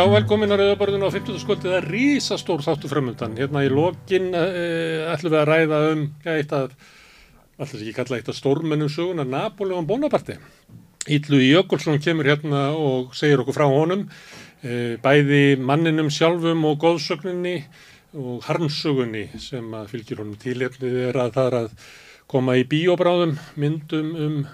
Já, velkomin að Rauðaborðinu á 50. skvöldi, það er rísastór þáttu framöndan. Hérna í lokin uh, ætlum við að ræða um, já, eitt af, alltaf ekki kalla eitt af stórmennum söguna, Napoleon Bonaparte. Ítlu Jökulsson kemur hérna og segir okkur frá honum, uh, bæði manninum sjálfum og góðsögninni og harmsögunni sem að fylgjur honum tílefnið er að það er að koma í bíobráðum myndum um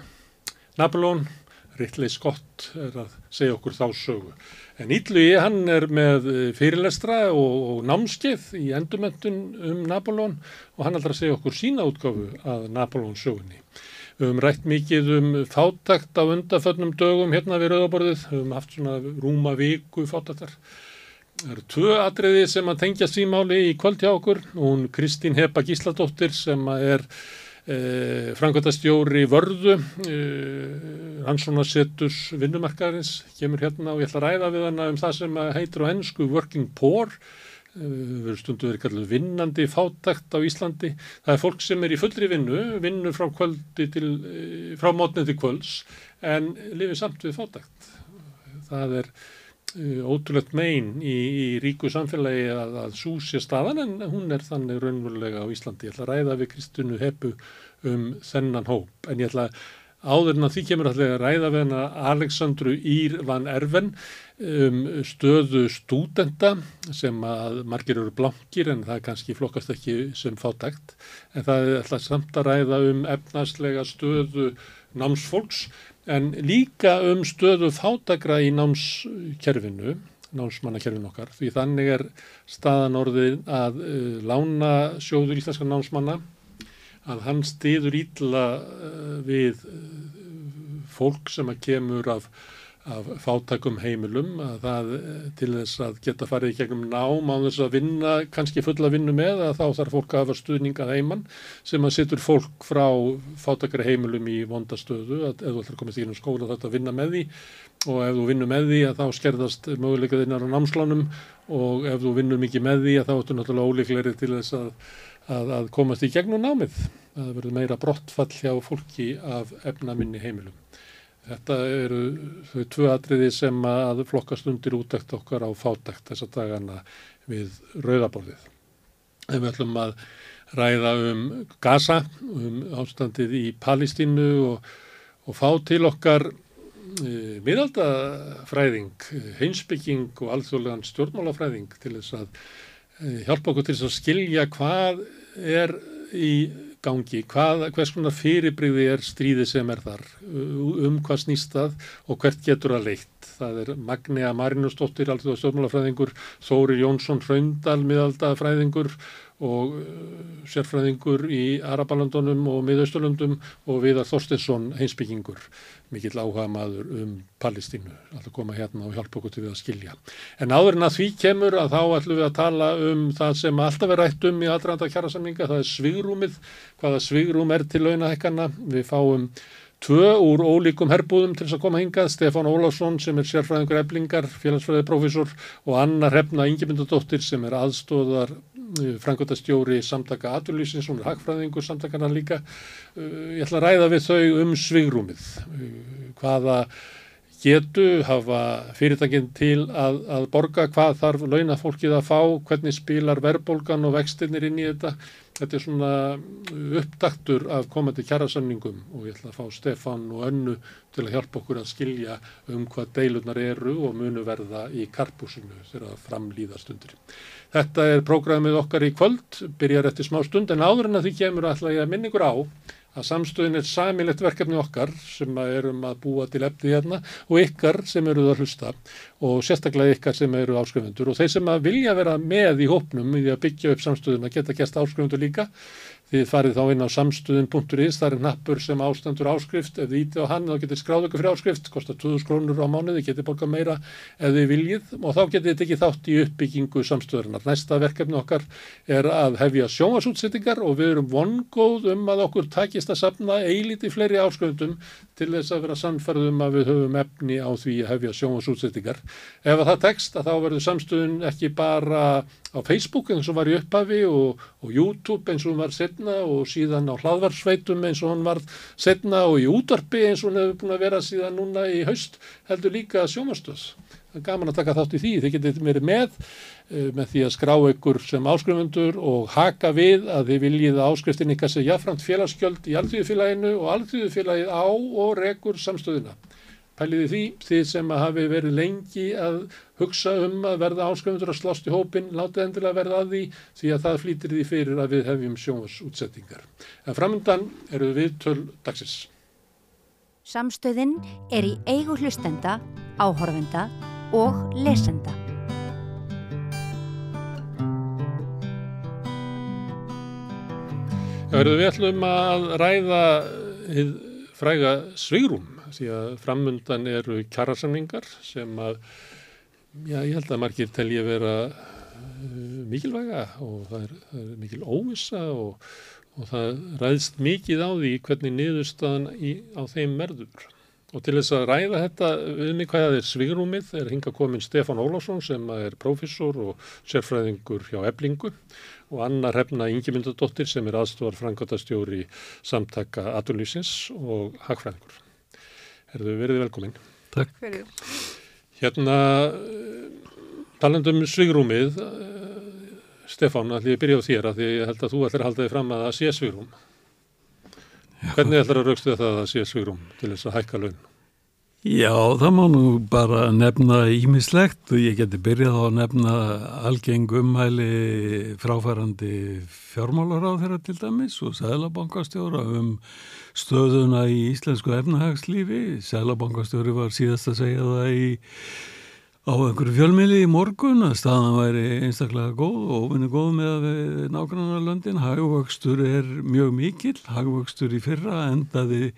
Napoleon. Rittley Scott er að segja okkur þá sögu. En Ítlugi hann er með fyrirlestra og, og námskeið í endurmentun um Napoleon og hann aldrei að segja okkur sína útgáfu að Napoleon sögunni. Við höfum rætt mikið um fátakt á undaföllnum dögum hérna við Rauðaborðið, við höfum haft svona rúma viku fátaktar. Það eru tvö atriði sem að tengja símáli í kvöld hjá okkur. Hún Kristín Hepa Gísladóttir sem er Eh, frangvöldastjóri vörðu eh, Hanssonasetturs vinnumarkaðarins kemur hérna og ég ætla að ræða við hana um það sem heitir á ennsku working poor. Eh, við verðum stundu verið kallið vinnandi fátakt á Íslandi. Það er fólk sem er í fullri vinnu vinnu frá til eh, frá mótnið til kvölds en lifið samt við fátakt það er ótrúlegt megin í, í ríku samfélagi að, að súsja staðan en hún er þannig raunverulega á Íslandi. Ég ætla að ræða við Kristunu Heppu um þennan hóp. En ég ætla áður en að því kemur að ræða við hana Aleksandru Ír van Erven um stöðu stúdenda sem að margir eru blankir en það kannski flokkast ekki sem fátækt. En það er alltaf samt að ræða um efnaslega stöðu námsfólks en líka um stöðu fátakra í námskerfinu, námsmannakerfinu okkar, því þannig er staðan orðið að uh, lána sjóður íslenska námsmanna að hann stiður ítla uh, við uh, fólk sem að kemur af, af fátakum heimilum að það til þess að geta farið í gegnum nám á þess að vinna, kannski fulla vinnu með að þá þarf fólk að hafa stuðninga heimann sem að setur fólk frá fátakari heimilum í vondastöðu að ef þú ætlar að komast í gennum skóla þetta að vinna með því og ef þú vinnur með því að þá skerðast möguleikaðinnar á námslánum og ef þú vinnur mikið með því að þá ertu náttúrulega ólíklegri til þess að, að, að komast í gegnum námið. Það verður meira brottfall hjá fólki af efnaminni heimilum. Þetta eru þau tvö atriði sem að flokkast undir útækt okkar á fátækt þessa dagana við rauðaborðið. En við ætlum að ræða um Gaza, um ástandið í Palestínu og, og fá til okkar e, miðaldafræðing, heimsbygging og alþjóðlegan stjórnmálafræðing til þess að e, hjálpa okkur til þess að skilja hvað er í gangi, hvað, hvers konar fyrirbreyði er stríði sem er þar, um hvað snýst það og hvert getur það leitt. Það er Magnea Marinusdóttir, alltaf stjórnmálafræðingur, Þóri Jónsson Hraundal, miðaldafræðingur og uh, sérfræðingur í Arabalandunum og miðausturlundum og Viðar Þorstinsson heimsbyggingur, mikill áhuga maður um Palestínu, alltaf koma hérna og hjálpa okkur til við að skilja. En áður en að því kemur að þá ætlum við að tala um það sem alltaf er rætt um í aðranda kjærasamninga, það er svigrúmið, hvaða svigrúm er til launahekkarna, við fáum Tvö úr ólíkum herbúðum til þess að koma hingað, Stefán Ólásson sem er sérfræðingur eblingar, félagsfræðið profesor og Anna Hrefna Ingemyndadóttir sem er aðstóðar frangotastjóri samtaka aturlýsins, hún er hagfræðingur samtakana líka. Ég ætla að ræða við þau um svigrúmið, hvaða getu hafa fyrirtækinn til að, að borga, hvað þarf launafólkið að fá, hvernig spilar verðbólgan og vextinnir inn í þetta. Þetta er svona uppdaktur af komandi kjærasamningum og ég ætla að fá Stefan og Önnu til að hjálpa okkur að skilja um hvað deilurnar eru og munu verða í karpúsinu þegar það framlýða stundir. Þetta er prógramið okkar í kvöld, byrjar eftir smá stund en áður en að því kemur ætla ég að minningur á að samstöðin er samilegt verkefni okkar sem erum að búa til efni hérna og ykkar sem eruð að hlusta og sérstaklega ykkar sem eru áskrifundur og þeir sem að vilja vera með í hópnum í að byggja upp samstöðum að geta gæst áskrifundur líka Þið farið þá inn á samstuðin.is, það er nappur sem ástandur áskrift, ef þið ítið á hann þá getur skráð ykkur fyrir áskrift, kostar 2000 krónur á mánuði, getur borgað meira ef þið viljið og þá getur þið tekið þátt í uppbyggingu samstöðurinnar. Næsta verkefni okkar er að hefja sjónasútsettingar og við erum vongóð um að okkur takist að sapna eiliti fleiri áskrifundum til þess að vera sannferðum að við höfum efni á því að hefja sjónasútsettingar. Ef það tekst að þá verður samstöðun ekki bara á Facebook eins og var í upphafi og, og YouTube eins og var setna og síðan á hlaðvarsveitum eins og hún var setna og í útvarpi eins og hún hefur búin að vera síðan núna í haust heldur líka sjómastöðs. gaman að taka þátt í því. Þið getið verið með uh, með því að skrá ykkur sem áskrifundur og haka við að þið viljið áskriftin ykkar sem jáframt félagskjöld í alltíðufélaginu og alltíðufélagið á og rekur samstöðuna. Pæliði því, þið sem hafi verið lengi að hugsa um að verða áskrifundur að slást í hópin, látið endilega verða að því því að það flýtir því fyrir að við hefjum sjónvarsútsettingar. En framöndan eru við töl dagsins. Samstöðin er í eigu hlustenda, áhorfenda og lesenda. Já, við ætlum að ræða fræga svigrum því að framundan eru kjærasamningar sem að, já, ég held að margir telji vera uh, mikilvæga og það er, það er mikil óvisa og og það ræðst mikið á því hvernig niðurstaðan í, á þeim merður. Og til þess að ræða þetta við mig hvað er svigrúmið er hinga komin Stefan Ólásson sem er professor og sérfræðingur hjá Eblingu og Anna Hrefna Ingemyndadóttir sem er aðstofar frangotastjóri samtaka Aturlýsins og Hagfræðingur. Erðu verið velkominn. Takk fyrir. Hérna talandum svigrúmið Stefán, ætlum ég að byrja á þér að því ég held að þú ætlar að halda þig fram að það sé svigrum. Hvernig ætlar að raukstu það að það sé svigrum til þess að hækka laun? Já, það má nú bara nefna ímislegt og ég geti byrjað á að nefna algeng umhæli fráfærandi fjármálar á þeirra til dæmis og sælabankastjóra um stöðuna í íslensku efnahagslífi. Sælabankastjóri var síðast að segja það í á einhverju fjölmiðli í morgun að staðan væri einstaklega góð og ofinni góð með að nákvæmlega löndin hagvöxtur er mjög mikill. Hagvöxtur í fyrra endaði,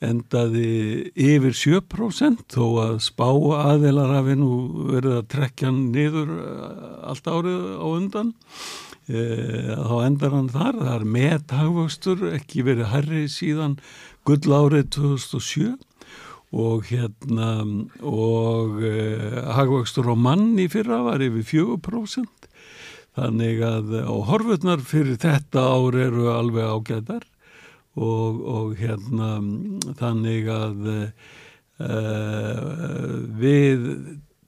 endaði yfir 7% þó að spá aðeilar hafi nú verið að trekja niður eh, allt árið á undan. e, þá endar hann þar. Það er met hagvöxtur ekki verið herri síðan gull árið 2007 og hérna og eh, hagvöxtur á mann í fyrra var yfir 4% þannig að og horfurnar fyrir þetta ár eru alveg ágæðar og, og hérna þannig að eh, við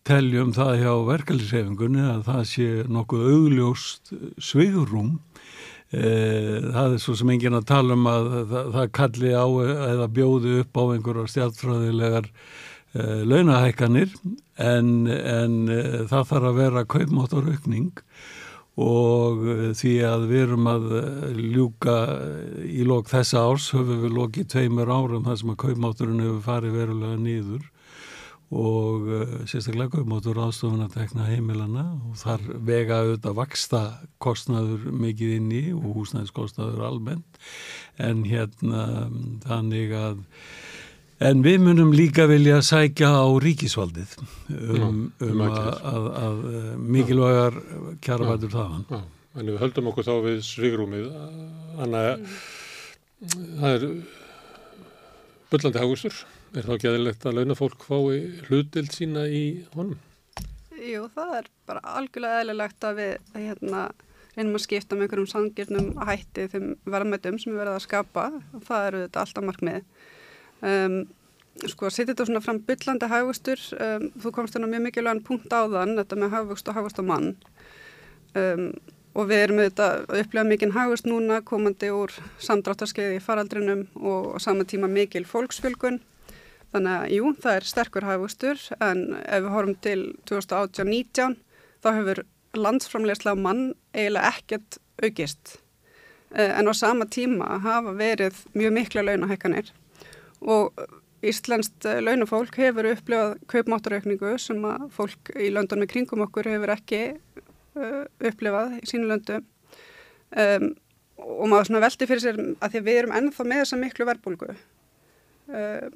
teljum það hjá verkefliðsefingunni að það sé nokkuð augljóst svigurum Eh, það er svo sem engin að tala um að það, kalli á eða bjóði upp á einhverjar stjálfræðilegar eh, launahækkanir en, en eh, það þarf að vera kaupmáttaraukning. Og því að við erum að ljúka í lók þessa árs höfum við lókið tveimur árum þar sem að kaupmátturinn hefur farið verulega nýður og uh, sérstaklega kaupmáttur aðstofun að tekna heimilana og þar vega auðvitað vaksta kostnaður mikið inni og húsnæðiskostnaður almennt. En hérna þannig að en við munum líka vilja sækja á ríkisvaldið um, um að, að, að uh, mikilvægar kjaravætur þaðan. Já, en við höldum okkur þá við svigrúmið Anna, það er byllandi hagustur Er þá ekki aðeinlegt að launafólk fái hlutild sína í honum? Jú, það er bara algjörlega aðeinlegt að við hérna, reynum að skipta með einhverjum sangirnum að hætti þeim verðmættum sem við verðum að skapa og það eru þetta alltaf markmið. Um, sko, setið þetta svona fram byllandi hagvöxtur, um, þú komst hérna mjög mikilvægan punkt á þann, þetta með hagvöxt og hagvöxt á mann um, og við erum auðvitað að upplega mikinn hagvöxt núna komandi úr samdráttarskeiði í faraldrinum og á sama tíma mikil fólksfjölgun Þannig að jú, það er sterkur hafustur en ef við horfum til 2018-19 þá hefur landsframlegslega mann eiginlega ekkert aukist. Eh, en á sama tíma hafa verið mjög mikla launahækkanir og Íslenskt launafólk hefur upplifað kaupmáttaraukningu sem að fólk í löndunum í kringum okkur hefur ekki uh, upplifað í sínu löndu um, og maður veldi fyrir sér að því við erum ennþá með þessa miklu verbulgu. Uh,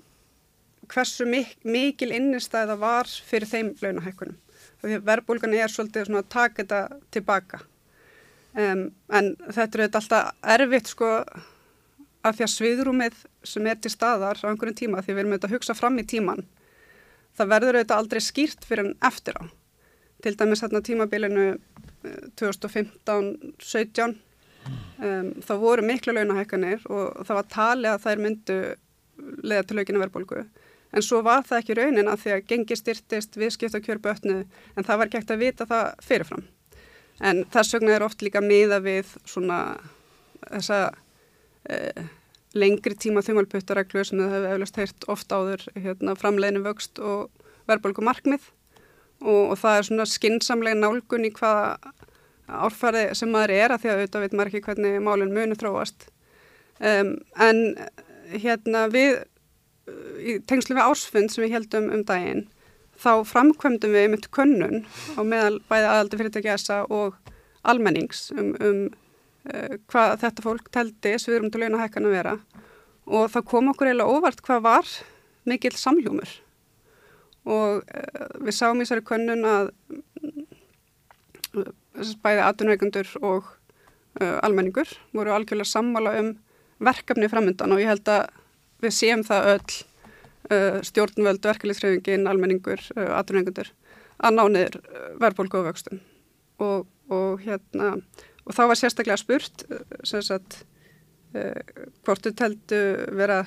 hversu mik mikil innistæða var fyrir þeim launahækkunum. Verðbólgan er svolítið að taka þetta tilbaka. Um, en þetta er alltaf erfitt sko að því að sviðrúmið sem er til staðar á einhverjum tíma því við erum auðvitað að hugsa fram í tíman það verður auðvitað aldrei skýrt fyrir en eftir á. Til dæmis hérna tímabilinu 2015-17 um, þá voru miklu launahækkanir og það var talið að þær myndu leða til aukina verðbólgu en svo var það ekki raunin að því að gengi styrtist viðskipt og kjör bötnu en það var ekkert að vita það fyrirfram. En þess vegna er oft líka miða við svona þessa eh, lengri tíma þumalputtareglu sem þau hefur eflust heyrt oft áður hérna, framleginu vöxt og verðbólku markmið. Og, og það er svona skinsamlega nálgun í hvaða árfæri sem maður er að því að auðvitað veit maður ekki hvernig málun munu þróast. Um, en hérna við í tengslu við ársfund sem við heldum um daginn þá framkvæmdum við mynd könnun á meðal bæði aðaldi fyrirtæki ESA og almennings um, um uh, hvað þetta fólk teldi sviðrum til launahækkan að vera. Og það kom okkur eiginlega óvart hvað var mikill samljúmur og uh, við sáum í þessari könnun að uh, bæði aðunveikundur og almenningur voru algjörlega sammála um verkefni framöndan og ég held að við séum það öll stjórnvöld, verkefliðsreyfingin, almenningur, aðunveikundur að ná niður verðbólku og vöxtum. Og, og hérna og þá var sérstaklega spurt sagt, uh, hvort þú teldu vera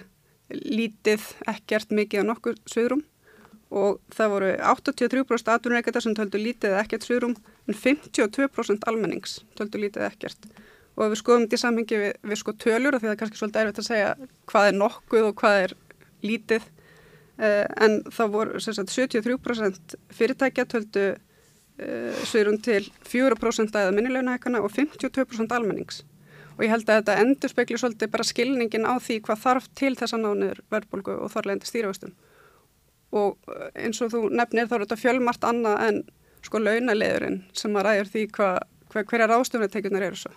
lítið ekkert mikið á nokkur sviðrum og það voru 83% atvinnureikata sem töldu lítið ekkert sviðrum en 52% almennings töldu lítið ekkert og við skoðum þetta í samhengi við, við sko tölur því það er kannski svolítið erfitt að segja hvað er nokkuð og hvað er lítið uh, en það voru sagt, 73% fyrirtækja töldu uh, sviðrum til 4% aðeða minnilegnahækana og 52% almennings og ég held að þetta endur spekli svolítið bara skilningin á því hvað þarf til þess að nániður verðbólgu og þarlegandi stýrafustum og eh, eins og þú nefnir þá er þetta fjölmart annað en sko launaleðurinn sem að ræður því hva, hva, hverja ráðstöfnateikunar eru svo.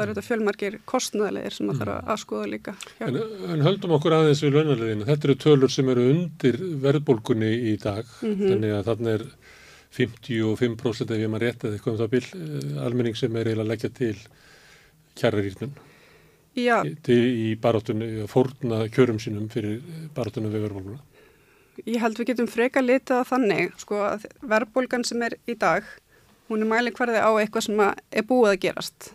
Það eru þetta fjölmarkir kostnæðilegir sem að þarf að mm. skoða líka. En, en höldum okkur aðeins við launaleðinu. Þetta eru tölur sem eru undir verðbólgunni í dag, mm -hmm. þannig að þarna er 55% ef ég maður rétt eða eitthvað um það bíl, eh, almenning sem er eiginlega að leggja til kjærarýrnum. Í barátunni, fórna kjörum sínum fyrir barátunum við verðbólguna. Ég held við getum freka litið að þannig, sko, að verðbólgan sem er í dag, hún er mælinn hverði á eitthvað sem er búið að gerast.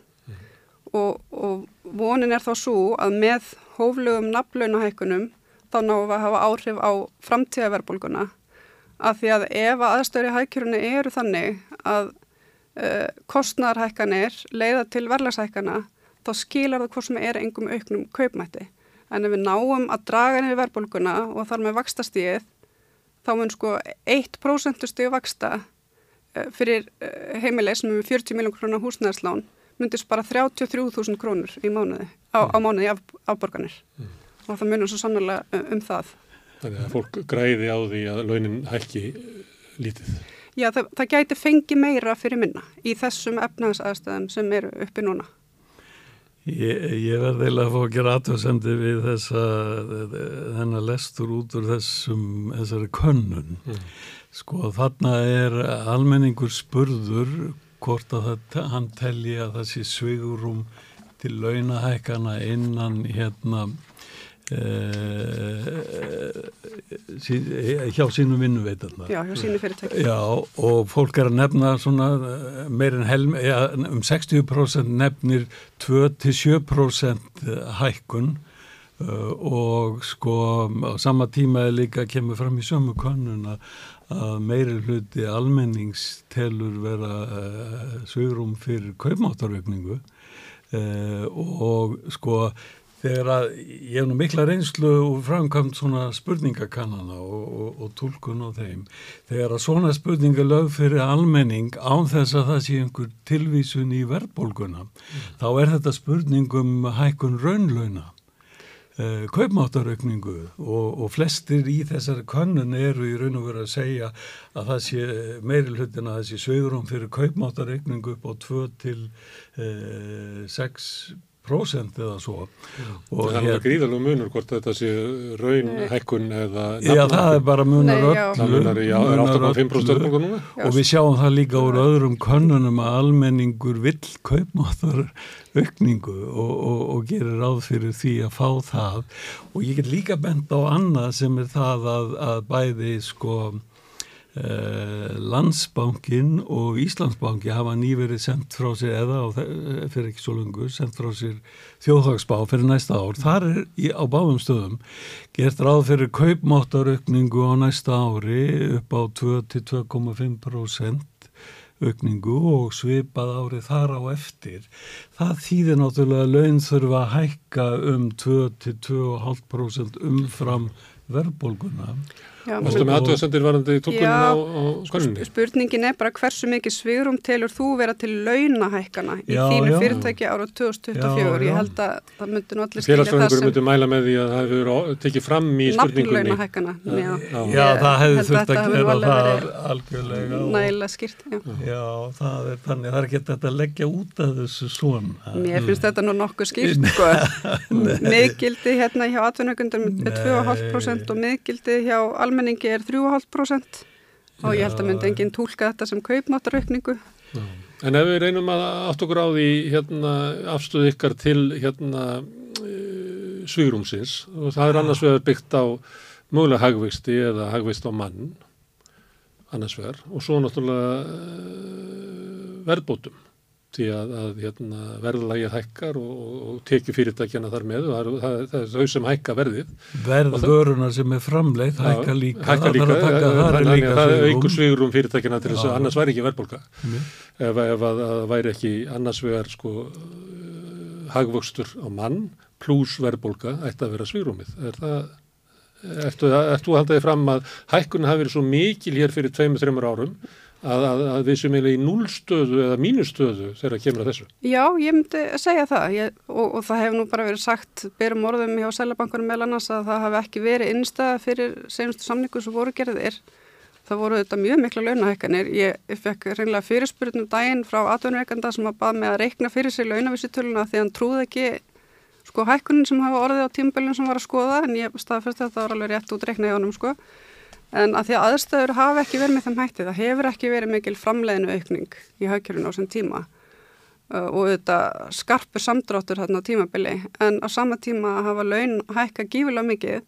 Og, og vonin er þá svo að með hóflugum nafnlaunahækkunum þá náum við að hafa áhrif á framtíða verðbólguna að því að ef aðstöri hækjurinu eru þannig að uh, kostnarhækkanir leiða til verðlagsækkana þá skilar það hvort sem er engum auknum kaupmætti. En ef við náum að draga niður verðbólguna og þar með vakstastíð þá mun sko 1% stíu vaksta fyrir uh, heimileg sem er með 40 miljón krónar húsnæðarslán myndir spara 33.000 krónur í mánuði, á, á mánuði af, afborganir mm. og það munum svo sannlega um, það. Þannig að fólk græði á því að launin hækki lítið. Já, það, það gæti fengi meira fyrir minna í þessum efnagsaðstæðum sem eru uppi núna. Ég, ég verði eða að fá að gera aðtöðsendi við þessa þennar lestur út úr þessum þessari könnun mm. sko þarna er almenningur spurður hvort að það, hann telji að það sé svigurum til launahækana innan hérna Eh, hjá sínum vinnuveitarna Já, hjá sínu fyrirtæki. Já, og fólk er að nefna svona eh, meirinn helm, ja, um 60% nefnir 2-7% hækkun uh, og sko á sama tíma er líka kemur fram í sömu konuna að meiri hluti almenningstelur vera uh, svigrum fyrir kaupmáttarökningu uh, og sko þegar að ég hef nú mikla reynslu og framkvæmt svona spurningakannana og, og, og tólkun á þeim. Þegar að svona spurninga lög fyrir almenning án þess að það sé einhver tilvísun í verðbólguna mm. þá er þetta spurningum hækkun raunlauna Uh, kaupmáttaraukningu og, og flestir í þessari kannun eru í raun og veru að segja að það sé meiri hlutin að það sé sögurum fyrir kaupmáttaraukningu upp á 2 til uh, 6 prósent eða svo. Og það er hér... gríðalegu munur hvort þetta sé raunhækkun eða já það er bara munar öll það munar í 8,5% og við sjáum það líka úr öðrum könnunum að almenningur vill kaupmáttar aukningu og, og, og gerir ráð fyrir því að fá það. Og ég get líka bent á annað sem er það að, að bæði sko Landsbankin og Íslandsbanki hafa nýverið sendt frá sér eða þe- fyrir ekki svo lungu sendt frá sér þjóðhagsbá fyrir næsta ár. Þar er í, á báðum stöðum gert ráð fyrir kaupmáttaraukningu á næsta ári upp á 2-2,5% aukningu og svipað árið þar á eftir. Það þýðir náttúrulega að laun þurfa að hækka um 2-2,5% umfram verðbólguna. Já, Varstu með aðtöðasendir varandi tólkunum Já, á, á konunni? Spurningin er bara hversu mikið svigrum telur þú vera til launahækana í þínu já. fyrirtæki ára 2024. Já, já. Ég held að það myndi nú allir skilja það sem myndi mæla með því að það hefur tekið fram í spurningunni. nafnlaunahækana. Já, Já. Já, Ég það hefði held þurft að gera það algjörlega. og- nægilega skýrt. Já. Já, það er þannig, það er ekki þetta að leggja út af þessu svona. Mér finnst þetta nú nokkuð skýrt sko. miðgildi hérna hjá atvinnökundum er 2,5% og miðgildi hjá almenningi er 3,5% og ég held að myndi enginn tólka þetta sem kaupmáttaraukningu. En ef við reynum að átt okkur á því hérna, afstöðu ykkar til hérna, svígrumsins og það er annars vegar byggt á mögulega hagvexti eða hagvext á mann annars vegar og svo náttúrulega uh, verðbótum því að, að hérna, verðlægið hækkar og, og, tekið fyrirtækjana þar með og það, það, það er þau sem hækka verðið. Verð Og það- vörunar sem er framleitt hækka líka. hækka líka, þannig að líka það aukur svigrum fyrirtækjana til þess að annars væri ekki verðbólka ef, ef að það væri ekki annars vegar sko uh, hagvöxtur á mann pluss verðbólka ætti að vera svigrúmið. Er það Ertu, að halda því fram að hækkunni hafi verið svo mikil hér fyrir tveimur, þreimur árum að, að, að við sem eiginlega í núlstöðu eða mínustöðu þegar kemur að þessu? Já, ég myndi segja það. Ég, og, og það hefur nú bara verið sagt berum orðum hjá Sælabankunum meðal annars að það hafi ekki verið innstæða fyrir senustu samningu sem voru gerðir. Það voru þetta mjög mikla launahækkanir. Ég, fekk reynilega fyrirspurnum daginn frá atvinnureikanda sem að bað með að reikna fyrir sig launavísitöluna því hann trúði ekki sko hækkunin sem hafa orðið á tímabölinn sem var að skoða en ég staðfyrst að þetta var alveg rétt út reikna í honum sko en að því að aðstöður hafa ekki verið með þeim hætti það hefur ekki verið mikil framleiðinu aukning í hagkjörinu á þessum tíma. Uh, og þetta skarpur samdráttur þarna á tímabili. En á sama tíma hafa laun hækka gífilega mikið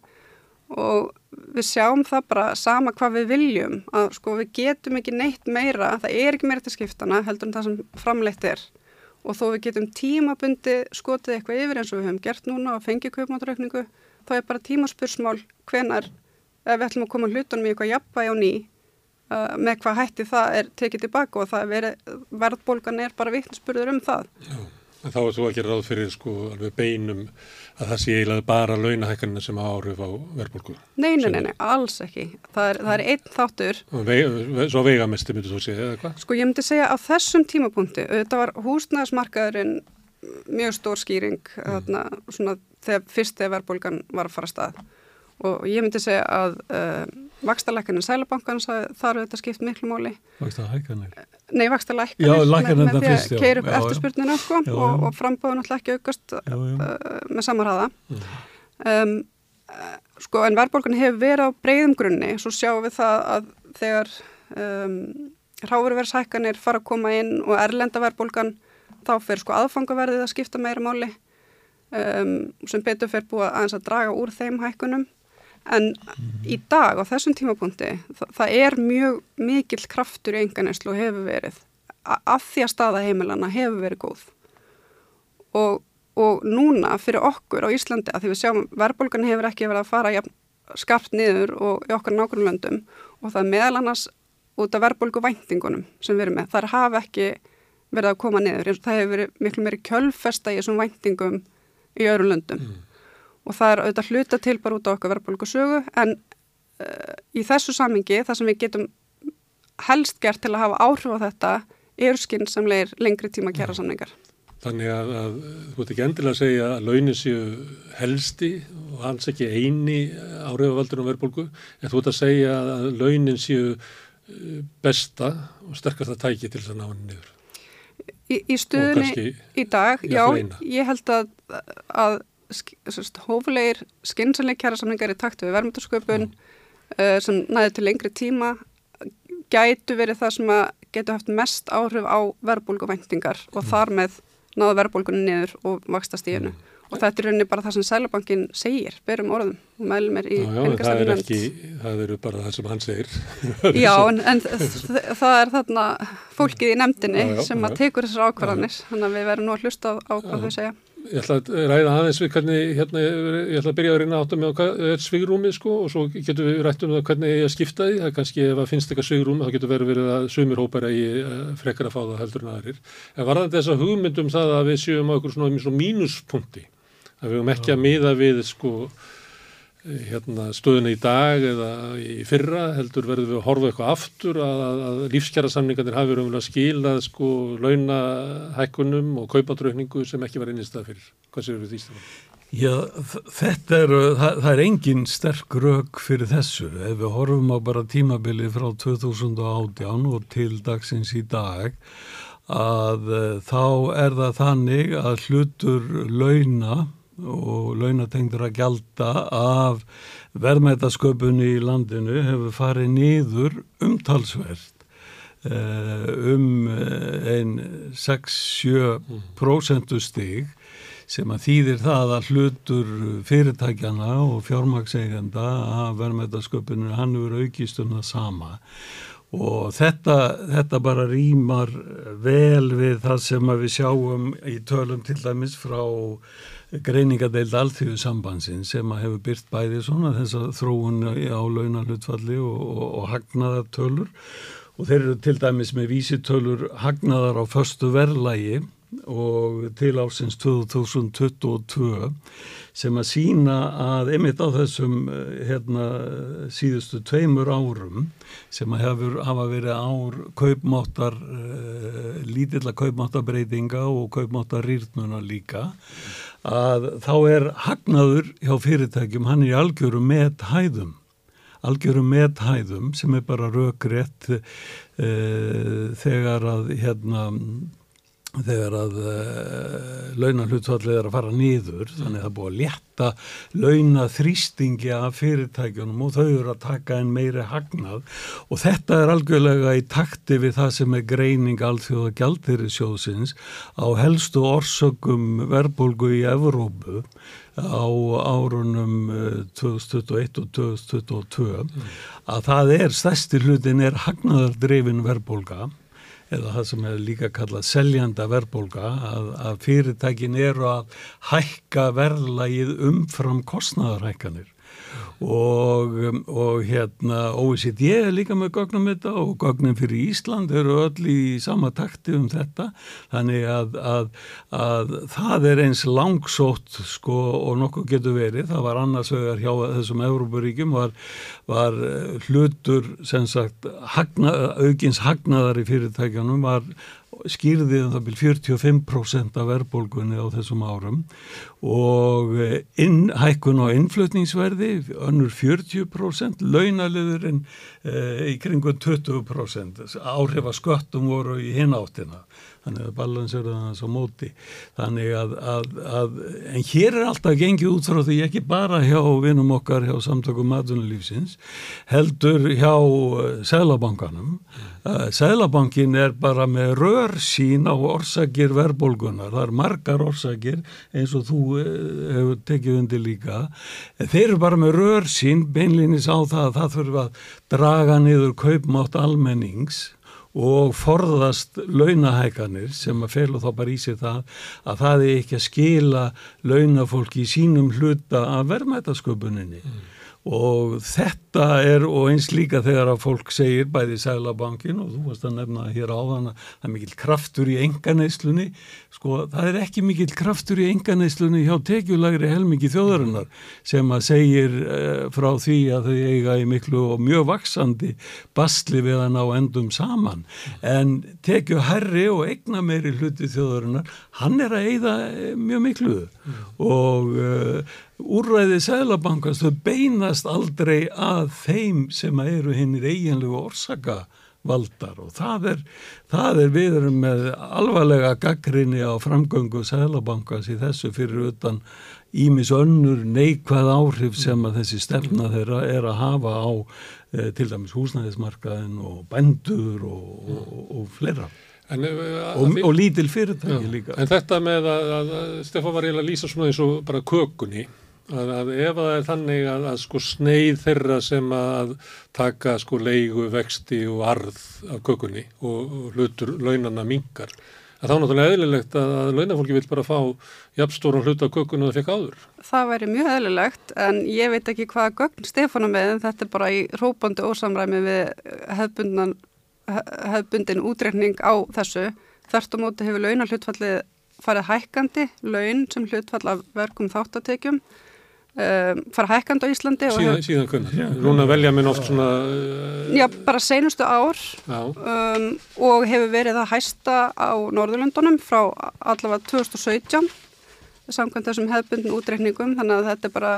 og við sjáum það bara sama hvað við viljum að sko við getum ekki neitt meira það er ekki meira til skiptana heldur en það sem framleitt er. Og þó við getum tímabundi skotið eitthvað yfir eins og við höfum gert núna og fengið kaupmáttaraukningu þá er bara tímaspursmál hvenar ef við ætlum að koma hlutunum í eitthvað jafnvægi á ný uh, með hvað hætti það er tekið tilbaka og það er verðbólgan er bara vittnspurður um það. En þá er þú að gera ráð fyrir sko alveg beinum að það sé eiginlega bara launahækkanina sem á áhrif á verðbólku. Nei, nei, nei, nei, alls ekki. Það er, það er einn þáttur Og Vei, svo veigamesti myndir þú segja eða hvað? Sko ég myndi segja á þessum tímapunkti, þetta var húsnæðismarkaðurinn mjög stór skýring þarna, svona, þegar fyrst þegar verðbólgan var að fara stað og ég myndi segja að uh, vakstarlækkanin Sælabankans þar þetta skipt miklu máli. Vakst það hækkanir? Nei, vakstarlækkanir Já, með, með því að keira upp eftirspurnina sko, og, og frambóðun alltaf ekki aukast Já, já. uh, með samarhaða. Um, uh, sko en verðbólgan hefur verið á breyðum grunni, svo sjáum við það að þegar um, ráververðshækkanir fara að koma inn og erlenda verðbólgan þá fer sko aðfangaverðið að skipta meira máli um, sem betur fer búið aðeins að draga úr þeim hækkunum en í dag á þessum tímapunkti það, það er mjög mikill kraftur í enganæslu og hefur verið a- af því að staða heimilana hefur verið góð og, og núna fyrir okkur á Íslandi að því við sjáum verðbólgan hefur ekki verið að fara jafn, skarpt niður og í okkar nákvæmlöndum og það meðal annars út af verðbólgu væntingunum sem við erum með. Það hafa ekki verið að koma niður. Það hefur verið miklu meiri kjölfesta í þessum væntingum í öðrum löndum. Og það er auðvitað hluta til bara út á okkar verðbólgu sögu en uh, í þessu samingi það sem við getum helst gert til að hafa áhrif á þetta eru skynnsamlegir lengri tíma kjæra samningar. Þannig að, að þú ert ekki endilega að segja að launin séu helsti og alls ekki eini áhrifavaldurinn á verðbólgu, en þú ert að segja að launin séu eh, besta og sterkasta tæki til þess að ná henni niður. Í, í kannski í dag, já, ég held að, að hófulegir skynnsamleik kjæra samningar í takt við verðmyndarsköpun uh, sem næði til lengri tíma gætu verið það sem að getur haft mest áhrif á verðbólguvæntingar og þar með náðu verðbólgunni niður og vaksta stíðinu og þetta er rauninni bara það sem Sælabankin segir, berum orðum. Og meðlum er í Já, já, en það er eru bara það sem hann segir. Já, en, en það er þarna fólkið í nefndinni já, já, sem að tekur þessar ákvarðanir, þannig að við verðum nú að hlusta á, á hvað þau segja. Ég ætla að ræða aðeins við hvernig, hérna, ég ætla að byrja að reyna átt að með hvað svigrúmið sko og svo getur við rætt um það hvernig ég skipta því, það kannski ef það finnst eitthvað svigrúm þá getur verið verið að sumir hópar að ég frekar að fá það heldur en aðrir. En varðan þess að hugmyndum það að við séum á einhver svona mínuspunkti, að við höfum ekki að miða við sko hérna, stöðuna í dag eða í fyrra heldur verður við að horfa eitthvað aftur að, að, lífskjara samningarnir hafi verið umvel að skila sko launahækkunum og kaupadraukningu sem ekki var einnigst að fyrir. Hvað séu við því stafan? Já, þetta er, það, það er engin sterk rauk fyrir þessu. Ef við horfum á bara tímabili frá 2018 og til dagsins í dag að uh, þá er það þannig að hlutur launa og launatengdur að gjalda af verðmætasköpunni í landinu hefur farið nýður umtalsvert eh, um einn 6-7% stig sem að þýðir það að hlutur fyrirtækjana og fjármaksegenda af verðmætasköpunni hann eru aukist um það sama. Og þetta, þetta bara rýmar vel við það sem við sjáum í tölum til dæmis frá greiningadeild alþjóðu sambansin sem að hefur byrt bæði svona þess að þróun á launalutfalli og, og, og hagnaðartölur. Og þeir eru til dæmis með vísitölur hagnaðar á förstu verðlægi og til ásins 2022 sem að sína að einmitt á þessum hérna, síðustu tveimur árum sem að hefur hafa verið ár kaupmáttar, uh, lítilla kaupmáttarbreytinga og kaupmáttar rýrnuna líka að þá er hagnaður hjá fyrirtækjum, hann er í algjörum með hæðum, algjörum með hæðum sem er bara rökrétt e, þegar að hérna þegar að uh, eh, launahlutvallið er að fara nýður þannig að það búið að létta launaþrýstingi af fyrirtækjunum og þau eru að taka einn meiri hagnað og þetta er algjörlega í takti við það sem er greining alþjóða gældirir sjóðsins á helstu orsökum verbulgu í Evrópu á árunum 2021 og 2022 mm. að það er, stærsti hlutin er hagnaðardrefin verbulga eða það sem er líka kallað seljanda verðbólka að, að fyrirtækin eru að hækka verðlagið umfram kostnæðarhækkanir og, og hérna OECD er líka með gögnum þetta og gögnum fyrir Ísland eru öll í sama takti um þetta. Þannig að, að, að það er eins langsótt sko og nokkuð getur verið, það var annars vegar hjá þessum Európaríkjum var, var hlutur sem sagt hagna, aukins hagnaðar í fyrirtækjanum var skýrði um það byrj 45% af verðbólgunni á þessum árum og eh, inn, hækkun á innflutningsverði önnur 40%, launaliðurinn e, í kringum 20%, áhrif að sköttum voru í hináttina þannig að balansera það svo móti. Þannig að, að, að en hér er alltaf gengið út frá því ekki bara hjá vinum okkar hjá samtökum matunulífsins heldur hjá eh, Sælabankanum mm. uh, Sælabankin er bara með rör sín á orsakir verðbólgunar, það er margar orsakir eins og þú uh, hefur tekið undir líka. Þeir eru bara með rör sín beinlinis á það að það þurfa að draga niður kaupmátt almennings og forðast launahækanir sem að felu þá bara í sig það að það er ekki að skila launafólki í sínum hluta af verðmætasköpuninni. Mm og þetta er og eins líka þegar að fólk segir bæði Sælabankin og þú varst að nefna hér áðan að það er mikill kraftur í enganeislunni sko það er ekki mikill kraftur í enganeislunni hjá tekjulagri helmingi þjóðarinnar sem að segir uh, frá því að þau eiga í miklu og mjög vaksandi bastli við að ná endum saman. En tekju herri og egna meiri hluti þjóðarinnar hann er að eigða eh, mjög miklu. Mm. og uh, úrræðið Sælabankast þau beinast aldrei að þeim sem eru hinnir eiginlegu orsaka valdar og það er, það er við erum með alvarlega gaggrinni á framgöngu Sælabankas í þessu fyrir utan ímis önnur neikvæð áhrif sem að þessi stefna þeirra er að hafa á e, til dæmis húsnæðismarkaðin og bendur og, og, og, og fleira. En, uh, og, því- lítil fyrirtæki Já, líka. En þetta með að, að, að Stefán var eiginlega að lýsa svona eins og bara kökunni að, að ef það er þannig að, að sko sneið þeirra sem að taka sko leigu, vexti og arð af kökunni og, og hlutur launana mingar að þá náttúrulega eðlilegt að, að launafólki vil bara fá jafnstóran hlut af kökunni og það fekk áður. Það væri mjög eðlilegt en ég veit ekki hvaða gögn Stefánu með en þetta er bara í rópandi ósamræmi við hefbundan, hefbundin útreikning á þessu. Þert á móti hefur launarhlutfallið farið hækkandi, laun sem hlutfall af verkum þáttatekjum um, farið hækkandi á Íslandi og Síðan, síðan hvernig. Núna velja minn oft svona... Uh, já, bara seinustu ár um, og hefur verið að hæsta á Norðurlöndunum frá allavega 2017 samkvæmt þessum hefbundin útreikningum. Þannig að þetta er bara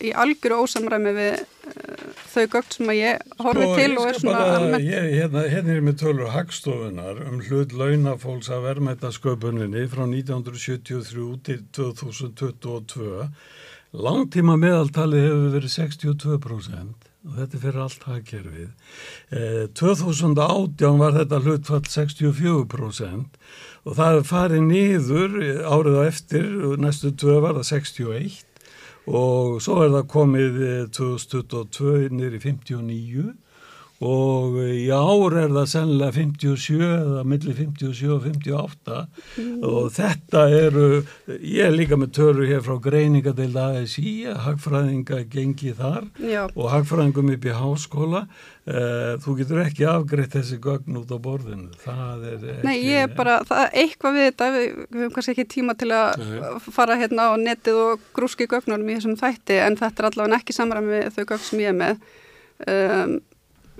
í algjöru ósamræmi við uh, þau gögn sem að ég horfi til og er svona bara, almennt ég, hérna, hérna er með tölur hagstofunar um hlut launafólks að verðmæta sköpuninni frá 1973 til 2022 langtíma meðaltali hefur verið 62% og þetta fyrir allt hagkerfið. Eh, 2018 var þetta hlutfall 64% og það farið niður árið á eftir, næstu tvö var það 61 og svo er það komið eh, 2022 niður í 59 og eh, í ár er það sennilega 57 eða millir 57 og 58 og þetta eru, ég er líka með tölu hér frá greiningadeild ASI, hagfræðinga gengi þar Já, og hagfræðingum upp í háskóla. Uh, þú getur ekki afgreitt þessi gögn út á borðinu. Það er ekki nei ég er bara, það er eitthvað við þetta, við, við höfum kannski ekki tíma til að Nei. fara hérna á netið og grúski gögnunum í þessum þætti en þetta er allavega ekki samræmi þau gögn sem ég er með. Um,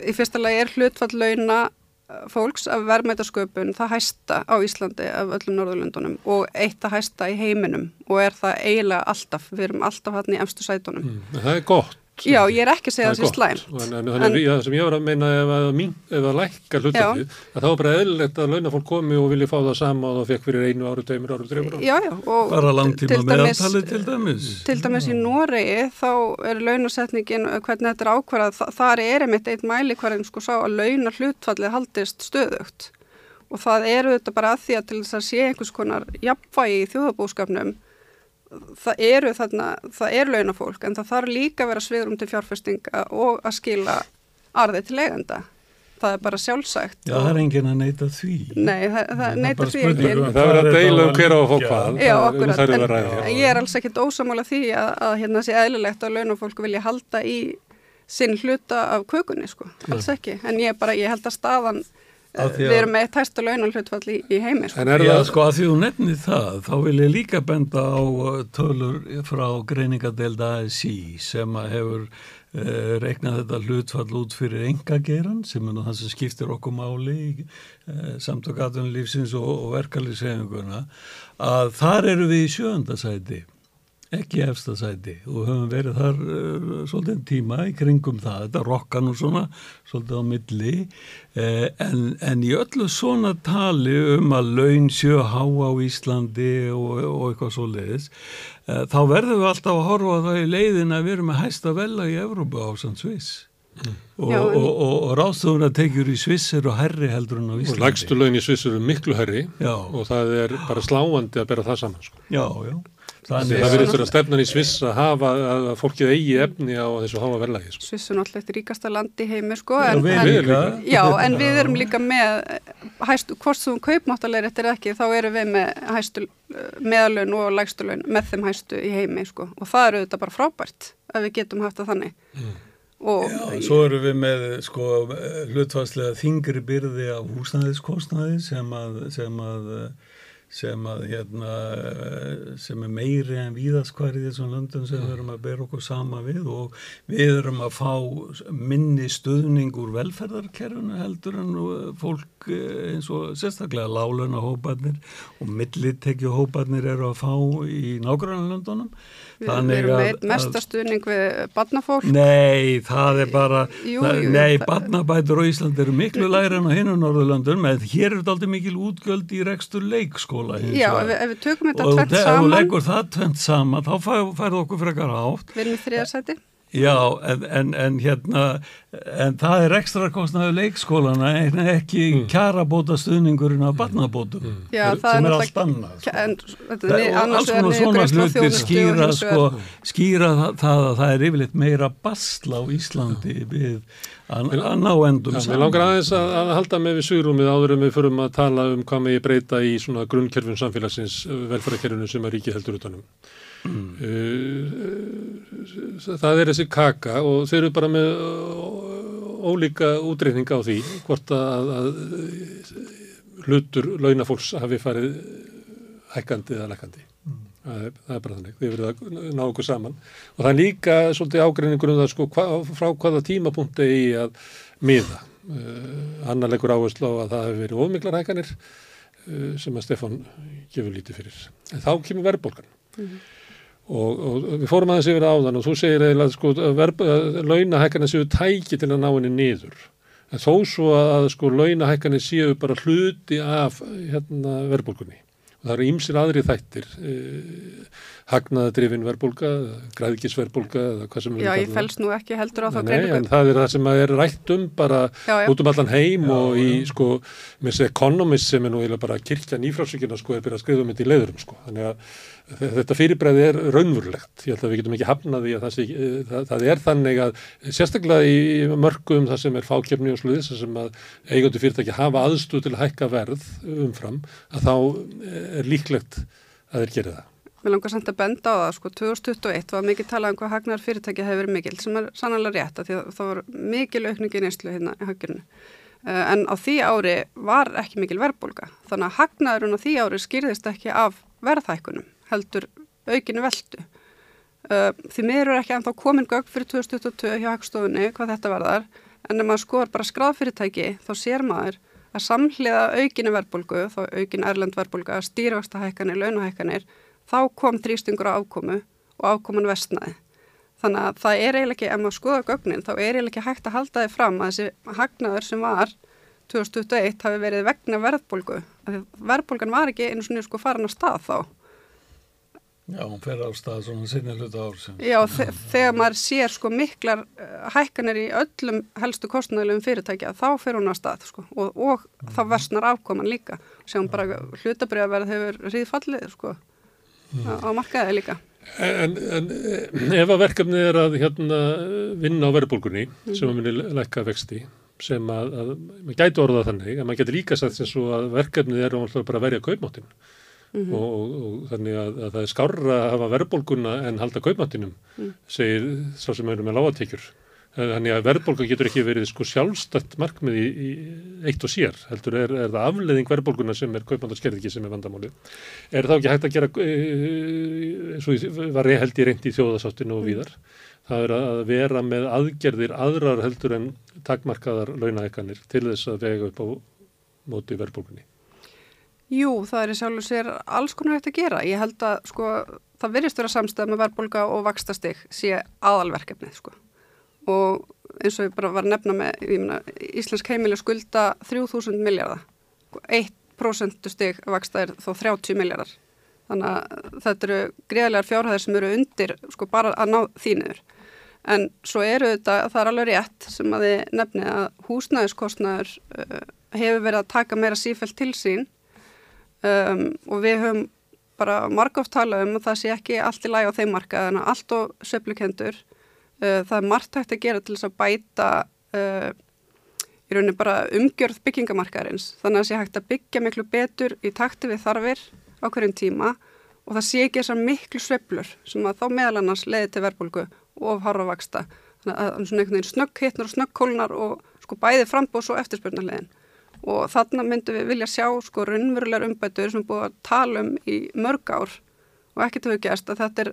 í fyrsta lagi er hlutfall launa uh, fólks af verðmætasköpun það hæsta á Íslandi af öllum Norðurlöndunum og eitt að hæsta í heiminum og er það eiginlega alltaf, við erum alltaf hann í efstu sætunum. mm, það er gott. Já, ég er ekki að segja Það það sé slæmt. gott. En, en, en, en, það sem ég var að meina ef að, mín, ef að lækka hlutaflið, að þá er bara eðlilegt að launafólk komi og vilja fá það sama og það fekk fyrir einu áru, tveimur áru, þreimur áru. Já, já. og bara langtíma til dæmis- meðaltali til dæmis Til dæmis í Noregi þá er launasetningin, uh, hvernig þetta er ákvarðað, þa- þar er einmitt eitt mæli hverjum sko sá að launa hlutfallið haldist stöðugt og það eru þetta bara að því að til þess að sé einhvers konar jafnvægi í þjóðabúskapnum það eru þarna, það er launafólk en það þarf líka að vera sviðrum til fjárfestinga og að skila arði til eigenda. Það er bara sjálfsagt. Já, það er enginn að neyta því. Nei, það, það Það bara því ekki. um- Það verður að deila um hver á að fá að hvað. Já, um akkurat, en ég er alls ekkit ósamála því að, að hérna sé eðlilegt að launafólk vilja halda í sinn hluta af kökunni, sko, alls ekki en ég bara, ég held að staðan við að- erum með tæsta launalhlutfall í, í heimi, sko. En er Já, það, sko, að því þú nefnir það, þá vil ég líka benda á uh, tölur frá greiningadeild ASI sem að hefur uh, reiknað þetta hlutfall út fyrir engageiran sem er það sem skiptir okkur máli í uh, samtökatunum lífsins og, og verkalýsefinguna að þar eru við í sjöndasæti ekki efsta sæti og höfum verið þar uh, svolítið tíma í kringum það, þetta rokka nú svona svolítið á milli uh, en, en í öllu svona tali um að laun sjö há á Íslandi og, og eitthvað svo leiðis uh, þá verðum við alltaf að horfa það í leiðin að við erum að hæsta vela í Evrópu á sann Sviss og, og, og, og ráðstofuna tekjur í Sviss eru hærri heldur en á og Íslandi lægstu laun í Sviss eru miklu herri Já. og það er bara sláandi að bera það saman. Sko. Já, já Þannig það verður að stefnan í Sviss að hafa að að fólkið eigi efni á þessu háa verðlagi. Sko. Svissu náttúrulega eitt ríkasta land í heimi, sko Já, en, við en, líka. já, en við erum líka með hæstu, hvort þú kaupmáttalegir eftir ekki, þá erum við með hæstu meðalun og lægstu laun með þeim hæstu í heimi, sko og það eru þetta bara frábært að við getum haft það þannig og Já, svo erum við með sko hlutfarslega þingri byrði af húsnæðiskostnaði sem að, sem að, sem að hérna, sem er meiri en víðaskvar í þessum löndum sem við erum að bera okkur sama við og við erum að fá minni stuðning úr velferðarkerfinu heldur en fólk eh, eins og sérstaklega láluna hóparnir og millitekju hóparnir eru að fá í nágrannlöndunum. við, við erum með mesta stuðning við barnafólk Nei, það er bara, Jú, það, jú, nei, barnabætur á Íslandi eru miklu læri en á hinu Norðurlöndum, en hér eru þetta aldrei mikil útgjöld í rekstur leikskóla. Já, ef við, ef við tökum þetta og tvert þegar þú saman leggur það tvent saman, þá fær, færðu okkur frekar átt. við erum í þriðarsæti Já, en, en, en hérna, en það er ekstra kostnaðu leikskólana en ekki mm. kjarabóta stuðningurinn af barnabótum Já, sem það er er allt annað. sko. En, þetta, Það- og alls konar svona hlutir skýra, sko, vegar- skýra það, að það er yfirleitt meira basla á Íslandi við að, að ná endum Já, mér langar aðeins að, að halda með við sugrúmið áður en við förum að tala um hvað með ég breyta í svona grunnkerfun samfélagsins velferðarkerfunu sem að ríkið heldur utanum. Uh, það er þessi kaka og þeir eru bara með ólíka útreikninga á því hvort að, að hlutur launafólks hafi farið hækkandi eða lækkandi. Það er, það er bara þannig, við verðum að ná okkur saman og það er líka svolítið ágreiningur um það sko, hva, frá hvaða tímapunkti í að miða. Uh, annar leggur áherslu á að það hefur verið ofmiklar hækkanir uh, sem að Stefán gefur lítið fyrir. En þá kemur verðbólgan. Og, og við fórum aðeins yfir það áðan og þú segir eiginlega sko, að, launahækkanir séu tæki til að ná henni niður. En þó svo að sko launahækkanir séu bara hluti af hérna, verðbólgunni. Og það eru ýmsir aðri þættir, eh, hagnaðadrifin sem við Já, ég það. fels nú ekki heldur á þá Nei, en það er það sem að er rætt um bara Já, já. út um allan heim og í sko, með þessi economist sem er nú bara kirkjan ífrásvíkina sko er byrjað að skrifa um þetta í leiðurum sko. Þannig að þetta fyrirbræði er raunverulegt. Ég held að við getum ekki hafnað því að það, sé, eh, það, það er þannig að sérstaklega í mörgum það sem er fákjöfni og sluðis sem að eigandi fyrirtæki hafa aðstöð til að hækka verð umfram að þá er líklegt að þeir gera það. Mér langar samt að benda á það, sko, 2021 var mikið talað um hvað hagnar fyrirtæki hefur verið mikil, sem er sannlega rétt, að það var mikil aukningi neyslu hérna í haggjörnu. Uh, en á því ári var ekki mikil verðbólga, þannig að hagnaðurinn á því ári skýrðist ekki af verðhækkunum, heldur aukinu veldu. Uh, því miður er ekki ennþá komin gögn fyrir 2022 hjá hagstofunni hvað þetta verðar, en ef maður skoðar bara skráðfyrirtæki, þá sér maður að samhliða aukinu verðbólgu, þá aukin erlend verðbólga, stýrivaksta hækkanir, launahækkanir, þá kom þrýstingur á afkomu og afkoman vestnaði. Þannig að það er eiginlega ekki, ef maður skoða gögnin, þá er eiginlega ekki hægt að halda þið fram að þessi hagnaður sem var 2021 hafi verið vegna verðbólgu. Verðbólgan var ekki einu svona sko farin að stað þá. Já, hún fer á stað svona sinni hluta ár sem. Já, þe þegar maður sér sko miklar uh, hækkanir í öllum helstu kostnæðilegum fyrirtækja, þá fer hún að stað sko og, og þá versnar afkoman líka. Sjáum bara hlutabriðaverð hefur ríðfallið sko á, á markaði líka. En, en eh, ef að verkefni er að hérna, vinna á verðbólgunni sem að muni lækka vexti sem að, að maður gæti orðað þannig en maður getur líka sagt sem svo að verkefnið er að verja kaupmáttin og, og, og þannig að, að það er skárra að hafa verðbólguna en halda kaupmáttinum segir sá sem eru með lágatekjur þannig að verðbólga getur ekki verið sko sjálfstætt markmið í, í eitt og sér heldur er, er það afleðing verðbólguna sem er kaupmáttaskerðiki sem er vandamáli er þá ekki hægt að gera eins og ég var ég held ég reynd í þjóðasáttinu og víðar það er að vera með aðgerðir aðrar heldur en takmarkaðar launahækkanir til þess að vega upp á móti verðbólgunni Jú, það er í sjálf og sér alls konar hægt að gera. Ég held að sko, það virðist vera samstæð með verðbólga og vakstastig sé aðalverkefnið sko. Og eins og ég bara var að nefna með, ég meina, Íslensk heimili skulda 3000 miljardar. 1% stig vaksta er þó 30 miljardar. Þannig að þetta eru greiðlegar fjárhæðir sem eru undir sko bara að ná þínuður. En svo eru þetta, það er alveg rétt sem að þið nefni að húsnæðiskostnaður uh, hefur verið að taka meira sífælt til sín um, og við höfum bara margóft talað um að það sé ekki allt í læg á þeim markað en allt og söflukendur uh, það er margt hægt að gera til þess að bæta uh, í rauninni bara umgjörð byggingamarkaðarins. Þannig að það sé hægt að byggja miklu betur í takti við þarfir á hverjum tíma og það sé ekki þessar miklu sveplur sem að þá meðal annars leiði til verðbólgu og hára vaksta þannig að svona einhvern veginn snögg hittnar og snögg kólnar og sko bæði frambóðs og eftirspurnarlegin og þarna myndum við vilja sjá sko raunverulegar umbætur sem búið að tala um í mörg ár og ekkert hefur gæst að þetta er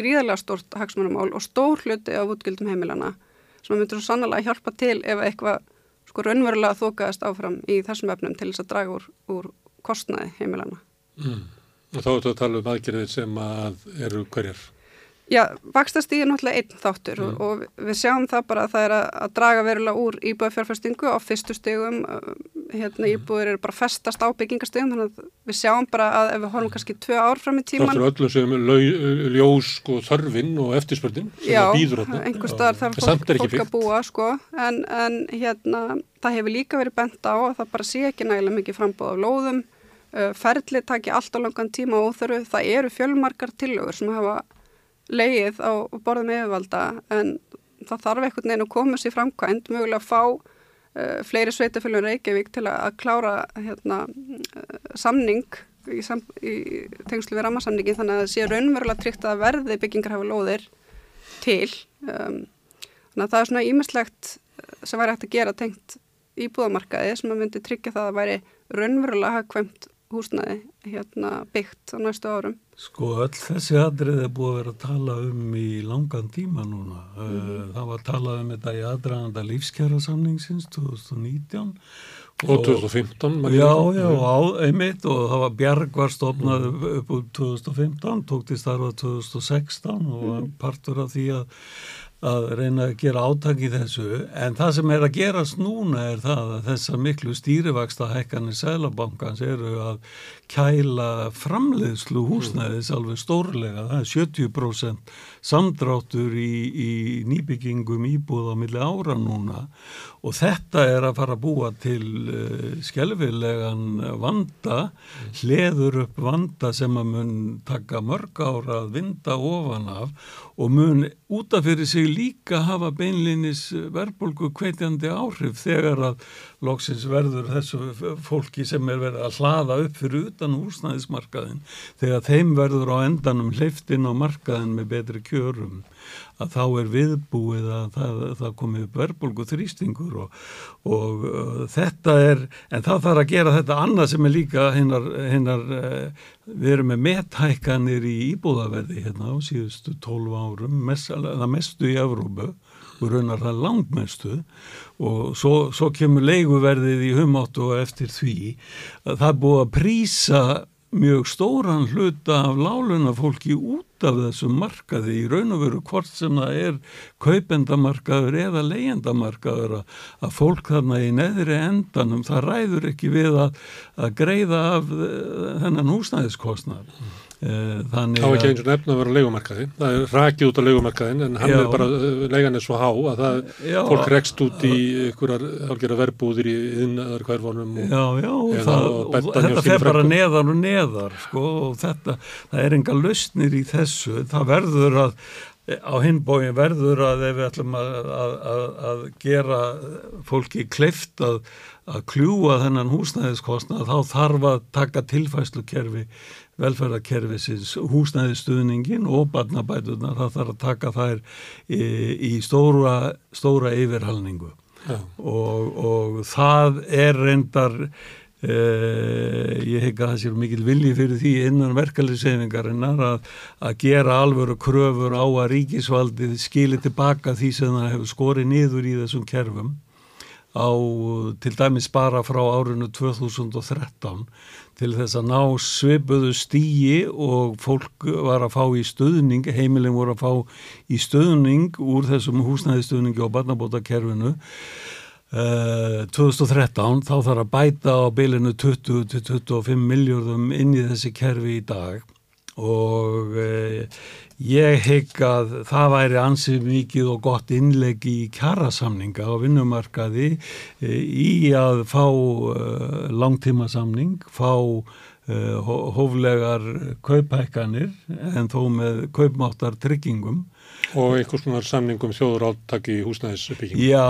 gríðarlega stort hagsmunumál og stór hluti á útgjöldum heimilana sem myndur svo sannlega hjálpa til ef eitthvað sko raunverulega þókaðast áfram í þessum efnum til þess að draga úr, úr kostnaði heimilana. mm. og þá er þetta að tala um aðgerðir sem að eru hverjar Já, vakstastíð er náttúrulega einn þáttur Mm. og, og við sjáum það bara að það er að, að draga verulega úr íbúðafjárfæstingu á fyrstu stigum, uh, hérna Mm. íbúður eru bara festast á byggingastigum þannig að við sjáum bara að ef við horfum kannski tvö ár fram í tíman Þáttur öllu sem ljós sko, þörfin og eftirspörnin sem Já, það býður þarna. einhver staðar þarf fólk, er fólk að búa sko, en, en hérna, það hefur líka verið bent á að það bara sé ekki nægilega mikið frambóð af lóðum, ferli taki allt á langan tíma og óþörfu, það eru fjölmarkar tillögur sem hafa leið á borðum yfirvalda en það þarf einhvern veginn að koma sér framkvæmt, mögulega fá uh, fleiri sveitafélum Reykjavík til að, klára hérna, uh, samning í, sam, í tengslu við rammarsamningin þannig að það sé raunverulega tryggt að verði byggingar hafa lóðir til um, þannig að það er svona ímislegt sem væri hægt að gera tengt íbúðamarkaði sem að myndi tryggja það að væri raunverulega hagkvæmt húsnæði hérna byggt á næstu árum Sko öll þessi atrið er búið að vera að tala um í langan tíma núna. Mm Það var að tala um þetta í aðdraganda lífskjara samningsins 2019. Og 2015. man Já, já, á, einmitt og það var Bjarg var stofnað upp úr 2015, tók til starfa 2016 og var partur af því að, að reyna að gera átak í þessu en það sem er að gerast núna er það að þessar miklu stýrivaksta hækkanir Sælabankans eru að kæla framleiðslu húsnæðis alveg stórlega, það er 70% samdráttur í, í nýbyggingum íbúð á milli ára núna. Og þetta er að fara að búa til uh, skelfilegan vanda, hleður upp vanda sem að mun taka mörg ára að vinda ofan af og mun útaf fyrir sig líka hafa beinlinis verðbólgu kveitjandi áhrif þegar að loksins verður þessu fólki sem er verið að hlaða upp fyrir utan húsnæðismarkaðin þegar þeim verður á endanum hleyftinn á markaðin með betri kjörum að þá er viðbúið að það, það komi upp verðbólgu þrýstingur og, og uh, þetta er, en það þarf að gera þetta annað sem er líka hinnar, hinnar uh, við erum með methækkanir í íbúðaverði hérna á síðustu 12 árum, mest, það mestu í Evrópu og raunar það langmestu og svo, svo kemur leiguverðið í humáttu og eftir því. Að það búið að prísa mjög stóran hluta af láluna fólki út af þessum markaði í raun og veru hvort sem það er kaupendamarkaður eða leyendamarkaður að, fólk þarna í neðri endanum það ræður ekki við að, að greiða af uh, þennan húsnæðiskostnar mm. Þannig að... Það var ekki eins og nefn að vera leikumarkaði. Það er rakið út á leikumarkaðin en hann já. er bara, leigan er svo há að það, já, fólk rekst út í einhverjar algjörða verbúðir í innaðar hverfónum. Já, já, og, það, og þetta fer bara neðar og neðar, sko, og þetta, það er enga lausnir í þessu. Það verður að, á hinbóin verður að ef við ætlum að, að, að gera fólki kleift að að kljúa þennan húsnæðiskostnað þá þarf að taka tilfæslukerfi velferðarkerfisins húsnæðistuðningin og barnabætunar það þarf að taka þær í, í stóra, stóra yfirhalningu. Og, og það er reyndar eh, ég hef ekki að það sér mikil vilji fyrir því innan verkefliðseyfingarinnar að, að gera alvöru kröfur á að ríkisvaldið skilir tilbaka því sem það hefur skorið niður í þessum kerfum. Á til dæmis bara frá árinu 2013 til þess að ná svipuðu stíi og fólk var að fá í stöðning, heimilin voru að fá í stöðning úr þessum húsnæðistöðningi og barnabótakerfinu. Uh, 2013 þá þarf að bæta á bylinu 20-25 miljardum inn í þessi kerfi í dag og uh, ég hygg að það væri ansið mikið og gott innlegg í kjarasamninga á vinnumarkaði uh, í að fá langtímasamning, fá hóflegar kaupækkanir en þó með kaupmáttar tryggingum Og einhvers konar samningum þjóður átaki í húsnæðisbygging. Já,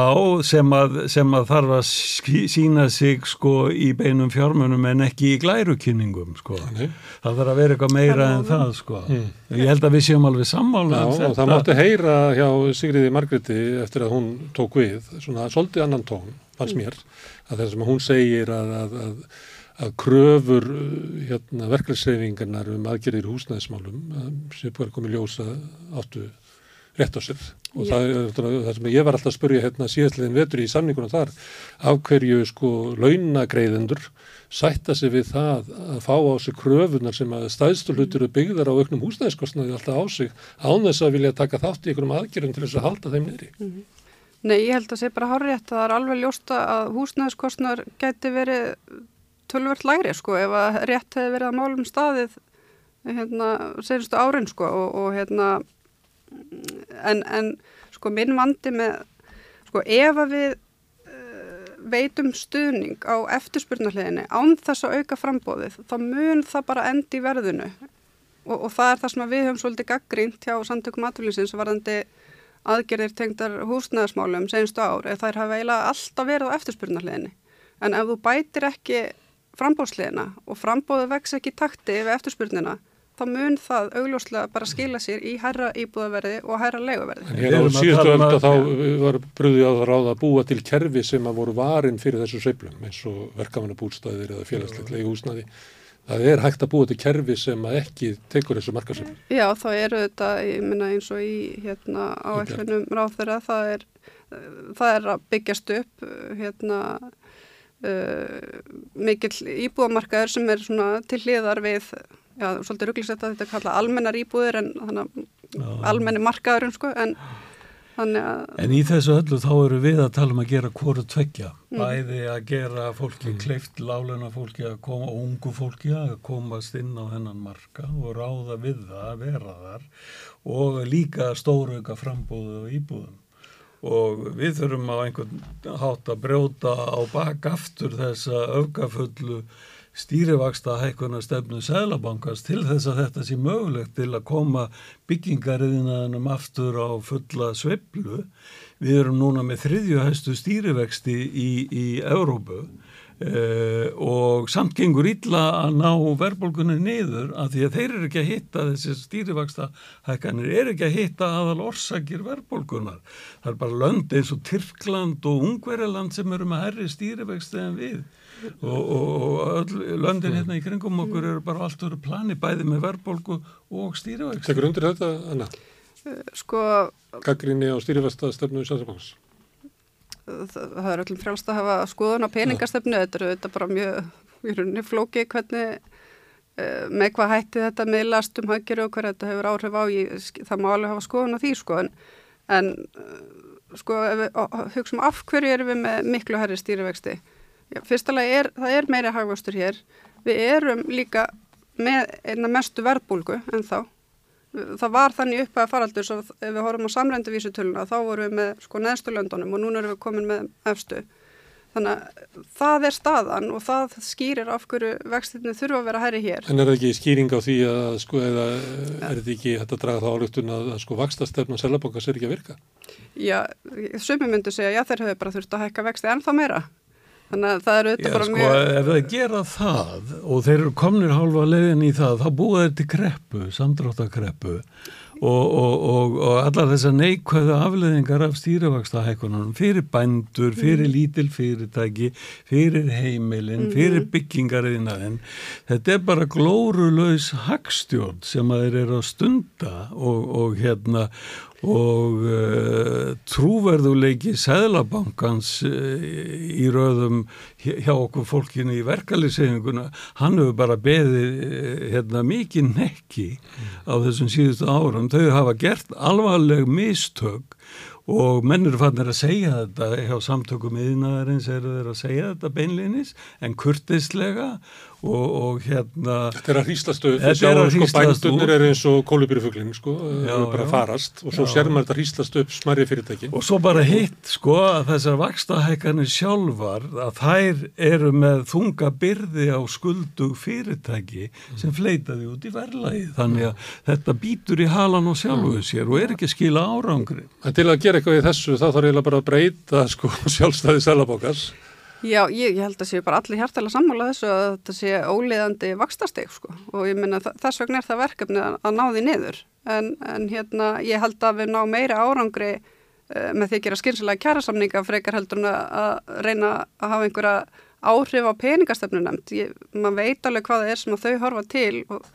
sem að, sem að þarf að sína sig sko í beinum fjármunum en ekki í glærukynningum sko. Nei. Það þarf að vera eitthvað meira en það sko. Mm. Ég held að við séum alveg sammála. Já, og það mátti heyra hjá Sigriði Margreti eftir að hún tók við, svona svolítið annan tón, fannst mér, að það sem hún segir að, að, að að kröfur hérna, verkefnsreyfingarnar um aðgerðir húsnæðismálum sem búið að koma í ljósa áttu rétt á sér. Og það, er- það sem ég var alltaf að spurja hérna síðastliðin vetur í samningunum þar af hverju sko launagreiðendur sætta sig við það að fá á sig kröfunar sem að stæðstu hlutur eru byggðar á auknum húsnæðiskostnaði alltaf á sig án þess að vilja taka þátt í einhverjum aðgerðum til þess að halda þeim niðri. Nei, ég held að sé bara hárétt að það er alveg ljósta að húsnæðiskostnar geti verið tölvert lægri sko ef að rétt hefði verið að málum staðið hérna senstu árin sko og, og hérna en, en sko minn vandi með sko ef að við uh, veitum stuðning á eftirspurnarleginni án þess að auka frambóðið þá mun það bara endi í verðinu. Og, og það er það sem við höfum svolítið gaggrínt hjá samtökum atvölusins varðandi aðgerðir tengdar húsnæðismálum senstu ár eða þær hafa eiginlega alltaf verið á eftirspurnarleginni en ef þú bætir ekki frambóðslegina og frambóðu vex ekki takti við eftirspurnina þá mun það augljóslega bara skila sér í herra íbúðaverði og herra leiguverði. En Við hér á síðustu um ölda að- þá var bröðið á það ráð að búa til kerfi sem að voru varin fyrir þessu sveiflum eins og verkafannabúlstæðir eða félagslegt leiguhúsnaði. Það er hægt að búa til kerfi sem að ekki tekur þessu markasveiflum. Já, þá eru þetta, ég minna eins og í hérna áætlunum ráðherra, það er, það er að byggjast upp hérna uh, mikill íbúðamarkaður sem er svona til hliðar við, já, svolítið rugglisett að þetta kalla almennar íbúðir en þannig að almenni markaðurinn sko, en þannig að, En í þessu öllu þá eru við að tala um að gera hvoru tveggja. Bæði að gera fólki kleift, láluna fólki að koma, og ungu fólki að komast inn á hennan marka og ráða við það að vera þar og líka stórauka frambúðu og íbúðum. Og við þurfum á einhvern hátt að brjóta á bak aftur þessa öfgafullu stýrivaksta hækkuna stefnu Sælabankast til þess að þetta sé mögulegt til að koma byggingariðinaðanum aftur á fulla sveiflu. Við erum núna með þriðjuhæstu stýrivexti í, í Evrópu uh, og samt gengur illa að ná verðbólgunni niður af því að þeir eru ekki að hitta þessi stýrivaksta hækkanir eru ekki að hitta aðal orsakir verðbólgunar. Það er bara lönd eins og Tyrkland og Ungverjaland sem eru með herri stýrivexti en við og, og, og öll löndin hérna í kringum okkur eru bara allt öru plani bæði með verðbólgu og stýrivexti. Tekur undir þetta, Anna? sko, Gaggrinni á stýrifesta stefnu í Sæðarbankans? það, er öllum frjálst að hafa skoðun á peningastefnu, þetta eru þetta bara mjög, í rauninni flóki hvernig eh, með hvað hætti þetta miðlast um haggeru og hvað þetta hefur áhrif á ég, það má alveg hafa skoðun á því sko en, en eh, sko ef við hugsaum af hverju erum við með miklu herri stýrivexti Já, fyrstulega er, það er meiri hagvöxtur hér. Við erum líka með einna mestu verðbólgu en þá það var þannig upp að faraldur svo ef við horfum á samrændu vísutöluna þá vorum við með sko neðstu löndunum og núna erum við komin með efstu. Þannig að það er staðan og það skýrir af hverju vextinu þurfa að vera hæri hér. En er það ekki skýring á því að sko eða er þetta ekki hægt að draga þá álugtun að, sko vakstastefna Sæðarbankans er ekki að virka? Já, sumi myndu segja já þeir höfðu bara þurft að hækka vexti ennþá meira þannig að það eru auðvitað bara sko, mjög ef þeir gera það og þeir eru komnir hálfa leiðin í það, þá búa þeir til kreppu, samdráttarkreppu og, og, og, og allar þessar neikvæðu afleðingar af stýrivakstahækunum fyrir bændur, fyrir lítil fyrirtæki, fyrir heimilin, fyrir byggingariðinaðin. Þetta er bara glórulaus hagstjórn sem að þeir eru að stunda og, og hérna og uh, trúverðuleiki Sæðlabankans uh, í röðum hjá okkur fólkinu í verkaliðsefinguna, hann hefur bara beðið uh, hérna, mikið nekki á þessum síðustu árum. Þau hafa gert alvarleg mistök og menn eru fannir að segja þetta hjá samtökum yðnaðarins eru þeir að segja þetta beinlinis en kurtislega og, og hérna Þetta er að hríslast upp, sko bændunir er eins og kólubýrufuglinn sko, Já, bara já. farast og svo sér maður þetta hríslast upp smarri fyrirtækin. Og svo bara hitt, sko, að þessar vakstahækkanir sjálfar, að þær eru með þunga byrði á skuldug fyrirtæki sem fleitaði út í verðlagi. Þannig að þetta býtur í halan og sjálfuðu sér og er ekki að skila árangri. En til að gera eitthvað í þessu þá þarf eiginlega bara að breyta sko sjálfstæði Sæðarbankans. Já, ég, ég held að séu bara allir hjartalega sammála þessu að þetta sé óleiðandi vakstasteg sko. Og ég minna þess vegna er það verkefni að, að ná því niður. En, en hérna ég held að við ná meira árangri uh, með því að gera skynsilega kjærasamninga frekar heldur en að, reyna að hafa einhverja áhrif á peningastöfnu nefnd. Maður veit alveg hvað það er sem þau horfa til og,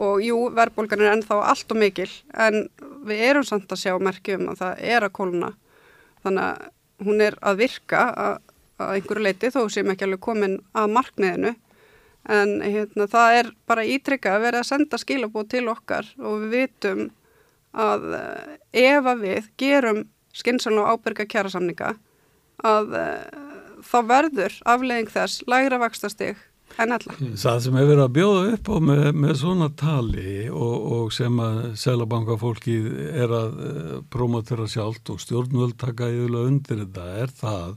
og jú, verðbólgan er ennþá allt og mikil en við erum samt að sjá merkjum að það er að kóluna þannig að hún er að virka að, að einhverju leiti þó sem ekki alveg komin að markmiðinu en hérna, það er bara ítrykka að vera að senda skilabóð til okkar og við vitum að eh, ef að við gerum skynnsalna og ábyrga kjærasamninga að uh, þá verður aflegging þess lægra vakstastig en alla. Það sem hefur verið að bjóða upp á með, með svona tali og, og sem að selabankafólkið er að uh, promotera sjálft og stjórnvöld taka yfirlega undir þetta er það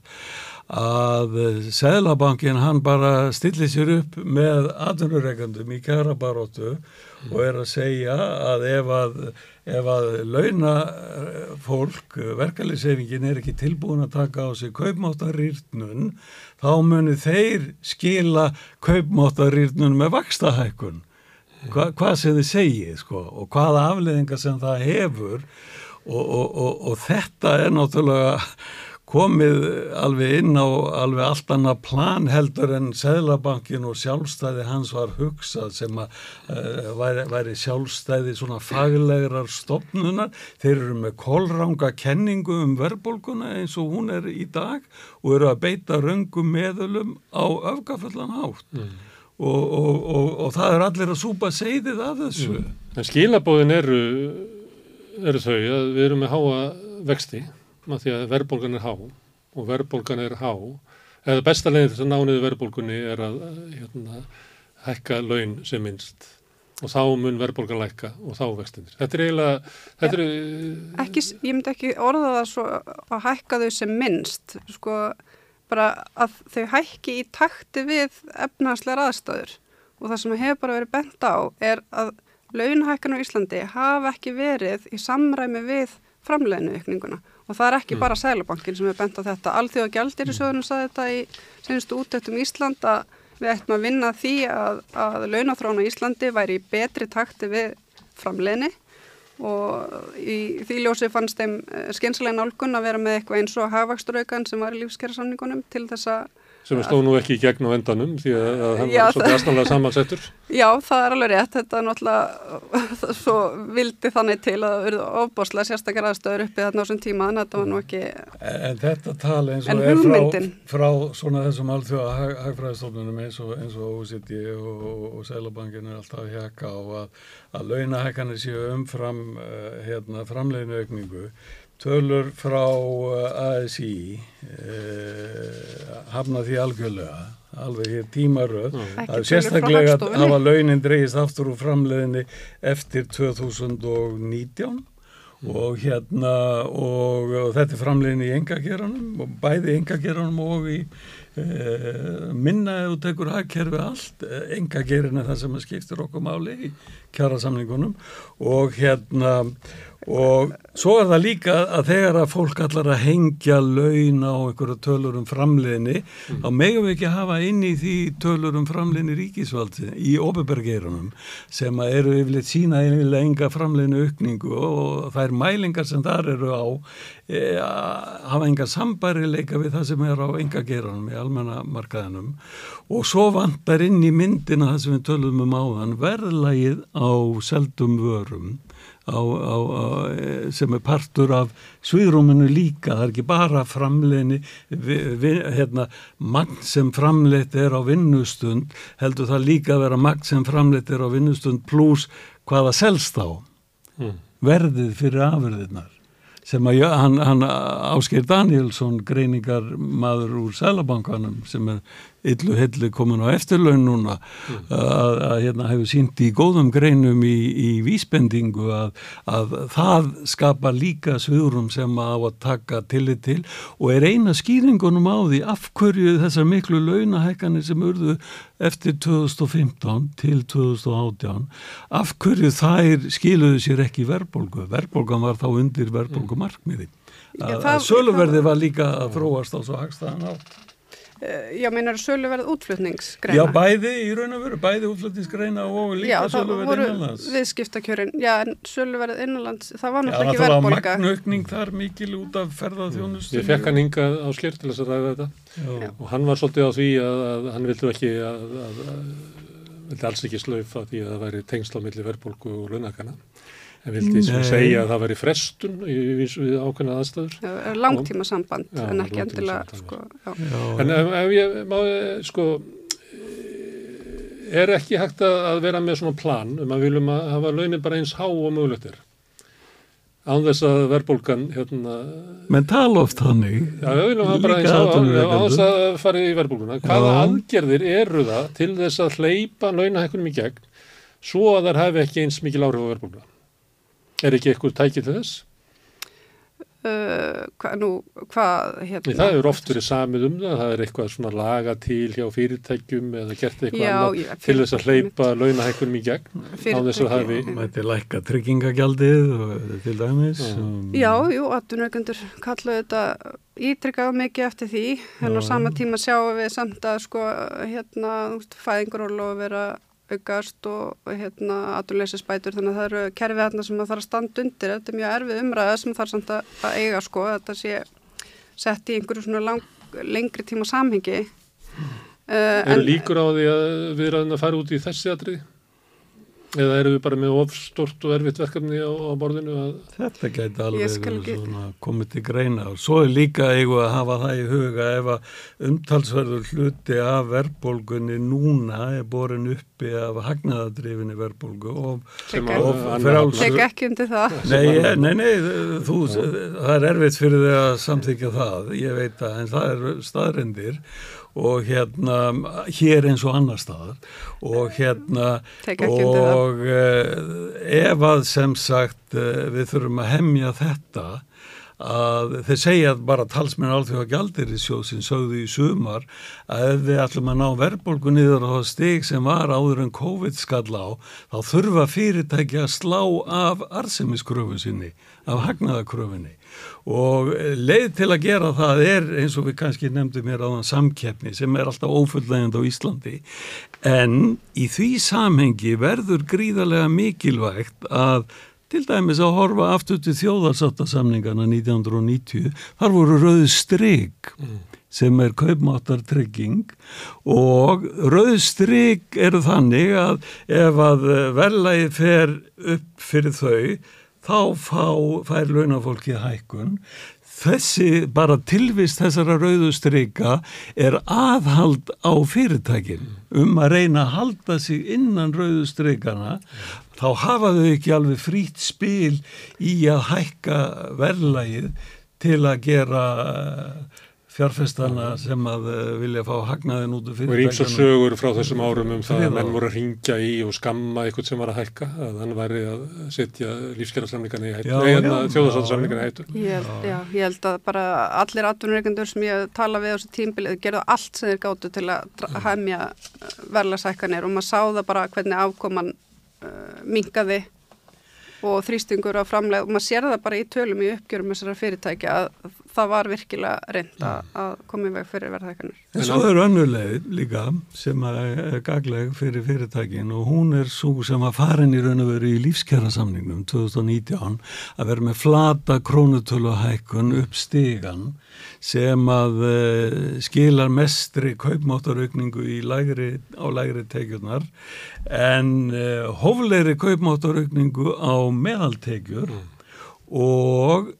að Sælabankin hann bara stillir sér upp með atvinnureikandum í kæra baróttu mm. og er að segja að ef að, ef að launa fólk, verkefliðsefingin er ekki tilbúin að taka á sig kaupmáttarýrnun þá muni þeir skila kaupmáttarýrnun með vakstahækun Hva, hvað sem þið segið sko og hvaða afleðingar sem það hefur og, og, og, og þetta er náttúrulega komið alveg inn á alveg allt annað plan heldur en Sæðlabankin og sjálfstæði hans var hugsað sem að uh, væri, væri sjálfstæði svona faglegar stopnunar. Þeir eru með kolranga kenningu um verðbólguna eins og hún er í dag og eru að beita röngum meðölum á öfgafallan hátt. Mm. Og, og, og, og það er allir að súpa segðið af þessu. Mm. En skilabóðin eru, eru þau að við erum með háa vexti að því að verðbólgan er há og verðbólgan er há eða besta leginn þess að nániðu verðbólgunni er að hérna, hækka laun sem minnst. Og þá mun verðbólgan lækka og þá vextinir. Þetta er eiginlega þetta ja, er, ekki, Ég myndi ekki orða það svo að hækka þau sem minnst. Sko bara að þau hækki í takti við efnahanslegar aðstöður og það sem hefur bara verið bent á er að launahækkan á Íslandi hafa ekki verið í samræmi við framleginu ykninguna Og það er ekki mm. bara Sælabankin sem er bent á þetta. Alþjóða gældir í sögurnum saði þetta í senstu útöktum Ísland að við ættum að vinna því að, að launáþróna Íslandi væri í betri takti við framleginni og í því ljósi fannst þeim eh, skynsalega nálgun að vera með eitthvað eins og hafvaksturaukan sem var í lífskerrasamningunum til þess að sem stóð nú ekki í gegn á endanum því að hann var svo gæstanlega samansettur. Já, það er alveg rétt, þetta er náttúrulega svo vildi þannig til að það verði ofboslega sérstakar aðstöður uppi þarna á þessum tíma en þetta var nú ekki En þetta tala eins og er frá, frá svona þessum alþjóða hag, hagfræðistofnunum eins og, eins og OCD og, og Sælabankin er alltaf hjekka á að, að launahekkanir séu umfram uh, hérna, framleginu aukningu Tölur frá uh, ASI eh, hafna því algjörlega, alveg hér tímaröð, að sérstaklega hafa launin dreyist aftur úr framleðinni eftir 2019 mm. og hérna og, og þetta er framleðinni í engageranum og bæði engageranum og í eh, minna ef þú tekur hagkerfi allt, engagerin er það sem skiptir okkur máli í kjara samningunum og hérna og svo er það líka að þegar að fólk allar að hengja laun á einhverju tölur um framleginni mm. þá megum við ekki hafa inn í því tölur um framleginni ríkisvaldi í ofinbergerunum sem eru yfirleitt sína yfirleitt enga framleginu aukningu og það er mælingar sem þar eru á e, hafa enga sambærileika við það sem er á enga gerunum í almennamarkaðinum og svo vandar inn í myndina það sem við tölum um áðan verðlægið á seldum vörum á, á, á, sem er partur af sviðrúminu líka, það er ekki bara framleginni, hérna, magn sem framleitt er á vinnustund, heldur það líka að vera magn sem framleitt er á vinnustund pluss hvaða selst á, mm. verðið fyrir afurðirnar sem að hann, hann Ásker Danielsson greiningar maður úr Sælabankanum sem er illu hellu komin á eftirlaun núna mm. að, að hérna hefur sínt í góðum greinum í, í vísbendingu að, að það skapa líka svörum sem á að taka tillit til og er eina skýringunum á því af hverju þessar miklu launahækkanir sem urðu eftir 2015 til 2018 af hverju þær skiluðu sér ekki verðbólgu verðbólgan var þá undir verðbólgumarkmiði að söluverði var líka að fróast á svo hagstaðan átt já, meinar söluverð útflutningsgreina? Já, bæði í raun og veru, bæði útflutningsgreina og líka söluverð innanlands. Já, það voru viðskiptakjörin, já, en söluverð innanlands, það var náttúrulega ekki verðbólka. Já, það var magnaukning þar mikil út af ferðarþjónustunni. Ég fekk hann hingað á skýrt til þess að ræða þetta já. og hann var svolítið á því að, að hann vildu ekki að, að vildi alls ekki slaufa því að það væri tengsla millir verðbólgu og launakana en vildi sem segja að það væri frestun í, við, við ákveðna aðstæður. Já, langtíma samband Já, en ekki endilega sko, já. Já, En ef, ef ég má, eh, sko, eh, er ekki hægt að, að vera með svona plan um að viljum að hafa launin bara eins há og mögulegt er? Án þess að verðbólgan, hérna, menn tala oft þannig já, við viljum hafa bara eins há, án þess að fara í verðbólguna. Hvaða aðgerðir eru það til þess að hleypa launahækkunum í gegn svo að þær hafi ekki eins mikil áhrif á verðbólguna? Er ekki eitthvað tækið til þess? Uh, hva, nú, hvað Nei, hérna það hefur oft verið samið um það, það er eitthvað svona laga til hjá fyrirtækjum eða gert eitthvað Já, annað já, til þess að hleypa launahækkunum í gegn á þess að hafi, já. Mætti lækka tryggingagjaldið og, til dæmis Já. um, Já, jú, atvinnureikendur kallu þetta ítrykkað mikið eftir því en á sama tíma sjáum við samt að sko hérna fæðingarólu og vera aukast og hérna atvinnuleysisbætur þannig að það eru kerfið hérna sem það þarf að standa undir þetta er mjög erfið umræða sem þarf samt að, að eiga sko þetta sé sett í einhverju svona lang, lengri tíma samhengi uh, eru líkur á því að við erum að fara út í þessi atriði? Eða eru við bara með ofstort og erfitt verkefni á, á borðinu að Þetta gæti alveg komið til greina. Og svo er líka eigu að hafa það í huga ef að umtalsverður hluti af verðbólgunni núna er borin uppi af hagnaðadrifinni verðbólgu og Og frjáls- tek ekki undir það. Nei, nei, nei, þú, það er erfitt fyrir þig að samþykja það, ég veit það, en það er staðrendir og hérna, hér eins og annar staðar. Og hérna, og uh, ef að sem sagt uh, við þurfum að hemja þetta að þeir segja bara talsmenn alþjóða gjaldir í sjóðsinn sögðu í sumar að ef við ætlum að ná verðbólgu niður á það stig sem var áður en COVID skall á þá þurfa fyrirtæki að slá af arsemiskröfu sinni, af hagnaðakröfunni og leið til að gera það er eins og við kannski nefndum hér áðan samkeppni sem er alltaf ófulllegend á Íslandi. En í því samhengi verður gríðarlega mikilvægt að til dæmis að horfa aftur til þjóðarsáttasamningana 1990 þar voru rauð stryk sem er kaupmáttartrygging. Og rauð stryk eru þannig að ef að verðlagi fer upp fyrir þau þá fá, fær launafólki hækkun. Þessi bara tilvist þessara rauðu strika er aðhald á fyrirtækin. Um að reyna að halda sig innan rauðu strikana þá hafa þau ekki alveg frýtt spil í að hækka verðlægið til að gera fjárfestana sem að eh, vilja fá hagnaðin út af og er ímsa fyrirtækjunum. sögur frá þessum árum um það að menn voru að ringja í og skamma eitthvað sem var að hækka, að hann væri að setja lífskjærasamlingana í hættu, hérna já, þjóðarsáttasamlingana í hættu. Ég held, já, ég held að bara allir atvinnureikendur sem ég tala við á þessu tímbilið gerðu allt sem þeir gáttu til að dra- hemja verðlagsækkanir og maður sá það bara hvernig afkoman uh, minkaði og þrýstingur á framleið og maður sér það bara í tölum í uppgjörum þessara fyrirtækja að það var virkilega reynd að, að koma í veg fyrir verðhækkanir. En svo er önnur leið líka sem er gagleg fyrir fyrirtækin og hún er svo sem að farin í raun og veru í lífskjara samningnum 2019 að vera með flata krónutöluhækkun upp stigan sem að uh, skilar mestri kaupmáttaraukningu í lægri, á lægri tekjurnar en uh, hóflegri kaupmáttaraukningu á meðaltekjur og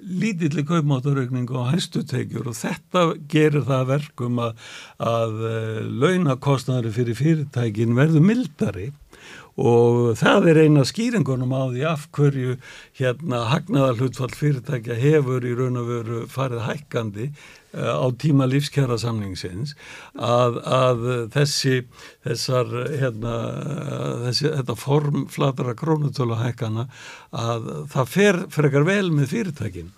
lítilli kaupmáttaraukningu á hæstu tekjur og þetta gerir það að verkum að, að uh, launakostnari fyrir fyrirtækin verður mildari og það er eina skýringunum á því af hverju hérna hagnaðalhutfall fyrirtækja hefur í raun og veru farið hækkandi á tíma lífskjara samningsins að, að þessi þessar hérna þessi, þetta form flatara krónutölu hækkana að það fer frekar vel með fyrirtækin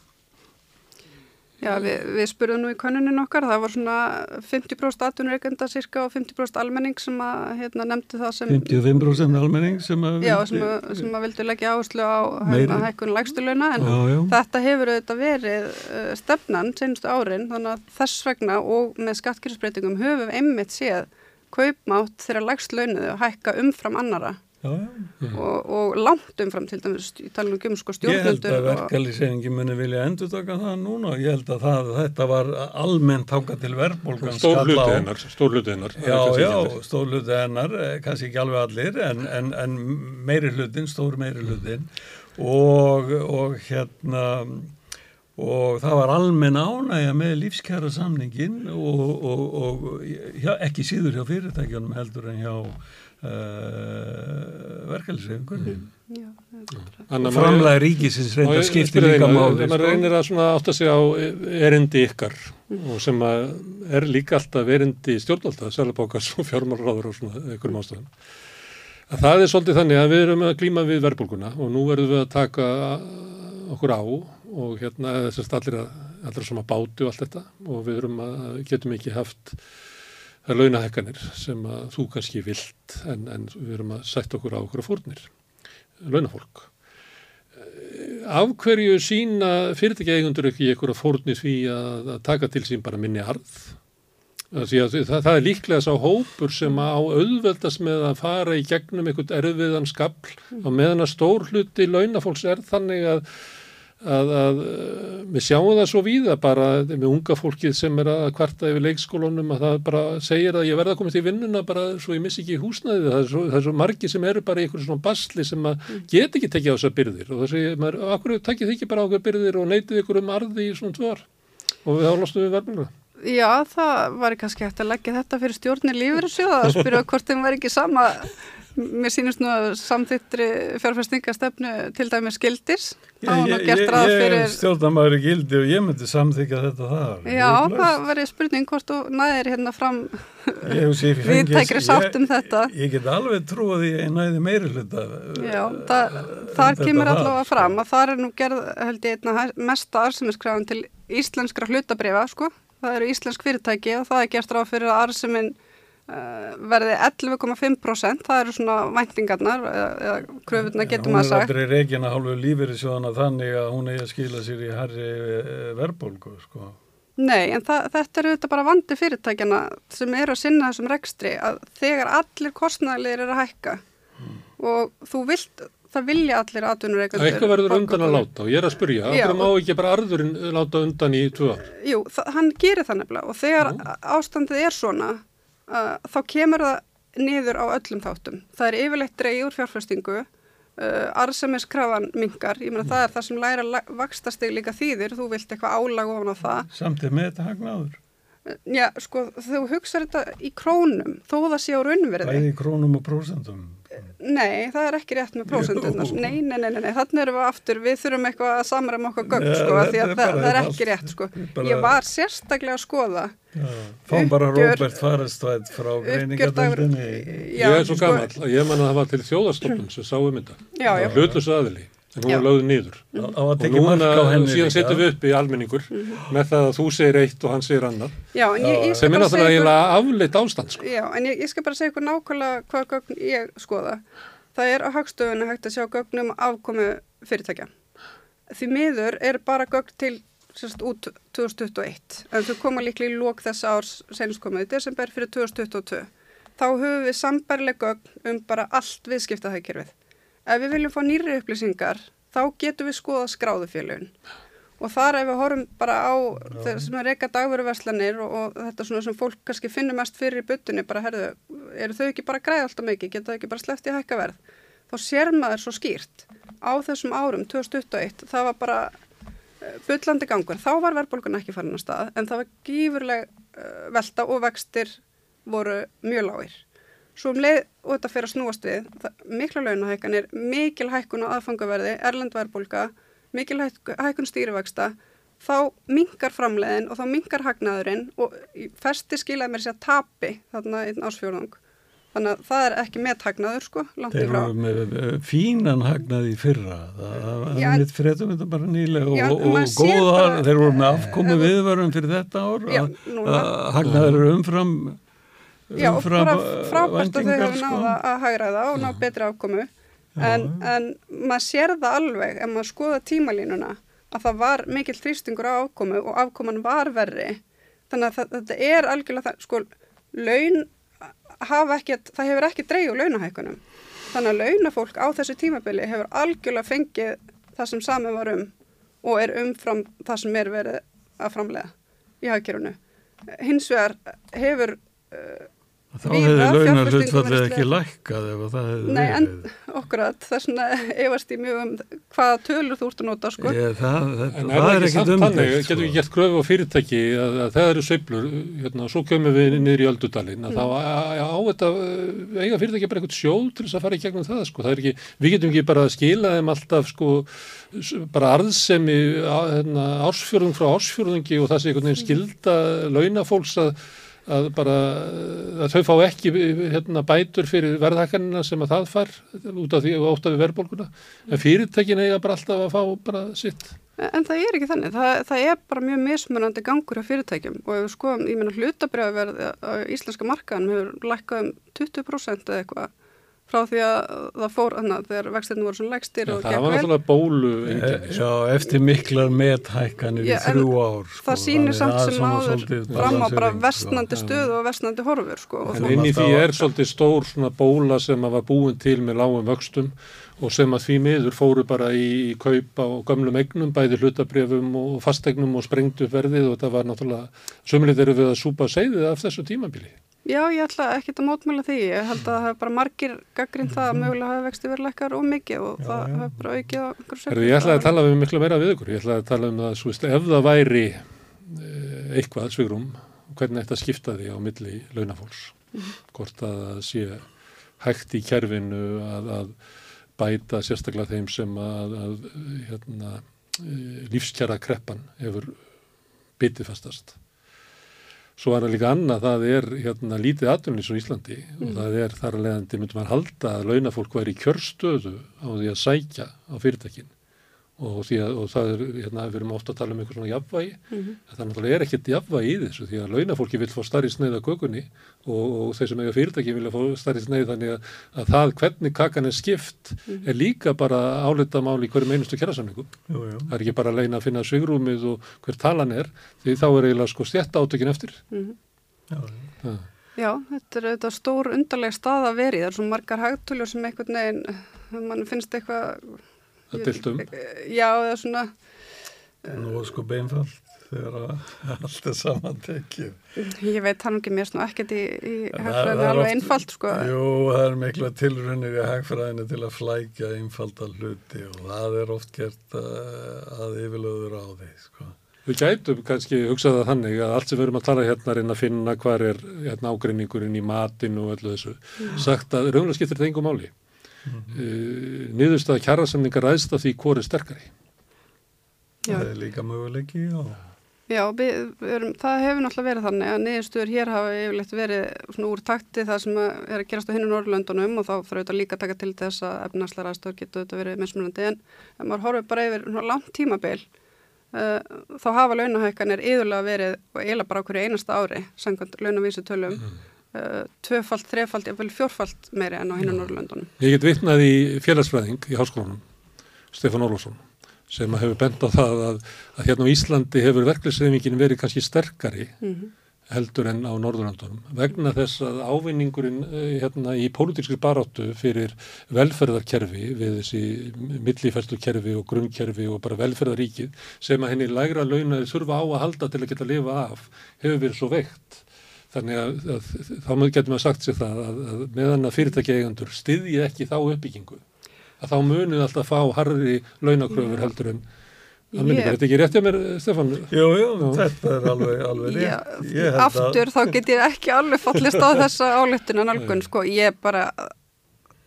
Já, við, við spurðum nú í könnunin okkar, það var svona 50% atvinnureikenda cirka og 50% almenning sem að hérna, nefndi það sem 55% almenning sem að Já, sem að, sem að vildu leggja áherslu á hérna, hækkun lægstuluna en Já, já. þetta hefur auðvitað verið uh, stefnan senstu árin þannig að þess vegna og með skattkýrsbreytingum höfum við einmitt séð kaupmátt þeirra lægstlaunuðu hækka umfram annara Já, já. og, og langt umfram til dæmis, nú ekki um sko Ég held að verkalýseiningi muni vilja endur taka það núna. Ég held að það, þetta var almennt þáka til verðbólgan Stór hluti skall á. hennar, Já, já, ekki allir. stór hluti hennar, eh, kannski ekki alveg allir, en, en, en meiri hlutin, stór meiri hlutin og, og hérna og það var almenn ánægja með lífskjara samningin og, og, og já, ekki síður hjá fyrirtækjunum heldur en hjá uh, verkeflisefingunni. Já, Anna María- Framlega ríkisins reynda ég skipti spyrja líka máli. maður sko. reynir að svona átta sig á erindi ykkar og sem að er líka alltaf erindi stjórnvalda, sælabókars og fjármálráður og svona einhverjum ástæðum. Að það er svolítið þannig að við erum að glíma við verðbólguna og nú verðum við að taka okkur á og hérna þessast allir að allir sem að bátu og allt þetta og við erum að getum ekki haft það launahekkanir sem að þú kannski vilt en, en við erum að sætta okkur á okkur fórnir, launafólk. Af hverju sína fyrirtækja eigundur ekki ykkur að fórni því að, að taka til sín bara minni arð? Því að það, það er líklega sá hópur sem á auðveldast með að fara í gegnum einhvern erfiðan skabl á meðan að stór hluti launafólks er þannig að, að, að við sjáum það svo víða bara með unga fólkið sem er að kvarta yfir leikskólunum að það bara segir að ég verða að komast í vinnuna bara svo ég missi ekki húsnæðið. Það er svo, það er svo margi sem eru bara í einhverju svona basli sem að get ekki tekið á þessar byrðir. Og það segir maður, akkur takið þið ekki bara á okkur byrðir og neytið ykkur um arði í svona tvö ár? Og þá lostum við verðmjölu Já, það var kannski hægt að leggja þetta fyrir stjórnir lífeyrissjóða að spyrja hvort þeim var ekki sama mér sínist nú að samþyttri fjárfæstingastefnu til dæmi skildis gert ráð Ég fyrir er stjórnamaður í gildi og ég myndi samþykja þetta þar. Já, það ég spurning hvort þú næðir hérna fram Ég ég fengi- viðtækri sátt um ég- þetta. Ég get alveg því að ég næði meiri hluta. Já, það, þar þetta kemur allavega sko. fram að það er nú gerð held ég mesta arðseminskrafan til íslenskra hlutabrifa sko. það eru íslensk fyrirtæki og það er gert ráð fyrir að arðsemin uh, verði 11,5% það eru svona væntingarnar eða, eða kröfurna getur maður Hún er sagt aldrei reygin að hálfu lífeyrissjóðana þannig að hún eigi að skila sér í herri verðbólgu, sko. Nei, en það, þetta er auðvitað bara vandi fyrirtækjana sem eru að sinna þessum rekstri að þegar allir kostnæðilegir eru að hækka og þú vilt, það vilja allir atvinnureikandur. Eitthvað verður undan að láta og ég er að spyrja, Já. okkur má ekki bara arðurinn láta undan í tvö ár. Jú, það, hann gerir það nefnilega og þegar ástandið er svona uh, þá kemur það niður á öllum þáttum. Það er yfirleitt dreigi úr fjárfestingu, uh, arðsemiskrafan mingar, ég meina það er það sem læra vakstastig líka þýðir, þú vilt eitthvað álag ofan á það. Samt er með þetta hagnaður. Já, sko, þú hugsaður þetta í krónum, þó það sé á raunverði. Bæði í krónum og prósentum. Nei, það er ekki rétt með prósendunar. Nei, nei, nei, nei, nei, þannig erum við aftur, við þurfum eitthvað að samræma okkar gögn, sko, af því að það, er ekki rétt, sko. Ég var sérstaklega að skoða Fáum bara Róbert Farestvæð frá greiningadöldinni. Ég er svo sko, gammal að ég man að það var til þjóðarstofnun sem sá um þetta. Já, já. Hlutlus aðili, en hún var lögð að Og núna á henni síðan setjum við upp í almenningur með það að þú segir eitt og hann segir annar. Já, en ég, ég skal Sem er bara segja náttúrulega ykkur, eiginlega afleitt ástand, sko. já, en ég, ég skal bara segja ykkur nákvæmlega hvað gögn ég skoða. Það er á hagstöfunni hægt að sjá gögnum afkomu fyrirtækja. Því miður er bara gögn til sérst, út 2021, en þau koma líklega í lók þess árs senast komið í desember fyrir 2022. Þá höfum við sambærleg gögn um bara allt viðskiptahækjörfið. Ef við viljum fá nýri upplýsingar, þá getum við skoða skráðufélögin. Og þar ef við horfum bara á sem er reyka dagveruverslanir og, og þetta svona sem fólk kannski finnur mest fyrir í buttunni, bara herðu, eru þau ekki bara að græða alltaf mikið, geta þau ekki bara sleppt í hækkaverð? Þá sér maður svo skýrt. Á þessum árum, 2021, það var bara eh, bullandi gangur. Þá var verðbólgun ekki farin á stað, en það var gífurleg uh, velta og vextir voru mjög lágir. Svo um leið og þetta fyrir að snúast við, það, mikla launahækkanir, mikil hækkun á aðfangaverði, erlend verðbólga, mikil hæk- hækkun stýrivexta, þá minkar framleiðin og þá minkar hagnaðurinn og festi skilaði mér sér að tapi þarna einn ásfjörðung. Þannig að það er ekki með hagnaður sko, langt í Þeir frá. eru með eh, fínan hagnað í fyrra. Það er mitt fréttum þetta bara nýlega Já, og, og góða, bara- þeir voru með afkomu viðvörun fyrir þetta ár. Já, að- að Hagnaður eru umfram, Já, og bara eh, frábært að þau hefur sko. náða að hagraða og ná betri afkomu. En, en maður sér það alveg ef maður skoða tímalínuna að það var mikill þrýstingur á afkomu og afkoman var verri. Þannig að það, þetta er algjörlega það, sko, laun hafa ekkert, það hefur ekki dreigð úr launahækkunum. Þannig að launafólk á þessu tímabili hefur algjörlega fengið það sem saman var um og er umfram það sem er verið að framlega í hagkerfunu. Hins vegar hefur uh, Þá hefði launar fjárfestingum hlutfallið verið ekki lækkað ef að það hefði Nei, en verið. okkur að það er svona efast í mjög um hvaða tölur þú ert að nota, sko. Ég, það, það, En það er það ekki þannig, sko. getur við gert gröfu á fyrirtæki að, að það eru sveiflur, hérna, svo komum við niður í öldudalinn, að þá á þetta, uh, eiga fyrirtæki bara eitthvað sjóð til þess að fara í gegnum það, sko, það er ekki, við getum ekki bara að skila þeim alltaf, sko, bara arðsemi, hérna, ársfjörðung frá ársfjörðungi og það sé einhvern veginn skilda launafólks að, að bara, að þau fá ekki hérna, bætur fyrir verðhækkanina sem að það far út af því og ótt af við verðbólguna, en fyrirtækin eiga bara alltaf að fá bara sitt. En það er ekki þannig, það, það er bara mjög mismunandi gangur á fyrirtækjum. Og ef við skoðum, ég meina hlutabrjáverð á íslenska markaðan hefur lækkað um 20% eða eitthvað frá því að það fór, þannig að þegar vextirnir voru svona lægstir Já, og það var náttúrulega bólu E, já, eftir miklar methækkanir í þrjú ár. Sko, Það sýnir samt sem áður fram á bara balansering, vestnandi sko. stöðu og vestnandi horfur sko. og En inn í því alltaf- er svolítið stór svona bóla sem að var búin til með lágum vöxtum og sem að því miður fóru bara í, í kaup á gömlum eignum, bæði hlutabrefum og fastegnum og sprengdu upp verðið og þetta var náttúrulega, sömulegt eru við að súpa seiðið af þessu tímabili. Já, ég ætla ekki að mótmæla því, ég held að það hef bara margir gaggrind það að mögulega hafa vexti verið lækkar og mikið og Já, það já. hef bara aukið á einhverju Herðu, ég ætlaði að tala um miklu meira við ykkur, ég ætlaði að tala um það, svo veist, ef það væri eh, eitthvað svigrum, hvernig þetta skipta því á milli launafólks, hvort að það sé hægt í kerfinu að, að bæta sérstaklega þeim sem að, að hérna, eh, lífskjara kreppan hefur bitið fastast. Svo er það líka annað, það er hérna, lítið atvinnlýs á Íslandi og það er þar að leiðandi myndum að halda að launafólk væri í kjörstöðu á því að sækja á fyrirtækin og, því að, og það er, hérna, við erum ofta að tala um eitthvað svona jafnvægi, Mhm. en það náttúrulega er ekkert jafnvægi í þessu því að launafólki vil fá starri sneið af kökunni og, og þeir sem eiga fyrirtæki vilja fá starri sneið þannig að, að það hvernig kakan er skipt er líka bara álitamál í hverjum einustu jú. Það er ekki bara að leina að finna svigrúmið og hver talan er, því þá er eiginlega sko stjætt átökin eftir. Mhm. Já, já. Ja. Já, þetta er þetta stór undarleg stað að veri, það er svo margar hagtölur sem einhvern veginn, mann finnst eitthvað... Það deilt um. Já, eða svona, Nú er sko beinfald þegar að allt er samantekið. ég veit hann ekki mér svona ekkert í, í Það- hagfræðinu það alveg einfalt sko. Jú, það er mikla tilrunir í hagfræðinu til að flækja einfalda hluti og það er oft gert uh, að yfirlöður á því, sko. Við gætum kannski hugsað það þannig að allt sem við erum að tala hérna er inn að finna hvar er hérna, ágreiningurinn í matinu og öllu þessu. Sagt að raunlega skiptir þetta engum máli. Mm Mhm. niðurstaða kjærasamningar ræðst af því hvort er sterkari. Já. Það er líka möguleiki, já. Já, við, við erum, það hefur náttúrulega verið þannig að niðurstöður hér hafa yfirleitt verið svona úr takti það sem er að gerast á hinnu Norrlöndunum og þá þarf auðvitað líka að taka til þess að efnarslega aðstöður getur auðvitað verið mismunandi en ef maður horfið bara yfir svona langt tímabil uh, þá hafa launahækkanir yðurlega verið og eiginlega bara á hverju einasta ári samkvæmt launavísu tölum uh, tvöfalt, þrefalt, jafnvel fjórfalt meiri en á hinnu Norrlöndunum. Ég get vitnað í félagsfræðing í háskólanum, Stefán Orlásson, sem hefur bent á það að, að hérna á Íslandi hefur verklisreifingin verið kannski sterkari Mm heldur en á Norðurlandunum vegna þess að ávinningurinn eh, hérna í pólitíkskri baráttu fyrir velferðarkerfi við þessi millifærslukerfi og grunnkerfi og bara velferðaríkið sem að henni lægra launaði þurfa á að halda til að geta að lifa af hefur verið svo veikt þannig að, að þá getum við sagt sér það að, að meðan að fyrirtæki eigendur styðji ekki þá uppbyggingu að þá munið alltaf fá harri launakröfur heldur en. Ég- Þetta er ekki rétt hjá mér, Stefán? Jú, jú, Já. þetta er alveg, alveg Já, rétt. Að- aftur þá get ég ekki alveg fallist á þessa ályktuna nálgun sko, ég bara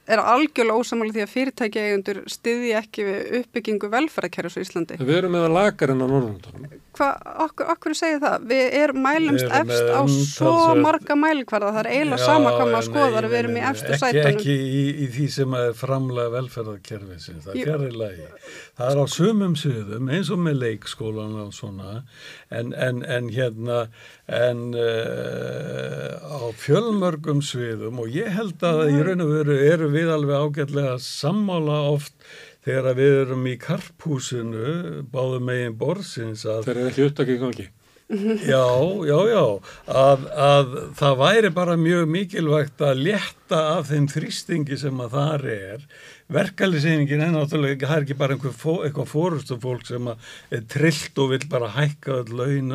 er algjörlega ósamála því að fyrirtæki eigundur styðji ekki við uppbyggingu velferðarkerfis í Íslandi. Við erum með að lagar en á Norðurlandunum. Hvað, okkur, okkur segir það? Við erum mælumst Við erum efst á svo umtalsvert- marga mælikvarða, það er eiginlega Já, sama hvað maður en skoðar, við erum í efstu ekki, sætunum. Ekki í, í því sem er framlega velferðarkerfisins, það er fjarrir lagi. Það er á sumum sviðum, eins og með leikskólan og svona, en, en, en hérna, en uh, á fjölmörgum sviðum og ég held að í raun og veru eru við alveg ágætlega sammála oft þegar við erum í karphúsinu, báðum megin borsins að Þeir eru ekki upptakið gangi. Já, já, já, að, að það væri bara mjög mikilvægt að létta af þeim þrýstingi sem að þar er verkefliðseiningin er náttúrulega það er ekki bara eitthvað fórustu fólk sem er trillt og vil bara hækka öll laun,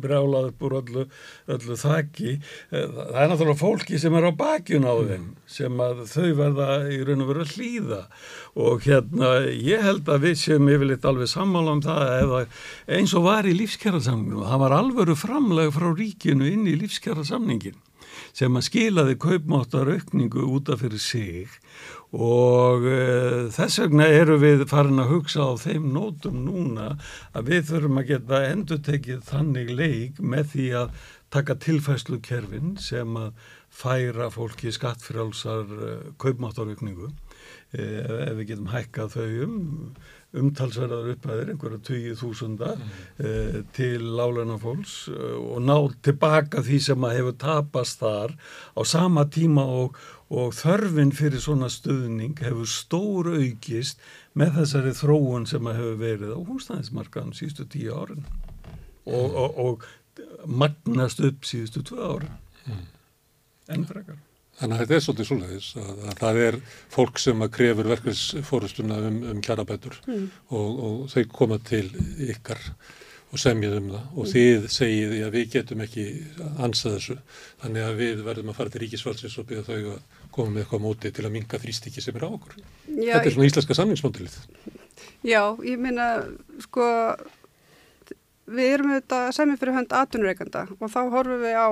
brjálað upp úr öllu, öllu þakki það er náttúrulega fólki sem er á bakjun á þeim sem að þau verða í raun og veru að hlýða. Og hérna ég held að við séum yfirleitt alveg sammála um það eða eins og var í lífskjærasamninginu það var alvöru framleg frá ríkinu inn í lífskjærasamningin sem að skilaði kaupmáttar aukningu útaf fyrir sig og uh, þess vegna eru við farin að hugsa á þeim nótum núna að við þurfum að geta endur tekið þannig leik með því að taka tilfæslu kerfin sem að færa fólki skattfrjálsar uh, kaupmáttaraukningu uh, ef við getum hækkað þau um umtalsverðar upphæðir, einhverja 20.000 mm. til láleina fólks og ná tilbaka því sem að hefur tapast þar á sama tíma og, og þörfin fyrir svona stuðning hefur stór aukist með þessari þróun sem að hefur verið á húsnæðismarkaðum síðustu tíu árin og, og, og magnast upp síðustu tvö árin mm. enn frekar. Þannig að þetta er svolítið svoleiðis að, að það er fólk sem að krefur verkefnisfórustuna um, um kjarabætur mm. og, og þau koma til ykkar og semjað um það og þið segið að við getum ekki ansað þessu þannig að við verðum að fara til ríkisfalsins og byrja þau að koma með eitthvað móti til að minga þrýstikki sem er á okkur. Já, þetta er svona íslenska samningsmótilið. Já, ég minna sko við erum auðvitað semjað fyrir hönd atunreikanda og þá horfum við á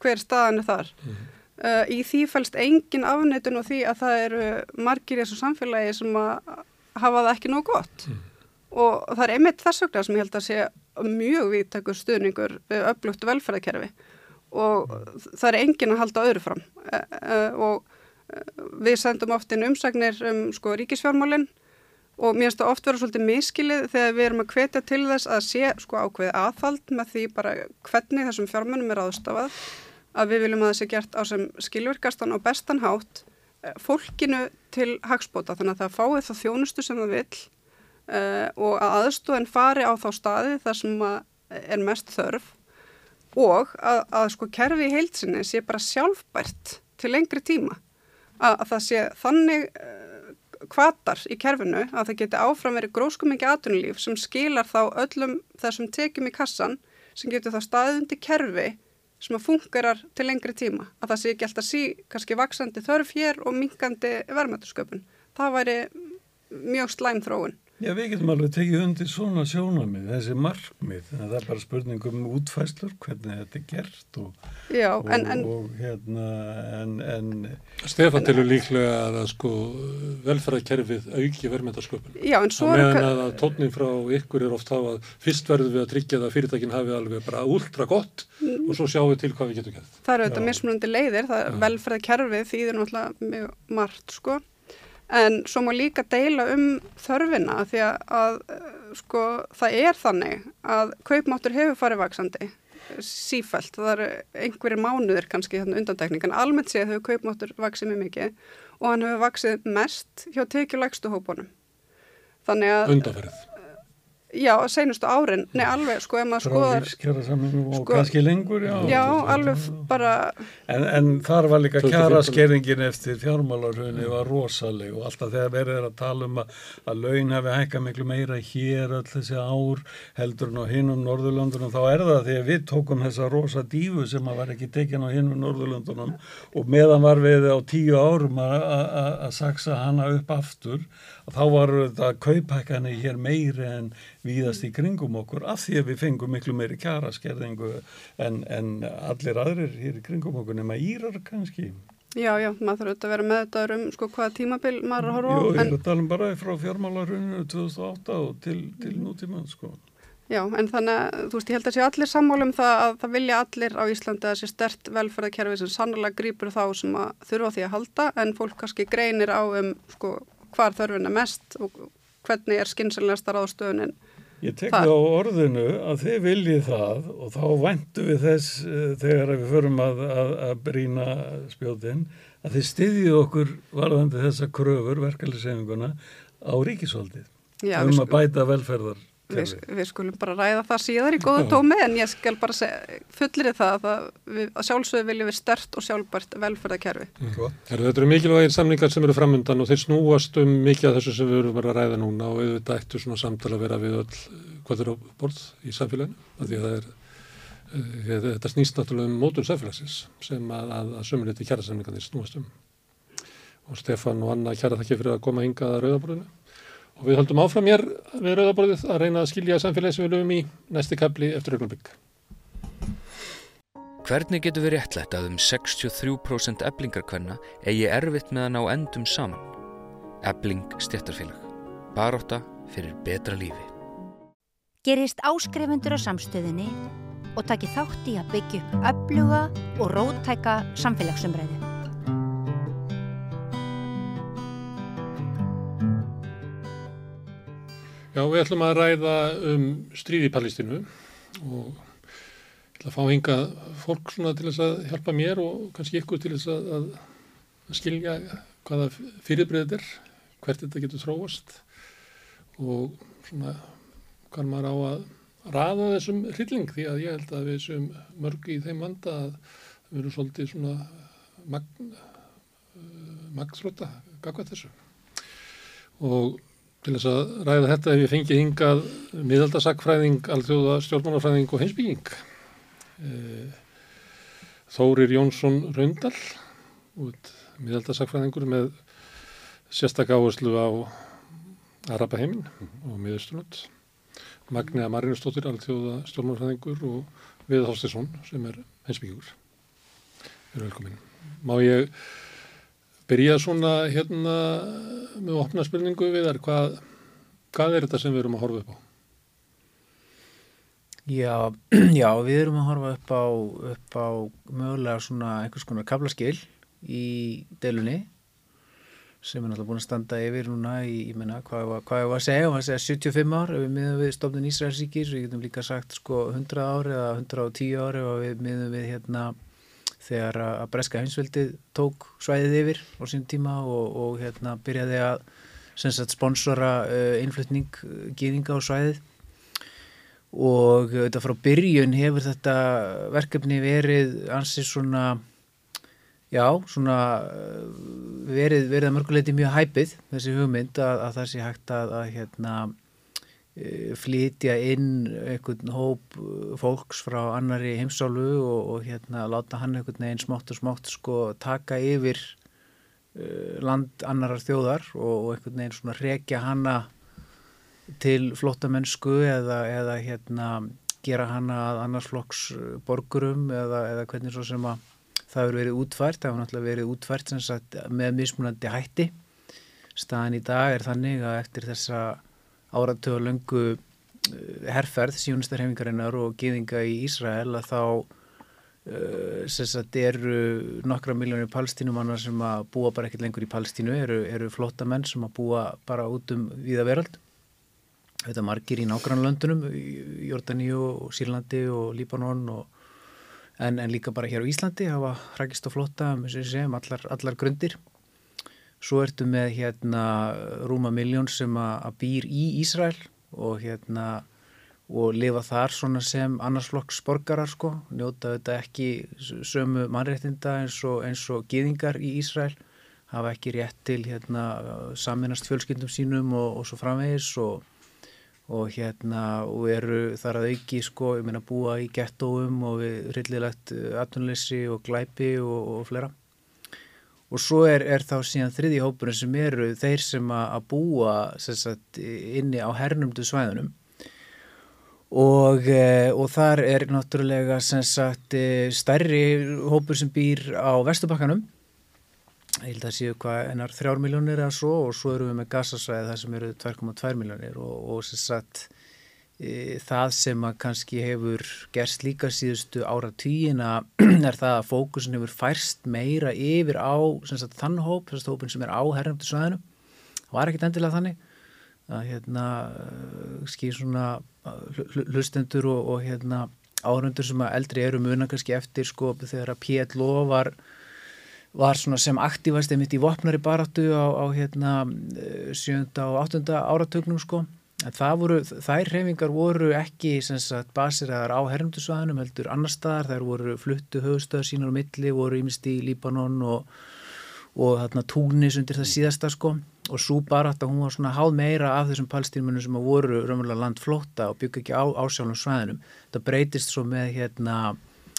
hver staðan er þar. Mm. Uh, í því fælst engin afnettun og því að það eru margir í þessu samfélagi sem að hafa það ekki nóg gott mm. Og það er einmitt þess vegna sem ég held að sé mjög viðtakur stuðningur upplugt velferðarkerfi. Og það er engin að halda öðru fram. Uh, uh, og við sendum oft inn umsagnir um sko ríkisfjármálinn og mér finnst það oft vera svolítið miskilið þegar við erum að hvetja til þess að sé sko ákveði aðfald með því bara hvernig þessum fjármennum er aðstafað að við viljum að það sé gert á sem skilvirkastan og bestan hátt eh, fólkinu til hagspóta þannig að það fái það þjónustu sem það vil uh, og að aðstúðin fari á þá staði þar sem er mest þörf og að, að sko kerfi í heilsinni sé bara sjálfbært til lengri tíma. Að, að það sé þannig uh, kvatar í kerfinu að það geti áfram verið gróskum ekki aðtunulíf sem skilar þá öllum þessum tekjum í kassan sem getur þá staðundi kerfi sem að fungerar til lengri tíma. Að það sé ekki alltaf sí kannski vaksandi þörf hér og minkandi verðmættusköpun það væri mjög slæm þróun Já, við getum alveg tekið undir svona sjónamið, þessi markmið, en það er bara spurningum um útfæslur, hvernig þetta er gert og, Já, og, en, en, og hérna, en... en Stefan tilur líklega að að sko velferðarkerfið auki verðmyndarsköpun. Já, en svo... Það meðan að, að tónnin frá ykkur er oft á að fyrst verður við að tryggja það að fyrirtækinn hafi alveg bara últra gott og svo sjáum við til hvað við getum gert. Það eru þetta mismunandi leiðir, það er velferðarkerfið þýðir náttúrulega mjög margt, sko en svo má líka deila um þörfina því að, að sko, það er þannig að kaupmáttur hefur farið vaksandi sífælt, það eru einhverjir mánuður kannski þannig undantekning en almennt séð hefur kaupmáttur vaksið mjög mikið og hann hefur vaksið mest hjá tekjulegstu hópunum. Undanferð Já, seinustu árin, nei alveg sko ef maður skoðar Frá lífskjara samlingum og sko, kannski lengur Já, já alveg bara en, en þar var líka kjara skerringin eftir fjármálarhunni var rosaleg og alltaf þegar verður að tala um að, að laun hefði hækka miklu meira hér öll þessi ár heldur en á hinnum Norðurlöndunum þá er það því að við tókum þessa rosa dífu sem að var ekki tekin á hinnum Norðurlöndunum og meðan var við á tíu árum að saksa hana upp aftur þá var þetta kaupækani hér meiri en víðast í kringum okkur af því að við fengum miklu meiri kjara skerðingu en, en allir aðrir hér í kringum okkur nema Írar kannski. Já, já, maður þurft að vera með þetta um sko hvaða tímabil maður horfa á. Jú, ég er að tala um bara frá fjármálaruninu 2008 og til, til nútíman sko. Já, en þannig að þú veist, ég held að sé allir sammálum það að það vilja allir á Íslandi að sé stert velferðarkerfi sem sannlega grýpur þá sem að þurfa því að halda en fólk kannski greinir á um sko hvar þörfin er mest og hvernig er skynsalinnasta ráðstöðunin Ég tek það á orðinu að þið viljið það og þá væntu við þess uh, þegar við förum að, að, að brína spjótin að þið styðjið okkur varðandi þessa kröfur verkefliðsefinguna á ríkisvaldið um að bæta velferðar við, við skulum bara ræða það síðar í góðu tómi en ég skal bara fullir það að, við, að sjálfsögðu viljum við stert og sjálfbært velferðarkerfi. Mm. Þetta eru mikilvægir samlingar sem eru framöndan og þeir snúast um mikið af þessu sem við erum að ræða núna og auðvitað ættu svona samtala að vera við öll hvað er á borð í samfélaginu? Er uh, þetta snýst náttúrulega um mótun samfélagsins sem að, að, að sömuleyti kjærasamlingarnir snúast um. Og Stefan og Anna kjæra þakki fyrir að koma hingað að rauðaborðinu og við höldum áfram hér við rauðaborðið að reyna að skilja samfélagi sem við lögum í næsti kapli eftir augnabygg. Hvernig getur við réttlætt að um 63% eblingarkvenna eigi erfitt með að ná endum saman? Ebling stjættarfélag. Baróta fyrir betra lífi. Gerist áskrifundur á samstöðinni og taki þátt í að byggja upp öfluga og rótæka samfélagsumræðu. Já, við ætlum að ræða um stríði í Palestínu og ég ætla að fá hinga fólk svona til þess að hjálpa mér og kannski ykkur til þess að, að, skilja hvaða fyrirbreyðið er, hvert þetta getur þróast og svona hvað maður á að ræða þessum hrylling því að ég held að við séum mörg í þeim vanda að við erum svolítið svona magn, magþróta gagvað þessu. Og til þess að ræða þetta ef ég fengi hingað miðaldasakfræðing, alþjóða stjórnmálafræðing og heimsbygging. Eh, Þórir Jónsson Raundal, miðaldasakfræðingur með sérstak áherslu á Arabaheimin og miðausturlund. Magniða Marinustóttir, alþjóða stjórnmálafræðingur og Við Þorstinsson sem er heimsbyggingur. Velkomin. Má ég byrja svona hérna með opna spurningu við þar hvað, hvað er þetta sem við erum að horfa upp á? Já, já við erum að horfa upp á, upp á mögulega svona einhvers konar kablaskil í delunni sem er náttúrulega búin að standa yfir núna í, ég menna, hvað, ég var að segja, var að segja 75 ár ef við miðum við stofnun Ísraelsíkir, við getum líka sagt sko 100 ári eða 110 ári og við miðum við hérna þegar að Breska heimsveldið tók svæðið yfir á sín tíma og, og hérna byrjaði að sagt, sponsora uh, innflutning uh, gýðinga á svæðið. Og þetta frá byrjun hefur þetta verkefni verið ansið svona já, svona uh, verið, verið að mörguleiti mjög hæpið þessi hugmynd að, að það sé hægt að, að hérna Eh, flytja inn einhvern hóp eh, fólks frá annari heimsálu og, og hérna láta hann einhvern veginn smátt og smátt sko taka yfir uh, land annarar þjóðar og, og einhvern veginn svona rekja hanna til flottamennsku eða, eða hérna gera hanna að annarsflokks borgurum eða, eða hvernig svo sem að það hefur verið útvært, það hefur náttúrulega verið útvært sagt, með mismunandi hætti. Staðan í dag er þannig að eftir þessa áratöðu löngu eh, herrferð síunistarhefingarinnar og gýðinga í Ísrael að þá uh, sagt, eru nokkra miljónir palestínumannar sem að búa bara ekkert lengur í Palestínu eru, eru flotta menn sem að búa bara út um viða veröld. Þetta margir í nágrannlöndunum Jórdaníu og Sírlandi og Líbanon og, en, en líka bara hér á Íslandi hafa hrækist og flotta um allar, allar grundir Svo ertu með hérna rúma miljón sem að býr í Ísræl og hérna og lifa þar svona sem annarsflokks borgarar sko, njóta þetta ekki sömu mannréttinda eins og, eins og gýðingar í Ísræl, hafa ekki rétt til hérna saminast fjölskyldum sínum og, og svo framvegis og, og hérna og eru þar að auki sko, ég meina búa í gettóum og við rillilegt aðtunleysi og glæpi og flera og svo er, er þá síðan þriði hópurinn sem eru þeir sem að búa sagt, inni á hernumdu svæðunum. Og, e, og þar er náttúrulega sagt, e, stærri hópur sem býr á Vestubakkanum ég held að séu hvað ennar þrjármiljónir eða svo og svo eru við með gasasvæði þar sem eru 2,2 miljónir og, og sem sagt það sem að kannski hefur gerst líka síðustu ára tíina er það að fókusin hefur færst meira yfir á sagt, þann hóp, þess að hópin sem er á herrnumtu svæðinu, það var ekkit endilega þannig að hérna skýr svona hlustendur og, og hérna árundur sem að eldri eru muna kannski eftir sko þegar að PLO var var svona sem aktivast einmitt í vopnari baratu á, á hérna 7. og 8. áratögnum sko voru, þær reyfingar voru ekki sagt basiraðar á herrumdusvæðanum heldur annar staðar, þær voru fluttu höfustöðar sínar á milli, voru ímest í Líbanon og, og þarna túnis undir það síðasta sko. Og svo bara að hún var svona háð meira af þessum palstýrmunum sem voru raunverulega landflóta og byggja ekki á ásjálfum svæðinum. Það breytist svo með hérna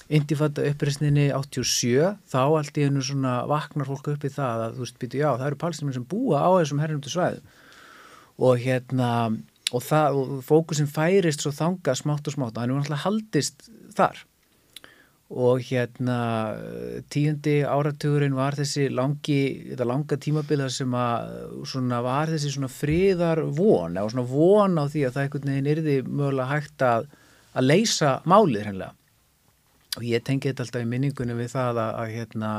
Indifata uppreysninni 87, þá allt í hennu svona vaknar fólk upp í það að þú veist, býtu já, það eru palstýrmunum sem búa á þessum herrumdu svæðum og hérna og, það, og fókusin færist svo þanga smátt og smátt og hann er náttúrulega haldist þar. Og hérna tíundi áratugurinn var þessi langi, þetta langa tímabila sem að svona var þessi svona fríðar von eða svona von á því að það einhvern veginn yrði mögulega hægt að, að leysa málið hreinlega. Og ég tengi þetta alltaf í minningunum við það að, að hérna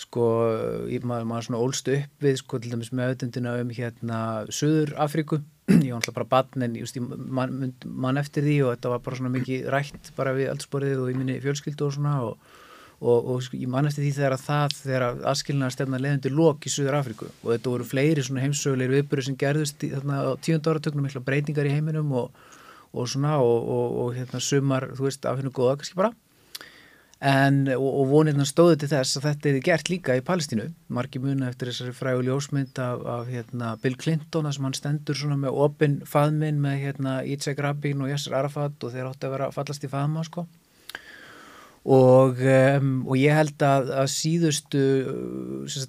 sko, maður, maður svona ólst upp við sko til dæmis með auðvendina um hérna Suður Afríku ég var alltaf bara batn en ég mann man eftir því og þetta var bara svona mikið rætt bara við aldsporið og í minni fjölskyldu og svona og, og, og ég mann eftir því þegar að það þegar að aðskilnaðar stefna leðandi lok í Suður Afríku og þetta voru fleiri svona heimsögulegir viðbyrju sem gerðust í, þarna á tíund áratögnum mikla breytingar í heiminum og, og svona og hérna sumar, þú veist, af hennu góða kannski bara En, og, og vonirna stóðu til þess að þetta hefði gert líka í Palestínu margi muna eftir þessari frægu ljósmynd af, af hérna, Bill Clinton sem hann stendur svona með opinn faðminn með hérna, Yitzhak Rabin og Yasser Arafat og þeir átti að vera fallast í faðma sko. og, um, og ég held að, að síðustu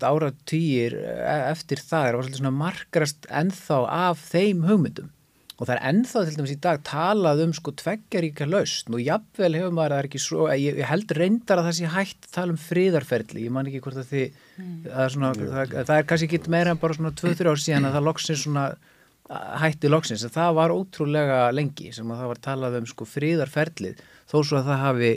ára týjir e, eftir það er að markrast ennþá af þeim hugmyndum og það er ennþá til dæmis í dag talað um sko tveggjaríka lausn. Og jafnvel hefur maður það ekki svo, ég, ég held reyndar að það sé hægt að tala um fríðarferðli, ég man ekki hvort að þið mm. það, er svona, það, það er kannski ekki meira en bara svona 2-3 ár síðan að það loksins svona hætti loksins, en það var ótrúlega lengi sem að það var talað um sko fríðarferðlið þó svo að það hafi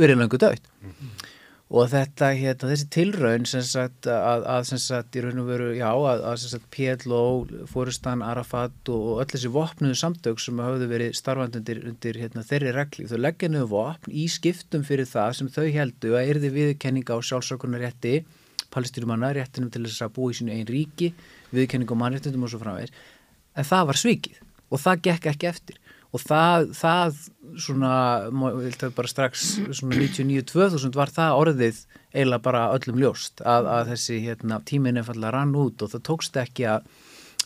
verið langu dögt mm og þetta, hérna, þessi tilraun sem sagt að, að sem sagt í raun og veru, já, að, að sem sagt PLO, Fórustan, Arafat og öll þessi vopnuðu samtök sem hafðu verið starfandi undir, undir hérna, þeirri regli, þau leggja niður vopn í skiptum fyrir það sem þau heldu að erði viðkenninga á sjálfsökunar rétti palestýrumanna, réttinum til þess að búa í sínu einn ríki, viðkenninga á mannréttindum og svo framvegir, en það var svikið og það gekk ekki eftir og það, það svona, bara strax svona 99-2000 var það orðið eiginlega bara öllum ljóst að, að þessi hérna, tímin fallið að rann út og það tókst ekki að,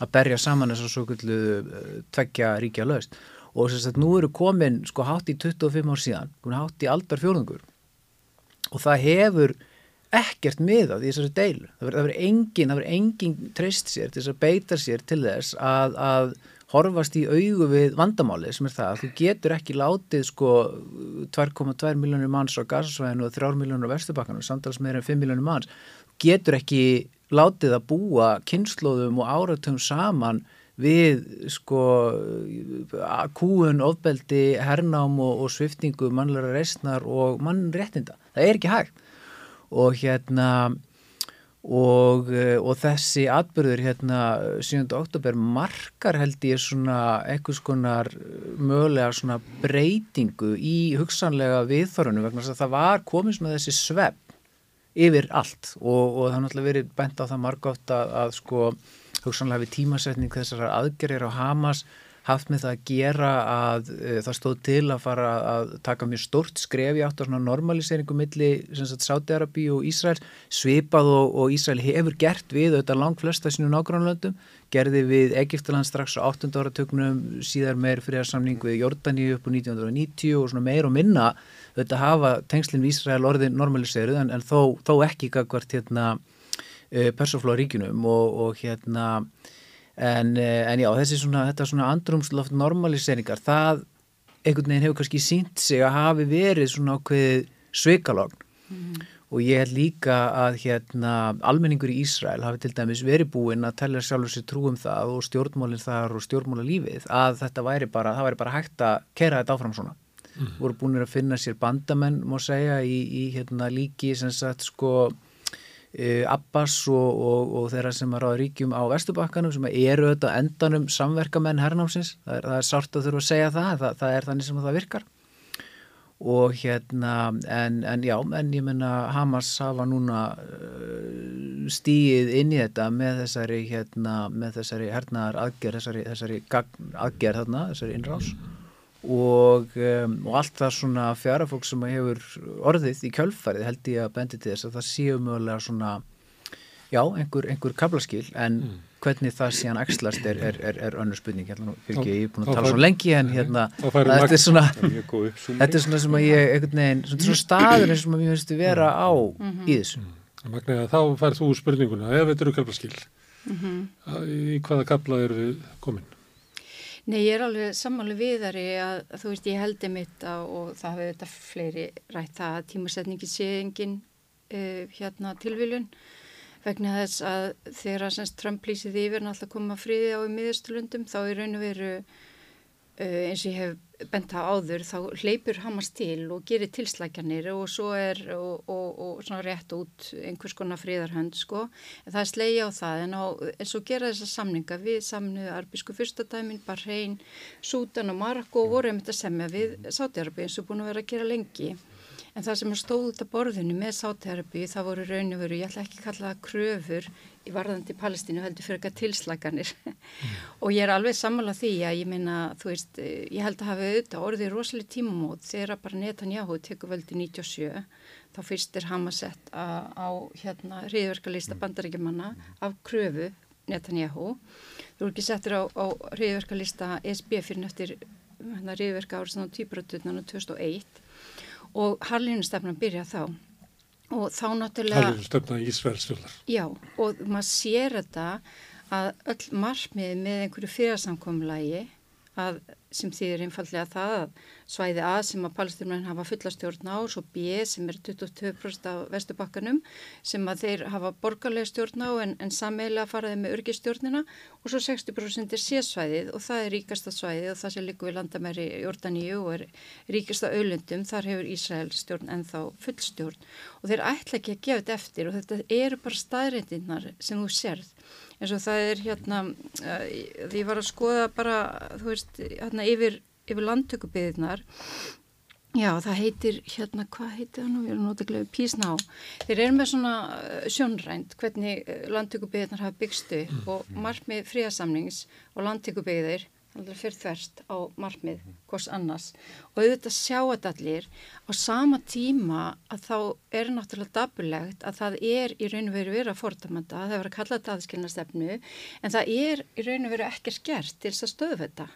að berja saman þessar svo kullu uh, tveggja ríkja löst og þess að nú eru komin sko hátt í 25 ár síðan, hátt í aldar fjórðungur og það hefur ekkert miðað í þessari deilu. Það verður engin, engin treyst sér til þess að beita sér til þess að, að horfast í augu við vandamáli sem er það að þú getur ekki látið sko 2,2 miljónir manns á gasasvæðinu og 3 miljónir á Vesturbakkanum samtals meira en 5 miljónir manns getur ekki látið að búa kynnslóðum og áratum saman við sko kúun, ofbeldi, hernám og, og sviftingu, mannlega reysnar og mannréttinda. Það er ekki hægt og hérna og, eh, og þessi atbyrður hérna 7. oktober markar held ég svona eitthvað skonar mögulega svona breytingu í hugsanlega viðþorunum vegna þess að það var komið svona þessi svepp yfir allt og, og það er náttúrulega verið bent á það margótt að, að sko hugsanlega við tímasetning þessar aðgerðir á Hamas haft með það að gera að uh, það stóð til að fara að taka mjög stort skref í átt á svona normaliseringu milli Sátiarabi og Ísrael svipað og, og Ísrael hefur gert við auðvitað langt flesta sínum nágrannlöndum gerði við Egiptaland strax á 8. áratögnum síðar meir friðarsamning við Jordani upp á 1990 og svona meir og minna auðvitað hafa tengslinn við Ísrael orðin normaliseruð en, en þó, þó ekki gagvart hérna uh, persóflóríkinum og, og hérna en, eh, en já, þessi svona, þetta svona andrumsloft normaliseringar, það einhvern veginn hefur kannski sínt sig að hafi verið svona ákveð sveikalogn mm. og ég held líka að hérna almenningur í Ísrael hafi til dæmis verið búinn að tella sjálfur sér trú um það og stjórnmálinn þar og stjórnmálalífið að þetta væri bara, það væri bara hægt að kera þetta áfram svona. Mm. voru búinir að finna sér bandamenn, má segja, í, í hérna líki sem sagt sko Abbas og, og, og þeirra sem er á ríkjum á Vestubakkanum sem eru auðvitað endanum samverkamenn hernámsins, það er, það er sárt að þurfa að segja það, það, það er þannig sem það virkar. Og hérna en, en já, en ég menna Hamas hafa núna uh, stíið inn í þetta með þessari hérna, með þessari hernaðar aðgerð þessari, þessari aðgerð þarna, þessari innrás og, um, og allt það svona fjarafólk sem hefur orðið í kjölfarið held ég að bendi til þess að það séu mögulega svona já, einhver, einhver kablaskil en mm. hvernig það síðan axlast er, er, er, er önnur spurning hérna, fyrir ég er búin að tala svo lengi en hérna þetta er svona þetta er svona sem að ég einhvern veginn svona staður eins og maður finnst að vera á mm. í þessu mm. Magniða, þá færð þú spurninguna ef þetta eru kablaskil -hmm. í hvaða kabla eru við komin? Nei, ég er alveg sammáli viðari að þú veist, ég heldi mitt á, og það hafi þetta fleiri rætt það að tímasetningi sé engin uh, hérna tilviljun vegna þess að þegar að Trump lýsið yfir náttúrulega koma fríði á í miðurstulundum þá er raun og veru uh, eins og ég hef bent á áður þá hleypur Hamas til og gerir tilslækjanir og svo er og, og, og svona rétt út einhvers konar fríðarhönd sko. En það er slegi á það en, á, en svo gera þessa samninga við samnuðu arbísku fyrstadæmin, Bahrein, Sútan og Marokko og voru um þetta semja við Sátiarbi eins og búin að vera að gera lengi. En það sem stóð út af borðinu með Sátiarbi það voru raun og veru, ég ætla ekki að kalla það kröfur í varðandi Palestínu heldur fyrir eitthvað tilslaganir mm. og ég er alveg sammálað því að ég minna, þú veist, ég held að hafa auðvitað orðið rosalega tímamót þegar bara Netanyahu tekur völdi 97 þá fyrst er Hamasett á hérna hriðverkalista mm. bandaríkjumanna af kröfu Netanyahu. Þú eru ekki settir á, á hriðverkalista SB fyrir hérna, hriðverka árið svona týpuratundan 2001 og Harlínustefnan byrja þá og þá náttúrulega... Það er stöfnað í Ísverðstjóðar. Já, og maður sér þetta að öll margmið með einhverju fyrirsamkomlægi sem þýðir einfallega það að svæði A sem að palesturmenn hafa fullastjórn á svo B sem er 22% af vestubakkanum sem að þeir hafa borgarlega stjórn á en, en sammeila faraði með örgistjórnina og svo 60% er C-svæðið og það er ríkasta svæðið og það sem likur við landamæri Jórdaníu og er ríkasta auðlundum þar hefur Ísrael stjórn en þá fullstjórn og þeir ætla ekki að gefa þetta eftir og þetta eru bara staðrindinnar sem þú sérð. Eins og það er hérna því ég var að skoða bara þú veist hérna yfir, yfir landtökubiðnar já það heitir hérna hvað heitir það nú, ég er náttúrulega písná þeir eru með svona uh, sjónrænt hvernig uh, landtökubiðnar hafa byggstu mm. og margmið fríasamnings og landtökubiðir fyrir þverst á margmið hvors annars. Og auðvitað sjá þetta allir. Á sama tíma að þá er náttúrulega dabulegt að það er í raun og veru verið að fordamanda, það er að kalla þetta aðskilnastefnu en það er í raun og veru ekki skert til þess að stöðu þetta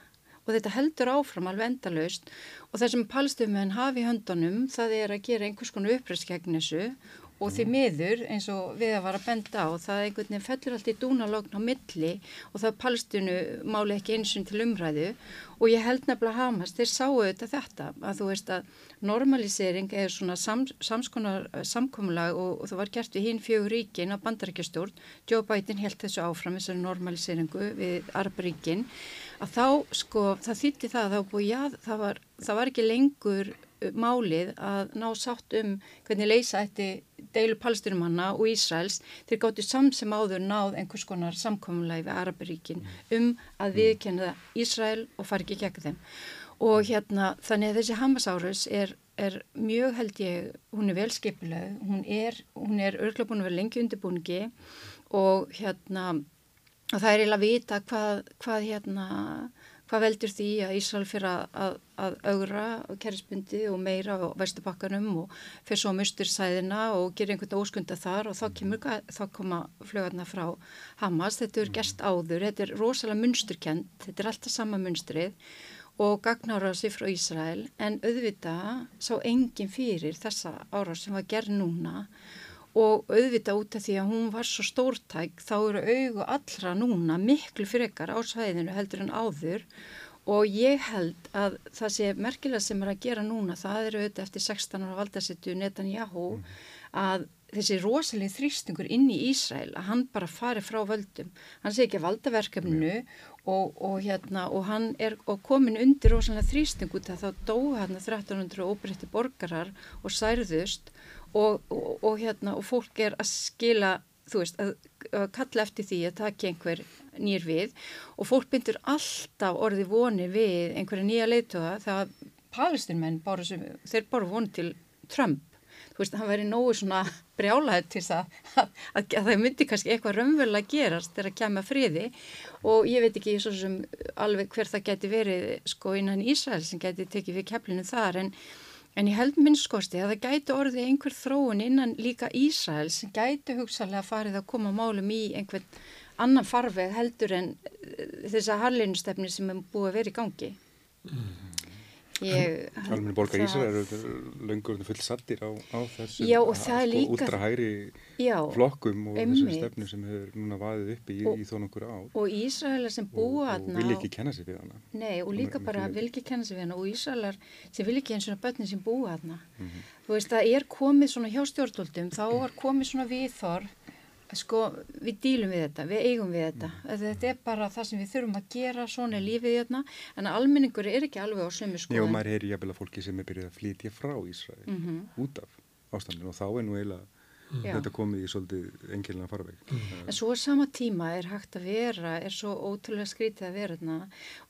og þetta heldur áfram alveg endalaust. Og það sem palstuminn hafi í höndunum það er að gera einhvers konar uppröðs gegn þessu. Og því miður eins og við að vara að benda á það einhvern veginn fellur allt í dúnalogn á milli og það palstinu máli ekki einsum til umræðu. Og ég held nefnilega Hamas, þeir sáu auðvitað þetta að þú veist að normalisering er svona sams, samskonar eh, samkomulag og, og það var gert við hinn fjögur ríkin á bandarækjastjórn, Joe Biden held þessu áfram þessari normaliseringu við Arabríkin að þá sko það þýtti það að búið, já, það, var, það var ekki lengur málið að ná sátt um hvernig leysa þetta deilu palestinumanna og Ísraels. Þeir gáttu samt sem áður náð einhvers konar samkominlega við Araparíkin um að viðkenna Ísrael og fari ekki gegn þeim. Og hérna þannig að þessi Hamas-árus er, er mjög held ég, hún er velskipileg hún er, hún er örgla búin að vera lengi undirbúningi og hérna og það er eiginlega að vita hvað, hvað hérna hvað veldur því að Ísrael fyrir að, að, að augra kerrisbundi og meira á vestubakkanum og fyrir svo mustur sæðina og gerir einhvern óskunda þar og þá, kemur, þá koma flögarna frá Hamas. Þetta er gerst áður, þetta er rosalega munsturkend, þetta er alltaf sama munstrið og gagnára sér frá Ísrael. En auðvita sá engin fyrir þessa ára sem var gerð núna. og auðvita út af því að hún var svo stórtæk þá eru auðu allra núna miklu frekar á svæðinu heldur en áður og ég held að það sé merkilega sem er að gera núna það eru auðvitað eftir 16 ára valdarsettu Netanyahu mm. að þessi rosalega þrýstingur inn í Ísrael að hann bara fari frá völdum hann sé ekki að valdaverkefnu mm. og, og, hérna, og hann er og komin undir rosalega þrýsting út að þá dói hann 1300 óbreytti borgarar og særðust og, og, og hérna og fólk er að skila þú veist að, að kalla eftir því að taka einhver nýr við. Og fólk bindur alltaf orði voni við einhverja nýja leituða þegar palestinmenn þeir bara voni til Trump. Þú veist, hann væri nógu svona brjálaðið til þess að, að, að, að það myndi kannski eitthvað raunverulega gerast þegar að kemja friði. Og ég veit ekki svo sem alveg hver það geti verið sko innan Ísrael sem geti tekið við keflinu þar en, en ég held minnskosti að það gæti orðið einhver þróun innan líka Ísrael sem gæti hugsalega farið að koma málum í einhvern annan farveg heldur en þessa harlinustefni sem er búið að vera í gangi. Mm. Almenni borgar Ísra eru löngur full sattir á, á þessu já, sko, líka... útrahæri flokkum og þessari stefnu sem hefur núna vaðið upp í, og, í þó nokkur ár. og Ísraelar sem búa og, og vil ekki kenna sig við hana. Nei og líka og, bara vil ekki kenna sig við hana. Og Ísraelar sem vil ekki eins og börnin sem búa hana mm -hmm. þú veist það er komið svona hjá stjórnvöldum þá er komið svona viðþorf sko við dílum við þetta, við eigum við þetta mm. þetta er bara það sem við þurfum að gera svona er lífið hérna, en almenningur er ekki alveg á sömu sko Já, maður heyri jafnvel að fólki sem er byrjuð að flytja frá Ísraði mm -hmm. út af ástandinu og þá er nú eiginlega mm. þetta komið í svolítið engilina farveg. En svo sama tíma er hægt að vera er svo ótrúlega skrítið að vera þarna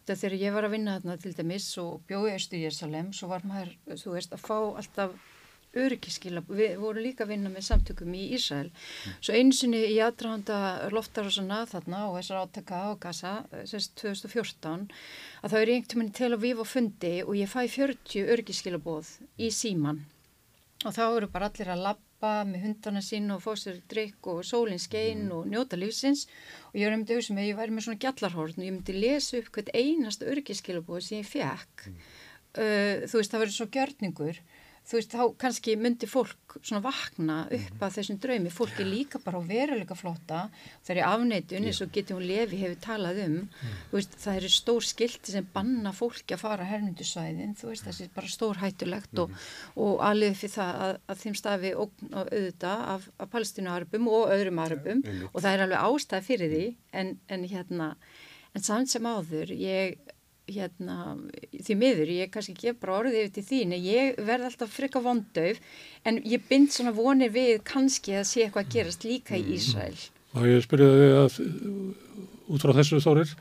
þegar ég var að vinna þarna til dæmis og bjóði Östu Jérsalem, svo var maður þú veist, að fá alltaf öryggiskila, við vorum líka að vinna með samtökum í Ísrael, svo einsinni í aðdrahanda loftarásana þarna og þessar átaka á Gaza sérst 2014, að það er einhvern veginn til að við var fundi og ég fæ 40 öryggiskilabóð í síman og þá eru bara allir að lappa með hundana sín og fá sér drikk og sólins gein og njóta lífsins. Og ég var um sem að ég væri með svona gjallarhórn og ég myndi lesa upp hvert einasta öryggiskilabóð sem ég fekk, mm. uh, þú veist það verður svo gjörningur þú veist, þá kannski myndi fólk svona vakna upp mhm. að þessum draumi fólk er líka bara á veruleika flotta það er afneitun eins og getur hún lefi hefur talað um, mm. veist, það eru stór skilti sem banna fólki að fara hernundusvæðin, þú veist, það er bara stór hættulegt mm. og, mhm. og alveg fyrir það að, að þeim stafi auðvita af, af palestinuarabum og öðrum arabum ja, og það er alveg ástæð fyrir því en, en hérna en samt sem áður, ég hérna, því miður, ég kannski ekki bara orðið yfir til þín, ég verð alltaf freka vondau, en ég bind svona vonir við kannski að sé eitthvað að gerast líka í Ísrael. Og ég spyrjaði að út frá þessu þórir,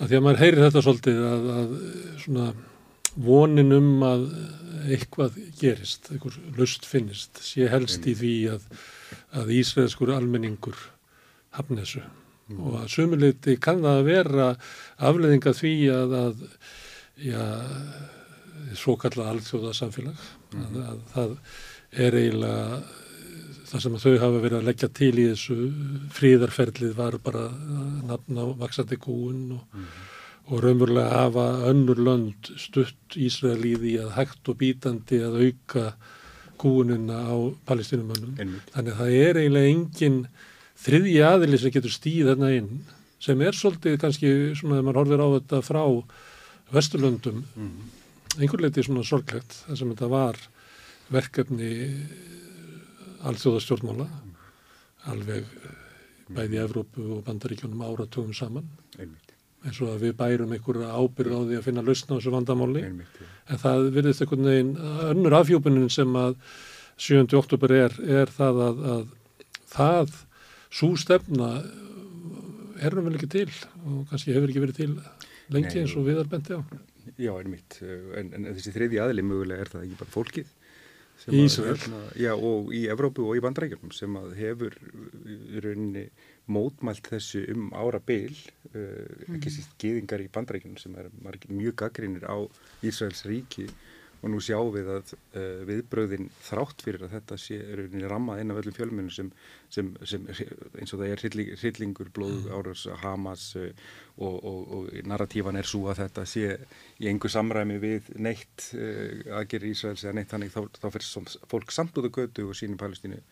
að því að maður heyri þetta svolítið að, að svona vonin um að eitthvað gerist, einhver lust finnist, sé helst í því að, að Ísraelskur almenningur hafn þessu mm. og að sumuleiti kann það að vera afleðinga því að, að já, svo kalla alþjóða samfélag mm. að, að það er eiginlega það sem þau hafa verið að leggja til í þessu fríðarferlið var bara nafn á vaksandi kúun og, mm. og raunverulega hafa önnur lönd stutt Ísrael í því að hægt og bítandi að auka kúunina á palestinumönnum. Þannig að það er eiginlega enginn þriðji aðili sem getur stíð þarna inn sem er svolítið kannski svona þegar maður horfir á þetta frá Vesturlöndum mm. einhver leiti svona sorglegt þar sem þetta var verkefni alþjóðastjórnmála mm. alveg bæði Evrópu og Bandaríkjónum áratögum saman Einmitt. eins og að við bærum einhverja ábyrð á því að finna lausna á þessu vandamáli Einmitt, en það virðist einhvern veginn önnur afhjópunin sem að 7. oktober er, er það að, að það svo stefna er hann vel ekki til og kannski hefur ekki verið til lengi Nei, eins og við erum bendið á. Já, er mitt, en, en þessi þriði aðli mögulega er það ekki bara fólkið. Í Ísrael. Hérna, já, og í Evrópu og í bandrækjum sem hefur rauninni mótmælt þessu um ára byl, uh, ekki mhm. síst geðingar í bandrækjum sem er mjög gaggrínir á Ísraels ríki og nú sjáum við að uh, viðbröðin þrátt fyrir að þetta sé rammað inn af öllum fjölmunum sem, sem, sem eins og það er hrylling, hryllingur, blóð, áras, Hamas uh, og, og, og narratífan er svo að þetta sé í engu samræmi við neitt uh, aðgerri Ísraels eða neitt þannig þá, þá fyrir fólk samt út á götu og sínum palestínu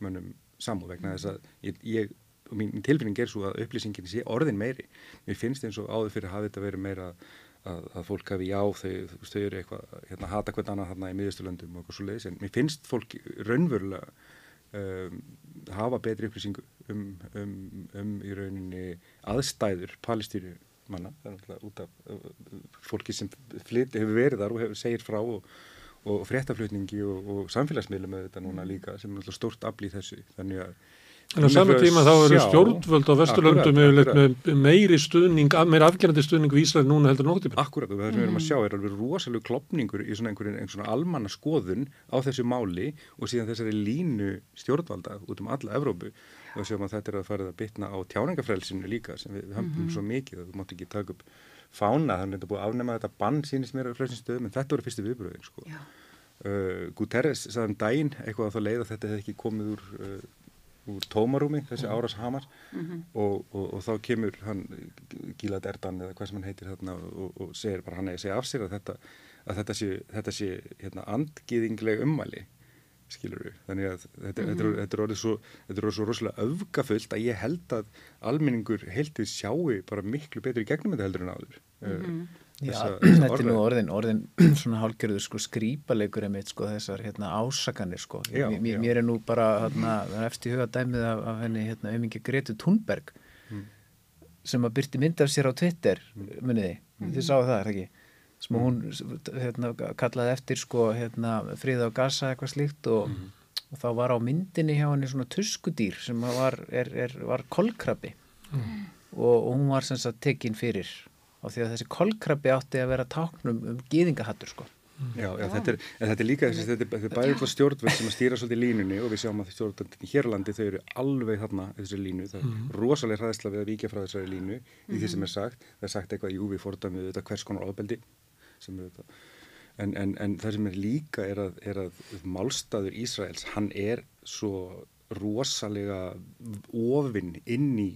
mönnum samú vegna þess að ég, ég og mín tilfinning er svo að upplýsingin sé orðin meiri. Mér finnst eins og áður fyrir að hafa þetta verið meira að, að fólk hafi já, þau, þau eru eitthvað, hérna, hata hvern annan þarna í miðusturlöndum og eitthvað svo leiðis, en mér finnst fólk raunverulega um, hafa betri upplýsingu um, um, um í rauninni aðstæður palestýru manna, það er náttúrulega út af uh, fólki sem flyt, hefur verið þar og hefur segir frá og, og fréttaflutningi og, og samfélagsmiðlum með þetta núna líka sem er náttúrulega stort aflýð þessu, þannig að En á saman tíma þá eru stjórnvöld á Vesturlöndum með meiri stuðning, meiri afgerandi stuðning við Ísrael núna heldur nokkur tíma. Akkurat og það sem við erum að sjá er alveg rosalega klopningur í svona einhverjum einhver almanna skoðun á þessu máli og síðan þessari línu stjórnvalda út um alla Evrópu og sjáum að þetta er að fara að bitna á tjáningafrælsinu líka sem við höfum mm -hmm. svo mikið að þú mátt ekki taka upp fána þannig að þetta búið að afnema þetta bann sínist mér á flestin stöðum en þetta voru fyrstu viðbröðin sko. Uh, Guterres sagði um daginn eitthvað að það leið að þetta hefði ekki komið úr uh, úr tómarúmi, þessi mm. Áras Hamar mm -hmm. og, og, og þá kemur hann Gílad Erdan eða hvað sem hann heitir þarna og, og segir bara hann eða segja af sér að þetta, að þetta sé, þetta sé hérna, andgiðingleg ummæli skilur við, þannig að þetta, mm -hmm. þetta er orðið svo, þetta er orðið svo rosalega öfgafullt að ég held að almenningur heldið sjáu bara miklu betur í gegnum þetta heldur en áður -hmm. Já, þetta er nú orðin, orðin svona hálgjörður sko skrýpalegur emitt sko þessar hérna ásakanir sko. Já, mér, já. mér er nú bara hérna, eftir huga dæmið af, af henni hérna auðvitað Gretu Thunberg mm. sem að byrti mynd af sér á Twitter mm. muniði, mm. þið sáu það er ekki sem hún hérna kallaði eftir sko hérna fríða á gasa eitthvað slíkt og, mm. og þá var á myndinni hjá henni svona tuskudýr sem var, er, er, var kolkrabi mm. og, og hún var sem sagt tekinn fyrir og því að þessi kolkrabbi átti að vera táknum um gýðingahattur sko. Já, já þetta, er, þetta er líka þessi, þetta er, er bæðið stjórnveld sem að stýra svolítið línunni og við sjáum að stjórnvöldin hérlandi þau eru alveg þarna þessi línu, það er mm. rosalega hraðislega við að víkja frá þessari línu mm. í því sem er sagt, það er sagt eitthvað í úvi fordamið þetta hvers konar ábeldi en, en, en það sem er líka er að, er að málstaður Ísraels, hann er svo rosalega ofinn inn í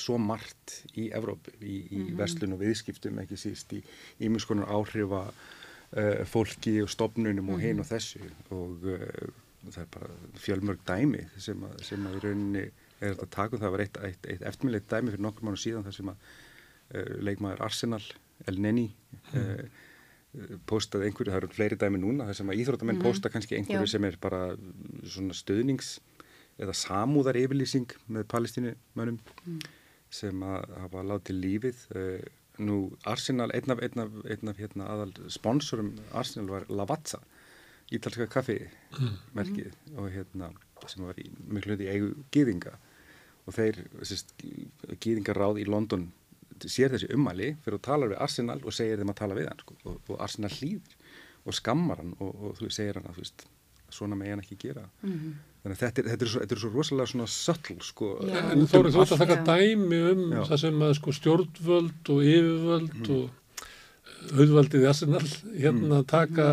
svo margt í Evrópu, í, í mm -hmm. verslun og viðskiptum, ekki síst í ímjömskonar áhrifa uh, fólki og stopnunum mm -hmm. og hinn og þessu og uh, það er bara fjölmörg dæmi sem að, sem að í rauninni er að taka um það var eitt, eitt, eitt eftirmilegt dæmi fyrir nokkur mánu síðan þar sem að uh, leikmaður Arsenal, El Neni mm. postaði einhverju, það eru fleiri dæmi núna þar sem að íþróttamenn -hmm. posta kannski einhverju Já. sem er bara svona stöðnings eða samúðar yfirlýsing með palestínumönnum mm sem að hafa látið lífið. Eh, nú Arsenal, einn af, einn af, einn af hérna, aðal sponsorum Arsenal var Lavazza, ítalska kaffimerkið mm. og hérna sem var í, mjög hluti eigu gýðinga og þeir, gýðingaráð í London sér þessi ummæli fyrir að tala við Arsenal og segir þeim að tala við hann sko, og, og Arsenal hlýðir og skammar hann og, og þú segir hann að þú veist, svona með hann ekki gera mm -hmm. Þannig að þetta er, þetta er, svo, þetta er svo rosalega svona söll sko. En þá er þetta að taka dæmi um Já. það sem að sko stjórnvöld og yfirvöld mm. og auðvaldið í Arsenal hérna mm. taka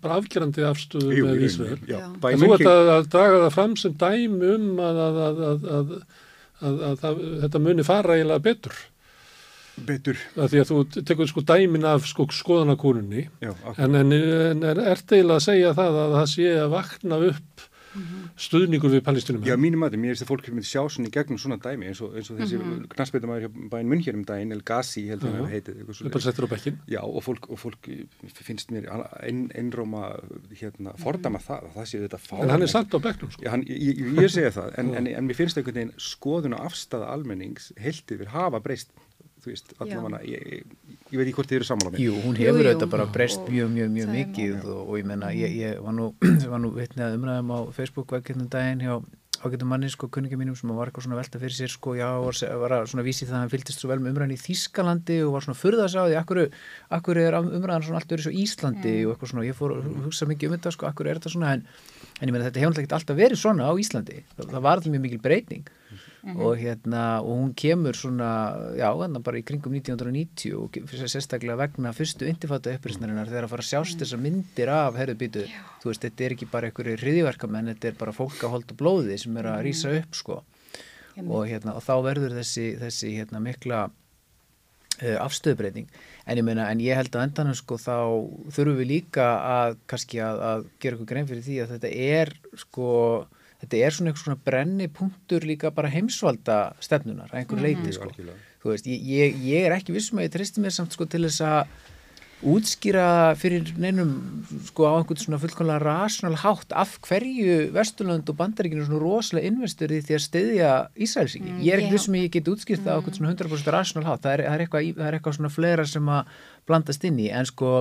bara afgerandi afstöðu Jú, með. En þú ert að, að draga það fram sem dæmi um að, að, að þetta muni fara eiginlega betur. Betur. Það því að þú tekur sko dæmin af sko skoðanakúrunni en, en, en er eiginlega að segja það að það sé að vakna upp stuðningur við palestinum Já, mínum aðeins, mér finnst að fólk myndi sjá svona í gegnum svona dæmi eins og, eins og þessi mm -hmm. knastbeitamæður hjá bæinn munn hér um daginn El Ghazi heldur hann að heitið Það er bara settur á bekkin Já, og fólk, og fólk finnst mér ein, einróma hérna, fordama það, það sé þetta fá En hann er satt á bekknum sko. Já, hann, ég, ég segja það, en, en, en mér finnst einhvern veginn skoðun og afstæða almennings heldið við hafa breyst þú veist, allavega ég, ég veit ekki hvort þið eru á mig Jú, hún hefur auðvitað bara breyst mjög, mjög, mjög mikið og, og ég menna, ég, ég var nú, nú veitnið umræðum á Facebook vekkjörnum daginn hjá ágættum manni, sko, kunningum mínum sem var eitthvað svona velta fyrir sér, sko, já, var, var að svona vísi það að hann fylgist svo vel með umræðin í Þískalandi og var svona því, akkur, akkur er umræðin svona allt verið svo Íslandi? Mm. og eitthvað svona, ég fór að hugsa mikið um þetta, sko, akkur er þetta svona, en, en ég menna þetta hefur alltaf verið svona á Íslandi, það, það var alltaf mjög mikil breyting. Mm -hmm. og hérna og hún kemur svona já, hérna bara í kringum 1990 og sérstaklega vegna fyrstu intifáta upprýsnarinnar þegar að fara að sjást -hmm. þessar myndir af herðubítu, þú veist, þetta er ekki bara einhverju hriðiverkamenn, þetta er bara fólk að holda blóði sem er að mhm. rýsa upp sko og hérna, og þá verður þessi þessi hérna mikla uh, afstöðbreyting, en ég meina en ég held að endanum sko þá þurfum við líka að kannski að, að gera eitthvað grein fyrir því að þetta er sko þetta er svona eitthvað svona brenni punktur líka bara heimsvalda stefnunar að einhver leiti mm. sko. veist, ég, ég, er ekki vissum að ég tristi mér samt sko til þess að útskýra fyrir neinum sko á einhvern svona fullkonlega rasnal hátt af hverju Vesturland og Bandaríkinu svona rosalega investur í því að steyðja Ísælsíki. Mm, ég er ekki vissum að ég get útskýrt það á einhvern svona 100% rasnal hátt. Það er, það er, eitthvað, það er eitthvað svona fleira sem að blandast inn í en sko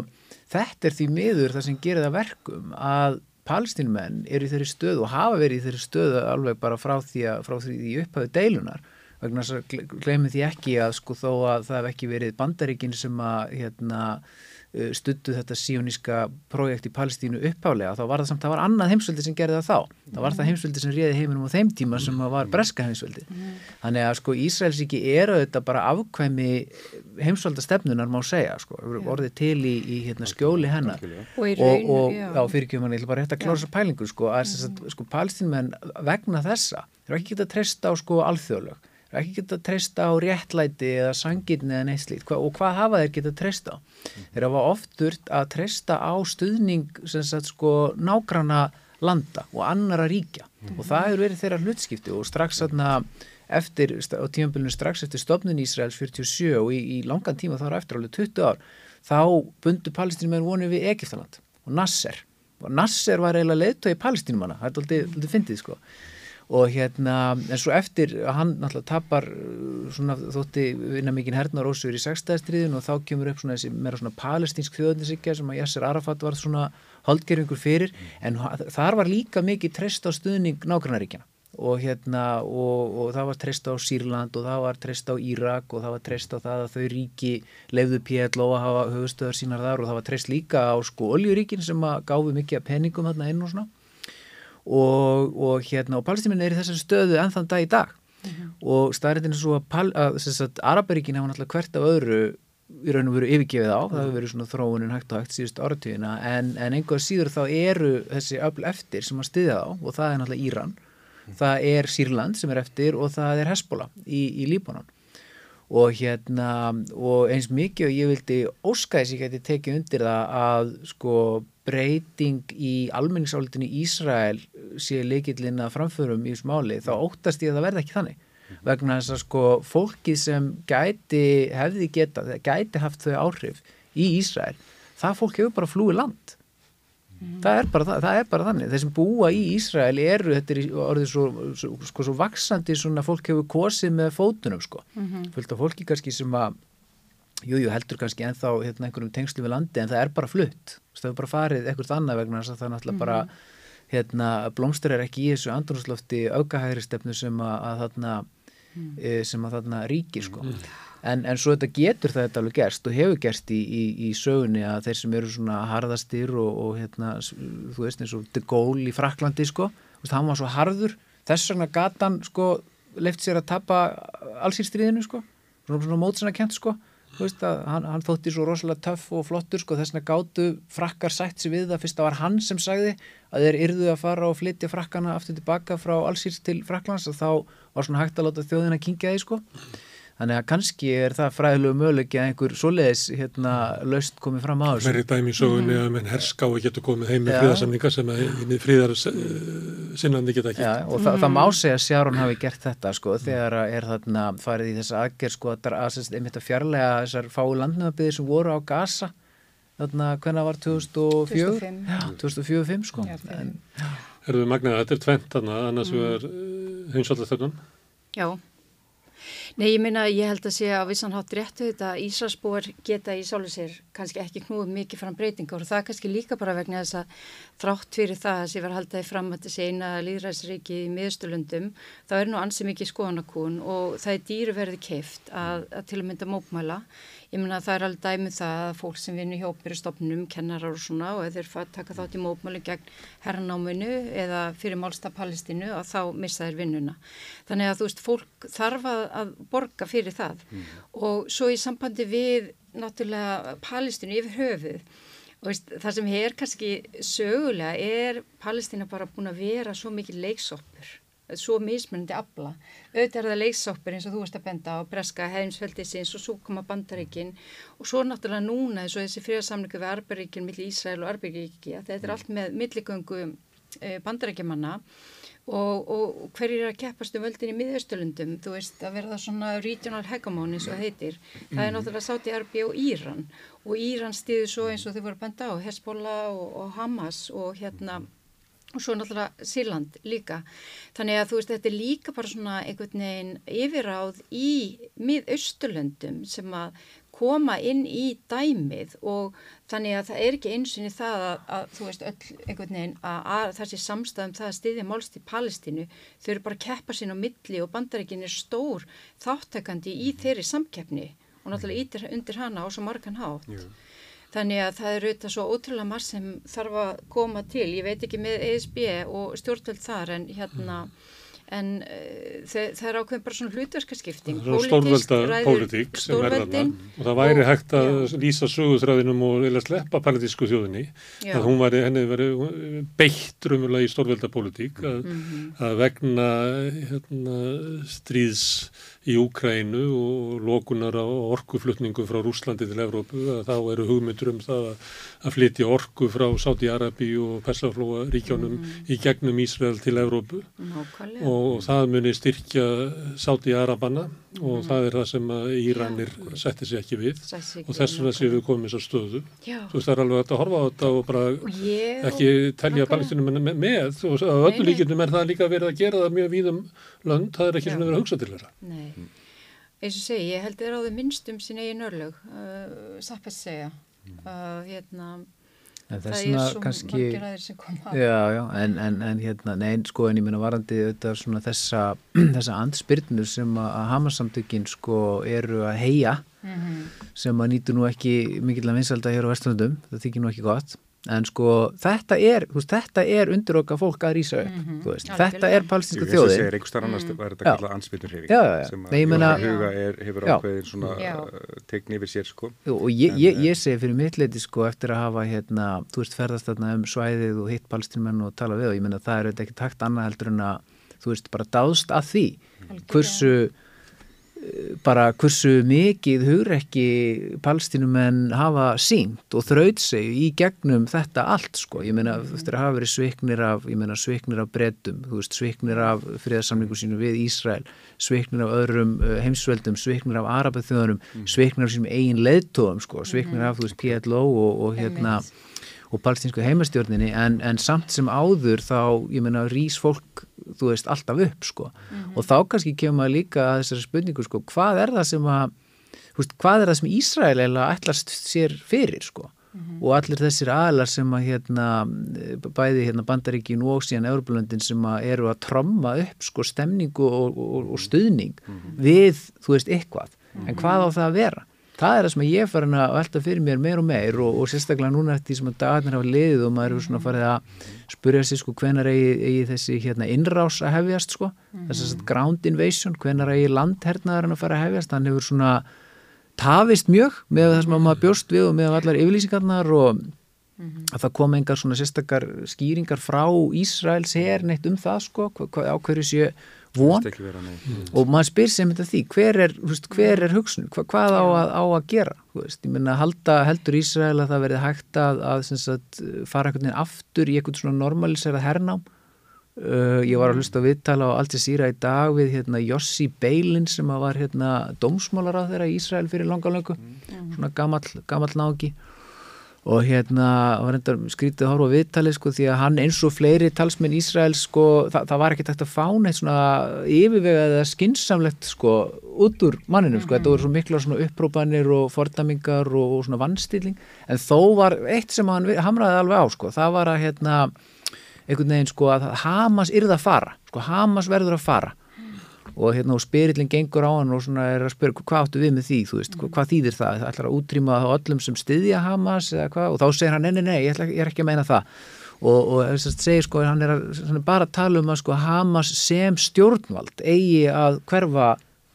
þetta er því miður það sem gerir það verkum að palestinmenn eru í þeirri stöðu og hafa verið í þeirri stöðu alveg bara frá því að frá því upphafið deilunar vegna þess að glemir því ekki að sko þó að það hef ekki verið bandaríkin sem að hérna stuttu þetta síoníska projekt í Palestínu upphálega þá var það samt, það var annað heimsveldi sem gerði það þá. Það var það heimsveldi sem réði heiminum á þeim tíma sem var breska heimsveldi þannig að sko Ísraelsíki eru þetta bara afkvæmi heimsveldastefnunar má segja sko, orðið til í, í hérna, skjóli hennar. og, og, og fyrirkjöfum ég ætla bara rétt að klása pælingu sko, að sko Palestínumenn vegna þessa, þeir eru ekki getað að treysta á sko alþjóðlög ekki geta að treysta á réttlæti eða sangirni eða neitt slíkt. Og hvað hafa þeir geta að treysta? Þeir hafa ofturt að treysta á stuðning sagt, sko, nágrana landa og annara ríkja. Mm. og það hefur verið þeirra hlutskipti. Og strax aðna eftir, á tímanbylunum strax eftir stofnun Ísraels 47 og í, í langan tíma þá er eftir alveg 20 ár þá bundu palestinumennir vonið við Egiptaland og Nasser. Og Nasser var eiginlega leðtögi palestinumanna, það er aldrei fyndið sko og hérna en svo eftir hann náttúrulega tapar uh, svona þótti vinna mikinn hernarósur í sextæðastriðin og þá kemur upp svona þessi meira svona palestínsk þjóðnisikja sem að Yasser Arafat var svona holdgerfingur fyrir. En þar var líka mikið treyst á stuðning nágrannaríkjana og hérna og, og það var treyst á Sýrland og það var treyst á Írak og það var treyst á það að þau ríki lefðu PLO að hafa höfustöðar sínar þar. Og það var treyst líka á sko oljuríkin sem að gáfi mikið peningum þarna inn og svona og, og hérna og palestíminn er í þessari stöðu ennþann dag í dag. Mm -hmm. og staðrættin er svo að, að, að Araparíkin hafa náttúrulega hvert af öðru í raun og veru yfirgefið á, það hefur verið svona þróunin hægt og hægt síðust áratíðina en, en einhver síður þá eru þessi öll eftir sem að styðja á og það er náttúrulega Íran, mm. það er Sýrland sem er eftir og það er Hesbóla í, í Líbanon og hérna og eins mikið og ég vildi óskæðis ég geti tekið undir það að sko breyting í almenningsáldinu í Ísrael sé leikillin að framförum í þessu máli þá óttast ég að það verða ekki þannig. Vegna þess að sko fólkið sem gæti hefði geta, gæti haft þau áhrif í Ísrael það fólk hefur bara flúið land mm. það, er bara, það, það er bara þannig þeir sem búa í Ísrael eru þetta er orðið svo, svo, sko, svo vaksandi svona fólk hefur kosið með fótunum sko, mm -hmm. fullt af fólki kannski sem að jújú jú, heldur kannski ennþá hérna, einhverjum tengslu við landi en það er bara flutt það er bara farið ekkert annað vegna þess að það er náttúrulega mm -hmm. bara mhm. hérna, blómstur er ekki í þessu andrúnslofti aukahægri stefnu sem að, að þarna mm. e, sem að þarna ríkir sko mm. En, en svo þetta getur það þetta alveg gerst og hefur gerst í, í, í sögunni að þeir sem eru svona harðastir og, og hérna, þú veist eins og De Gaulle í Fraklandi sko, hann var svo harður. Þess vegna gatan sko leift sér að tappa allsýrstriðinu sko svona, svona mótsana kent sko Veist, hann, hann þótti svo rosalega töff og flottur sko, þess vegna gáttu frakkar sætt sér við það. Fyrst að var hann sem sagði að þeir yrðu að fara og flytja frakkana aftur tilbaka frá allsýrs til Fraklands og þá var svona hægt að láta þjóðina kingja því sko Þannig að kannski er það fræðilegu möguleiki að einhver svoleiðis hérna laust komið fram á þessu. Mér er dæmi í sögunni að menn herska og getur komið heim með fríðarsamninga sem að fríðar sinnandi geta ekki. Já, og mm. það, það má segja að Sjárun hafi gert þetta sko þegar er þarna farið í þessa aðgerð sko að einmitt að fjarlæga þessar fái landnöðabíðir sem voru á Gaza þarna hvernig var 2004? 2005. Já, 2004-05 sko. Erðu magnaða, þetta er tvent þarna annars mm. við er heimsvallastörnum? Já. Nei, ég minna, ég held að sé að vissan hátt réttu þetta Ísraelsbúar geta í sálu sér kannski ekki knúið mikið fram breytingar og það kannski líka bara vegna þess að þrátt fyrir það að sé var haldaði fram að þessi eina líðræðsriki í miðstulundum þá er nú ansið mikið skoðanakún og það er dýru verið keift að, að til að mynda mópmæla Ég menna að það er alveg dæmið það að fólk sem vinur hjá byrjastofnum, kennarar og svona og eða þeir taka þátt í mópmáli gegn herrnáminu eða fyrir málsta Palestínu og þá missa þeir vinnuna. Þannig að þú veist, fólk þarf að borga fyrir það mm. og svo í sambandi við náttúrulega Palestínu yfir höfuð og veist, það sem er kannski sögulega er Palestína bara búin að vera svo mikið leiksoppur svo mismunandi afla. Auðvitað er það leysáppir eins og þú veist að benda á breska heimsveldisins og svo koma bandaríkin og svo náttúrulega núna eins og þessi fríðarsamlingu við Arberíkin millir Ísrael og Arberíki þetta er allt með milligöngu e, bandaríkjamanna og, og hver er að keppast um völdin í miðaustölundum, þú veist að verða svona regional hegemon eins og heitir. Það er mm. náttúrulega Sáti Arbi og Íran. Og Íran stýður svo eins og þau voru benda á Hezbollah og, og Hamas og hérna og svo náttúrulega Sýrland líka. Þannig að þú veist þetta er líka bara svona einhvern veginn yfiráð í mið austurlöndum sem að koma inn í dæmið og þannig að það er ekki einsinni það að, að þú veist öll einhvern veginn að, að þessi samstæðum það að styðja málst í Palestínu þau eru bara að keppa sín á milli og bandaríkin er stór þáttakandi í þeirri samkeppni og náttúrulega ítir undir hana á svo margan hátt. Jú. Þannig að það er auðvitað svo ótrúlega marg sem þarf að koma til. Ég veit ekki með ESB og stjórnveld þar en hérna mm en uh, það er ákveðin bara svona hlutverkaskipting það er stórvelda pólitík sem er þarna og það væri og, hægt að já. lýsa sögurþræðinum og vilja sleppa palitísku þjóðinni já. að hún væri, henni væri beitt rumurlega í stórvelda pólitík að, mm -hmm. að vegna hérna, stríðs í Úkrænu og lokunar á orkuflutningum frá Rúslandi til Evrópu að þá eru hugmyndur um það að flytja orku frá Sáti-Arabi og Persaflóa ríkjónum mm. í gegnum Ísrael til Evrópu Nákvæmlega. og það muni styrkja Sáti-Arabana og mm. það er það sem Íranir ja. setti sér ekki við ekki og þess vegna séum við komið þessar stöðu Já. þú veist það er alveg að horfa á þetta og bara ég, ekki telja palestinum með, með og öllu líkjum er það líka verið að gera það mjög víðum lönd, það er ekki svona verið að hugsa til þeirra Nei. Eins og segi, ég held að það er á því minnstum sín eigin örlög uh, satt að segja mm. uh, hérna það er svo kannski, margir aðeins sem koma já, já, en, en, en hérna nein, sko, en ég minna varandi auðvitað svona þessa, þessa andspyrnu sem að Hamarsamtökin sko eru að heia mm -hmm. sem að nýtu nú ekki mikill að vinsalda hér á vestlundum, það þykir nú ekki gott en sko þetta er, veist, þetta er undir okkar fólk að rýsa upp mm -hmm. þetta er palestinsku þjóðin. Ég segir einhver starf annars mm. var þetta kallað? Ansveiturhefing sem að Jóhann Huga er, hefur ákveðin svona uh, tegni yfir sér sko. Jú, og ég, ég, ég segi fyrir mitt leiti sko eftir að hafa hérna, þú veist ferðast þarna um svæðið og hitt palestinmenn og tala við og ég menna það er ekki takt annað heldur en að þú veist bara dáðst að því hversu bara hversu mikið hugrekki palstinumenn hafa sínt og þraut sig í gegnum þetta allt sko, ég meina þú veist það hafa verið sviknir af, ég meina sviknir af brettum, þú veist sviknir af friðarsamlingu sínu við Ísrael, sviknir af öðrum uh, heimsveldum, sviknir af Arabaþjóðanum, mm. sviknir af sínum eigin leðtóðum sko, mm -hmm. af þú veist PLO og, og hérna og palestinsku heimastjórninni en, en samt sem áður þá, ég meina, rýs fólk þú veist, alltaf upp sko mm -hmm. og þá kannski kemur maður líka að þessari spurningu sko, hvað er það sem að veist, hvað er það sem Ísrael eða ætlast sér fyrir sko mm -hmm. og allir þessir aðlar sem að hérna, bæði hérna bandaríkin og síðan Európa-löndin sem að eru að tromma upp sko stemningu og, og, og stuðning mm -hmm. við, þú veist, eitthvað en hvað á það að vera? Það er það sem ég farin að velta fyrir mér meir og meir og, og sérstaklega núna eftir því sem að dagarnir hafa liðið og maður eru svona farið að spurja sér sko hvenar eigi, eigi þessi hérna innrás að hefjast sko mm. þess að ground invasion, hvenar eigi landhernaðarinn að fara að hefjast, hann hefur svona tafist mjög með það sem maður bjóst við og með allar yfirlýsingarnar og mm. að það kom engar svona sérstakar skýringar frá Ísraels her neitt um það sko, á hverju séu von. Vera, mm. og maður spyr sem þetta því hver er, veist, hver er hugsun? Hva, hvað á að, á að gera? Veist, myna, halda, heldur Ísrael að það verði hægt að, að sagt, fara einhvern veginn aftur í einhvern svona normaliserað hernám? Uh, ég var að hlusta að viðtala á Al Jazeera í dag við hérna, Jossi Beilin sem var hérna, dómsmálar á þeirra í Ísrael fyrir langalöngu mm. svona gammal, gammal náki og hérna var enda skrítið að horfa viðtali sko því að hann eins og fleiri talsmenn Ísrael sko það, það var ekki takt að fána eitt svona yfirvegað eða skinsamlegt sko út úr manninu sko, mm -hmm. þetta voru svo mikla svona upprópanir og fordamingar og, og svona vannstilling en þó var eitt sem hann hamraði alveg á sko, það var að hérna einhvern veginn sko að Hamas yrða að fara, sko Hamas verður að fara og hérna og spyrillin gengur á hann og svona er að spyrja hvað áttu við með því? Þú veist, hvað þýðir það, það ætlar að útrýma þá öllum sem styðja Hamas eða hvað? Og þá segir hann, nei, nei, nei, ég, ætla, ég er ekki að meina það. Og, og þess að segir sko, hann er, að, hann er bara að tala um að sko Hamas sem stjórnvald eigi að hverfa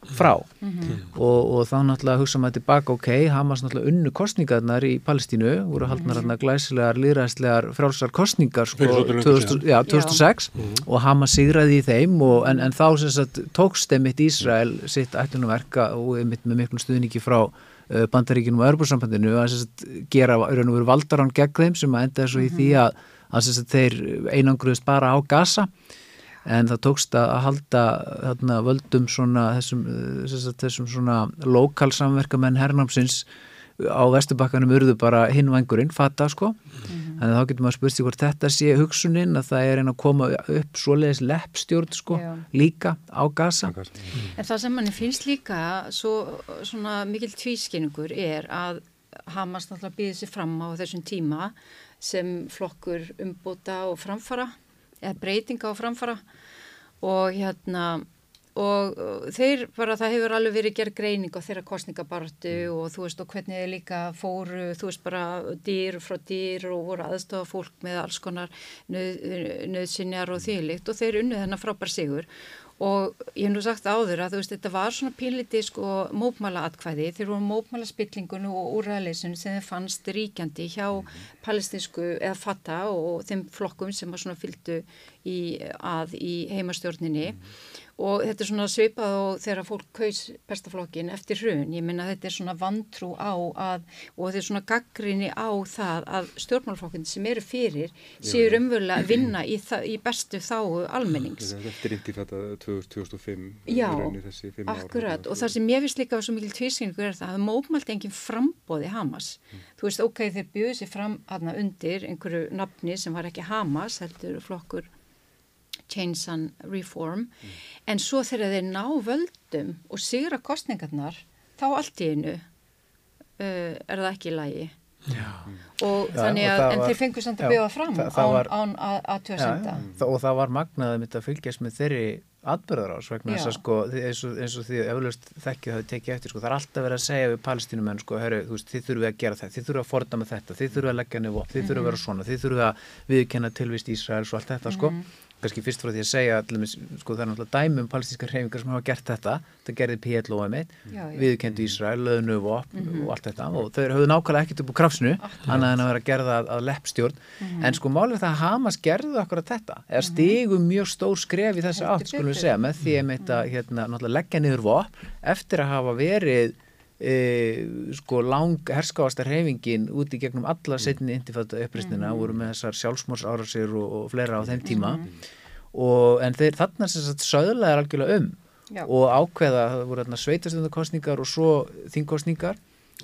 frá mm -hmm. og, og þá náttúrulega hugsa maður tilbaka, ok, Hamas náttúrulega unnu kostningarnar í Palestínu, voru haldnar mm -hmm. glæsilegar, líðræðslegar, frálsar kostningar sko, 2000, já, 2006 mm -hmm. og Hamas sigraði í þeim og, en, en þá sem sagt tókst þeimitt Ísrael sitt ætlunumverka og einmitt með miklu stuðningi frá uh, bandaríkinum og Örbúrsambandinu að sagt, gera valdarán gegn þeim sem að enda þessu í því að, að sagt, þeir einangruðist bara á Gaza en það tókst að halda þarna, völdum svona þessum, þessum svona lokalsamverkamenn hernámsins á vestubakkanum urðu bara hinvangurinn, fatta sko mm -hmm. Að þá getur maður spurt sig hvort þetta sé hugsunin að það er einn að koma upp svoleiðis leppstjórn sko Já. líka á gasa. En það sem manni finnst líka svo, svona mikil tvískinningur er að Hamas náttúrulega býðið sér fram á þessum tíma sem flokkur umbúta og framfara breytinga og framfara. Og hérna og þeir bara, það hefur alveg verið gerð greining á þeirra kostningabartu og þú veist og hvernig þeir líka fóru, þú veist bara dýr frá dýr og voru aðstofa fólk með alls konar nöð, nöðsynjar og þýlikt og þeir unnu þennan frábær sigur og ég hef nú sagt áður að þú veist þetta var svona pínliti sko mópmæla atkvæði þeir voru mópmæla spillingun og úræðleisun sem þeir fannst ríkjandi hjá palestinsku eða fatta og þeim flokkum sem var svona fylgdu í, að í heimastjórninni og þetta er svona svipað og þegar fólk kaus bestaflokkin eftir hrun, ég minna þetta er svona vantrú á að, og þetta er svona gaggrinni á það að stjórnmálflokkin sem eru fyrir séu umvölu að vinna í, í bestu þáu almennings. Eftir intifæta 2005 Já, akkurat og það sem ég finnst líka svo mikil tvískinningur er það að mópmælt enginn frambóði Hamas. Þú veist, ok, þeir bjöðu sér fram aðna undir einhverju nafni sem var ekki Hamas, heldur flokkur Change and Reform, en svo þegar þeir ná völdum og sigra kostningarnar, þá allt í einu uh, er það ekki í lagi. Já. Og þannig og að, en var- þeir fengur samt að bjóða fram það- það án, var- án að aðtjóðsenda. Þa- og það var magnaðið mitt að fylgjast með þeirri atbyrðarás vegna þess að sko eins og, eins og því eflaust þekkið hafi tekið eftir sko það er alltaf verið að segja við palestínumenn sko herru, þú veist, þið þurfum að gera þetta, þið þurfum að forda með þetta þið þurfum að leggja nefn þið þurfum að vera svona þið þurfum að viðkenna tilvist Ísraels og allt þetta sko kannski fyrst frá því að segja allumis, sko það er náttúrulega dæmi um palestinska hreyfingar sem hafa gert þetta. Það gerði PLO eitt Já, já. viðkendu Ísrael, löðnu og og allt þetta. Og þau höfðu nákvæmlega ekkert upp úr krafsinu annað en að vera að gera það að, að leppstjórn. En sko málið það að Hamas gerðu akkurat þetta. Eða stigu mjög stór skref í þessu átt skulum við segja með því að þetta hérna, leggja niður vopn eftir að hafa verið e, sko lang herskáasta hreyfingin út í gegnum alla setni intifættu upprýstina voru með þessar sjálfsmórsárasir og, og fleira á þeim tíma. Og en þeir þarna sem sagt söðlaðir algjörlega um Já. og ákveða, það voru þarna sveitastöndakostningar og svo þingkostningar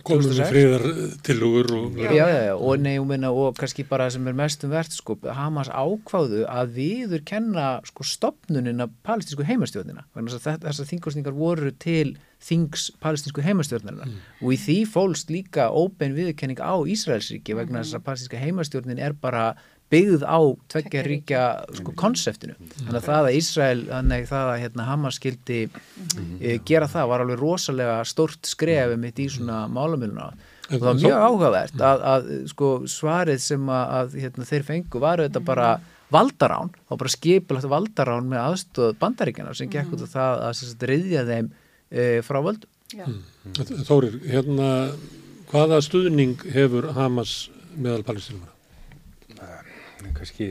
komum við 2006. friðar tilugur og já, já, já, og, nei, og, minna, og kannski bara sem er mestum verðt sko, Hamas ákváðu að viður kenna sko, stopnunin af palestinsku heimastjórnina vegna þess að þetta- þessar þingkostningar voru til þings palestinsku heimastjórnina og í því fólst líka óbein viðurkenning á Ísraelsríki vegna þess að palestinska heimastjórnin er bara byggð á tveggja Tveggja ríkja sko, konseptinu þannig að það að Ísrael, þannig það að hérna, Hamas skildi e, gera það var alveg rosalega stórt skref mitt í svona málamiluna og það var mjög áhugavert að, að sko, svarið sem að, að hérna, þeir fengu var þetta bara valdarán og bara skipilagt valdarán með aðstóð bandaríkjana sem gekk út af það að sagt, reyðja þeim e, frá völdum. Já. Þórir, hérna hvaða stuðning hefur Hamas meðal palestinumara? Kannski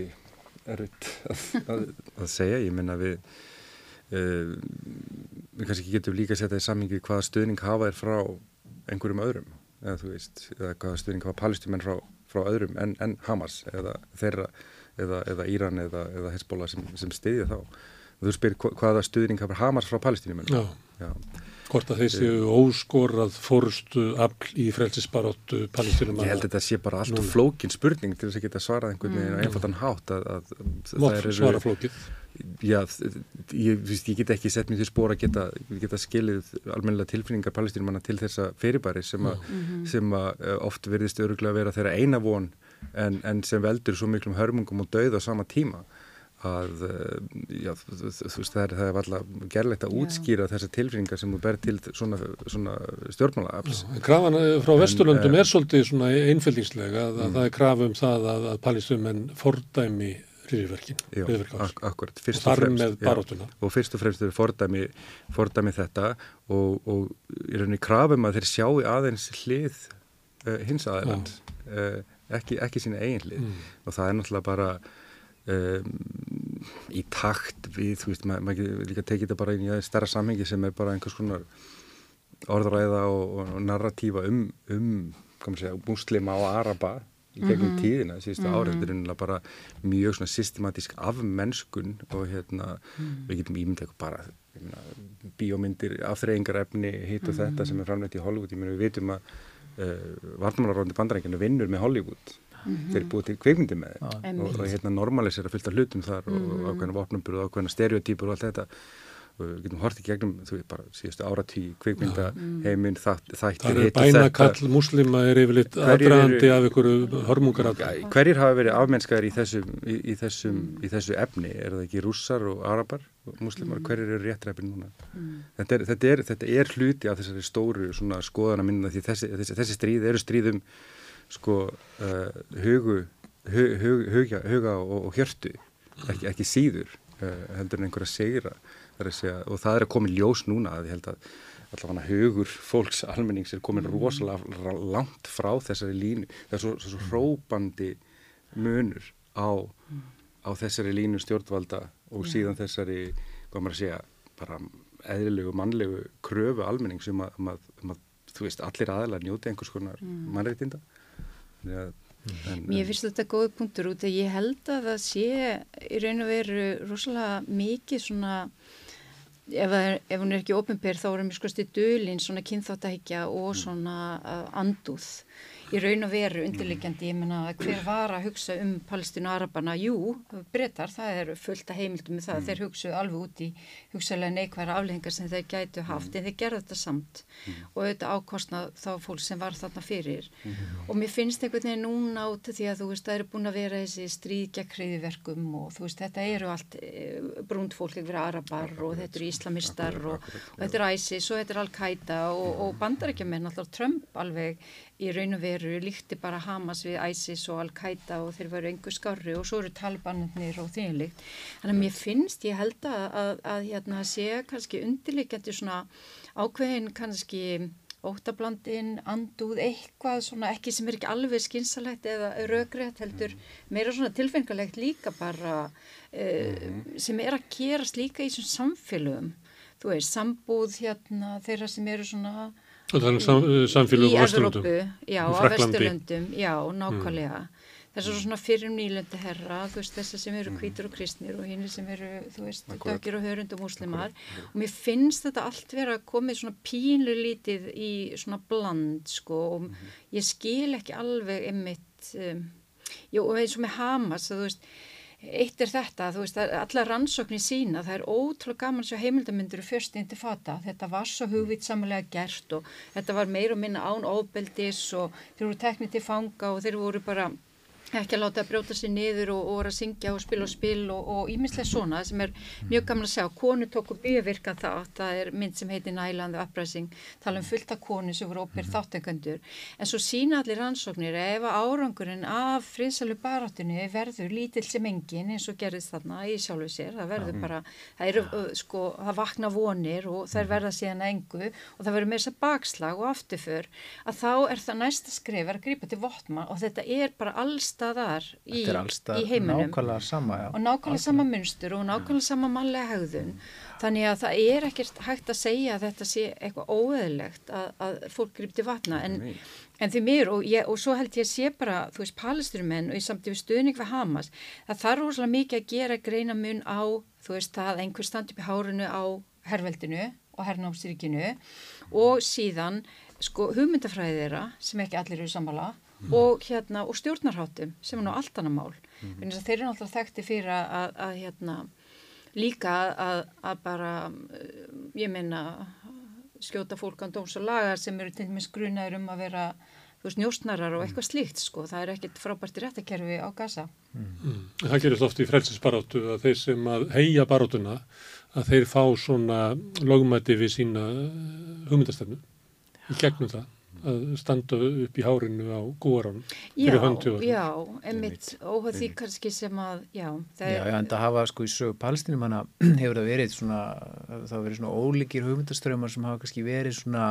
erfitt að, að, að segja, ég menna við uh, við kannski getum líka að setja í sammingi hvaða stuðning hafa er frá einhverjum öðrum eða þú veist, eða hvaða stuðning hafa palestimenn frá, frá öðrum en, en Hamas eða þeirra, eða, eða Íran eða, eða Hezbollah sem, sem stiðja þá. Og þú spyr hva- hvaða stuðning hafa Hamas frá palestinumenn Já, Já. Hvort að þeir séu óskorað fórstu afl í frelsisbaróttu palestinumara. Ég held að þetta sé bara allt og flókin spurning til þess að geta svarað einhvern veginn á einfaldan hátt að, að, að Mátt þær svara flókið. Já, ég, veist, ég get ekki sett mér til spór að geta, geta skilið almennilega tilfinningar palestínumanna til þessa fyrirbæri sem, a, sem að eh, oft verðist öruglega að vera þeirra eina von en, en sem veldur svo miklum hörmungum og dauð á sama tíma að eh, já, veist, það er, er alltaf gerlegt að útskýra þessar tilfinningar sem þú ber til svona, svona stjórnmálaafls. Krafan eh, frá Vesturlöndum eh, er svolítið svona einfældingslega að, að það er krafa um það að, að palestinumenn fordæmi hriðverkin, ak akkurat. og Fyrst þar fremst, með já. og fyrst og fremst eru fordæmi, fordæmi þetta og, og í rauninni krafum að þeir sjáu aðeins hlið uh, hins aðeins uh, ekki, ekki sína eigin hlið Mm. og það er náttúrulega bara um, í takt við, þú veist, maður mað líka tekið þetta bara inn í stærra samhengi sem er bara einhvers konar orðræða og, og, og narratífa um, um segja, muslima og araba í gegnum tíðina síðustu árið, þetta er einhverja bara mjög svona systematísk afmennskun og hérna, við getum ímyndið bara, ég meina, bíómyndir afþreyingarefni, hitt og þetta sem er framleitt í Hollywood, ég meina við vitum að uh, vartmálaróndi bandarækjana vinnur með Hollywood þeir búið til kveikmyndi með þeim. Einmitt. og, og hérna normalisera fullt af hlutum þar og ákveðna vopnumburð og ákveðna stereotýpur og allt þetta. Og við getum hortið gegnum þú veist bara síðustu áratí kveikmynda heiminn þætt, Það þættir er hitt og bænakall muslima er yfirleitt eru- aðdraðandi af einhverju hörmungar hverjir hafa verið afmennskar í í, í, þessum, í þessu efni? Er það ekki rússar og arabar og muslimar, hverjir eru réttræfin núna? Þetta, er, þetta, er, þetta er hluti af þessari stóru svona skoðana minna því þessi, þessi, þessi stríð eru stríðum sko uh, hugu hug, hug, huga, huga og, og hjörtu ekki, ekki síður uh, heldur en einhverja segra segja, og það er að koma í ljós núna að ég held að allavega hugur fólks almennings er komin rosalega ra- langt frá þessari línu. Það er svo, svo, svo hrópandi munur á, á þessari línu stjórnvalda og síðan þessari, hvað maður að segja bara eðlilegu, mannlegu kröfu almennings um að, um að, um að þú veist, allir aðalega njóti einhvers konar mannreitinda Að- en- Mér finnst þetta góð punktur út að ég held að það sé í raun og veru rosalega mikið svona ef, er, ef hún er ekki ofinber þá erum við skoðst í dölinn svona kynþáttahykja og svona uh, andúð í raun og veru undirliggjandi, ég menna hver var að hugsa um Palestínu og Arabana, jú, breytar, það er fullt að heimildum með það, þeir hugsuðu alveg út í hugsalega neikværa afleðingar sem þeir gætu haft, en þeir gerðu þetta samt. Og auðvitað ákostna þá fólk sem var þarna fyrir. Og mér finnst einhvern veginn núna át því að þú veist, það eru búin að vera þessi stríð gegn hriðiverkum og þú veist, þetta eru allt e, brúnd fólk, þetta eru arabar og þetta eru islamistar og, og þetta er ISIS og þetta er Al-Qaida og, og bandarækjumenn, alltaf Trump alveg í raun og veru líkti bara Hamas við ISIS og Al-Qaida og þeir veru engu skarri og svo eru talibanir og þínlíkt. Þannig að mér finnst, ég held að, að, að hérna sé kannski undirleikjandi svona ákveðin kannski óttablandin, andúð, eitthvað svona ekki sem er ekki alveg skynsalegt eða raugrétt heldur meira svona tilfengalegt líka bara uh, sem er að gerast líka í svona samfélögum. Þú veist, sambúð hérna þeirra sem eru svona Er sam, samfélög í á Vesturlundum. Evrópu, já, Í á Frakklandi. Vesturlöndum, já, nákvæmlega. Þess að svona fyrir nýlöndi herra, þú veist, þessar sem eru hvítur og kristnir og hinn sem eru, þú veist, dökir og hörund og múslimar. Og mér finnst þetta allt vera komið svona pínu lítið í svona bland, sko, og ég skil ekki alveg einmitt, um, jú, og eins og með Hamas, þú veist, Eitt er þetta, þú veist, allar rannsóknir sína, það er ótrúlega gaman svo heimildamindur í fyrst inn til fata. Þetta var svo hugvít samanlega gert og þetta var meira og minna án óbeldis og þeir voru teknið til fanga og þeir voru bara ekki að láta að brjóta sér niður og, og að syngja og spila og spil og, ímislega svona sem er mjög gaman að sjá. Konu tóku bívirka það, það er mynd sem heitir Nælandi Uprising, tala um fullt af konu sem voru óper þáttengandur. En svo sína allir rannsóknir ef árangurinn af friðsælu baráttunni verður lítill sem engin eins og gerðist þarna í sjálfu sér, það verður bara, það eru sko, það vakna vonir og þær verða síðan engu og það verður með þess að bakslag og afturför að þá er það næsta skrif allstaðar í, allstað í heiminum. nákvæmlega sama, já. og nákvæmlega sama munstur og nákvæmlega sama mannlega hegðun. Þannig að það er ekkert hægt að segja að þetta sé eitthvað óeðlegt að, að fólk grípti vatna. En, en því mér og, ég, og svo held ég að sé bara þú veist palisturumenn og í samtífi stuðning við Hamas það þarf rosalega mikið að gera greina mun á þú veist að einhver standi upp í hárunu á herrveldinu og herrnámsríkinu og síðan sko hugmyndafræði þeirra sem ekki allir eru sammála og hérna og stjórnarháttum sem er nú allt annað mál. Mm þeir eru náttúrulega þekkti fyrir að, að, að hérna líka að, að bara uh, ég meina skjóta fólk án dóms og lagar sem eru til dæmis grunaður um að vera veist njóstnarar og eitthvað slíkt sko. Það er ekkert frábært í réttakerfi á gasa Mm. Það gerist oft í frelsisbaráttu að þeir sem að heia baráttuna að þeir fá svona logmæti við sína eh, hugmyndastefnu í gegnum það að standa upp í hárinu á Já, fyrir hönd þjóðarinnar. já, einmitt. Óhað því kannski sem að já, það Já, já, en það hafa sko í sögu palestinum hana hefur það verið svona, það hafa verið svona ólíkir hugmyndaströmmar sem hafa kannski verið svona,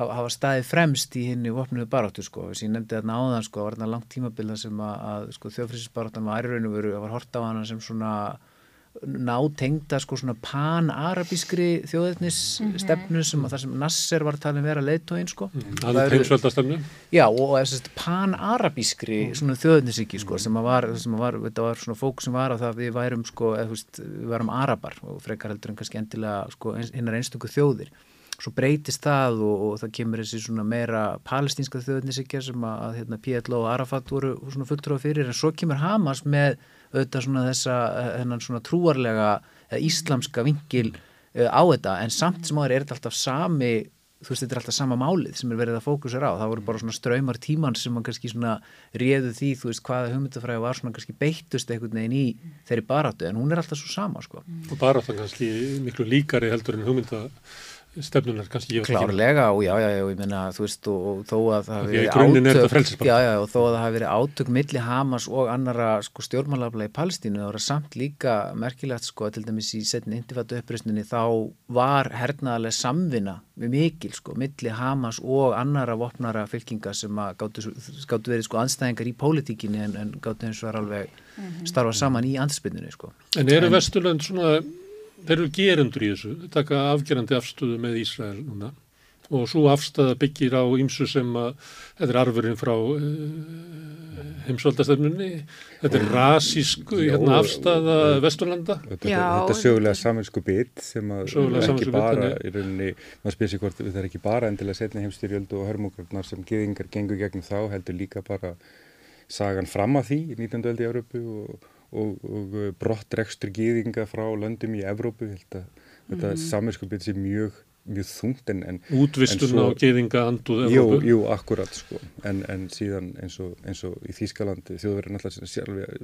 hafa, hafa staðið fremst í henni vopnuðu baráttu sko, þess að ég nefndi þarna áðan sko, það var þarna langt tímabilda sem að, að sko þjóðfrísisbaráttan var í raun og veru, það var hort á hana sem svona nátengda sko svona pan-arabískri þjóðetnis stefnu sem að það sem Nasser var talin vera leiðtóin sko. Hann heimsveldastefnu. Já, og, og þess að pan-arabískri svona þjóðetnisíki sko, sem að var, sem að var, þetta var svona fók sem var að það við værum sko, eða þú veist, við værum arabar og frekar heldur en kannski endilega sko, hinnar einstöku þjóðir. svo breytist það og, og það kemur þessi svona meira palestínska þjóðnisikja sem að, að hérna, PLO og Arafat voru svona fulltrúa fyrir en svo kemur Hamas með auðvitað svona þessa hennan svona trúarlega íslamska vingil uh, á þetta en samt sem áður er þetta alltaf sami þú veist, þetta er alltaf sama málið sem er verið að fókusera á það voru bara svona ströymar tíman sem mann kannski svona réðu því, þú veist, hvaða hugmyndafræði var svona kannski beittust einhvern veginn í þeirri baráttu, en hún er alltaf svo sama, sko. Og baráttan kannski miklu líkari heldur en hugmynda stefnunar kannski klárlega og já, já, já, ég menna þú veist og, og þó að það hafi verið átök já, já, og þó að það hafi verið átök milli Hamas og annara sko stjórnmálafla í Palestínu það voru samt líka merkilegt sko til dæmis í setni indifættu uppröstinni þá var hernaðarlega samvinna með mikil sko, milli Hamas og annara vopnara fylkinga sem að gáttu, gáttu verið sko anstæðingar í pólitíkinni en, en gáttu eins og var alveg mhm. starfa saman í anspilninu sko. En eru Vesturland svona þeir eru gerendur í þessu, taka afgerandi afstöðu með Ísrael núna. Og svo afstæða byggir á ýmsu sem að þetta er arfurinn frá uh, heimsvaldastöfnunni þetta er rasísk hérna, afstæða Vesturlanda. Þetta, þetta er sögulega saminsku bit sem að ekki bara í rauninni, maður spyrir sér hvort þetta er ekki bara endilega setna heimstyrjöldu og hörmugarnar sem geðingar gengur gegnum þá heldur líka bara sagan fram að því í 19. öldi Európu og og, og uh, brottrekstur gýðinga frá löndum í Evrópu mm -hmm. þetta saminskupið sé mjög, mjög þungt en, en Útvistun á gýðinga anduð Evrópu? Jú, jú, akkurat sko en, en síðan eins og, eins og í Þýskalandi þjóðverðin alltaf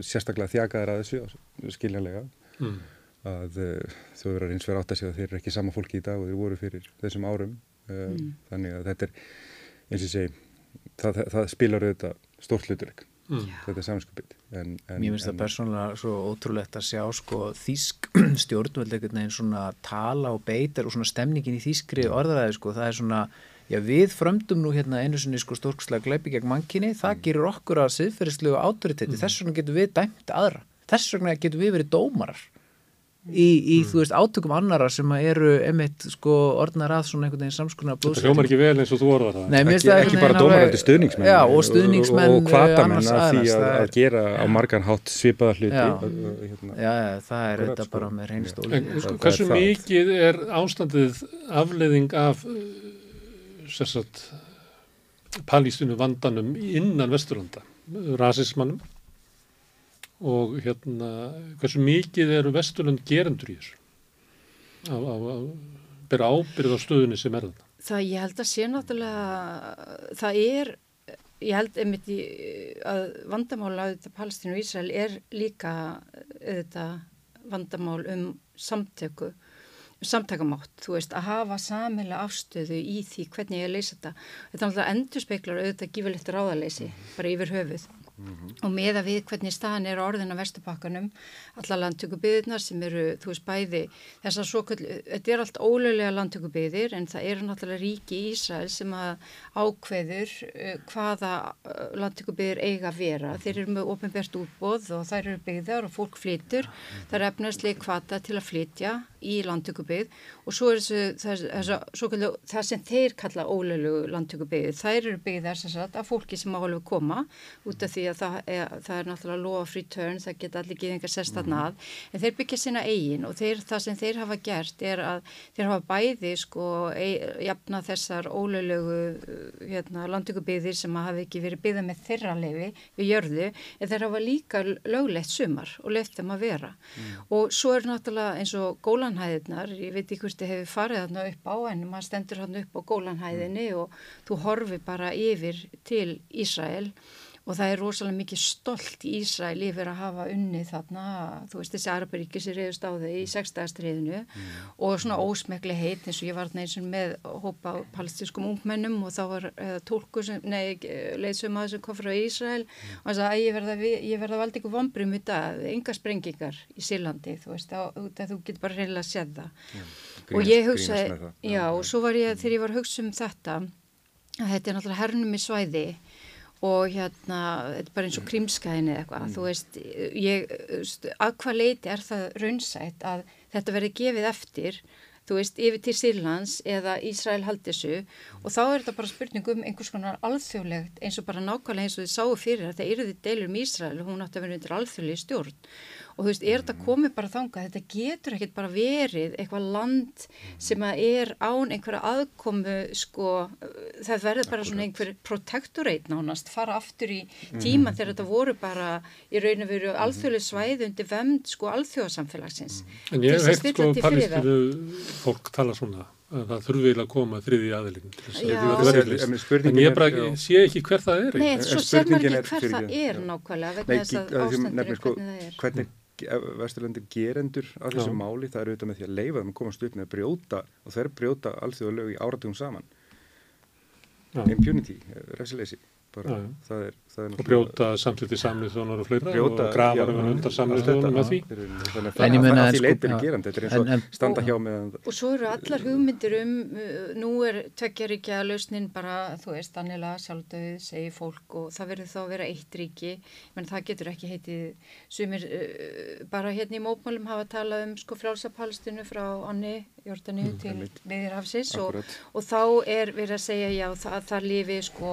sérstaklega þjakaðar að þessu skiljanlega mm. að uh, þjóðverðar eins verið átt að segja að þeir eru ekki sama fólki í dag og þeir voru fyrir þessum árum mm. þannig að þetta er eins og segi það, það, það spilar auðvitað stórt hluturleik mm. þetta er saminskupið Mér finnst það persónulega svo ótrúlegt að sjá sko þýsk stjórnvöld ekkert neginn svona tala og beitar og svona stemningin í þýskri orðaræði sko. Það er svona, já við fröndum nú hérna einu sinni sko stórkslega gleipi gegn mankinni, það mm. gerur okkur að siðferðislu autoriteti, mm. þess vegna getur við dæmt aðra, þess vegna getur við verið dómarar í, í mm. þú veist, átökum annara sem eru emitt sko orðnar að svona einhvern veginn samskona blóðsæting. Þetta hljómar ekki vel eins og þú orðar það. Nei, ekki, ekki bara dómarandi stuðningsmenn. Já, og stuðningsmenn og kvatamenn að því að, að gera á margan hátt svipaða hluti. Já, hérna. já, já það er þetta sko. bara með reynstóli. Hversu mikið er ástandið afleiðing af sérsagt palístinu vandanum innan Vesturlanda, rasismannum og hérna hversu mikið eru Vesturlund gerendur í þessu? Að, bera ábyrð á stöðunni sem er þetta Það ég held að sé náttúrulega það er, ég held einmitt í, að vandamála á þetta Palestínu og Ísrael er líka þetta vandamál um samtöku samtakamátt, þú veist, að hafa samilega afstöðu í því hvernig ég leysa þetta. Þetta náttúrulega endur speiklar auðvitað gífurlegt ráðaleysi, bara yfir höfuð. Mm -hmm. og með að við hvernig staðan er orðin á vestupakkanum, alla landtökubiðirnar sem eru, þú veist, bæði þessar svo kvöld, þetta er allt ólöglega landtökubiðir en það eru náttúrulega ríki í Ísrael sem að ákveður uh, hvaða uh, landtökubiðir eiga að vera. Þeir eru með ofinbært útbóð og þær eru byggðar og fólk flytur, það er efnarslega kvata til að flytja í landtökubið og svo er þessu, þessu kvöldu, það sem þeir kalla ólöglu landtökubið, þær eru byggðar sem sagt af fólki sem áhulfu koma út af því að það er, það er náttúrulega law of return, það geta allir geðingar sérstannað, mm. en þeir byggja sína eigin og þeir, það sem þeir hafa gert er að þeir hafa bæði sko e, jafna þessar ólöglegu hérna, landtökubiðir sem hafi ekki verið byggða með þeirra lefi við jörðu, en þeir hafa líka löglegt sumar og left þeim að vera mm. og svo er náttúrulega eins og gólanhæðirnar, ég veit ekki hvort þið hefur farið þarna upp á en maður stendur þarna upp á gólanhæðinni mm. og þú horfi bara yfir til Ísrael og það er rosalega mikið stolt í Ísrael yfir að hafa unnið þarna, þú veist þessi Araparíki sem reyðust á þau í sexdagarstriðinu mm. og svona ósmekli heit eins og ég var eins og með hópa palestinskum ungmennum og þá var uh, tólku sem, nei, leiðsum að þessum kom frá Ísrael mm. og það að ég verða, verða valdi ykkur vombrum í dag, enga sprengingar í Sílandi, þú veist, þá, þú getur bara reynilega að séð það yeah. og ég hugsaði, já, og svo var ég, þegar ég var að hugsa um þetta, að þetta er náttúrulega hernum í svæði og hérna, þetta er bara eins og krimskæðin eða eitthvað, mm. þú veist, ég, að hvað leiti er það raunsætt að þetta verði gefið eftir, þú veist, yfir til Sýrlands eða Ísrael haldissu og þá er þetta bara spurning um einhvers konar alþjóðlegt eins og bara nákvæmlega eins og þið sáu fyrir að það eruði deilur um Ísrael og hún átti að vera undir alþjóðlegi stjórn og þú veist, er þetta komið bara þangað, þetta getur ekkert bara verið eitthvað land sem að er án einhverja aðkomu sko, það verður bara svona einhver protectorate nánast, fara aftur í tíma þegar þetta voru bara í raun og veru alþjóðlega svæði undir vemd sko alþjóðasamfélagsins. En ég hef heilt sko palestínu fólk tala svona að það þurfi að koma þriði aðilinn til þess að þetta verður verðlist en ég bara sé ekki hver það er Nei, svo maður ekki hver það er nákvæmlega vegna þess að ástandur er sko, hvernig það er. Hvernig Vesturlandir gerendur á þessu máli, það eru auðvitað með því að leifa þeim að komast upp með að brjóta og þeir brjóta alþjóðalög í áratugum saman. Impunity, refsileysi bara, er, það er og brjóta samtliti samlið þjónar og fleira brjóta, og grafa um undar samlið þjónar með því. Þannig að það er því leitir í gerandi þetta. Er eins og standa hjá með og svo eru allar hugmyndir um uh, nú er tveggjaríkja lausnin bara þú veist, annila sjálfdöð segir fólk og það verður þá að vera eitt ríki. Menn það getur ekki heitið sumir uh, bara hérna í mópmálum hafa talað um sko frálsapalstinu frá Anni Jórdaníu mm, til Miðirhafsis og, og þá er verið að segja já það, það lifi sko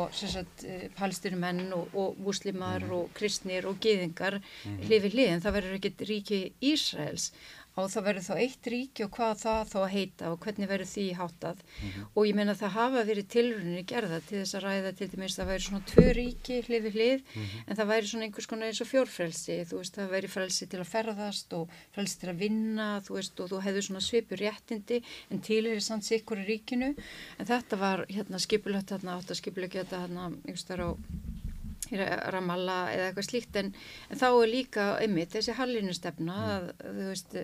palestinumenn og, og muslimar mm. og kristnir og geðingar mm. hlifið hlið en það verður ekkit ríki Ísraels og það verður þá eitt ríki og hvað það þá heita og hvernig verður því hátað mm og ég meina það hafa verið tilrunni gerða til þess að ræða til dæmis það væri svona tvö ríki hlið við hlið -hmm. en það væri svona einhvers konar eins og fjórfrelsi þú veist það væri frelsi til að ferðast og frelsi til að vinna þú veist og þú hefðu svona svipur réttindi en til er sann sikkur í ríkinu en þetta var hérna skipulögt hérna átt að skipulögt hérna á Ramallah eða eitthvað slíkt en, en þá er líka einmitt þessi hallinu stefna mm. að þú veist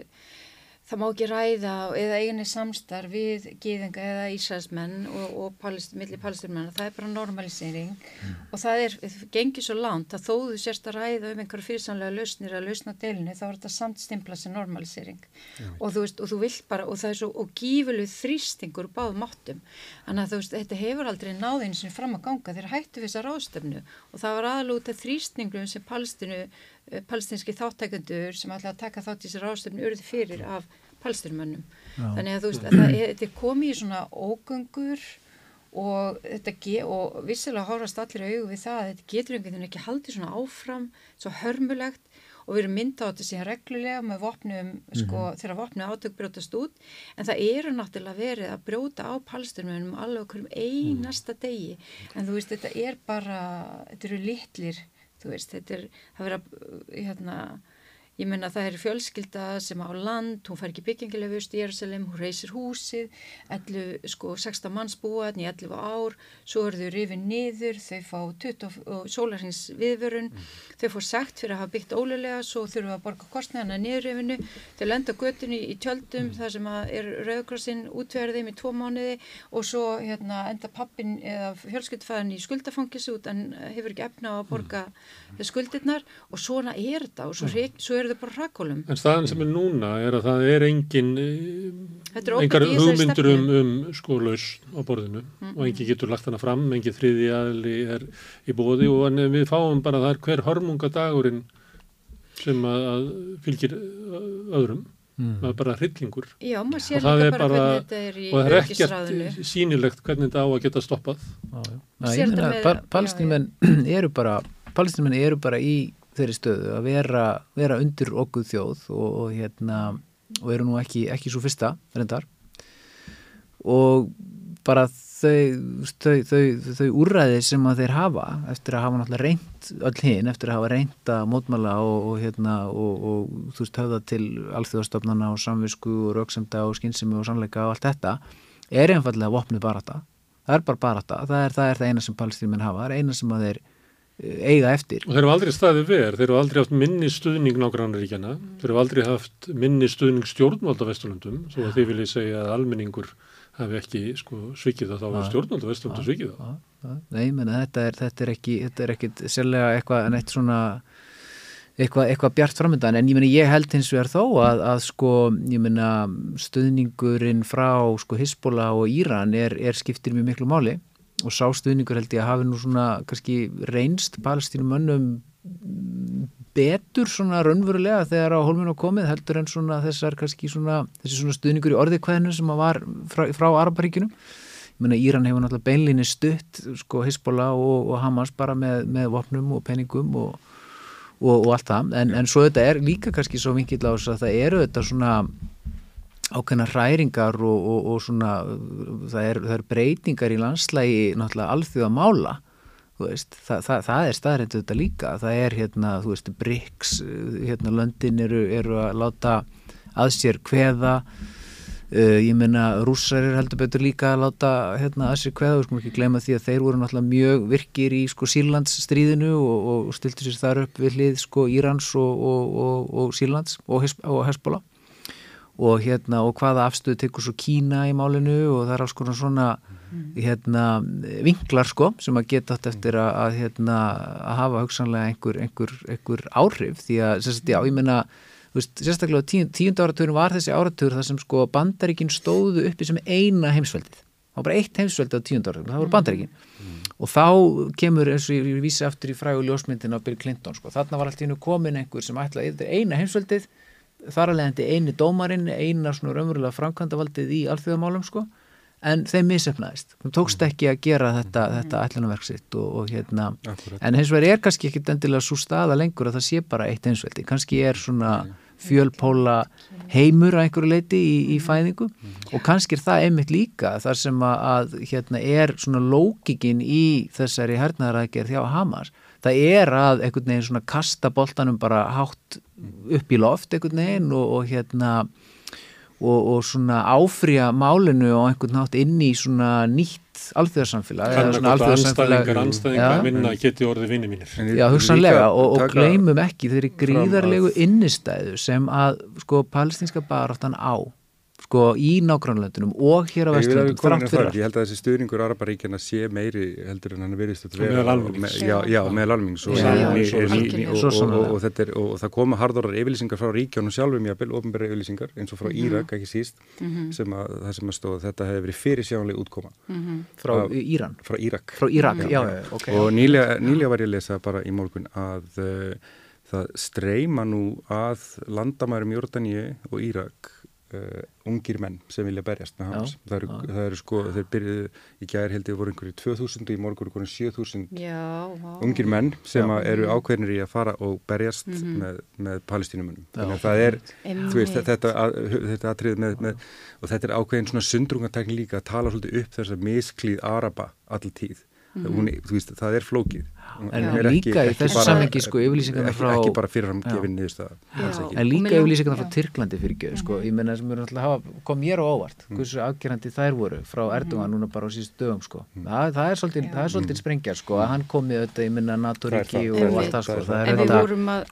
það má ekki ræða eða eiginni samstarf við gíðinga eða Ísraelsmenn og, og palest, milli palesturmenn það er bara normalisering mm. og það er, það gengir svo langt að þó þú sérst að ræða um einhverju fyrirsamlega lausnir að lausna deilinu þá er þetta samt stimpla sem normalisering. Já. og þú veist og þú vilt bara og það er svo og gífileg þrýstingur báð máttum þannig að þú veist þetta hefur aldrei náðinu sem fram að ganga. Þeir hættu við þessar ástöfnu og það var aðlúta þrýstingum sem palestinu palestinski þáttækundur sem að taka þátt í þessar ástöfnu urði fyrir af palestinumönnum. Þannig að þú veist að það er, er komið í svona ógöngur og þetta og vissilega hórast allir auðu við það að þetta getur einhvern veginn ekki haldið svona áfram, svo hörmulegt. Og við erum mynda á þetta síðan reglulega með vopnum, mm -hmm. sko, þegar vopnu átök brjótast út, en það eru náttúrulega verið að brjóta á palestinumönnum alveg okkur um einasta degi. En þú veist, þetta er bara þetta eru litlir þú veist, þetta er, það verið að hérna, ég menna það er fjölskylda sem á land, hún fær ekki byggingilega vust í Jérúsalem, hún reysir húsið 11, sko, 16 manns búaðn í 11 ár, svo eru þau rifin niður, þau fá 20 sólarhins viðvörun, mm. þau fór sagt fyrir að hafa byggt ólega, svo þurfum við að borga kostnæðana niðurrifinu, þau lenda göttunni í tjöldum, mm. þar sem er rauðkrossinn útverðið með tvo mánuði og svo hérna, enda pappin eða fjölskyldfæðin í skuldafangis út en hefur ekki efna á að borga mm. skuldirnar og svona er þetta og svo, svo eru þau bara hrakólum. En staðan sem er núna er að það er engin engar hugmyndur um, um sko laus á borðinu. Mm -hmm. og engin getur lagt hana fram, engin þriði aðli er í bóði og við fáum bara það er hver hörmungadagurinn sem að fylgir öðrum. Mm. það er bara hryllingur. Já, og það er bara, og það er ekkert sínilegt hvernig þetta á að geta stoppað. Palestínumenn eru bara Palestínumenn eru bara í þeirri stöðu að vera, vera undir okkur þjóð og, og, hérna, og eru nú ekki, ekki svo fyrsta reyndar. Og bara þau, þau, þau, þau úrræði sem að þeir hafa eftir að hafa náttúrulega reynd öll hinn, eftir að hafa reynd að mótmala og, og hérna þú veist höfða til alþjóðastofnana og samvisku og rauksemda og skynsimi og sannleika og allt þetta er einfallega vopnið barata það er bara barata, það er það, er það eina sem palestínuminn hafa, það er eina sem að þeir eiga eftir. Og þeir eru aldrei staðið verð, þeir eru aldrei haft minni stuðning nágrannaríkjana, þeir eru aldrei haft minni stuðning stjórnvald á Vesturlandum, svo að þið viljið segja að almenningur hafi ekki sko, svikið það, þá var stjórnvald á Vesturlandu svikið það. Nei, menna þetta er, þetta er ekki, þetta er ekkit sérlega eitthvað en eitt svona eitthvað, eitthvað bjart framöndan, en ég menna ég held hins vegar þó að, að sko, ég menna stuðningurinn frá sko Hisbóla og Íran er, er skiptir mjög miklu máli og sástuðningur held ég að hafi nú svona kannski reynst palestínum önnum betur svona raunverulega þegar á holminu komið heldur en svona þessar kannski svona þessi svona stuðningur í orðikvæðinu sem var frá, frá Araparíkunum ég meina Íran hefur náttúrulega beinlinni stutt sko Hisbola og, og Hamas bara með, með vopnum og peningum og, og, og allt það, en, en svo þetta er líka kannski svo vinkill á þess að það eru þetta svona ákveðna hræringar og, og, og svona það er, það er breytingar í landslægi náttúrulega alþjóða mála veist, það, það, það er staðrænt þetta líka. Það er hérna, þú veist, BRICS hérna löndin eru, eru að láta að sér hveða uh, ég menna rússar er heldur betur líka að láta hérna að sér hveða, við skulum ekki glemja því að þeir voru náttúrulega mjög virkir í sko Sýrlandsstríðinu og, og stiltu sér þar upp við hlið sko Írans og, Sýrlands og Hesbóla og hérna og hvaða afstöðu tekur svo Kína í málinu og það er alls konar svona hérna vinklar sko sem að geta átt eftir að, að hérna að hafa hugsanlega einhver, einhver, einhver áhrif. Því að sérstaklega, já ég menna veist, sérstaklega tíund, tíund áraturinn var þessi áratur þar sem sko bandaríkin stóðu uppi sem eina heimsveldið. Það var bara eitt heimsveldi á tíund áraturinn, það voru bandaríkin. Mm. og þá kemur eins og ég vísi aftur í frægu ljósmyndin á Bill Clinton sko, þarna var alltaf komin einhver sem ætlaði eina heimsveldið þar alveg endi eini dómarinn, eina svona raunverulega framkvæmdavaldið í alþjóðamálum sko, en þeim misefnaðist þeim tókst mm. ekki að gera þetta, mm. þetta ætlunarverksitt og, og hérna. Akkurat. en hins vegar er kannski ekki endilega svo staða lengur að það sé bara eitt einsveldi kannski er svona fjölpóla heimur að einhverju leiti í, í fæðingu. Og kannski er það einmitt líka þar sem að, hérna er svona lókikinn í þessari hernaðarækjar þjá Hamas. Það er að einhvern veginn svona kasta boltanum bara hátt upp í loft einhvern veginn og, og hérna og, og svona áfrýja málinu og einhvern nátt inn í svona nýtt alþjóðarsamfélag Þannig að anstæðingar, anstæðingar minna geti orðið vinni mínir. Já, hugsanlega og, og gleymum ekki þeirri gríðarlegu innistæðu sem að sko palestinska baráttan á sko í nágrannlöndunum og hér á vesturlöndunum þrátt fyrir allt. Ég held að þessi stuðningur Araparíkjana sé meiri heldur en hann verðist að vera. Meðal almennings. Já, já, meðal almennings og það koma hardorar yfirlýsingar frá ríkjónum sjálfum, jábel, ofinbæra yfirlýsingar eins og frá mhm. Írak, ekki síst, mhm. sem að það sem að stóða þetta hefði verið fyrir sjánlega útkoma. Mhm. Frá Íran? Frá Írak. Frá Írak, já, ok. Og nýlega var ég að lesa bara í morgun að uh, það streyma nú að landamærum Jórdaníu og Írak Uh, ungir menn sem vilja berjast með hans það eru, það eru sko, þeir byrjuðu í gæðir held ég voru einhverju 2000 og í morgur einhverju 7000 ungir menn sem eru ákveðnir í að fara og berjast mm -hmm. með, með palestínumunum þannig að það er veist, þetta, þetta atrið með, með og þetta er ákveðin svona sundrungatækni líka að tala svolítið upp þess að misklíð araba all tíð. Mm -hmm. Hún, veist, það er flókið en er líka ekki, í þessu samhengi sko yfirlýsingarna frá ekki bara fyrirfram gefin niðurstaða en líka yfirlýsingarna frá Tyrklandi fyrir ekki sko, ég menna sem eru alltaf hafa, kom mér á óvart mm. hversu afgerandi þær voru frá mhm. Erdogan núna bara á síðust dögum sko. Mm. það, það er svolítið, svolítið sprengjar sko að hann komið auðvitað, ég menna NATO-ríki og allt það sko, það er þetta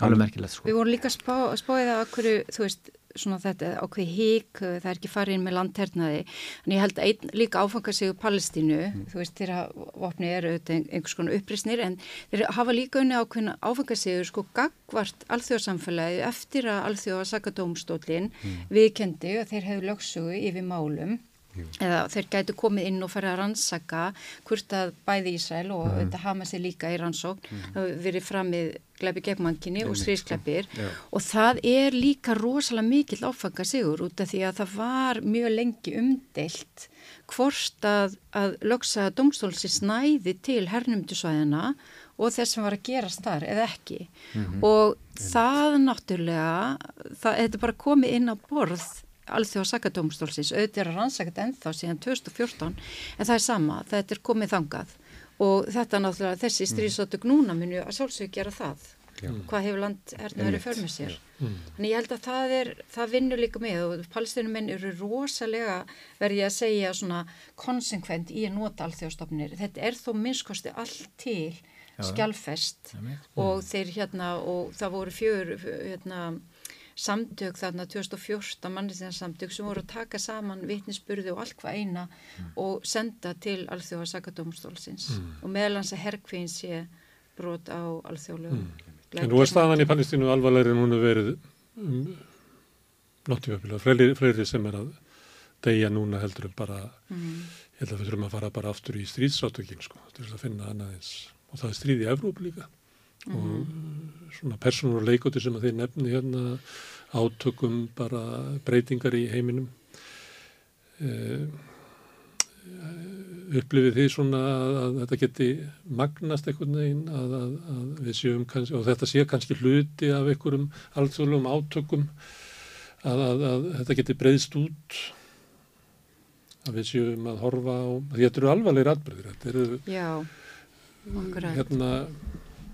alveg merkilegt sko. Við vorum líka spáðið að hverju, þú veist svona þetta ákveð hík, það er ekki farið inn með landhernaði, en ég held að einn líka áfanga sig úr Palestínu, mm. þú veist þeirra vopni eru einhvers konar upprisnir en þeir hafa líka unni ákveðin áfanga sig sko gagvart alþjóðsamfélagi eftir að alþjóða sakadómstólin mm. viðkendi og þeir hefur lögsugu yfir málum Jú. eða þeir gætu komið inn og fara að rannsaka hvort að bæði Ísrael og mm. þetta hama sér líka í rannsókn mm. verið framið gleipi gegnmankinni og stríðskleipir og það er líka rosalega mikill áfanga sigur út af því að það var mjög lengi umdelt hvort að, að lögsa domstólsi snæði til hernumdusvæðina og þess sem var að gerast þar eða ekki mm -hmm. og það náttúrulega það, þetta er bara komið inn á borð alþjóða sakadómstólsins, auðvitað er að rannsaka ennþá síðan 2014 en það er sama, þetta er komið þangað. Og þetta náttúrulega, þessi mm. stríðsátök núna muni að sjálfsög gera það. Já. hvað hefur land ernaður í förmið sér? Mm. en ég held að það er það vinnur líka með og palestinuminn eru rosalega verði að segja svona konsekvent í að nota alþjóðstofnir, þetta er þó minnskosti allt til skjálfest og þeir hérna og það voru fjör hérna samtök þarna 2014 mannisinsamtök sem voru að taka saman vitnisspurði og allt hvað eina mm. og senda til alþjóða sakadómstólsins mm. og meðlans að herkvinn sé brot á alþjóðlegu mm. En nú er staðan í Palestínu alvarlegri en hún er verið um, nottjóðabilega, fleiri, fleiri sem er að degja núna heldur en bara mm. ég held að við þurfum að fara bara aftur í stríðsátökin sko, til að finna annað eins og það er stríð í Evróp líka mm. og mhm. svona persónur og leikoti sem að þeir nefni hérna átökum bara breytingar í heiminum e, upplifið því svona að, að þetta geti magnast einhvern veginn að, að, að við séum kannski, og þetta sé kannski hluti af einhverjum alþjóðlegum átökum að þetta geti breyðst út að við séum að horfa á, þetta eru alvarlegir atbyrðir, þetta eru Já, hérna,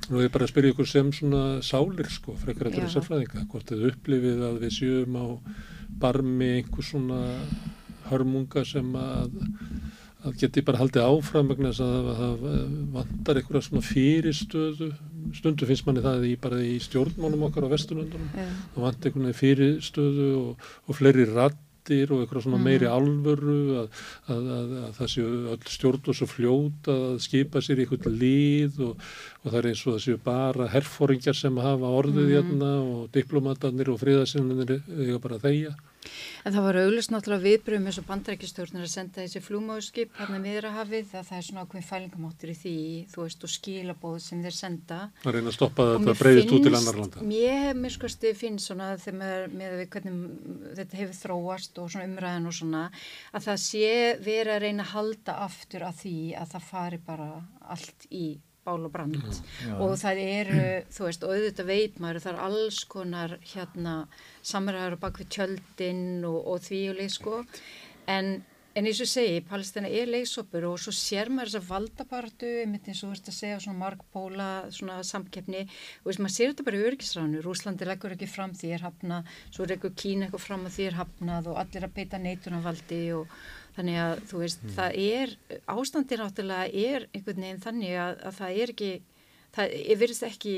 nú er bara að spyrja ykkur sem svona sálir sko, frekar eftir þessar fræðinga, hvort þið upplifið að við séum á barmi einhver svona hörmunga sem að að geti bara haldið áfram vegna þess að það vantar einhverja svona fyrirstöðu. Stundu finnst manni það í bara í stjórnmánum okkar á vestunundunum það vantar einhverja fyrirstöðu og, og fleiri rattir og einhverja svona mm. meiri alvöru að, að, að, að það séu öll stjórn og svo fljóta að skipa sér einhvern líð og, og það er eins og það séu bara herfóringjar sem hafa orðið mm. hérna og diplomatarnir og friðarsinnir eiga bara þeia En það var auðvist náttúrulega viðbröðum eins og bandrækistjórnir að senda þessi flúmáðskip miðrahafið að það er svona ákveðin fælingamáttur í því, þú veist, og skilabóð sem þeir senda. Það reyna að stoppa þetta breyðist út til annar landa. Mér, skoðstu, finnst svona þegar með við hvernig þetta hefur þróast og svona umræðin og svona að það sé verið að reyna að halda aftur að því að það fari bara allt í bál og brand. Já, já. og það eru, þú veist, og auðvitað veit maður það er alls konar hérna samræður bak við tjöldin og, og því og leið sko. En, en eins og segi, Palestina er leysopur og svo sér maður þess að valdapartu einmitt eins og þú veist að segja svona markpóla svona samkeppni. Og veist maður sér þetta bara í örgisránu, Rúslandi leggur ekki fram því er hafna, svo leggur Kína eitthvað fram að því er hafnað og allir að beita neitunarvaldi og þannig að þú veist mm. það er, ástandir náttúrulega er einhvern veginn þannig að, að það er ekki, það verið ekki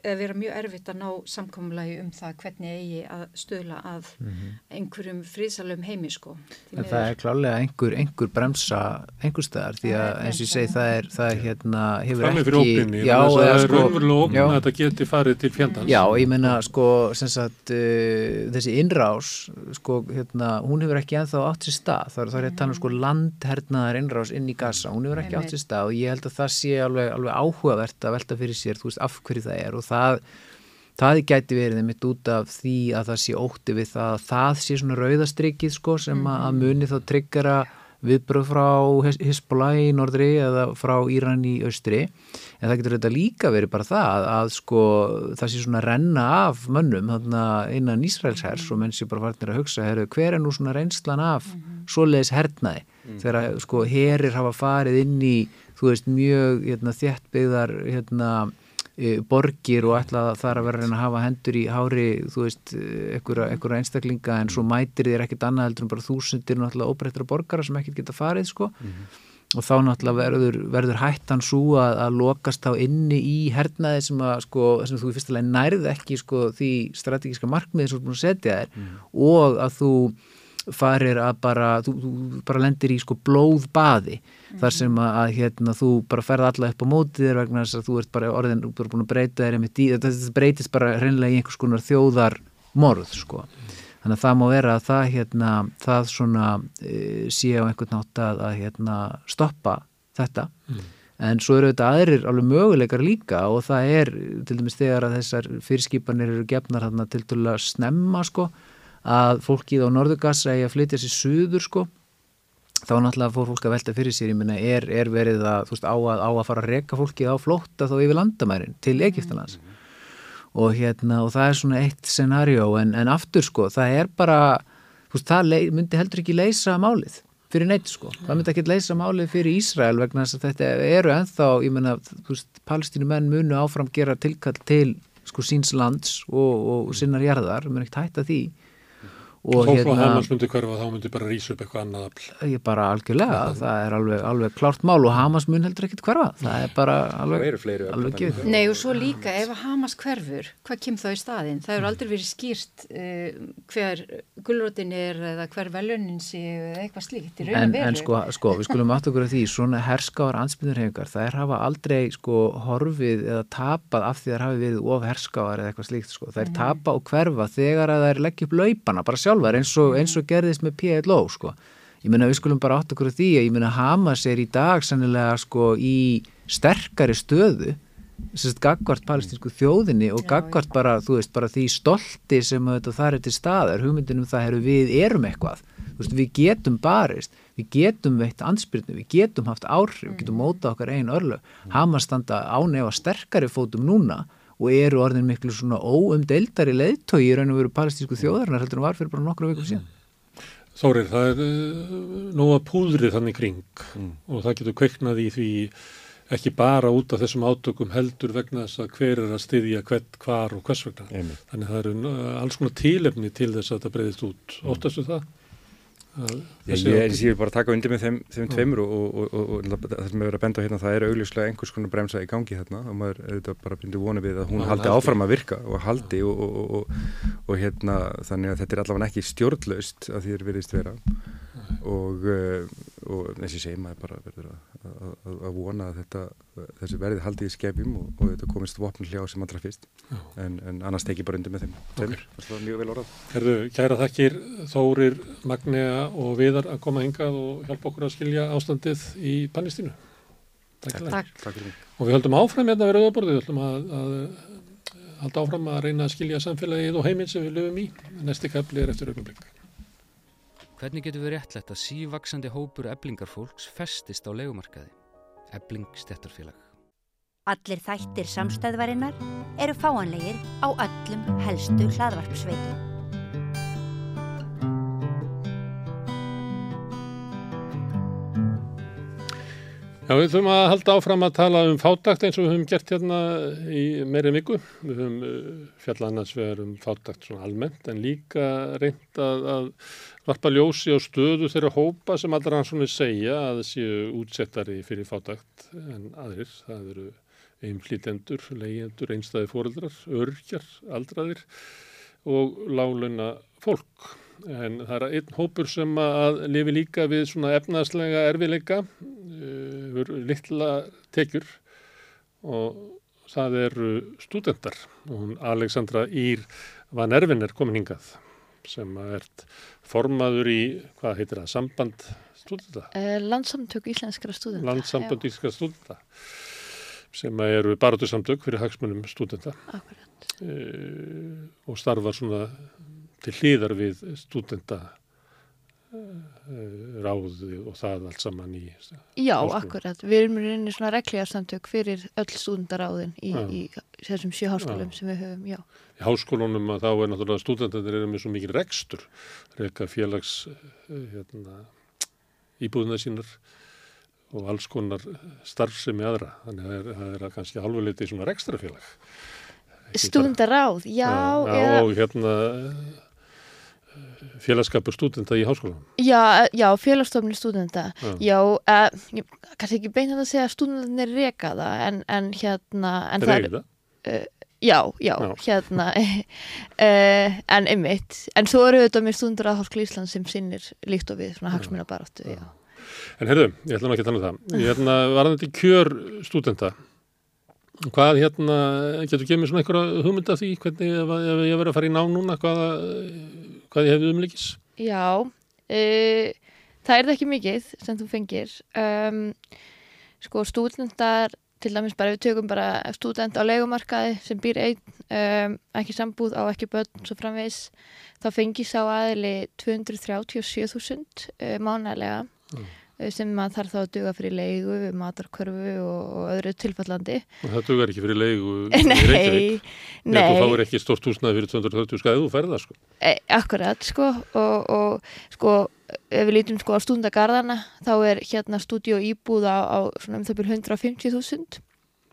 vera mjög erfitt að ná samkomulagi um það hvernig eigi að stöla að mm -hmm. einhverjum frísalum heimi sko. En það er klálega einhver, einhver bremsa einhver staðar því að eins og ég segi það er, það er hérna hefur ekki ópinni, já, það er sko, raunverulega ópinn að þetta geti farið til fjandans. Já, ég menna sko sagt, uh, þessi innrás sko hérna, hún hefur ekki enþá átt sér stað. Það er það að tala um sko landhernaðar innrás inn í gasa, hún hefur ekki átt sér stað og ég held að það sé alveg, alveg áhugavert að velta fyrir sér, þú veist, af hverju það er og það, það gæti verið einmitt út af því að það sé ótti við það að það sé svona rauðastrykið sko sem að muni þá tryggjara viðbröð frá Hisbollah í norðri eða frá Íran í austri en það getur þetta líka verið bara það að, sko það sé svona renna af mönnum þarna innan Ísraelshers og menn sé bara farnir að hugsa heru, hver er nú svona reynslan af mm -hmm. svoleiðis hernaði mm -hmm. þegar sko herir hafa farið inn í þú veist mjög hérna, þjættbyggðar hérna borgir og ætla er að vera að hafa hendur í hári, þú veist, einhverja einstaklinga en svo mætir þér ekkert annað heldur en bara þúsundir náttúrulega óbreyttra borgara sem ekkert geta farið, sko mm -hmm. og þá náttúrulega verður, verður hættan svo að, að lokast þá inni í hernaði sem að, sko, sem þú í fyrstulega nærð ekki, sko, því strategíska markmiði sem þú er búin að setja þér mm -hmm. og að þú farir að bara, þú, þú bara lendir í sko blóðbaði mm -hmm. Þar sem að, hérna, þú bara ferða alla upp á mótið þér vegna þess að þú ert bara orðin, þú ert búin að breyta þér í, þetta breytist bara hreinlega í einhvers konar þjóðar morð sko. Þannig að það má vera að það hérna, það svona e, sé á einhvern nátt að, að hérna stoppa þetta. Mm. En svo eru þetta aðrir alveg möguleikar líka og það er til dæmis þegar að þessar fyrirskipanir eru gefnar þarna til að snemma sko að fólkið á Norðugassa eigi að flytja sér suður sko þá náttúrulega fór fólk að velta fyrir sér ég minna er, er verið að, veist, á, að, á að fara að reka fólkið á flótta þá yfir landamærin til Egiptalands mm -hmm. og hérna og það er svona eitt scenario en, en aftur sko það er bara veist, það lei, myndi heldur ekki leysa málið fyrir neitt sko, mm. það myndi ekki leysa málið fyrir Ísrael vegna þess að þetta eru enþá, ég menna, þú veist, palestínumenn munu áfram gera tilkall til sko síns lands og, og sinnar jarðar, mér er ekkert hægt að því og þá hérna, Hamas myndi hverfa þá myndi bara rýsa upp eitthvað annað afl. Ég bara algjörlega, það, það er alveg, alveg klárt mál og Hamas mun heldur ekkit hverfa. Það er bara alveg, alveg gefið. Nei og svo líka ef Hamas hverfur hvað kemur þá í staðin? Það eru aldrei verið skýrt uh, hver gullrótin er eða hver velunin sé eða eitthvað slíkt en, en sko, sko, við skulum átt okkur af því svona herskáar ansbyrðurhefingar, það er hafa aldrei sko horfið eða tapað af því það hafi verið of herskáar eða eitthvað slíkt sko, sjálfar eins og, eins og gerðist með PLO sko. Ég meina við skulum bara átt okkur því að ég meina Hamas er í dag sannilega sko í sterkari stöðu sérst gagvart palestinsku þjóðinni og gagvart bara, þú veist, bara því stolti sem þetta þar er til staðar, hugmyndinum það eru við erum eitthvað. Veist, við getum barist, við getum veitt ansbyrnu, við getum haft áhrif, við getum móta okkar einn örlög, Hamas standa ánefa sterkari fótum núna og eru orðin miklu svona óumdeildari leiðtói í raun og veru palestísku þjóðarinnar heldur en var fyrir bara nokkru vikum síðan. Þórir, það er uh, nóga púðri þannig kring og það getur kveiknað í því ekki bara út af þessum átökum heldur vegna þess að hver er að styðja hvert, hvar og hvers vegna. Einmitt. Þannig að það eru alls konar tílefni til þess að þetta breyðist út. Óttastu það? Að ég, átök- ég vil bara taka undir með þeim, þeim tveimur og, og, og, og, það sem er verið að benda á hérna, það er augljóslega einhvers konar bremsa í gangi hérna og maður auðvitað bara bindur vonu við að hún haldi haldi. áfram að virka og haldi og, og, og, og hérna þannig að þetta er allavega ekki stjórnlaust að því er virðist vera. Og, uh, og eins og ég segi maður bara verður að, að, að, að vona að þetta, þessi verði haldið í skefjum og, og þetta komist vopn hljá sem allra fyrst. En, en annars teki bara undir með þeim tveimur, það var mjög vel orðað. Herðu, kæra þakkir Þórir, Magnea og Viðar að koma hingað og hjálpa okkur að skilja ástandið í Palestínu. Takk. Takk. Takk. Takk fyrir Og við höldum áfram hérna við rauðaborðið, við höldum að, að halda áfram að reyna að skilja samfélagið og heiminn sem við löfum í. Næsti kapli er eftir augnablik. Hvernig getur við réttlætt að sívaksandi hópur eblingarfólks festist á legumarkaði? Ebling stjættarfélag. Allir þættir samstæðvarinnar eru fáanlegir á öllum helstu hlaðvarpsveitum. Já, við þurfum að halda áfram að tala um fátakt eins og við höfum gert hérna í meiri viku. Við höfum uh, fjallað annars vegar um fátakt svona almennt en líka reynt að, að varpa ljósi á stöðu þeirra hópa sem allra hans svona segja að séu útsettari fyrir fátakt en aðrir. Það eru einflýtendur, leyendur, einstæði fóreldrar, örkjar, aldraðir og lálauna fólk. En það er einn hópur sem að lifi líka við svona efnaðslega erfileika, uh, litla tekjur og það eru stúdendar. Og hún Alexandra Ír Van Ervin er komin hingað sem að ert formaður í, hvað heitir það, samband stúdenda, Uh, landsamtök íslenskara stúdenta. landsamband íslenska stúdenda sem að eru baráttu samtök fyrir hagsmunum stúdenda akkurat. uh, og starfa svona til hlýðar við stúdenda uh, ráði og það allt saman í Já, Háskóla. akkurat. Við erum rauninni svona reglíjarsamtök fyrir öll stúdendaráðin í, Já. í þessum sjö háskólum Já. sem við höfum, já. í háskólunum að þá er náttúrulega stúdendandir eru með svo mikið rekstur reyka félags uh, hérna, íbúðuna sínar og alls konar starfsemi aðra þannig að það er, er kannski halvuleiti svona rekstrafélag bara- Stúdendaráð, já, já, eða, og hérna eh, félagskapur stúdenta í háskólanum. já, já, félagsstofni stúdenda. Já. Já, uh, ég, kannski ekki beint að segja að stúdendarnir reka það, en, en hérna, en það er, Reyða. já, já, Já. hérna, uh, en einmitt, en svo eru þetta með stúdendar að Háskóla Ísland sem sinnir líkt og við, svona hagsmuna baráttu, já. En heyrðu, ég ætla nú ekki að tala um það. Ég hérna, var þetta kjör stúdenta. Hvað hérna, getur gefið mér svona einhverja hugmynda því hvernig ef, ég verið að fara í nám núna, hvað, hvað ég hefði umleikis? Já, uh, það er ekki mikið sem þú fengir. Um, sko stúdendar, til dæmis bara við tökum bara stúdent á leigumarkaði sem býr einn, um, ekki sambúð á ekki börn svo framvegis, þá fengi sá aðili 237.000 uh, mánælega Mm. Uh, sem maður þarf þá að duga fyrir leigu, matarkörfu og, og öðru tilfallandi. Og það dugar ekki fyrir leigu í Reykjavík. Nei, Nei. Þú nei. fáir ekki stort húsnaði fyrir 230 skæði, þú færði það sko. E, akkurat, sko, og, og sko, ef við lítum sko á stúndagarðana, þá er hérna stúdíu íbúð á, á svona um það byrjum 150.000,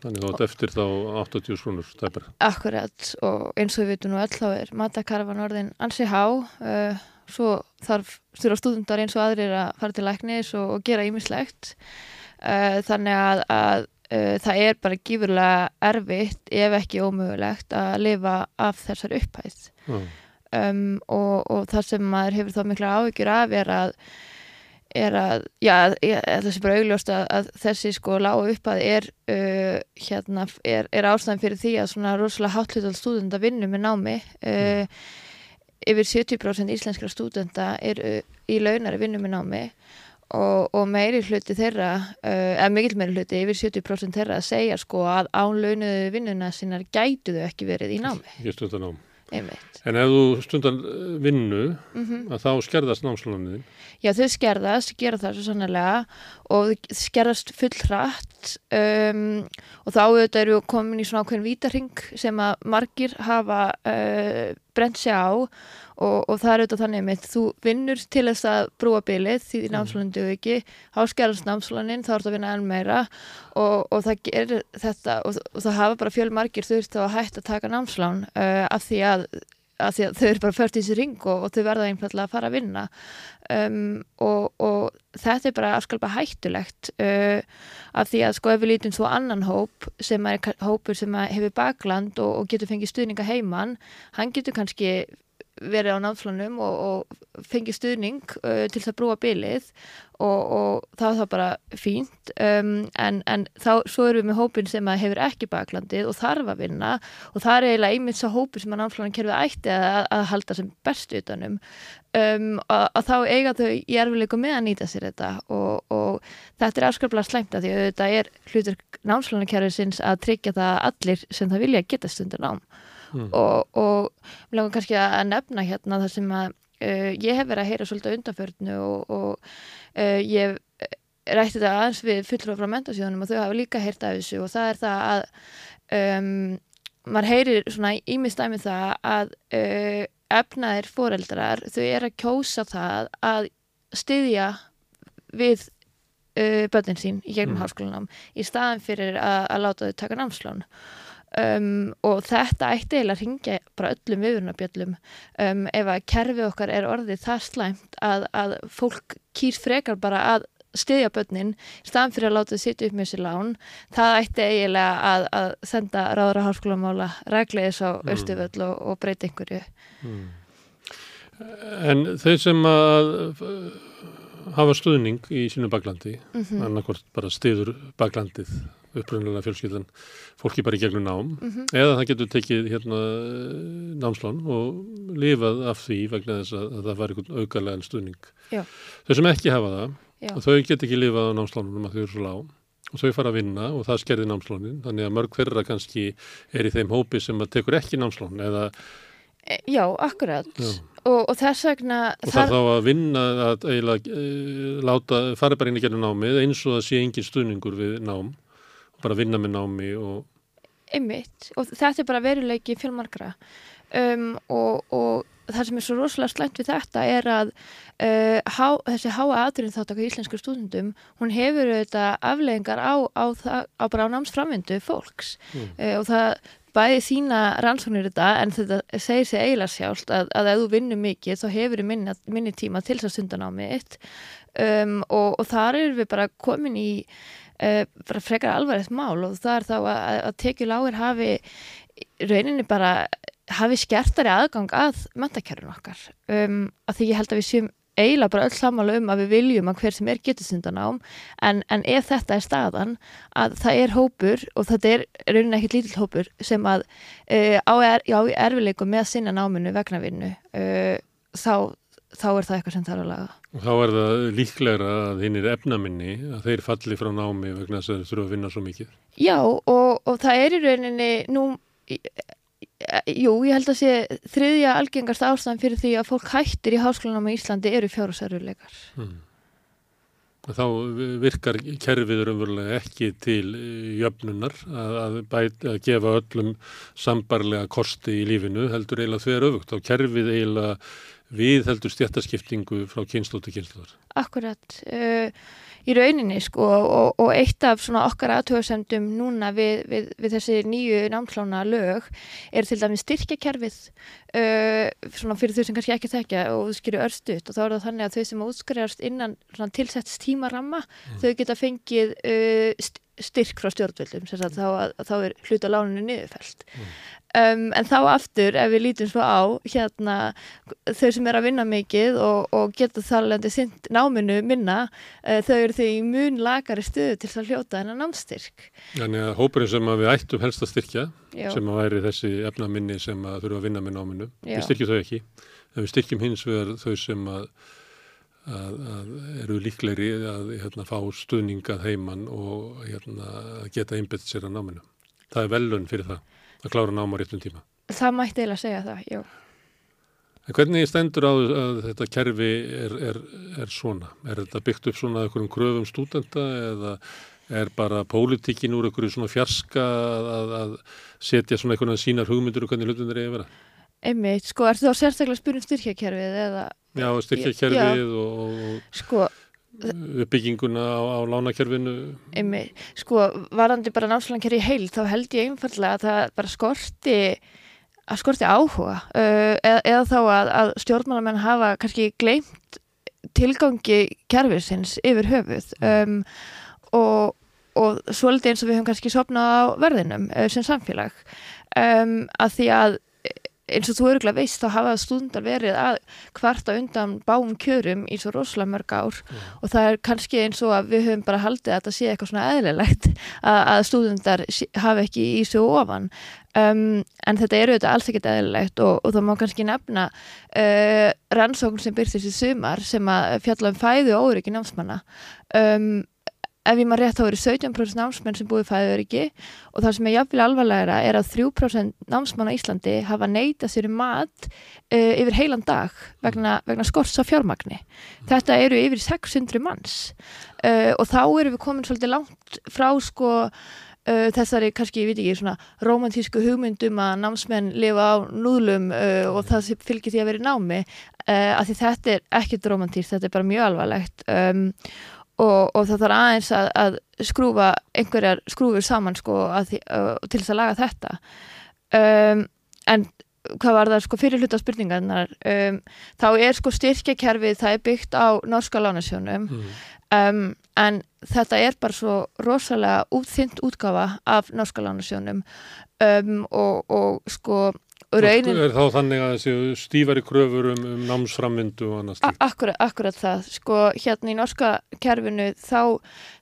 Þannig þá eftir þá 80 skrúnur tæpar. akkurat, og eins og við veitum nú þá er matakarfan orðin ansi há, uh, svo þarf þurfa stúdendar eins og aðrir að fara til læknis og, og gera ímislegt, uh, þannig að, að uh, það er bara gífurlega erfitt, ef ekki ómögulegt, að lifa af þessar upphæð. Já. um, og, og það sem maður hefur þá mikla áhyggjur af er að er að, já, það sé bara augljóst að, að þessi sko lágu upp að er uh, hérna, er, er ástæðan fyrir því að svona rosalega hátlutal stúdenda vinnu með námi uh, yfir 70% íslenskra stúdenda er uh, í launari vinnu með námi og, og meiri hluti þeirra uh, eða mikill meiri hluti yfir 70% þeirra að segja sko að án launuðu vinnuna sinnar gætu þau ekki verið í námi Ég stund að nám. einmitt. En ef þú stundan eh, vinnu, Mm að þá skerðast námslánuðin. Já, þau skerðast, gera það svo sannlega og skerðast full hratt um, og þá auðvitað eru við komin í svona ákveðin vítarhing sem að margir hafa uh, brent sig á og, og það er auðvitað þannig með þú vinnur til þess að brúa bilið því námslánin duð ekki, þá skerðast námslánin, þá er þetta að vinna enn meira og, og það gerir þetta og, og það hafa bara fjöl margir þurft á að hætta að taka námslán uh, af því að að því að þau eru bara fört í þessu ring og, og þau verða einfallega að fara að vinna. Um, og, og þetta er bara afskalpa hættulegt uh, af því að sko ef við lítum svo annan hóp sem er hópur sem hefur bakland og, og getur fengið stuðninga heiman hann getur kannski verið á námslánum og, og fengið stuðning uh, til þess að brúa bilið og, og það er það bara fínt. Um, en, en þá svo erum við með hópin sem að hefur ekki baklandið og þarf að vinna og það er eiginlega einmitt svo hópin sem að námslánakerfið ætti að, að halda sem best utanum um, að, að þá eiga þau í erfileikum með að nýta sér þetta og, og þetta er afskaplega slæmt að því að þetta er hlutur námslánakerfisins að tryggja það að allir sem það vilja geta stundur nám og, og mér langar kannski að nefna hérna það sem að uh, ég hef verið að heyra svolítið á undanförnu og, og uh, ég hef rætti þetta aðeins við fulltrúar frá mentasjóðunum og þau hafa líka heyrt af þessu og það er það að um, maður heyrir svona ímistæmi það að uh, efnaðir foreldrar þau eru að kjósa það að styðja við uh, börnin sín í gegnum Mm. háskólanám í staðan fyrir að, að láta þau taka námslán um, og þetta ætti eiginlega að ringja bara öllum viðurnabjöllum um, ef að kerfið okkar er orðið það slæmt að, að fólk kýr frekar bara að styðja börnin staðan fyrir að láta þau sitja upp með sér lán það ætti eiginlega að, að senda ráðra háskólamála regleiðis á Mm. Östuföll og, og breyta einhverju En þeir sem að uh, hafa stuðning í sínu baklandi, Mhm. annarkvort bara stiður baklandið, upprunalega fjölskyldan, fólki bara í gegnum nám, Mhm. eða það getur tekið hérna námslán og lifað af því vegna þess að, að það var einhvern aukalega stuðning. Já. Þau sem ekki hafa það, Já. og þau get ekki lifað á námslánunum að þau eru svo lág og þau fara að vinna og það skerði námslánin, þannig að mörg þeirra kannski er í þeim hópi sem að tekur ekki námslán eða E, Já, akkurat Já. og, og þess vegna og það þá að vinna að eiginlega e, láta, fara bara inn í gerðum námið eins og það sé engin stuðningur við nám bara vinna með námi og Einmitt, og þetta er bara veruleiki fjölmarkra um, og, og það sem er svo rosalega slæmt við þetta er að uh, há, þessi háa aðurinn þáttak í íslensku stúdendum, hún hefur auðvitað afleðingar á, á, það, á bara á námsframvindu fólks. Mm. uh, og það bæði þína rannsóknir þetta en þetta segir sig eiginlega sjálft að, að ef þú vinnur mikið þá hefur minni, minni tíma til þess að stunda námið um, og, og þar erum við bara komin í frekar alvarlegt mál og það er þá að, að tekjulágir hafi í rauninni bara hafi skertari aðgang að mentakerfin okkar. Um, að því ég held að við séum eiginlega bara öll samála um að við viljum að hver sem er getur stundanám en, en ef þetta er staðan að það er hópur og þetta er rauninni ekkit lítill hópur sem að uh, á, er, í erfileikum með að sinna náminu vegna vinnu uh, þá, þá er það eitthvað sem þarf að laga Og þá er það líklegra að hinn er efnaminni að þeir falli frá námi vegna þess að þeir þurfa að vinna svo mikið. Já, og, og það er í rauninni nú, jú, ég held að sé þriðja algengast ástæðan fyrir því að fólk hættir í háskólanum í Íslandi eru fjárhúsarruleikar. Hmm. Og Þá virkar kerfið raunverulega ekki til eh, jöfnunar að, að, bæt, að gefa öllum sambarlega kosti í lífinu heldur eiginlega þver öfugt. Þá kerfið eiginlega við heldur stjættaskiptingu frá kynslu til kynsluðar. Akkurat, uh, í rauninni sko og, og eitt af svona okkar aðtöðsendum núna við, við, við þessi nýju námslána lög er til dæmis styrkjakerfið. Uh, svona fyrir þau sem kannski ekki þekkja og skilju örstuðt og þá er það þannig að þau sem útskriðast innan svona tilsetts tímaramma þau geta fengið uh, st styrk frá stjórnvöldum. Þá, þá er hluta láninu niðurfælt um, en þá aftur ef við lítum svo á hérna þau sem er að vinna mikið og, og geta þarlegandi sint náminu minna uh, þau eru þau í mun lagari stöðu til að hljóta hennar námstyrk Þannig að hópurinn sem að við ættum helst að styrkja Já. sem að væri þessi efnaminni sem að þurfa að vinna með náminu. Já. Við styrkjum þau ekki. En við styrkjum hins vegar þau sem að, að, að eru líklegri að hérna, fá stuðningað heiman og hérna, geta einbett sér að náminu. Það er velun fyrir það að klára náma á réttum tíma. það mætti eiginlega segja það, já. En hvernig stendur á að þetta kerfi er, er, er svona? Er þetta byggt upp svona einhverjum kröfum stúdenda eða er bara pólitíkin úr einhverju svona fjarska að, að setja svona einhverjum sínar hugmyndur og hvernig hlutin er að vera? Einmitt, sko, ertu þá sérstaklega að spyrja um styrkjakerfið eða? Já, styrkjakerfið og sko, bygginguna á, á lánakerfinu. Sko, varandi bara námslæðankerfi heil, þá held ég einfallega að það bara skorti að skorti áhuga. Uh, eða, eða þá að, að stjórnmálamenn hafa kannski gleimt tilgangi kerfisins yfir höfuð. Um, og, og svolítið eins og við höfum kannski sopnað á verðinum sem samfélag. Um, að því að eins og þú öruglega veist þá hafa stúndar verið að kvarta undan báum kjörum í svo rosalega mörg ár. Mm. og það er kannski eins og að við höfum bara haldið að þetta sé eitthvað svona eðlilegt að, að stúdendar hafi ekki í svo ofan. Um, en þetta eru þetta alls ekkert eðlilegt og, og þá má kannski nefna uh, rannsókn sem byrðist í sumar sem að fjalla um fæðu og óryggi námsmanna. Um, ef ég maður rétt þá eru 17% námsmenn sem búið fæðuröryggi og það sem er jafnvel alvarlegra er að 3% námsmann á Íslandi hafa neyta sér um mat uh, yfir heilan dag vegna, vegna skorts á fjármagni. Þetta eru yfir 600 manns uh, og þá eru við komin svolítið langt frá sko uh, þessari kannski, ég veit ekki, svona romantísku hugmyndum að námsmenn lifa á núðlum og það fylgir því að vera í námi af því þetta er ekkert romantíst, þetta er bara mjög alvarlegt. Um, og, og það þarf aðeins að, að skrúfa einhverjar skrúfur saman sko því, uh, til þess að laga þetta. Um, en hvað var það sko fyrir hluta spurningarnar um, þá er sko styrkjakerfið það er byggt á norska lánasjónum mm. um, en þetta er bara svo rosalega útþynt útgafa af norska lánasjónum og, og sko Raunin... Er þá þannig að þessi stífari kröfur um, um námsframvindu og annað stíkt? Akkurat, akkurat það. Sko hérna í norska kerfinu þá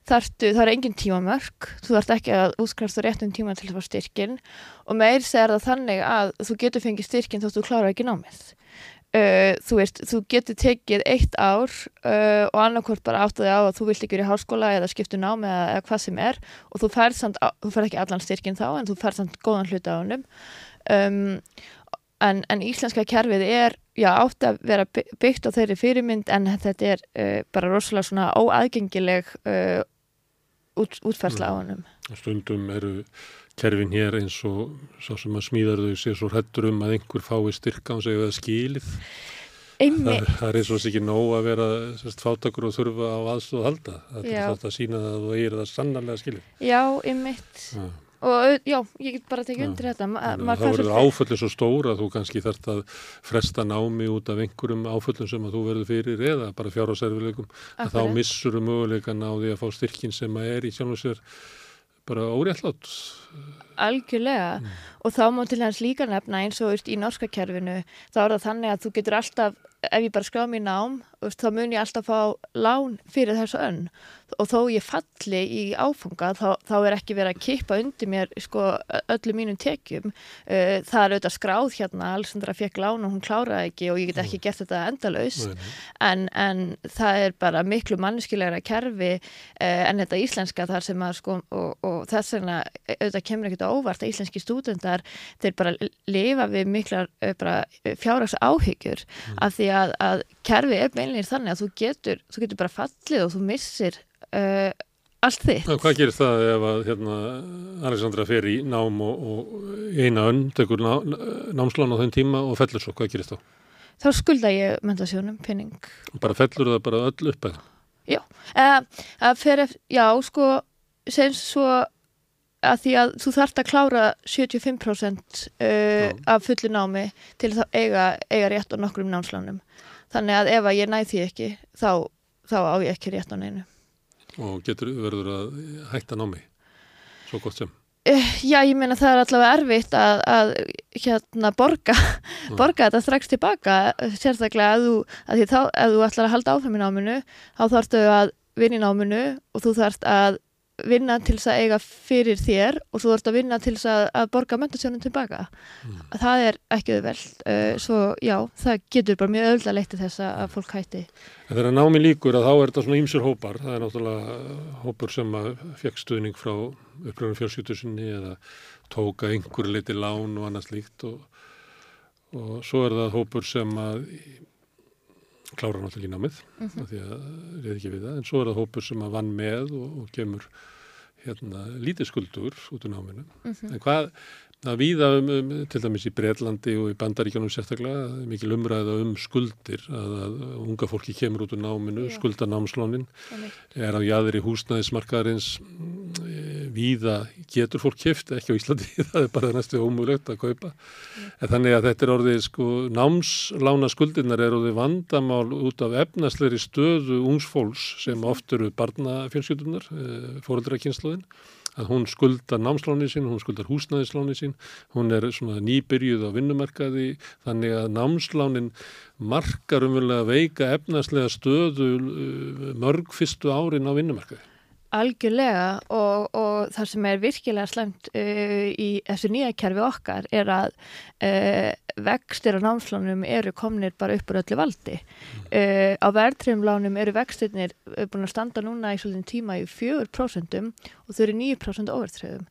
þarftu, það er engin tímamörk, þú þarft ekki að útskræfstu réttum tíma til að fá styrkin og meir segir það þannig að þú getur fengið styrkin þóttu þú klára ekki námið. Uh, þú veist, þú getur tekið eitt ár uh, og annarkort bara áttaði á að þú vilt ekki verið í háskóla eða skiptu námi eða, eða hvað sem er og þú færð færð ekki allan styrkin þá en þú færð samt góðan hluta á hannum um, en, en íslenska kerfið er já, átt að vera byggt á þeirri fyrirmynd en þetta er uh, bara rosalega svona óaðgengileg uh, út, útferðsla á hannum. Stundum eru kerfin hér eins og svo sem að smíðar þau sér svo hættur um að einhver fái styrka og segja að skilið. Það, það er eins og þess ekki nóg að vera sérst, fátakur og þurfa á aðstóð að halda. Það er þetta að sína það að þú eigir það sannarlega skilið. Já, ymmit. Og já, ég get bara tekið undir þetta. Ma þá verður áföllin svo stóra að þú kannski þarft að fresta námi út af einhverjum áföllin sem að þú verður fyrir eða bara fjárháserfileikum að þá missur um möguleikan á því að fá styrkin sem að er í sjálf og sér bara óréttlátt. Algjörlega. Mm. og þá má til hans líka nefna eins og í norska kerfinu þá er það þannig að þú getur alltaf ef ég bara skráð mér nám þá mun ég alltaf fá lán fyrir þessu önn. Og þó ég falli í áfanga þá, þá er ekki verið að kippa undir mér sko, öllu mínum tekjum. Uh, það er auðvitað skráð hérna Alessandra fekk lán og hún kláraði ekki og ég get ekki gert þetta endalaus en, en það er bara miklu manneskilegra kerfi uh, en þetta íslenska þar sem að sko og, og þess vegna auðvitað kemur ekkert óvart að íslenski stúdendar þeir bara lifa við miklar uh, fjárhags áhyggjur mm. af því að, að kerfi er beinleginir þannig að þú getur, þú getur bara fallið og þú missir uh, allt þitt. Hvað gerir það ef að hérna, Alexandra fer í nám og, og eina önn, tekur ná, námslán á þenn tíma og fellur svo, hvað gerir þá? Þá skulda ég mentasjónum pinning. Bara fellur það bara öll upp eða? Já, uh, fyrir, já, sko, sem svo að því að þú þarfst að klára 75% uh, af fullu námi til að eiga, eiga rétt á nokkrum námslánum. Þannig að ef að ég næð því ekki þá, þá á ég ekki rétt á neinu. Og getur verður að hætta námi? Svo gott sem? Uh, já, ég meina það er allavega erfitt að, að hérna borga borga þetta strax tilbaka sérstaklega að þú, að þá, að þú ætlar að halda áfram í náminu þá þarfstu að vinna í náminu og þú þarfst að vinna til þess að eiga fyrir þér og svo þarfst að vinna til þess að, að borga mentasjónum tilbaka. Mm. það er ekki auðveld uh, svo já, það getur bara mjög auðvitað leitt til þess að fólk hætti. En Þegar námi líkur að þá er þetta svona ímsur hópar. Það er náttúrulega hópur sem að fekk stuðning frá upplöfum fjölsýtusinni eða tóka einhver liti lán og annað slíkt og, og svo er það hópur sem að klára náttúrulega ekki námið mm -hmm. því að reyði ekki við það. En svo er það hópur sem að vann með og, og kemur hérna lítið skuldur út úr náminu. Mm -hmm. en hvað að víða um, um, til dæmis í Breitlandi og í Bandaríkjónum sérstaklega mikil umræða um skuldir að, að unga fólki kemur út úr náminu, skulda námslónin er á jæðri húsnæðismarkaðarins víða getur fólk kæft, ekki á Íslandi það er bara næstu ómulögt að kaupa. En þannig að þetta er orðið sko námslána skuldirnar er orðið vandamál út af efnasleiri stöðu ungsfólks sem oft eru barnafjölskyldunar e, fóröldrakynsluðin að hún skuldar námsláni sín, hún skuldar húsnæðisláni sín, hún er svona nýbyrjuð á vinnumarkaði. Þannig að námslánin markar umverulega veika efnaslega stöðu uh, mörg fyrstu árin á vinnumarkaði. Algjörlega og, og það sem er virkilega slemt uh, í þessu nýja kerfi okkar er að uh, vextir á námslánum eru komnir bara upp úr öllu valdi. Uh, á verðtrimlánum eru vextirnir búin að standa núna í svolítið tíma í 4% og þau eru 9% overtröðum.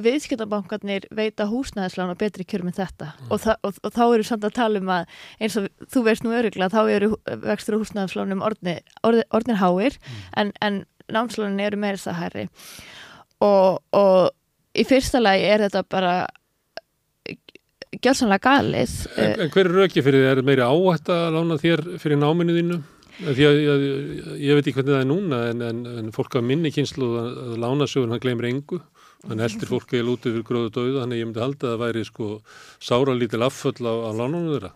Viðskiptabankarnir veita húsnæðislána betri kjör með þetta mm. og, og, og þá eru samt að tala um að eins og þú veist nú öruglega þá eru vextir á húsnæðislánum orðnir háir mm. en, en námslánin eru meira það herri og, og í fyrsta lagi er þetta bara gjörsanlega galið. En, en hver er röki fyrir þið? Er meiri áhætt að lána þér fyrir náminu þínu? Því að ég, ég veit ekki hvernig það er núna en, en, en fólk af minni kynslu að lána sjóðun hann gleymir engu. Hann heldur fólk eða lútið fyrir gróðu döðu þannig ég myndi halda að það væri sko sára lítil afföll á, á lánunum þeirra.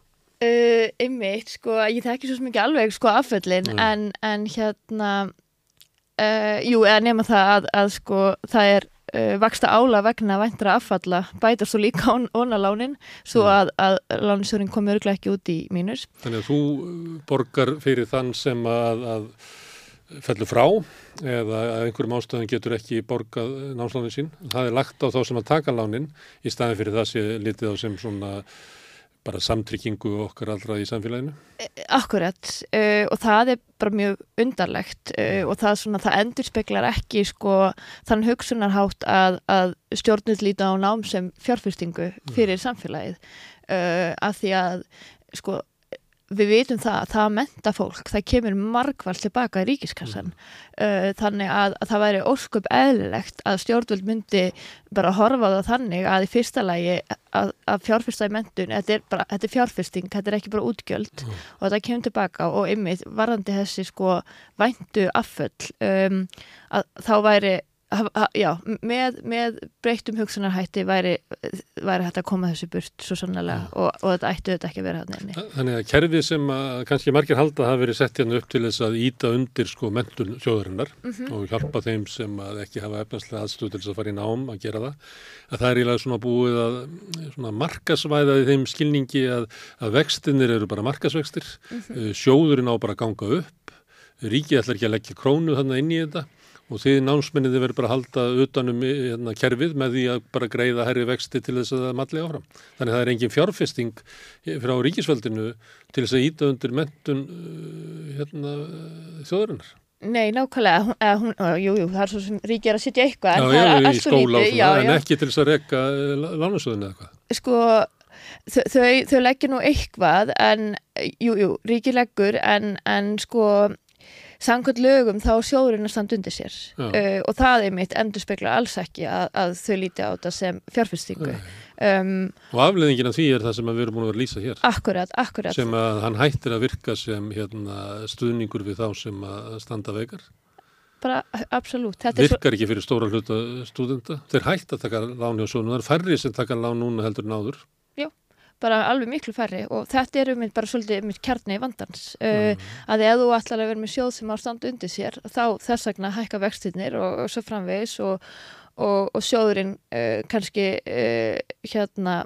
Uh, Ymmiðt, sko, ég þekki svo mikið alveg sko afföllin en, en hérna Uh, jú, eða nema það að, að sko það er uh, vaksta ála vegna væntra affalla bætast þú líka on, onalánin svo að, að láninsjórin komi örglega ekki út í mínus. Þannig að þú borgar fyrir þann sem að, að fellur frá eða að einhverjum ástöðum getur ekki borgað námslánin sín. Það er lagt á þá sem að taka lánin í staðin fyrir það sé litið á sem svona bara samtrykkingu okkar allra í samfélaginu? E, akkurat uh, og það er bara mjög undarlegt uh, og það, svona, það endur speklar ekki sko, þann hugsunarhátt að, að stjórnir líta á nám sem fjárfyrstingu fyrir mm. samfélagið uh, að því að sko við vitum það að það að menta fólk það kemur margvall tilbaka í ríkiskassan mm. uh, þannig að, að það væri ósköp eðlilegt að stjórnvöld myndi bara horfa það þannig að í fyrsta lagi að, að fjárfyrsta í mentun þetta er, bara, þetta er fjárfyrsting, þetta er ekki bara útgjöld mm. og þetta kemur tilbaka og ymmið varandi þessi sko væntu afföll um, að þá væri já, með, með breyttum hugsunarhætti væri, væri hægt að koma þessu burt svo sannlega og, og þetta ættu þetta ekki að vera hann einni. Þannig að kerfið sem að kannski margir halda hafi verið sett hérna upp til þess að íta undir sko mentun sjóðurinnar mm -hmm. og hjálpa þeim sem að ekki hafa efnarslega aðstöð til þess að fara í nám að gera það. Að það er ílega svona búið að svona markasvæða í þeim skilningi að, að vextinir eru bara markasvextir, mm -hmm. sjóðurinn á bara að ganga upp, ríkið ætlar ekki að leggja krónu þannig inn í þetta og því námsminniði verður bara að halda utanum hérna, kerfið með því að bara greiða herri vexti til þess að það malli áfram. Þannig að það er engin fjárfesting frá ríkisveldinu til þess að íta undir mentun uh, hérna, þjóðurinnar. Nei, nákvæmlega, hún, uh, jú, jú, það er svo sem ríkið er að setja eitthvað. Já, já, í skóla og svona, en ekki til þess að rekka lánasöðinu eða hvað. Sko, þau, þau leggja nú eitthvað, en, jú, jú, ríkið leggur, en, en sko, samkvæmt lögum þá sjóðurinn að standa undir sér. Uh, og það er mitt endur spekla alls ekki að, að þau líti á þetta sem fjárfyrstingu um, og afleðingin af því er það sem við erum búin að vera lýsa hér. Akkurat, akkurat. Sem að hann hættir að virka sem hérna, stuðningur við þá sem að standa veikar. Bara, absolutt. Virkar svo... ekki fyrir stóra hluta stúdenda þeir hætt að taka lán hjá svona, það er færri sem taka lán núna heldur náður bara alveg miklu færri og þetta er um bara svolítið um kjarni í vandans. Uh, mm. að ef þú ætlar að vera með sjóð sem á standu undir sér þá þess vegna hækka vextinnir og, og svo framvegis og, og, og sjóðurinn uh, kannski uh, hérna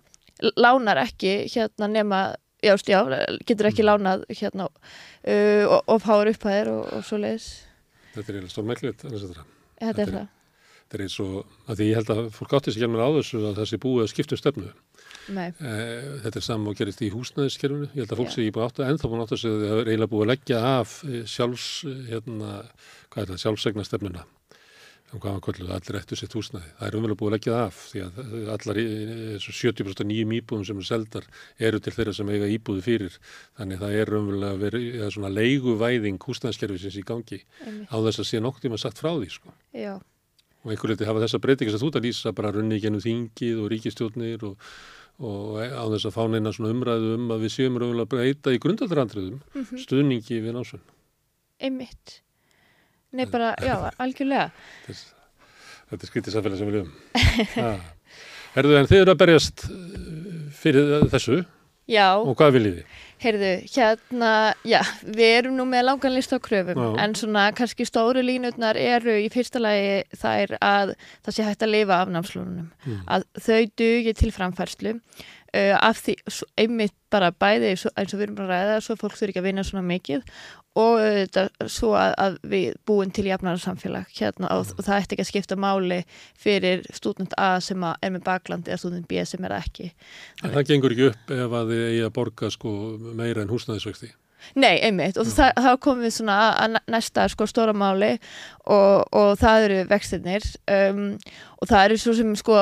lánar ekki hérna nema jást já, getur ekki mm. lánað hérna og fáur upphæðir og svo leiðis Þetta er stórmæklið Þetta er það. Þetta er eins og að því ég held að fólk átti sig hjálmur á þessu að þessi búið að skiptum stefnu Nei. Eh, þetta er saman og gerist í húsnæðiskerfunu. Ég held að fólk sé ekki búið átt að ennþá búin átt að segja að það er eiginlega búið að leggja af eh, sjálfs, eh, hérna, hvað er það, sjálfsegna stefnuna. um hvað var kolluð, allir eftir sitt húsnæði. Það er umverulega búið að leggja það af því að allar í- þessu 70% nýjum íbúðum sem er seldar eru til þeirra sem eiga íbúðu fyrir. Þannig það er umverulega verið svona leiguvæðing húsnæðiskerfisins í gangi Einmitt. á þess að sé nokk tíma sagt frá því sko. Já, Og einhver leiti hafa þessa breytingar sem þú ert að lýsa bara runni gennum þingið og ríkistjórnir og, og á þess að fá neina svona umræðu um að við séum raunverulega að breyta í grundaldrandriðum Mhm. stuðningi við námsvön. einmitt. Nei, bara, já, algjörlega. Þess, þetta er skrítið samfélag sem við. Ha. Herðu, en þið eru að berjast uh, fyrir þessu Já, og hvað viljið þið? Heyrðu, hérna, já, við erum nú með langan list á kröfum, Já. en svona kannski stóru línutnar eru í fyrsta lagi þær að það sé hægt að lifa af námslunum, Mm. að þau dugi til framfærslu uh, af því, einmitt bara bæði eins og við erum bara að ræða, svo fólk þurfi ekki að vinna svona mikið og uh, svo að, að við búum til jafnara samfélag hérna og, og það ætti ekki að skipta máli fyrir stúdent A sem er með baklandi eða stúdent B sem er ekki. En það gengur ekki upp ef að þið eigi að borga sko meira en húsnæðisvexti. Nei, einmitt, og það, þá komum við svona að næ- næsta sko stóra máli og, og það eru vextirnir um, og það eru svo sem sko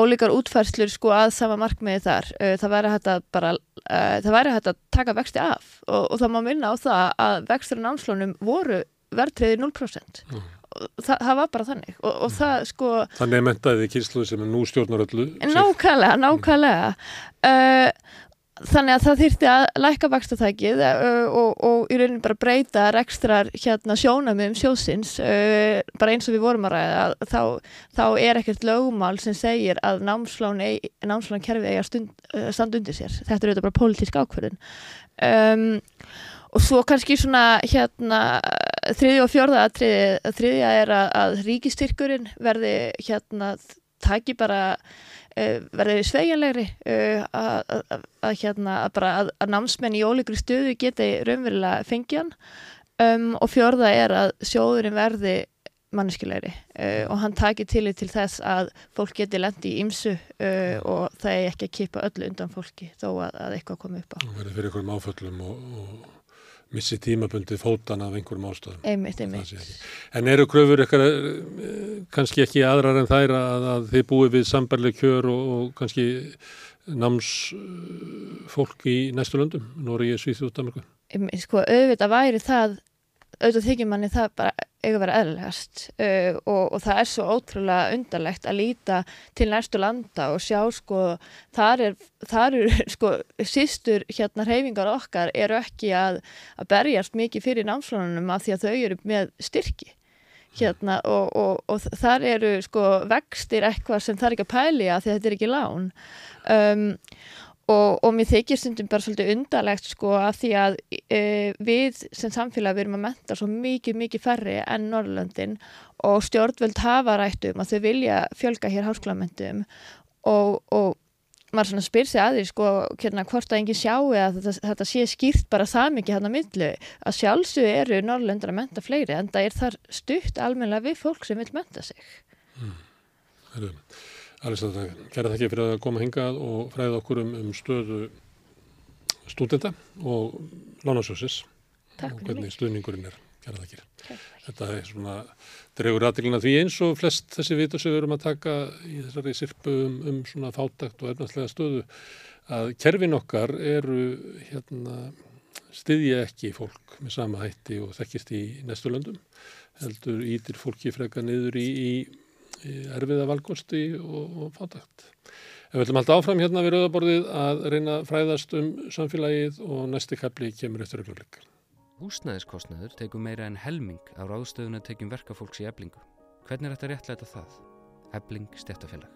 ólíkar útfærslur sko að sama markmiði þar. Uh, það væri hægt að bara, uh, það væri hægt að taka vexti af og, og það má minna á það að vextur á námslónum voru verðtriði 0%. Mm. Og það, það var bara þannig og, og það sko Þannig er mentaðið kynsluð sem er nú stjórnar öllu. Nákvæmlega, nákvæmlega. Uh, þannig að það þyrfti að lækka vakstatækið uh, og, og í rauninni bara breyta rekstrar hérna sjónamum sjósins, uh, bara eins og við vorum að ræða, þá, þá er ekkert lögumál sem segir að námslán, eig, námslán kerfi eiga stund, uh, stand undir sér. Þetta er auðvitað bara pólitísk ákvörðun. Um, og svo kannski svona hérna þriði og fjörða að þriðja er að, að ríkistyrkurinn verði hérna taki bara verði sveigjanlegri? Uh, að, að, að hérna að bara að, að námsmenn í ólíkri stöðu geti raunverulega fengjan um, og fjörða er að sjóðurinn verði manneskilegri uh, og hann taki til til þess að fólk geti lendi í ymsu uh, og það er ekki að kipa öllu undan fólki þó að, að eitthvað komi upp á. Og verið fyrir einhverjum áföllum og, og missi tímabundið fótan af einhverjum ástöðum. Einmitt, einmitt. En eru kröfur eitthvað kannski ekki aðrar en þær að, að þið búið við sambarleg kjör og, og kannski námsfólk í næstu löndum, Nóri, Svíþjóð, Danmarku? Sko, auðvitað væri það auðvitað þykir manni það bara eiga að vera eðlilegast uh, og, og það er svo ótrúlega undarlegt að líta til næstu landa og sjá sko þar er, þar er sko sístur hérna reyfingar okkar eru ekki að, að berjast mikið fyrir námslunum af því að þau eru með styrki. Hérna og, og, og þar eru sko vextir eitthvað sem það er ekki að pæli að því að þetta er ekki lán. Um, og, og mér þykir stundum bara svolítið undarlegt sko að því að e, við sem samfélag við erum að menta svo mikið, mikið færri enn Norrlöndin og stjórnvöld hafa rætt um að þau vilja fjölga hér háskólamentum og, og maður svona spyr sig að því sko hérna, hvort að enginn sjáu að þetta, þetta sé skýrt bara það mikið hann að millu að sjálfsög eru Norrlöndur að menta fleiri en það er þar stutt almennilega við fólk sem vil menta sig. Herðu, Alessandra, kæra þakki fyrir að koma hingað og fræða okkur um, um stöðu stúdenda og lánasjósis og hvernig stuðningurinn er. Kæra þakkir. Takk. Þetta er svona, dregur aðdilina því eins og flest þessi vita sem við erum að taka í þessari sirpu um, um svona fátakt og efnarslega stöðu að kerfin okkar eru hérna styðja ekki fólk með sama hætti og þekkist í næstu löndum heldur ítir fólki freka niður í, í erfiða valkosti og, og fátakt. En við ætlum alltaf áfram hérna við rauðaborðið að reyna að fræðast um samfélagið og næsti kapli kemur eftir augnablik. Húsnæðiskostnaður tekur meira en helming á ráðstöðuna tekjum verkafólks í eblingu. Hvernig er þetta réttlæta það? Ebling stjættafélag.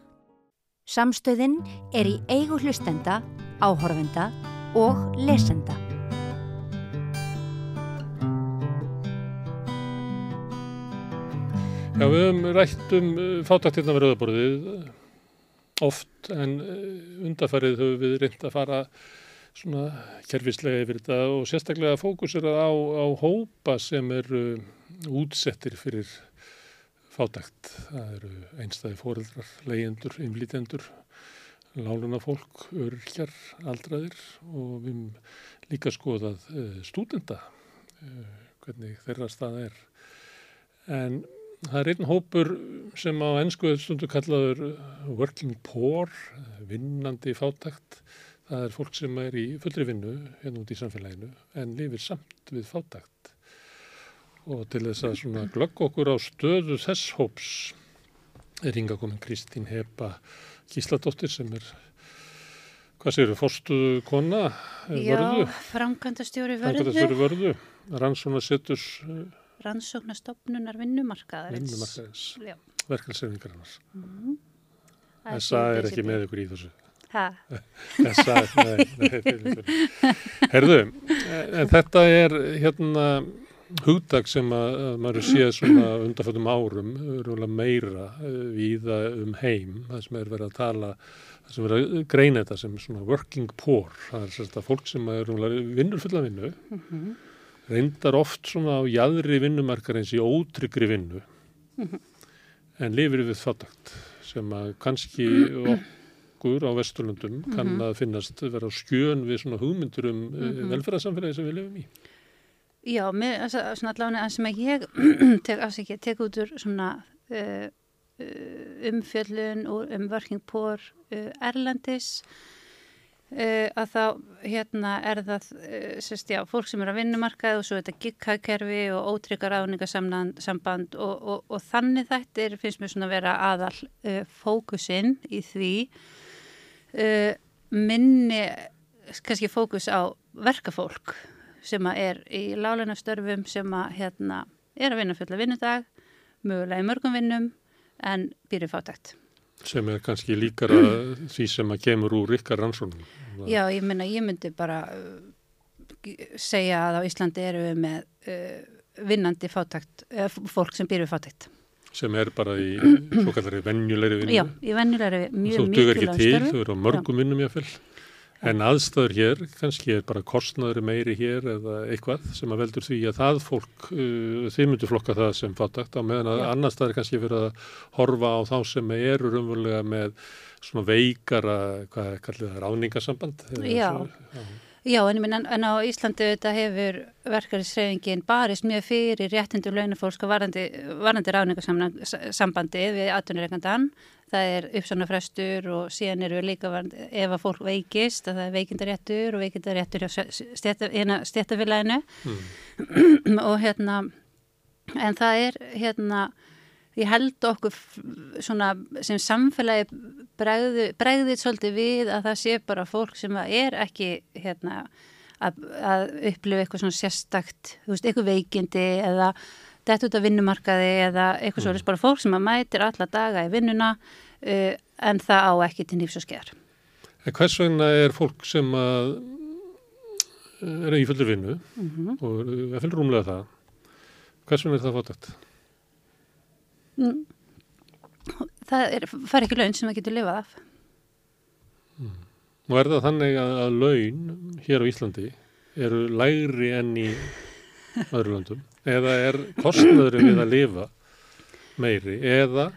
Samstöðin er í eigu hlustenda, áhorfenda og lesenda. Já, við höfum rætt um fátakt hérna við rauðaborðið eh, oft en eh, undarfærið höfum við reynd að fara svona kerfislega yfir þetta og sérstaklega fókusera á, á hópa sem eru útsettir fyrir fátakt. Það eru einstæði fóreldrar, leyendur, innflýtjendur, láluna fólk, örkjar, aldraðir og við höfum líka skoðað uh, stúdenda, uh, hvernig þeirra staða er. En það er einn hópur sem á ennsku stundu kallaður working poor, vinnandi fátakt. Það er fólk sem er í fullri vinnu hérna út í samfélaginu en lifir samt við fátakt. Og til þess að svona glögg okkur á stöðu þess hóps er hinga komin Kristín Hepa Gísladóttir sem er hvað séu, fórstu kona Já, framkvæmdastjóri vörðu. Framkvæmdastjóri vörðu, rannsóna setur Rannsóknastofnunar vinnumarkaðarins. Vinnumarkaðarins, verkefælsefingarinnar. Mm. Þessa er ekki með ykkur í þessu. Hæ? Þessa, nei, nei, herðu, en þetta er hérna hugdag sem að, að maður séð svona undanfjöldum árum, meira viða um heim, það sem er verið að tala það sem verður að greina þetta sem svona working poor, það er sérst að fólk sem er vinnur fulla vinnu mm -hmm. Reyndar oft svona á jæðri vinnumarkar eins í ótryggri vinnu mm -hmm. en lifir við fattakt sem að kannski okkur á Vesturlundum mm -hmm. kann að finnast vera á skjön við svona hugmyndur um eh, velferðarsamfélagi sem við lifum í. Já, með, svona allavega sem ég tek, tek út úr svona uh, umfjöllun og um working poor uh, erlendis uh, að þá hérna er það uh, sérst, já, fólk sem er að vinnumarkað og svo þetta gigghagkerfi og ótryggar áningasamband og, og, og þannig þetta er, finnst mér svona að vera aðal uh, fókusinn í því minni kannski fókus á verkafólk sem að er í láleinastörfum sem að hérna er að vinna fulla vinnudag mögulega í mörgum vinnum en byrju fátækt. Sem er kannski líkara því sem að kemur úr ykkar rannsónum. Já, ég myndi, ég myndi bara uh, segja að á Íslandi eru við með uh, vinnandi fátækt, uh, fólk sem byrju fátækt. Sem er bara í svo kallari vennjulegri vinnu. Já, í vennjulegri mjög mikilvæg störfi. Þú dugur ekki til, þú eru á mörgum vinnum jáfnvel. En aðstæður hér, kannski er bara kostnaður meiri hér eða eitthvað sem að veldur því að það fólk, uh, þið myndu flokka það sem fátakt á meðan að annar staðir kannski fyrir að horfa á þá sem eru umvölulega með svona veikara, hvað kallir það, ráningasamband? Já, svo, já en, en, en á Íslandi þetta hefur verkarisreifingin barist mjög fyrir réttindu launafólk og varandi, varandi ráningasambandi við atvinnureikandan það er uppsannafrestur og síðan eru líka ef að fólk veikist að það er veikindaréttur og veikindaréttur hjá stéttafélaginu mm. og hérna en það er hérna ég held okkur svona sem samfélagi bregðið bregði svolítið við að það sé bara fólk sem er ekki hérna að, að upplifa eitthvað svona sérstakt, þú veist, eitthvað veikindi eða dætt út af vinnumarkaði eða eitthvað mm. svolítið bara fólk sem að mætir alla daga í vinnuna uh, en það á ekki til nýfs og sker. En hvers vegna er fólk sem að er í fullur vinnu mm -hmm. og er fullur rúmlega það, hvers vegna er það fótætt? Það er, fær ekki laun sem það getur lifað af. Mm. Og er það þannig að, að laun hér á Íslandi eru lægri enn í öðru landum? eða er kostnöðurinn við að lifa meiri eða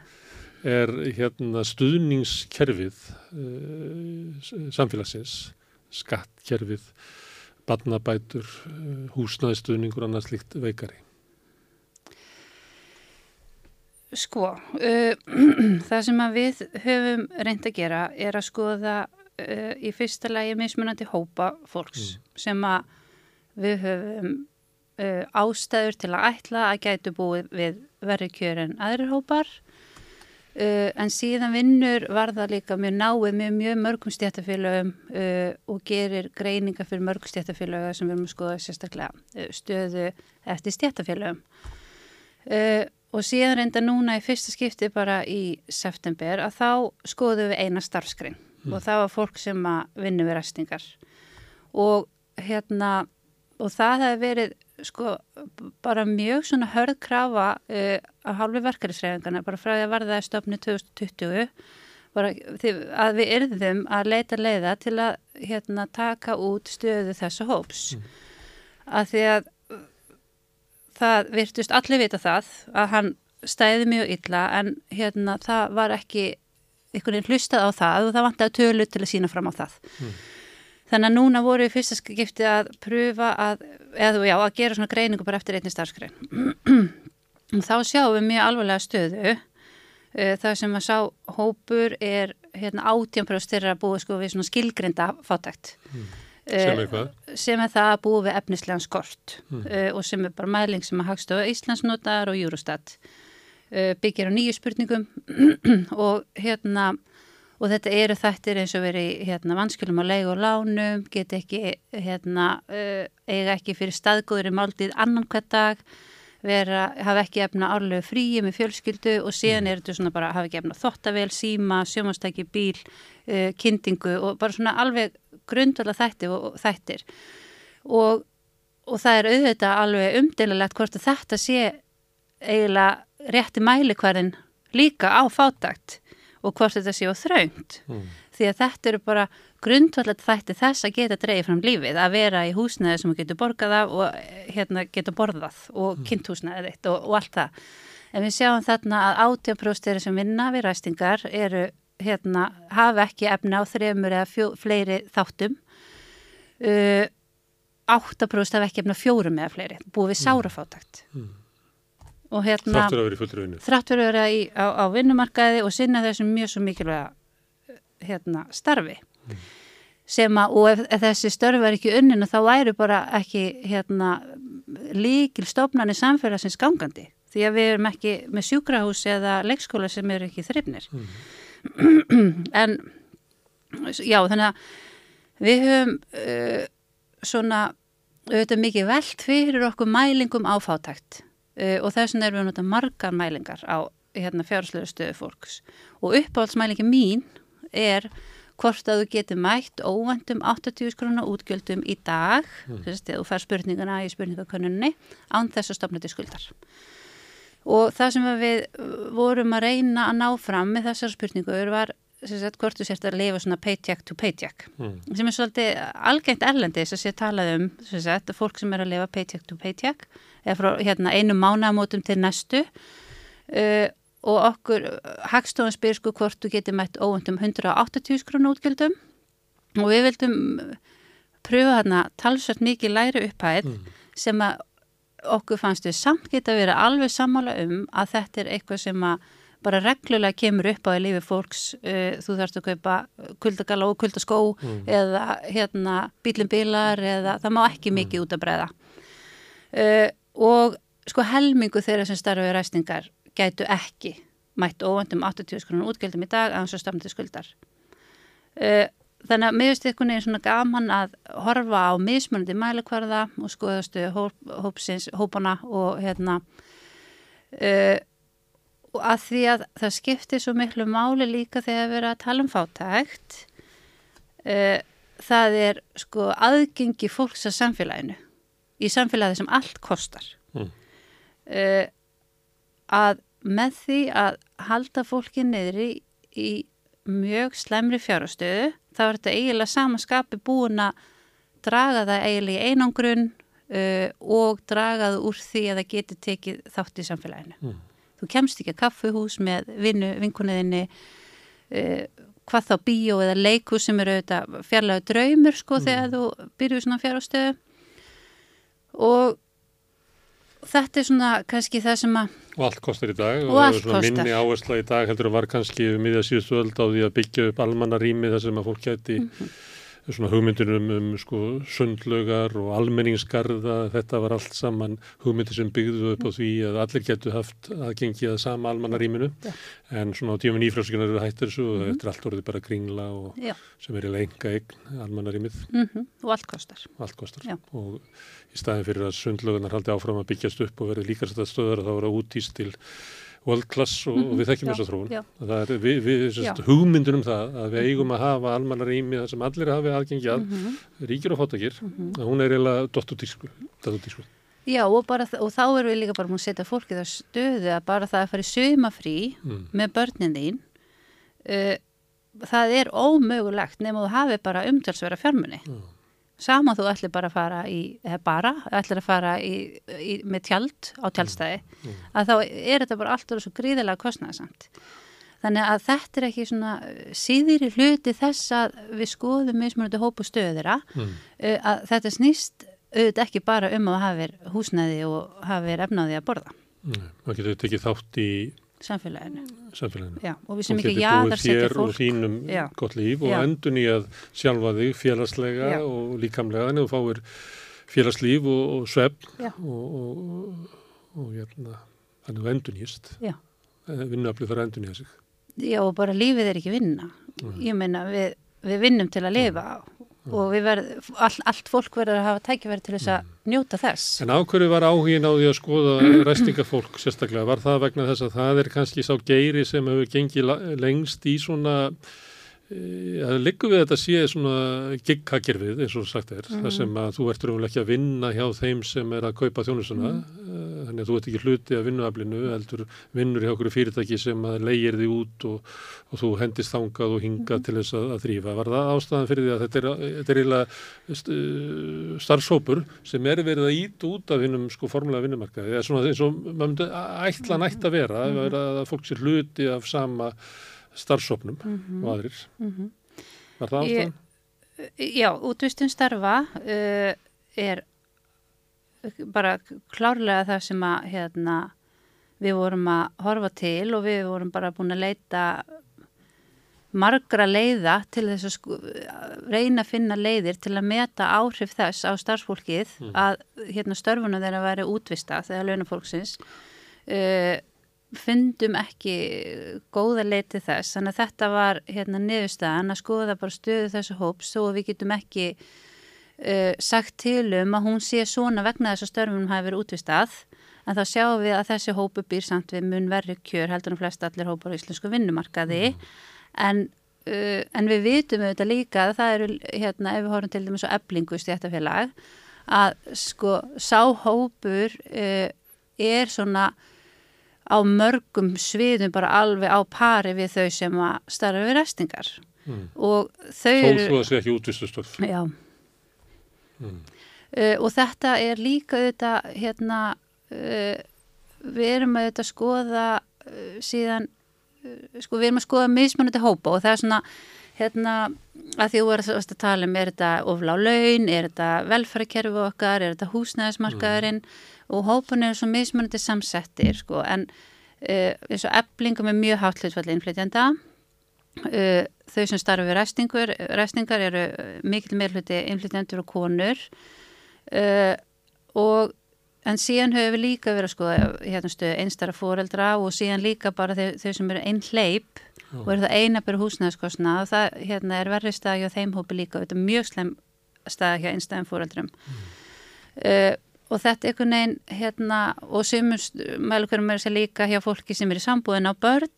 er hérna stuðningskerfið uh, samfélagsins skattkerfið badnabætur, uh, húsnæðistuðningur annars líkt veikari Sko, uh, það sem við höfum reynd að gera er að skoða í fyrsta lægi mismunandi hópa fólks mm. sem að við höfum uh, ástæður til að ætla að gætu búið við verri kjör en aðrir hópar uh, en síðan vinnur var það líka mjög náið með mjög mörgum stjættafélögum uh, og gerir greininga fyrir mörgum stjættafélögum sem við erum að skoða sérstaklega stöðu eftir stjættafélögum og síðan reynda núna í fyrsta skipti bara í september að þá skoðum við eina starfskring mm. og það var fólk sem að vinna við ræstingar og hérna og það hefði verið sko bara mjög svona hörð krafa uh, að hálfi verkefnisreifingana bara frá því að varða stofni 2020 bara, að við yrðum að leita leiða til að hérna, taka út stöðu þessu hóps mm. að því að það virtust allir vita það að hann stæði mjög illa en hérna það var ekki einhvern veginn hlustað á það og það vant að tölu til að sína fram á það mm. Þannig að núna voru við fyrsta skipti að pröfa að, eða já, að gera svona greiningu bara eftir einni starfskrein. þá sjáum við mjög alvarlega stöðu uh, það sem að sá hópur er hérna, átjánpröfst þeirra að búa sko við svona skilgrinda fátækt Mm. Sem er hvað? sem er það að búa við efnislegan skort Mm. uh, og sem er bara mæling sem að Hagstofa Íslands notar og Eurostat uh, byggir á nýju spurningum og hérna og þetta eru þættir eins og verið hérna, vanskilum á leið og lánum get ekki hérna, uh, eiga ekki fyrir staðgóður í máldið annan hvert dag vera, hafa ekki efna árlegu fríi með fjölskyldu og síðan er þetta svona bara hafa ekki efna þottavel, síma, sjómanstæki, bíl, uh, kyndingu og bara svona alveg grundvala þætti og, þættir og, og það er auðvitað alveg umdeililegt hvort að þetta sé eiginlega rétti mælikværin líka á fátakt og hvort þetta sé á þraungt Mm. því að þetta eru bara grundvallet þætti þess að geta dreigið fram lífið að vera í húsnæði sem getur borgað af og hérna getur borðað og mm. kynnthúsnæðið þitt og, og allt það en við sjáum þarna að átjánpróstir sem vinna við ræstingar eru hérna hafa ekki efna á þremur eða fjó, fleiri þáttum. Uh, 8% hafa ekki efna fjórum eða fleiri. Búið við sárafátakt Mm. og hérna Þáttur að vera í fullri vinnu. þrátt fyrir að vera í, á, á vinnumarkaði og sinna þessum mjög svo mikilvæga hérna, starfi. Sem að, og ef, ef þessi störfi er ekki unnina þá væri bara ekki hérna, líkil stofnani samfélagsins gangandi. Því að við erum ekki með sjúkrahús eða leikskóla sem eru ekki þrifnir en já þannig að við höfum uh, svona auðvitað mikið velt fyrir okkur mælingum á fátækt. Uh, og þess vegna erum við nota margar mælingar á hérna, fjárslöðu stöðu fólks. Og uppáhaldsmælingi mín er hvort að þú getur mætt óvendum 80 krona útgjöldum í dag. Mm. þú fær spurninguna í spurningakönnunni án þess að stopna til skuldar og það sem við vorum að reyna að ná fram með þessar spurningur var sagt, hvort þú sért að lifa svona paycheck to paycheck. Mm. sem er svolítið algengt erlendis að sé talað um sagt, fólk sem er að lifa paycheck to paycheck eða frá hérna, einu mánamótum til næstu. Uh, og okkur hagstofan spyr sko hvort þú getur mætt óvöndum 180 krónu útgjöldum. Og við vildum pröfa hérna talsvært mikið læri upphæð sem að okkur fannst við samt geta verið alveg sammála um að þetta er eitthvað sem að bara reglulega kemur upp á í lífi fólks uh, þú þarfst að kaupa kuldagala og kuldaskó Mm. eða hérna bílum bílar eða það má ekki mikið út að breyða uh, og sko helmingu þeirra sem starfa í ræstingar gætu ekki mætt óvendum 80 krónur útgjöldum í dag að hans stafna til skuldar. Uh, þannig að miðust ykkur er svona gaman að horfa á mismunandi mælikvarða og skoðastu hóp, hópsins, hópana og hérna uh, og að því að það skiptir svo miklu máli líka þegar við erum að tala um fátækt uh, það er sko aðgengi fólks að samfélaginu í samfélagi sem allt kostar Mm. uh, að með því að halda fólki niðri í mjög slemri fjárastöðu þá er þetta eiginlega samaskapi búin að draga það eiginlega í einangrun uh, og draga það úr því að það geti tekið þátt í samfélaginu. Mm. Þú kemst ekki að kaffuhús með vinnu, vinkunniðinni, uh, hvað þá bíó eða leikus sem eru fjarlægu draumur sko þegar þú byrjuð svona fjárastöðu og þetta er svona kannski það sem að Og allt kostar í dag Og allt svona kostar. minni áhersla í dag heldur að var kannski miðja síðustu öld á því að byggja upp almanna rými þar sem að fólk gæti Mhm. Svona hugmyndunum um sko sundlögar og almenningsgarða þetta var allt saman hugmyndir sem byggðu upp á því að allir getu haft aðgengi að sama almanna rýminu Já. en svona á tíma nýfráskunar eru hættir þessu og Mhm. þetta er allt orðið bara kringla og Já. sem er í lenga eign almanna rýmið mm og allt kostar. allt kostar og í staðin fyrir að sundlögunar haldi áfram að byggjast upp og verði líka þetta stöðar þá er það útýst til world class og, og við þekkjum þessa þróun við, við sérst, Já. hugmyndun um það að við eigum að hafa almanna rými þar sem allir hafi aðgengi að Mhm. ríkir og fóttakir að hún er eiginlega dott út tísku, dott út tísku. Já og, bara, og þá erum við líka bara múin að setja fólki það stöðu að bara það að fara í sögmafrí Mm. með börnin þín uh, það er ómögulegt nema þú hafi bara umtalsvera fjármunni Mm. Sama þú ætlir bara að fara í bara, ætlir að fara í, í, með tjald á tjaldstæði Mm. að þá er þetta bara allt orðið svo gríðilega kostnæðsamt þannig að þetta er ekki svona síðir í hluti þess að við skoðum mismunandi hópu stöðira Mm. uh, að þetta snýst auðvitað ekki bara um að hafa húsnæði og hafa efnaði að borða Nei, maður getur tekið þátt í samfélaginu. samfélaginu. Já, og við sem ekki jaðarsetja þér og fólk. þínum Já. gott líf og endun í að sjálfa þig félagslega Já. og líkamlega þannig að þú fáir félagslíf og, og svefn og, og, og hérna, þannig að þú endun hýst Já. vinnuaflið þarf að endun hýja sig Já, og bara lífið er ekki vinna. Ég meina, við, við vinnum til að lifa og verð, all, allt fólk verður að hafa tækifæri til þess að njóta þess. En ákverju var áhugin á því að skoða ræstingafólk sérstaklega, var það vegna þess að það er kannski sá geiri sem hefur gengið lengst í svona að liggur við þetta sé svona gigghakirfið eins og sagt er, þar sem að þú ert raunverulega ekki að vinna hjá þeim sem er að kaupa þjónusuna, mm. þannig að þú ert ekki hluti af vinnuaflinu, heldur vinnur hjá okkur fyrirtæki sem að leigir því út og, og þú hendist þangað og hingað til þess að, að þrýfa. Var það ástæðan fyrir því að þetta er, þetta er eiginlega st- uh, starfsópur sem er verið að ít út af hinnum sko formulega vinnumarkaði, eða svona eins og maður myndi ætla nætt að vera, að, vera að fólk sé hluti af sama starfsópnum og aðrir. Var það ástæðan? Já, útvistun starfa uh, er bara klárlega það sem að hérna, við vorum að horfa til og við vorum bara búin að leita margra leiða til þess að sko, reyna að finna leiðir til að meta áhrif þess á starfsfólkið að hérna, störfunum þeirra væri útvista þegar launafólksins uh, fundum ekki góða leið til þess. Þannig að þetta var hérna niðurstaðan að skoða bara stöðu þessu hóps svo að við getum ekki uh, sagt til um að hún sé svona vegna þess að störfunum hafi verið útvistað. En þá sjáum við að þessi hópu býr samt við mun verri kjör heldur en flest allir hópar á íslensku vinnumarkaði. En, uh, en við vitum auðvitað líka að það eru hérna ef við horfum til dæmis á eblingu stjættafélag að sko sá hópur uh, er svona á mörgum sviðum bara alveg á pari við þau sem að starfa við restingar Mm. og þau Þó eru þú að sé ekki útvistustörf. Já. Mm. Uh, og þetta er líka auðvitað, hérna, uh, við erum að skoða uh, síðan, sko við erum að skoða mismunandi hópa og það er svona, hérna, að því þú verður að tala um, er þetta ofla á laun, er þetta velfærakerfi okkar, er þetta húsnæðismarkaðurinn og hópun er svo mismunandi samsettir, sko, en uh, eins og eflingum er mjög hátt hlutfalli innflytjanda, Uh, þau sem starfa við ræstingur, ræstingar eru mikil meirhluti innflytjendur og konur uh, og en síðan höfum við líka verið skoða hérna stöðu einstara fóreldra og síðan líka bara þau, þau sem eru einn hleyp og eru það eina byrju húsnæðskostna og það hérna, er verri stað hjá þeim hópi líka og þetta er mjög slem stað hjá einstæðum fóreldrum uh, og þetta er einhvern veginn hérna, og sumust mælukverum er sér líka hjá fólki sem er í sambúðin á börn.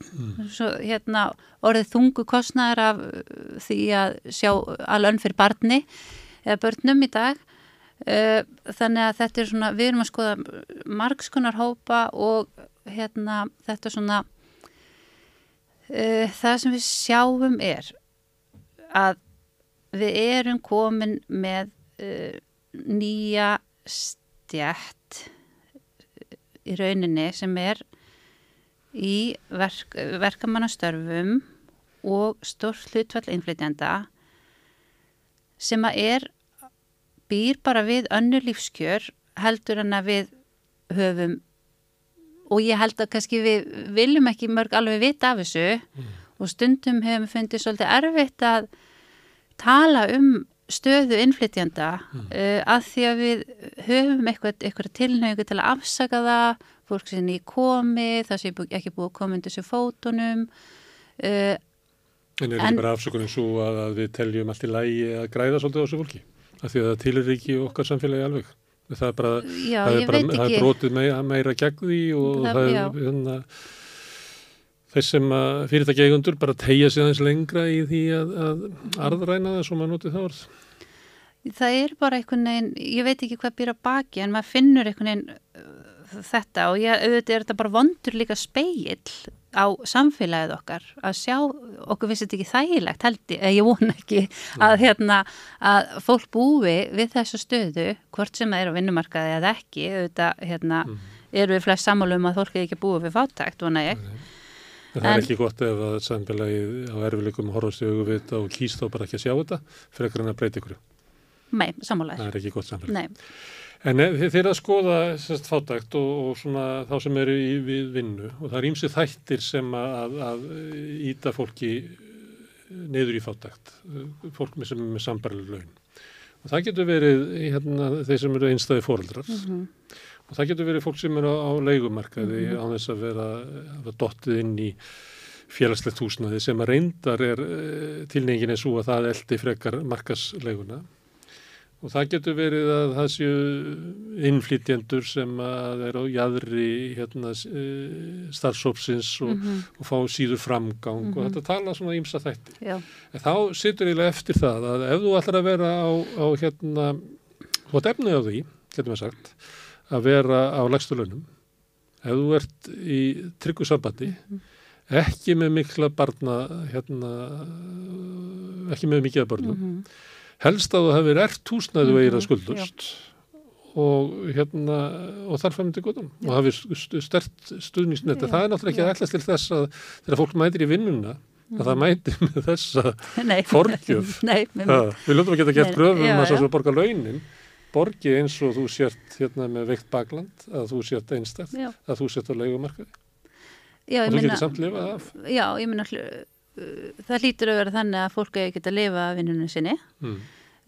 Svo, hérna, orðið þungu kostnæður af uh, því að sjá alveg fyrir barni eða börnum í dag. Uh, þannig að þetta er svona við erum að skoða margskunar hópa og hérna þetta svona uh, það sem við sjáum er að við erum komin með uh, nýja stjætt í rauninni sem er í verk, verkamannastörfum og stórt hlutvall innflytjanda sem að er býr bara við önnur lífskjör heldur en að við höfum og ég held að kannski við viljum ekki mörg alveg vita af þessu og stundum hefum fundið svolítið erfitt að tala um stöðu innflytjanda uh, að því að við höfum eitthvað, eitthvað tilnögu til að afsaka það fólk sem í komi, það sem ekki búið að koma undir sér fótunum uh, En er ekki bara afsökunin svo að, að við teljum allt í lægi að græða svolítið á þessu fólki? Af því að það tilir ekki okkar samfélagi alveg. Það er bara, Já, það er bara það er brotið meira, gegn því og Það- það, já. er hérna, þess sem að fyrirtæki eigundur bara tegja sig aðeins lengra í því að, að arðræna það svo maður notið það orð. það er bara einhvern veginn, ég veit ekki hvað býr að baki en maður finnur einhvern veginn uh, þetta. Og ég, auðvitað er þetta bara vondur líka speill á samfélagið okkar að sjá, okkur finnst þetta ekki þægilegt held ég, ég vona ekki að hérna, að fólk búi við þessu stöðu, hvort sem það er á vinnumarkaði eða ekki, auðvitað hérna, eru við flest sammálu um að fólk er ekki búið við fátækt, vona ég En það er ekki gott ef að samfélagi á erfileikum horfast í auguvita og kýst þá bara ekki að sjá þetta frekar en að breyta ykkur. Nei, sammálaðir. Það er ekki gott samfélag. Nei, En þeir að skoða sérst fátækt og, og svona þá sem eru í við vinnu og það er ímsið þættir sem að, að íta fólki neyður í fátækt, fólk sem er með sambarileg laun. Og það getur verið hérna, þeir sem eru einstæði fóreldrar og það getur verið fólk sem eru á, á leigumarkaði mm á þess að vera, vera dottið inn í félagslegt húsnaði sem að reyndar er uh, tilningin er svo að það eldi frekar markasleguna og það getur verið að það séu innflytjendur sem að er á jæðri hérna, uh, starfsópsins og, og fá síður framgang og þetta tala svona ímsa þætti. Já. En þá situr eiginlega eftir það að ef þú ætlar að vera á, á hérna, þú ætti efnið á því, getum við sagt, að vera á lægstu launum, ef þú ert í tryggu sambandi, ekki með mikla barna, hérna, ekki með mikið að börnum, helst að þú hefur ert húsnæðu mm -hmm, skuldust og hérna og þar fæmdi góðum og hafi stert stuðningsnetta. Það er náttúrulega ekki að ætla til þess að þegar fólk mætir í vinnuna að það mæti með þessa forgjöf. Við ljóðum að geta gert gröfum já, að svo borga launin borgi eins og þú sért hérna með veikt bakland, að þú sért einstæð, Já. að þú sért á leigumarkaði Já, og þú getur samt lifað af. já, ég hlu- uh, það hlýtur að vera þannig að fólk geta að lifa af vinnunum sinni Mm.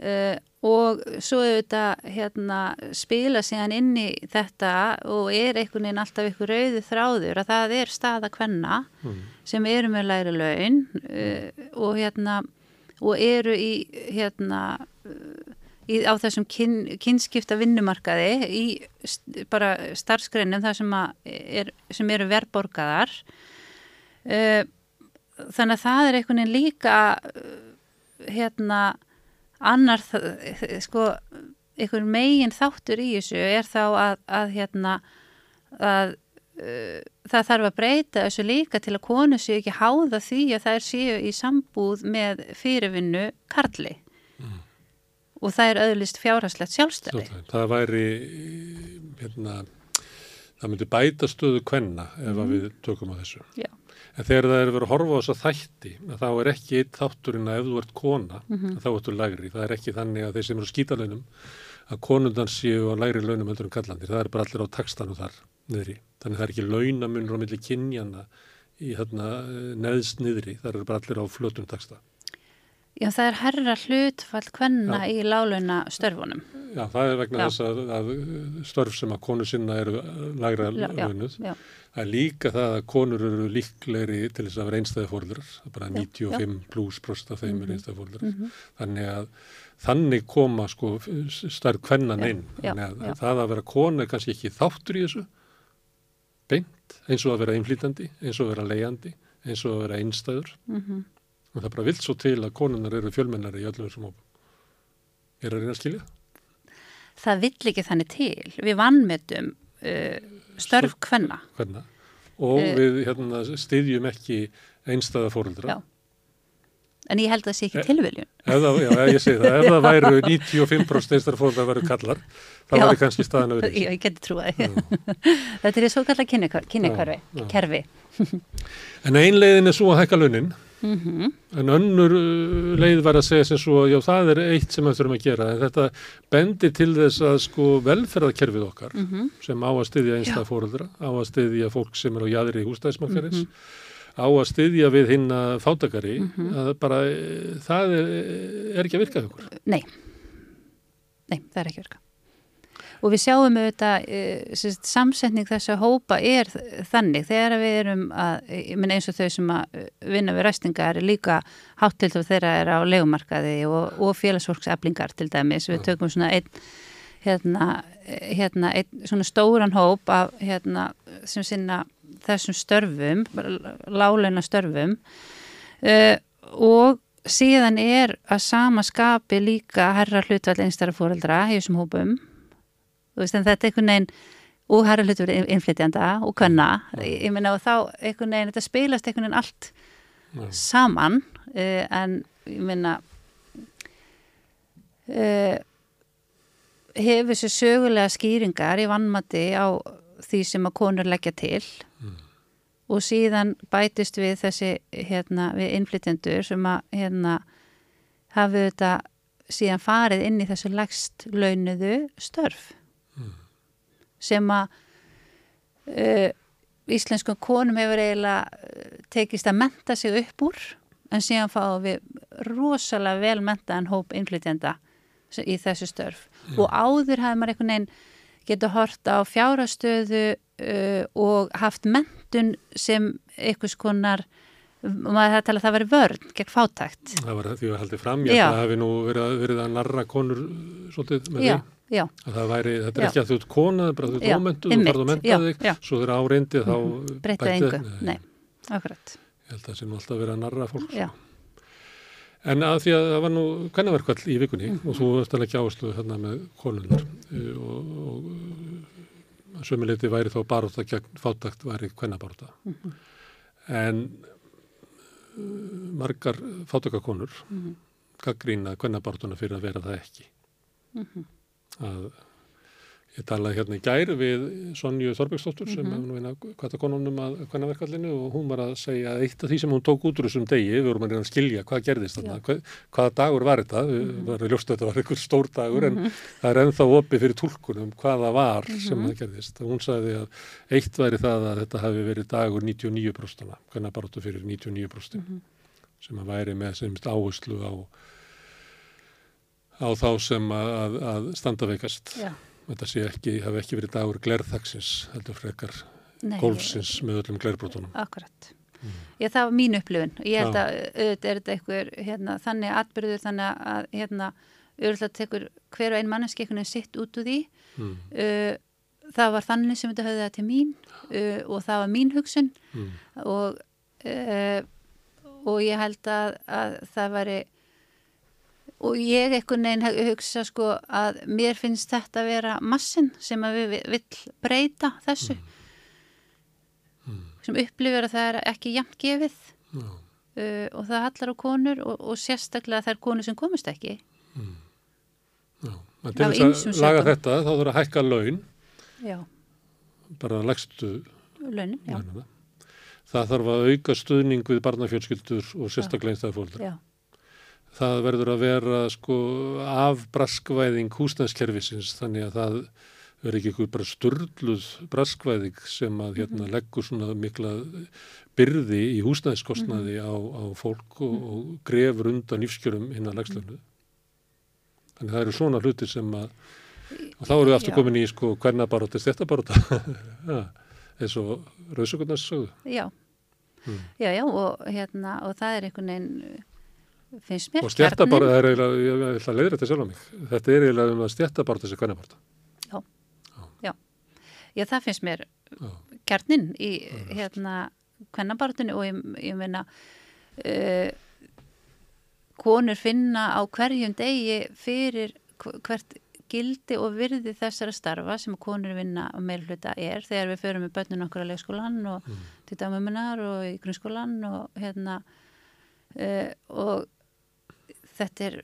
uh, og svo auðvitað hérna, spila síðan inn í þetta og er einhvern veginn alltaf einhver rauði þráður að það er staða kvenna Mm. sem eru með læri laun uh, og hérna og eru í hérna uh, í, á þessum kyn, kynskipta vinnumarkaði í st- bara starfsgreinum þar sem, er, sem eru verðborgaðar. Uh, þannig að það er einhvern veginn líka uh, hérna annar sko einhvern megin þáttur í þessu er þá að, að hérna að uh, það þarf að breyta þessu líka til að konu séu ekki háða því að þær séu í sambúð með fyrirvinnu karli og það er auðlist fjárhagslegt sjálfstæði. Það væri hérna, það myndi bæta stöðu kvenna ef að við tökum á þessu. Já. En þegar það er verið að horfa á þessa þætti, þá er ekki eitt þátturinn að ef þú ert kona, að þá ertu lægri. Það er ekki þannig að þeir sem eru skítalönum, að konundan séu á lægri launum en kallandir. Það er bara allir á textanu þar niðri. Þannig það er ekki launamunur á milli kynjana í hérna, neðst niðri. Það eru bara allir á flötum texta. Já, það er herra hlutfall kvenna í láluna störfunum. Já, það er vegna Já. þess að, að störf sem að konu sinna eru Já, já, launuð. já. Það er líka það að konur eru líklegri til þess að vera einstæði fóruldrar, bara 95 pluss prost af þeim eru einstæði fóruldrar. Þannig að þannig koma sko stærð kvennan Já, inn. já, Þannig að já. það að vera konu er kannski ekki þáttur í þessu, beint, eins og að vera innflýtandi, eins og að vera leiðandi, eins og að vera einstæður. Mhm. Og það er bara vilt svo til að konunar eru fjölmennari í öllum þessum hópum. Er að reyna að skilja? Það vill ekki þannig til. Við vannmetum uh, störf hvernig og Eh. við hérna, styðjum ekki einstæða fóreldra Já. En ég held að það sé ekki Eh, tilviljun. það, já, ég segi það, ef það væru 95% einstæða fóreldra væru kallar þá Já. væri kannski staðan að vera Já, ég geti trúið. Þetta er svo kallar já. Kerfi. en ein leiðin er svo að hækka launin Mm en önnur uh, leið var að segja sem svo já það er eitt sem við þurfum að gera en þetta bendir til þess að sko velferðarkerfið okkar Mhm. sem á að styðja einstæða fóreldra á að styðja fólk sem er á jæðri hústæðismarkarins á að styðja við hinn að fátakari að bara eh, það er, er ekki að virka hjá okkur Nei. Nei, það er ekki virka. Og við sjáum auðvitað, uh, sérst, samsetning þess að hópa er þannig þegar við erum að, menn eins og þau sem að vinna við ræstingar er líka háttilt og þeirra er á legumarkaði og, og félagsfólkseflingar til dæmis. Við tökum svona einn, hérna, hérna, einn svona stóran hóp af, hérna, sem sinna þessum störfum, láleina störfum uh, og síðan er að sama skapi líka herra hlutvall einstara fóreldra í þessum hópum. Veist þetta er einhvern veginn og herra hlutvall innflytjanda og kvenna. Ég, ég meina og þá einhvern veginn þetta spilast einhvern veginn allt Já. saman uh, en ég meina uh, hefur þessu sögulega skýringar í vannmati á því sem að konur leggja til. Og síðan bætist við þessi hérna við innflytjendur sem að hérna hafi þetta síðan farið inn í þessu lægst launuðu störf. Sem að uh, íslenskum konum hefur eiginlega uh, tekist að menta sig upp úr. En síðan fáum við rosalega vel mentaðan hóp innflytjenda í þessu störf. Já. og áður hafði maður einhvern veginn getur hort á fjárastöðu uh, og haft mentun sem einhvers konar maður hefði talað að það veri vörn gegn fátækt. Það var því að haldið fram, ég að það hafi nú verið, verið að narra konur svolítið með já, því. já, Að það væri, þetta er Já. ekki að þú ert kona, það bara þú ert ómentuð, þú einmitt, farð að menta þig, svo þeirra áreindi þá Mhm, breytið engu, nei, akkurat. Ég held að það nú alltaf verið að narra fólk. já, En að því að það var nú kvennaverkvall í vikunni Mhm. og þú ert að leggja áherslu hérna með konunar uh, og, og sömuleiti væri þá baróta gegn fátakt væri kvennabáróta. Mhm. En uh, margar fátakakonur Mhm. gaggrína kvennabárotuna fyrir að vera það ekki. Mhm. Að ég talaði hérna í gær við Sonju Þorbergsdóttur sem Mhm. hefur nú eina hvata konunum að kvennaverkvallinu og hún var að segja að eitt af því sem hún tók út úr þessum degi, við vorum að reyna að skilja hvað gerðist þarna, hvað, hvaða dagur var þetta, við Mhm. varum ljóst að þetta var einhver stór dagur en það er ennþá opið fyrir túlkunum hvað það var sem Mhm. það gerðist. Hún sagði að eitt væri það að þetta hafi verið dagur 99%, hvernig baróttu fyrir 99% Mhm. sem að væri með sem áherslu á á þá sem að, að, að standa veikast. já Þetta sé ekki, hafi ekki verið dagur glerþaksins, heldur frekar golfsins með öllum glerbrotunum. Akkurat. Já, það var mín upplifun ég held að auðvitað er þetta einhver hérna, þannig atbyrður þannig að hérna, auðvitað tekur hver og ein manneski einhvern veginn sitt út úr því. Mm. Uh, það var þannig sem þetta höfði það til mín uh, og það var mín hugsun Mm. og, uh, og ég held að, að það væri og ég veginn hef- hugsa sko að mér finnst þetta að vera massin sem að við vi- vill breyta þessu. Sem upplifir að það er ekki jafn gefið. Já. uh, og það hallar á konur og, og sérstaklega þær konur sem komist ekki. Já. En til þess að laga þetta þá þurfa að hækka laun, já, bara legstu launin, já, launana. Það þarf að auka stuðning við barnafjölskyldur og sérstaklega einstæðarfóldra. já, Það verður að vera sko af braskvæðing húsnæðskerfisins þannig að það verður ekki eitthvað bara sturluð braskvæðing sem að hérna leggur svona mikla byrði í húsnæðskostnaði á, á fólk og, og grefur undan lífskjörum hinn að legslönu. Þannig að það eru svona hluti sem að og þá erum við aftur komin í sko hvernig baróta, stéttabaróta ja, eins og rauðsökurnars sögðu. já. Mm. já, já, og hérna og það er einhvern veginn finnst mér Og stéttabaróta, það er eiginlega, ég ætla að leiðra þetta sjálf á mig, þetta er eiginlega um að stéttabaróta sem hvernig baróta. Já, það finnst mér Já. kjarnin í hérna kvennabartunni og ég, ég meina uh, konur finna á hverjum degi fyrir hv- hvert gildi og virði þessara starfa sem konur vinna á meilhluta er þegar við förum með börnun okkur að leikskólan og til dagmumunar og í grunnskólan og hérna uh, og þetta er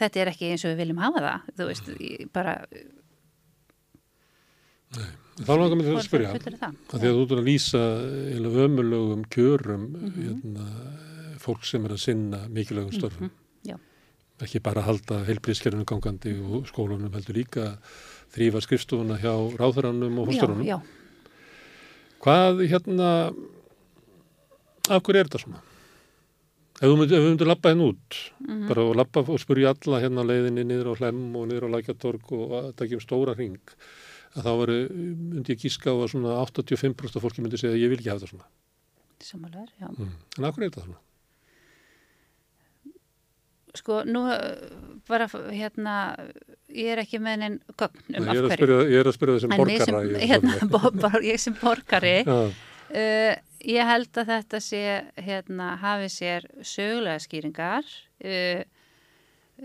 þetta er ekki eins og við viljum hafa það þú veist, ég bara Þá langar mér til að spyrja, að því að þú ert að lýsa ömulögum kjörum Mhm. hérna, fólk sem er að sinna mikilvægum störfum. já. Ekki bara að halda heilblíðskerfinu gangandi og skólanum heldur líka þrýfa skrifstofuna hjá ráðherranum og já, Hvað hérna, af hverju er þetta svona? Ef við myndum, lappa henn út, Mhm. bara og lappa og spurja alla hérna leiðinni niður á Hlem og niður á Lækjartorg og að takja um stóra hring, að þá veru, myndi ég gíska á að svona 85% af fólki myndi segja að ég vil ekki hafa þetta svona. samanlegar, já. Mm. En hverju er þetta svona? Sko, nú bara hérna, ég er ekki með neinn gögn um Nei, af ég, er að spyrja, ég er að spyrja þessum En ég borgara. sem, er hérna, ég sem borgari, uh, ég held að þetta sé, hérna, hafi sér sögulega skýringar uh,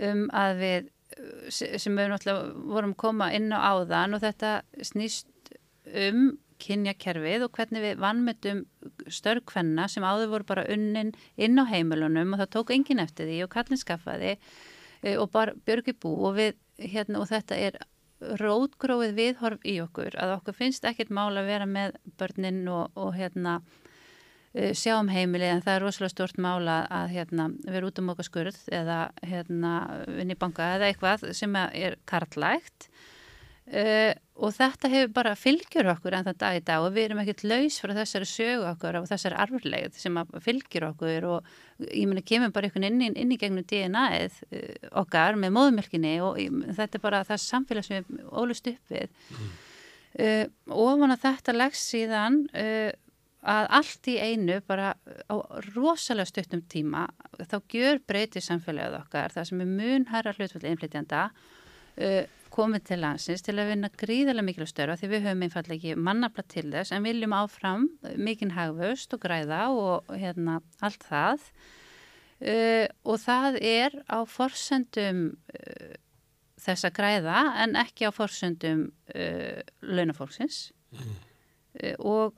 um að við, uh, se- sem við náttúrulega vorum koma inn á áðan og þetta snýst um kynjakerfið og hvernig við vannmyndum störkvenna sem áður voru bara unnin inn á heimilunum og það tók enginn eftir því og kallin skaffaði uh, og bara björgi bú og við hérna og þetta er rótgróið viðhorf í okkur að okkur finnst ekkert mál að vera með börnin og, og hérna uh, sjá um heimilið en það er rosalega stort mál að, hérna, vera út um okkar skurð eða hérna, vinni banka eða eitthvað sem er karlægt Uh, og þetta hefur bara fylgjur okkur en það dag í dag og við erum ekkert laus frá þessari sögu okkur og þessari arfurlegð sem fylgjur okkur og ég meina kemur bara einhvern inn, inn í gegnum DNA-ið uh, okkar með móðumölkinni og þetta er bara það samfélag sem við ólust upp við mm. uh, ofan að þetta leggst síðan að allt í einu bara á rosalega stuttum tíma þá gjör breytið samfélagið okkar það sem er mun herra hlutfalli innflytjanda og komið til landsins til að vinna gríðarlega mikil störfa því við höfum einfallega ekki mannafla til þess en viljum áfram mikinn hagvöst og græða og hérna allt það uh, og það er á forsendum uh, þessa græða en ekki á forsendum uh, launafólksins mm. og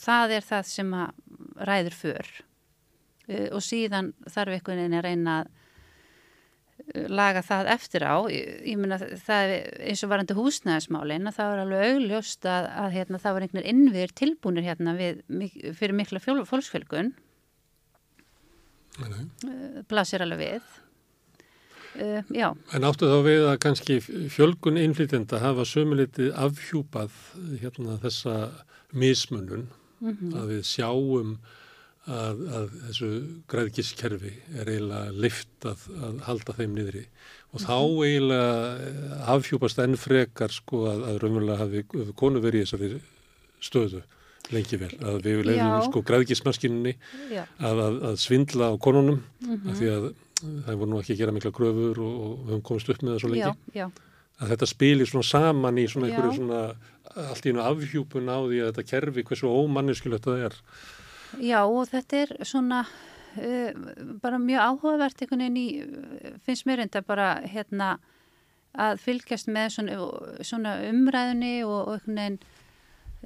það er það sem að ræður för. Og síðan þarf einhvern veginn að reyna að laga það eftir á. Ég, ég meina það er eins og varandi húsnæðismálin að það var alveg augljóst að, að hérna, það var einhvern innviður tilbúinir hérna við, fyrir mikla fólksfjölgun. Uh, blasir alveg við. Uh, já. En áttu þá við að kannski fjölgun innflytjenda hafa sömulitið afhjúpað hérna þessa mismunun mm -hmm. að við sjáum að, að þessu græðkískerfi er eiginlega lift að, að halda þeim niðri og þá mhm. eiginlega afhjúpast enn frekar sko að, að raunverulega hafi konu verið í þessari stöðu lengi vel, að við lefum sko græðkísmaskinni að svindla á konunum mm -hmm. af því að það voru nú ekki að gera mikla gröfur og, og við höfum komist upp með það svo lengi já, já. að þetta spilir svona saman í svona einhverju svona allt í einu afhjúpun á því að þetta kerfi hversu ómanneskilegt það er Já og þetta er svona uh, bara mjög áhugavert einhvern veginn í, finnst mér enda bara hérna að fylgjast með svona, svona umræðinni og, og einhvern veginn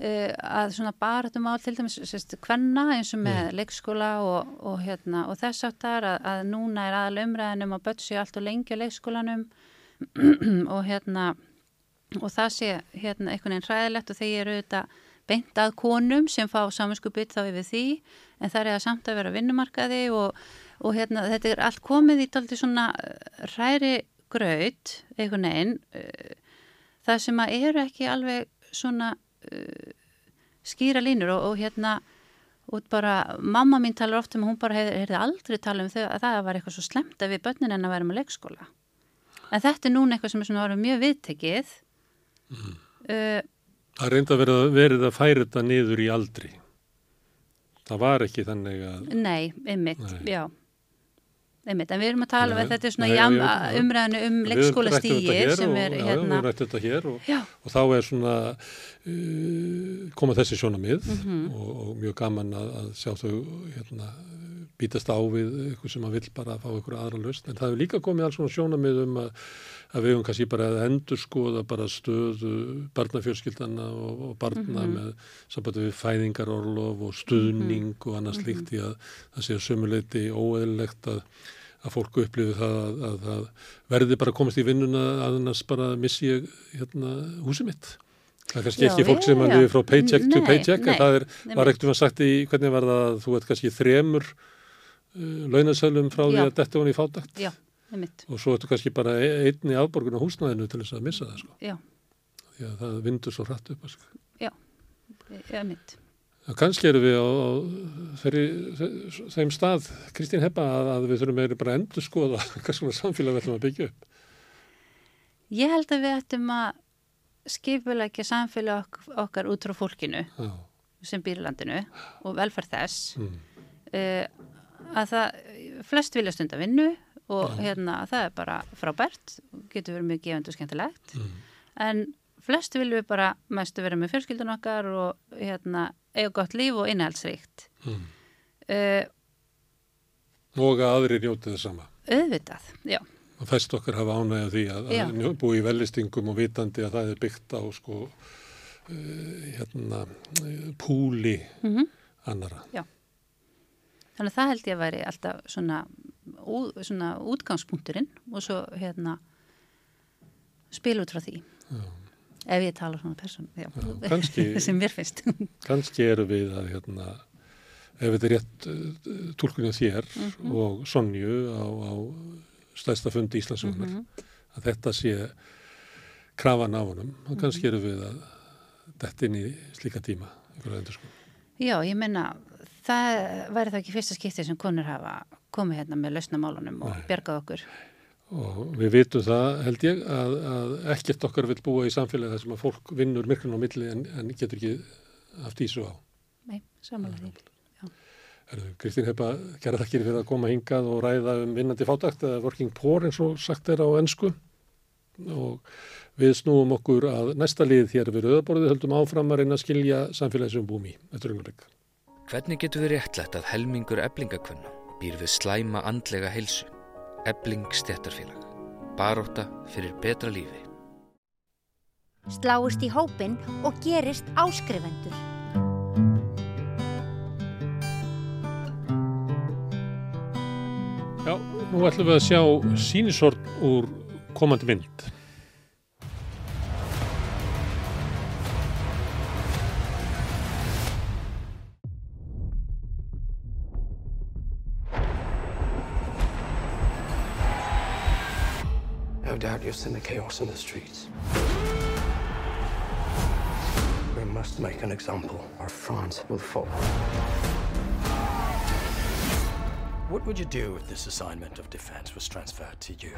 uh, að svona baratum á til dæmis hvenna eins og með mm. leikskóla og, og hérna og þess aftar að, að núna er aðal umræðinum að börsi allt og lengi á leikskólanum og hérna og það sé hérna einhvern veginn hræðilegt og þeir eru auðvitað beint að konum sem fá saminskupið þá yfir því en það er að samt að vera vinnumarkaði og, og hérna þetta er allt komið í taldi svona eh, ræri graut, einhvern veginn uh, það sem að eru ekki alveg svona uh, skýra línur og, og hérna og bara mamma mín talar ofta um hún bara hefði aldrei tala um þau að það var eitthvað svo slemt að við börnin en að vera með leikskóla. En þetta er núna eitthvað sem er svona mjög viðtekið mm. uh, Það reynda verið, verið að færa þetta niður í aldri. Það var ekki þannig að... Nei, ymmit, já. Ymmit, en við erum að tala um að þetta er svona jam, umræðinu um leikskóla stíi sem er og, hérna... Já, við rættum þetta hér og, og þá er svona uh, koma þessi sjóna mið mm -hmm. og, og mjög gaman að, að sjá þau hérna bítast á við eitthvað sem að vill bara fá eitthvað aðra löst en það hefur líka komið alls svona sjóna mið um að að við höfum kannski bara að endur skoða bara stöðu barnafjörskildana og, og barna mm -hmm. með sambandi við fæðingarorlof og stuðning mm -hmm. og annars líkt í að það sé sömuleiti óeðlegt að, að fólku upplifi það að, að, að verði bara komast í vinnuna að annars bara missi ég hérna húsið mitt. Það er kannski já, ekki fólk sem er frá paycheck nei, to paycheck nei, en það er, var ekkert um að sagt í hvernig var það að þú ert kannski þremur launasölum frá já. því að þetta var í fátakt. Já. Einmitt. og svo ertu kannski bara e- einni afborgun á húsnæðinu til þess að missa það sko. Því að það vindur svo hratt upp. Sko. Já, ég mitt. Kannski eru við á, á þeirri, þeim stað, Kristín Heppa, að, að við þurfum meiri bara að endur skoða hvað svona samfélag við ætlum að byggja upp. Ég held að við ættum að skipulegja samfélag ok okkar út frá fólkinu Já. sem býr í landinu og velferð þess mm. uh, að það, flest vilja stund að vinnu og Já. hérna það er bara frábært getur verið mjög gefandi og skemmtilegt mm. en flestu viljum við bara mestu vera með fjölskyldun okkar og hérna eiga gott líf og innhaldsríkt mm. uh, og að aðri njótið það sama auðvitað, já og fest okkar hafa ánægja því að, að búi í velistingum og vitandi að það er byggt á sko uh, hérna púli mm -hmm. annara já þannig að það held ég að væri alltaf svona ú, svona útgangspunkturinn og svo hérna spil út frá því já. ef ég tala svona person já, kannski, sem mér finnst kannski eru við að hérna ef þetta er rétt uh, tólkunni þér mm -hmm. og Sonju á, á stæðsta fundi Íslandsvögnar mm -hmm. að þetta sé krafan á honum og kannski eru við að detta inn í slíka tíma. Já, ég menna það væri það ekki fyrsta skipti sem konur hafa komið hérna með lausnamálunum og Nei. bjargað okkur. Og við vitum það held ég að, að ekkert okkar vil búa í samfélagi þar sem að fólk vinnur myrkun á milli en, en getur ekki haft ísu á. Nei, samanlega Kristín Heipa, gera þakkir fyrir að koma hingað og ræða um vinnandi fátakt eða working poor eins og sagt er á ennsku og við snúum okkur að næsta lið hér við Rauðaborðið höldum áfram að reyna að skilja samfélagsum búmi eftir öngurleik. Hvernig getur við réttlætt að helmingur eblingakvönna býr við slæma andlega heilsu? Ebling stjættarfélag. Baróta fyrir betra lífi. Sláist í hópin og gerist áskrifendur. Já, nú ætlum við að sjá sínisort úr komandi mynd. Doubt you've seen the chaos in the streets. We must make an example or France will fall. What would you do if this assignment of defense was transferred to you?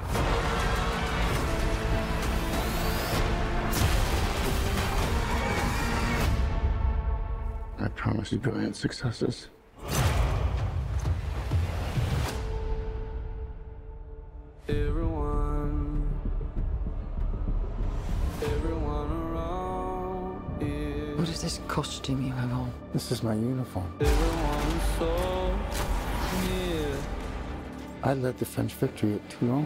I promise you brilliant successes. This costume you have on? This is my uniform. I led the French victory at Toulon.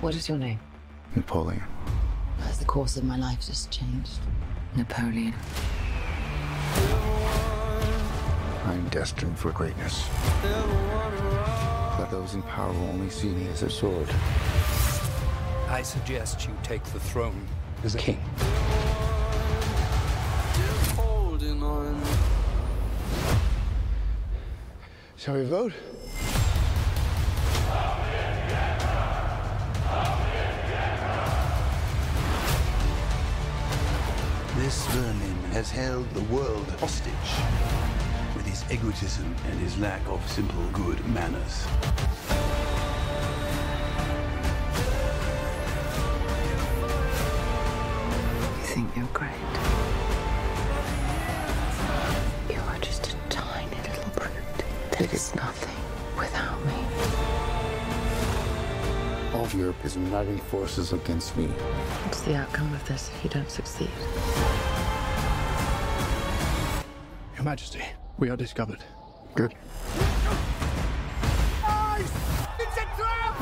What is your name? Napoleon. Has the course of my life just changed? Napoleon. I'm destined for greatness. But those in power will only see me as a sword. I suggest you take the throne as a king. Shall we vote? This vermin has held the world hostage with his egotism and his lack of simple good manners. Think you're great? is nothing without me. All of Europe is uniting forces against me. What's the outcome of this if you don't succeed? Your Majesty, we are discovered. Good. Nice! It's a trap!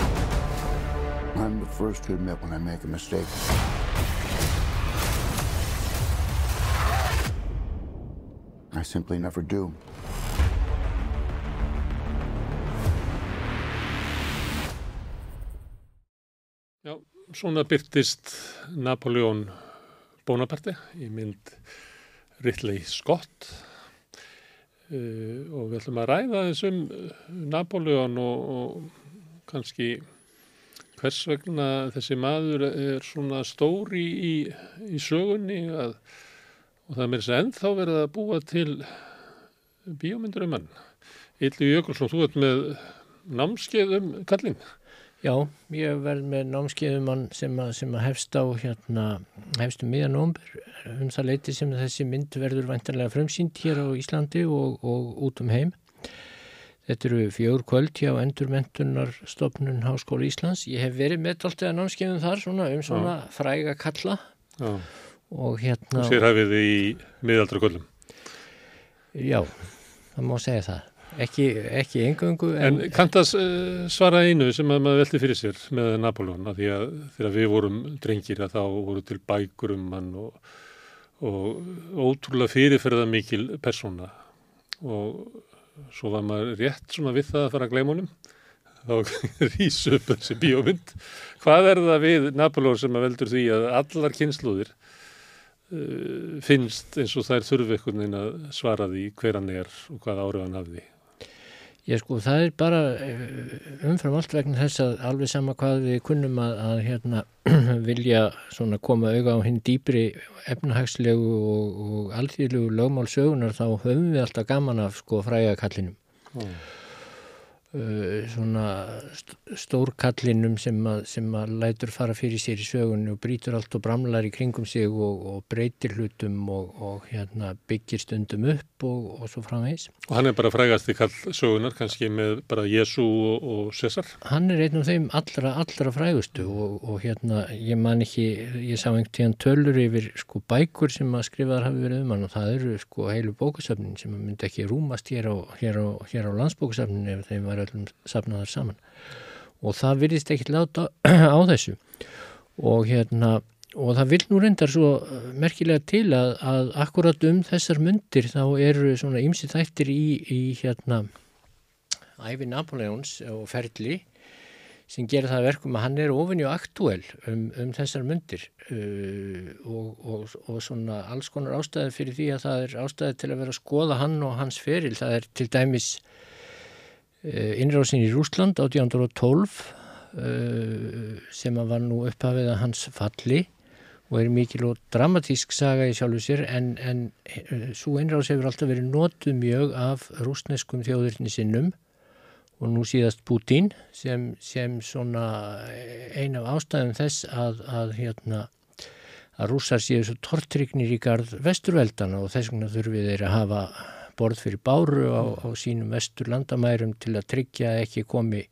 I'm the first to admit when I make a mistake. I simply never do. svona byrtist Napoleon Bonaparte í mynd Ridley Scott uh, og við ætlum að ræða þessum Napoleon og, og kannski hvers vegna þessi maður er svona stóri í, í sögunni að, og það er mér sem ennþá verið að búa til bíómyndur um hann. Ylvi Jökulsson, þú ert með námskeið um kallin. Já, ég verð með námskeiðumann sem, sem að hefst á hérna, hefst um miðan ómbur um það leiti sem þessi mynd verður vantarlega frumsýnd hér á Íslandi og, og út um heim. Þetta eru fjögur kvöld hjá Endurmentunarstofnun Háskóla Íslands. Ég hef verið með alltaf námskeiðum þar svona, um svona Já. fræga kalla Já. Og hérna... Sér hafið í miðaldra kvöldum? Já, það má segja það. Ekki, ekki engöngu. En, en kannt að uh, svara einu sem að maður velti fyrir sér með Napoleon að því að þegar við vorum drengir að þá voru til bækur um hann og, og ótrúlega fyrirferða mikil persóna og svo var maður rétt svona við það að fara að gleyma honum þá rýsu upp þessi bíómynd. Hvað er það við Napoleon sem að veldur því að allar kynsluðir finnst eins og þær þurfi einhvern veginn að svara því hver hann er og hvað árið hann hafði? Ég sko, það er bara eh, umfram allt vegna þess að alveg sama hvað við kunnum að, að hérna, vilja svona koma auga á hinn dýpri efnahagslegu og, og alþýðlegu lögmálsögunar þá höfum við alltaf gaman af sko fræga kallinum. Mm. Uh, svona st stórkallinum sem að, sem að lætur fara fyrir sér í sögunni og brítur allt og bramlar í kringum sig og, og breytir hlutum og, og hérna, byggir stundum upp og, og svo framvegs. Og hann er bara frægast í kall sögunar, kannski með bara Jésu og César? Hann er einn af þeim allra, allra frægustu og hérna, ég man ekki, ég sá einhvern tíðan tölur yfir sko bækur sem að skrifaðar hafi verið um hann og það eru sko heilu bókasöfnin sem myndi ekki rúmast hér á, hér á, hér á landsbókasöfnin ef þeim var öllum safnaðar saman. Og það virðist ekki láta á þessu. Og hérna og það vil nú reyndar svo uh, merkilega til að, að akkurat um þessar myndir þá eru svona ymsi þættir í, í hérna æfi Napoleons og Ferli sem gera það verkum að hann er ofinni og aktúel um, um þessar myndir uh, og, og, og svona alls konar ástæði fyrir því að það er ástæði til að vera að skoða hann og hans feril, það er til dæmis Eh, innrásin í Rúsland 1812 eh, sem að var nú upphafið að hans falli og er mikil og dramatísk saga í sjálfu sér en, en eh, svo innrás hefur alltaf verið notuð mjög af rúsneskum þjóðurni sinnum og nú síðast Putin sem, sem svona ein af ástæðum þess að, að hérna að rússar séu svo tortrygnir í gard vesturveldana og þess vegna þurfið þeir að hafa borð fyrir báru á, á sínum vestur landamærum til að tryggja að ekki komi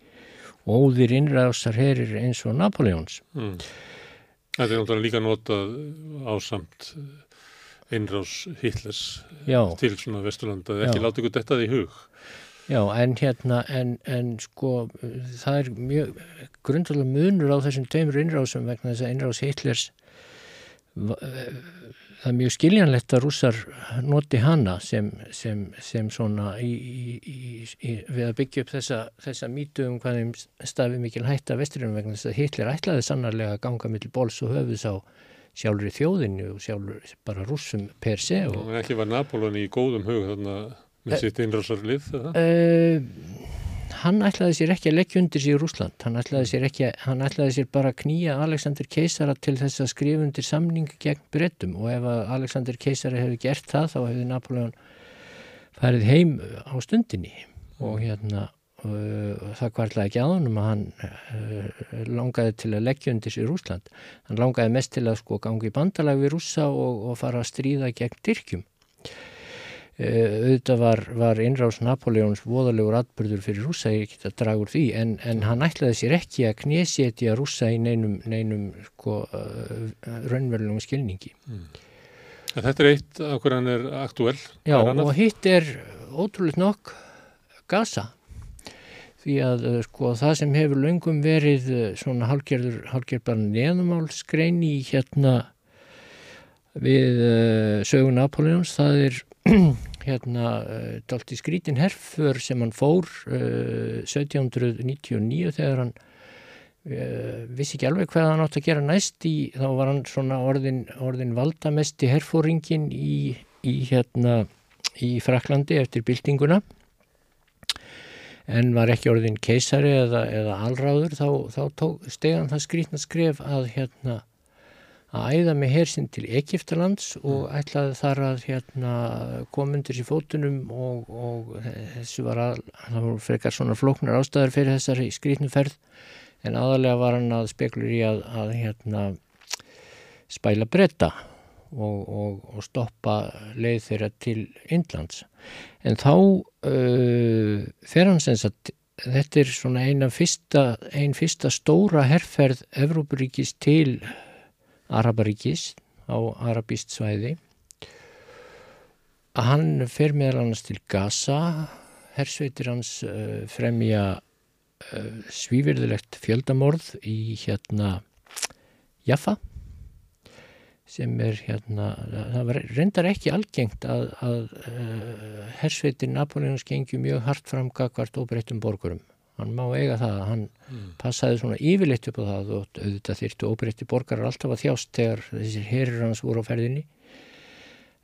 óðir innræðsar herir eins og Napoleons. Mm. Þetta er náttúrulega líka notað ásamt innráðs Hitlers Já. til svona vesturlanda, ekki láta ykkur þetta í hug. Já, en hérna, en, en sko, það er mjög grundalega munur á þessum tveimur innráðsum vegna þess að innráðs Hitlers það er mjög skiljanlegt að rússar noti hana sem, sem, sem svona í, í, í, við að byggja upp þessa, þessa mítu um hvaðum stafi mikil hætta vesturinn vegna þess að Hitler ætlaði sannarlega að ganga millir bóls og höfuðs á sjálfur í þjóðinu og sjálfur bara rússum per se. Og, og ekki var Napolón í góðum hug þarna með e, sitt innrásarlið? Uh, hann ætlaði sér ekki að leggja undir í Rúsland, hann ætlaði sér ekki hann ætlaði sér bara að knýja Alexander Keisara til þess að skrifa undir samning gegn brettum og ef Alexander Keisara hefði gert það þá hefði Napoleon færið heim á stundinni. Og hérna uh, það kvartlaði ekki aðunum að hann uh, langaði til að leggja undir í Rúsland hann langaði mest til að sko gangi bandalag við rússa og, og fara að stríða gegn dyrkjum auðvitað var, var innráðs Napoleons voðalegur atbyrður fyrir rúsa ég get að draga úr því en, en hann ætlaði sér ekki að knésétja rúsa í neinum, neinum sko, uh, raunverulegum skilningi. Mm. Þetta er eitt af hverjan er aktuell Já og hitt er ótrúlega nokk gasa því að uh, sko það sem hefur löngum verið svona hálgerður hálgerðbar neðumálskrein í hérna við sögun Napoleons það er hérna uh, dalt í skrítin herfur sem hann fór uh, 1799 þegar hann uh, vissi ekki alveg hvað hann átt að gera næst í, þá var hann svona orðin, orðin valdamest í herfóringin í, í hérna í Fraklandi eftir byltinguna. En var ekki orðin keisari eða, eða alráður þá, þá steg hann það skrítna skref að hérna að æða með hersinn til Egiptalands og mm. ætlaði þar að hérna, komundir í fótunum og, og þessu var að, það voru frekar svona flóknar ástæðar fyrir þessari skrítnuferð en aðalega var hann að spekulur í að, að hérna, spæla breyta og, og, og stoppa leið þeirra til Indlands. En þá uh, fer hann sem sagt þetta er svona eina fyrsta, ein fyrsta stóra herrferð Evrópuríkis til Araparíkis á arabíst svæði að hann fer meðal annars til Gaza hersveitir hans uh, fremja uh, svíverðilegt fjöldamorð í hérna Jaffa sem er hérna, það var, reyndar ekki algengt að, að uh, hersveitir Napoleons gengju mjög hart fram gagvart óbreyttum borgurum hann má eiga það að hann mm. passaði svona yfirleitt upp á það og auðvitað þyrtu óbreytti borgarar alltaf að þjást þegar þessir herir hans voru á ferðinni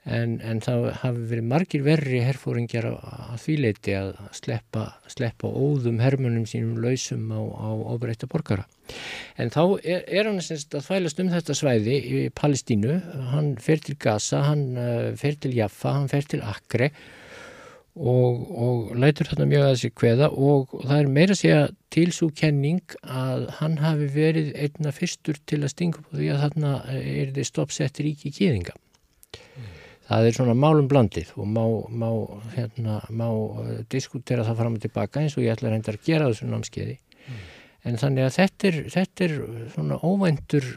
en, en það hafi verið margir verri herfóringjar að því leiti að sleppa, sleppa óðum hermunum sínum lausum á, á óbreyta borgara. En þá er, er hann semst að þvælast um þetta svæði í Palestínu, hann fer til Gaza, hann uh, fer til Jaffa, hann fer til Akre og, og lætur þarna mjög að þessi kveða og það er meira að segja til svo kenning að hann hafi verið einna fyrstur til að stinga upp því að þarna er þið stoppsett ríki kýðinga. Mm. Það er svona málum blandið og má, má, hérna, má uh, diskutera það fram og tilbaka eins og ég ætla að reynda að gera þessu námskeiði. Mm. En þannig að þetta er, þetta er svona óvæntur,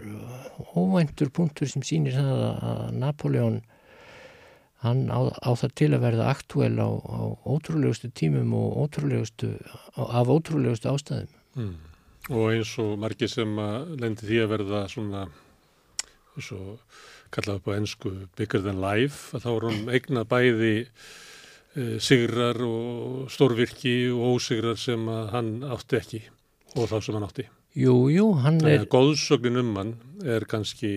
óvæntur punktur sem sýnir það að Napoleon hann á, á það til að verða aktúel á, á ótrúlegustu tímum og ótrúlegustu, af ótrúlegustu ástæðum. Mm. Og eins og margir sem lendi því að verða svona, eins og kallaði upp á ennsku Bigger Than Life, að þá er hann eignað bæði e, sigrar og stórvirki og ósigrar sem að hann átti ekki og þá sem hann átti. Jú, jú, hann er... Góðsögnin um hann er kannski,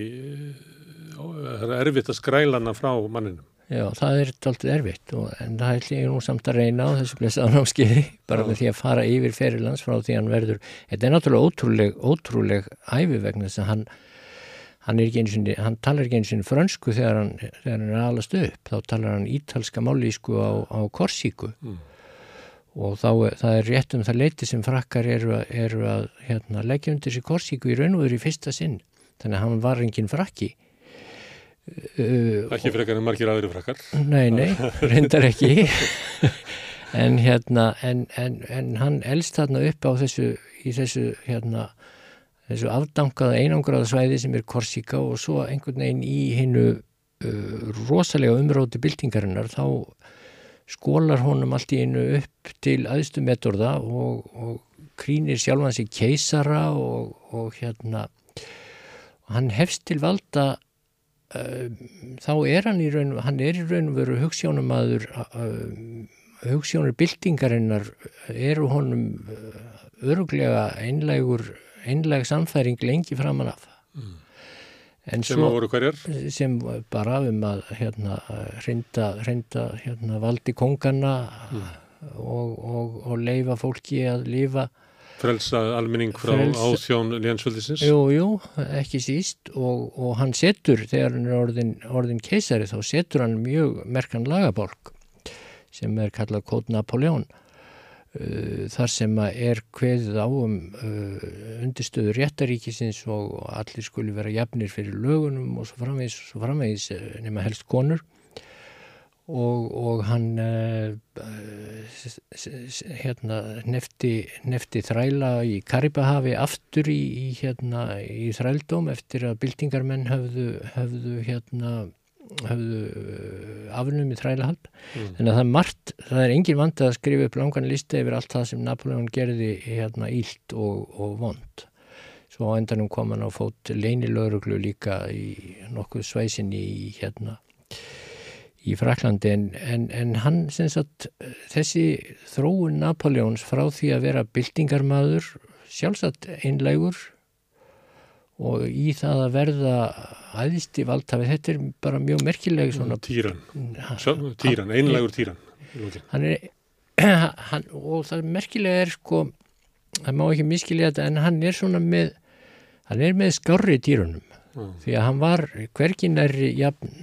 það er erfitt að skræla hana frá manninum. Já, það er alltaf erfitt og, en það er líka nú samt að reyna á þessu blessaðanámskiði bara Já. með því að fara yfir ferilands frá því hann verður. Þetta er náttúrulega ótrúleg, ótrúleg æfi vegna þess að hann, hann, sinni, hann talar ekki eins og frönsku þegar hann, þegar hann er alast upp. Þá talar hann ítalska málísku á, á Korsíku mm. og þá það er rétt um það leiti sem frakkar eru, eru að hérna, leggja undir sér Korsíku í raun og veru í fyrsta sinn. Þannig að hann var enginn frakki. Uh, ekki frekar en margir aðri frakkar. Nei, nei, reyndar ekki. En hérna en, en, en hann elst þarna upp á þessu í þessu hérna þessu afdangaða einangraða svæði sem er Korsíka og svo einhvern veginn í hinnu uh, rosalega umróti byltingarinnar þá skólar honum allt í einu upp til aðstu metorða og, og krínir sjálfan sig keisara og, og hérna og hann hefst til valda þá er hann í raun, hann er í raun veru hugssjónumadur hugssjónur byltingarinnar eru honum öruglega einlegur einleg samfæring lengi framan af mm. sem svo, að voru hverjar? sem bara um að hérna reynda, reynda hérna, valdi kongana mm. og, og, og leifa fólki að lifa frelsa almenning frá Frelsa. áþjón lénsvöldisins? Jú, jú, ekki síst og, og hann setur, þegar hann er orðin, orðin keisari þá setur hann mjög merkan lagabolk sem er kallað Kóð Napoleon uh, þar sem er kveðið á um uh, undirstöður réttaríkisins og allir skuli vera jafnir fyrir lögunum og svo framvegis, svo framvegis uh, nema helst konur og, og hann uh, hérna nefti, nefti þræla í Karibahavi aftur í, í, hérna, í þrældóm eftir að byltingarmenn höfðu, höfðu hérna höfðu eh, afnum í þrælahald mm. en það er margt, það er engin vand að skrifa upp langan lista yfir allt það sem Napoleon gerði hérna ílt og, og vond svo á endanum kom hann á fót leinilögruglu líka í nokkuð sveisin í hérna í Fraklandi en, en, en hann sagt, þessi þróun Napoleons frá því að vera byltingarmadur sjálfsagt einlegur og í það að verða aðisti valdhafi, þetta er bara mjög merkileg svona Týran, týran einlegur týran hann er hann, og það merkilega er sko það má ekki miskilja þetta en hann er svona með hann er með skarri týrunum mm. því að hann var hverginari jafn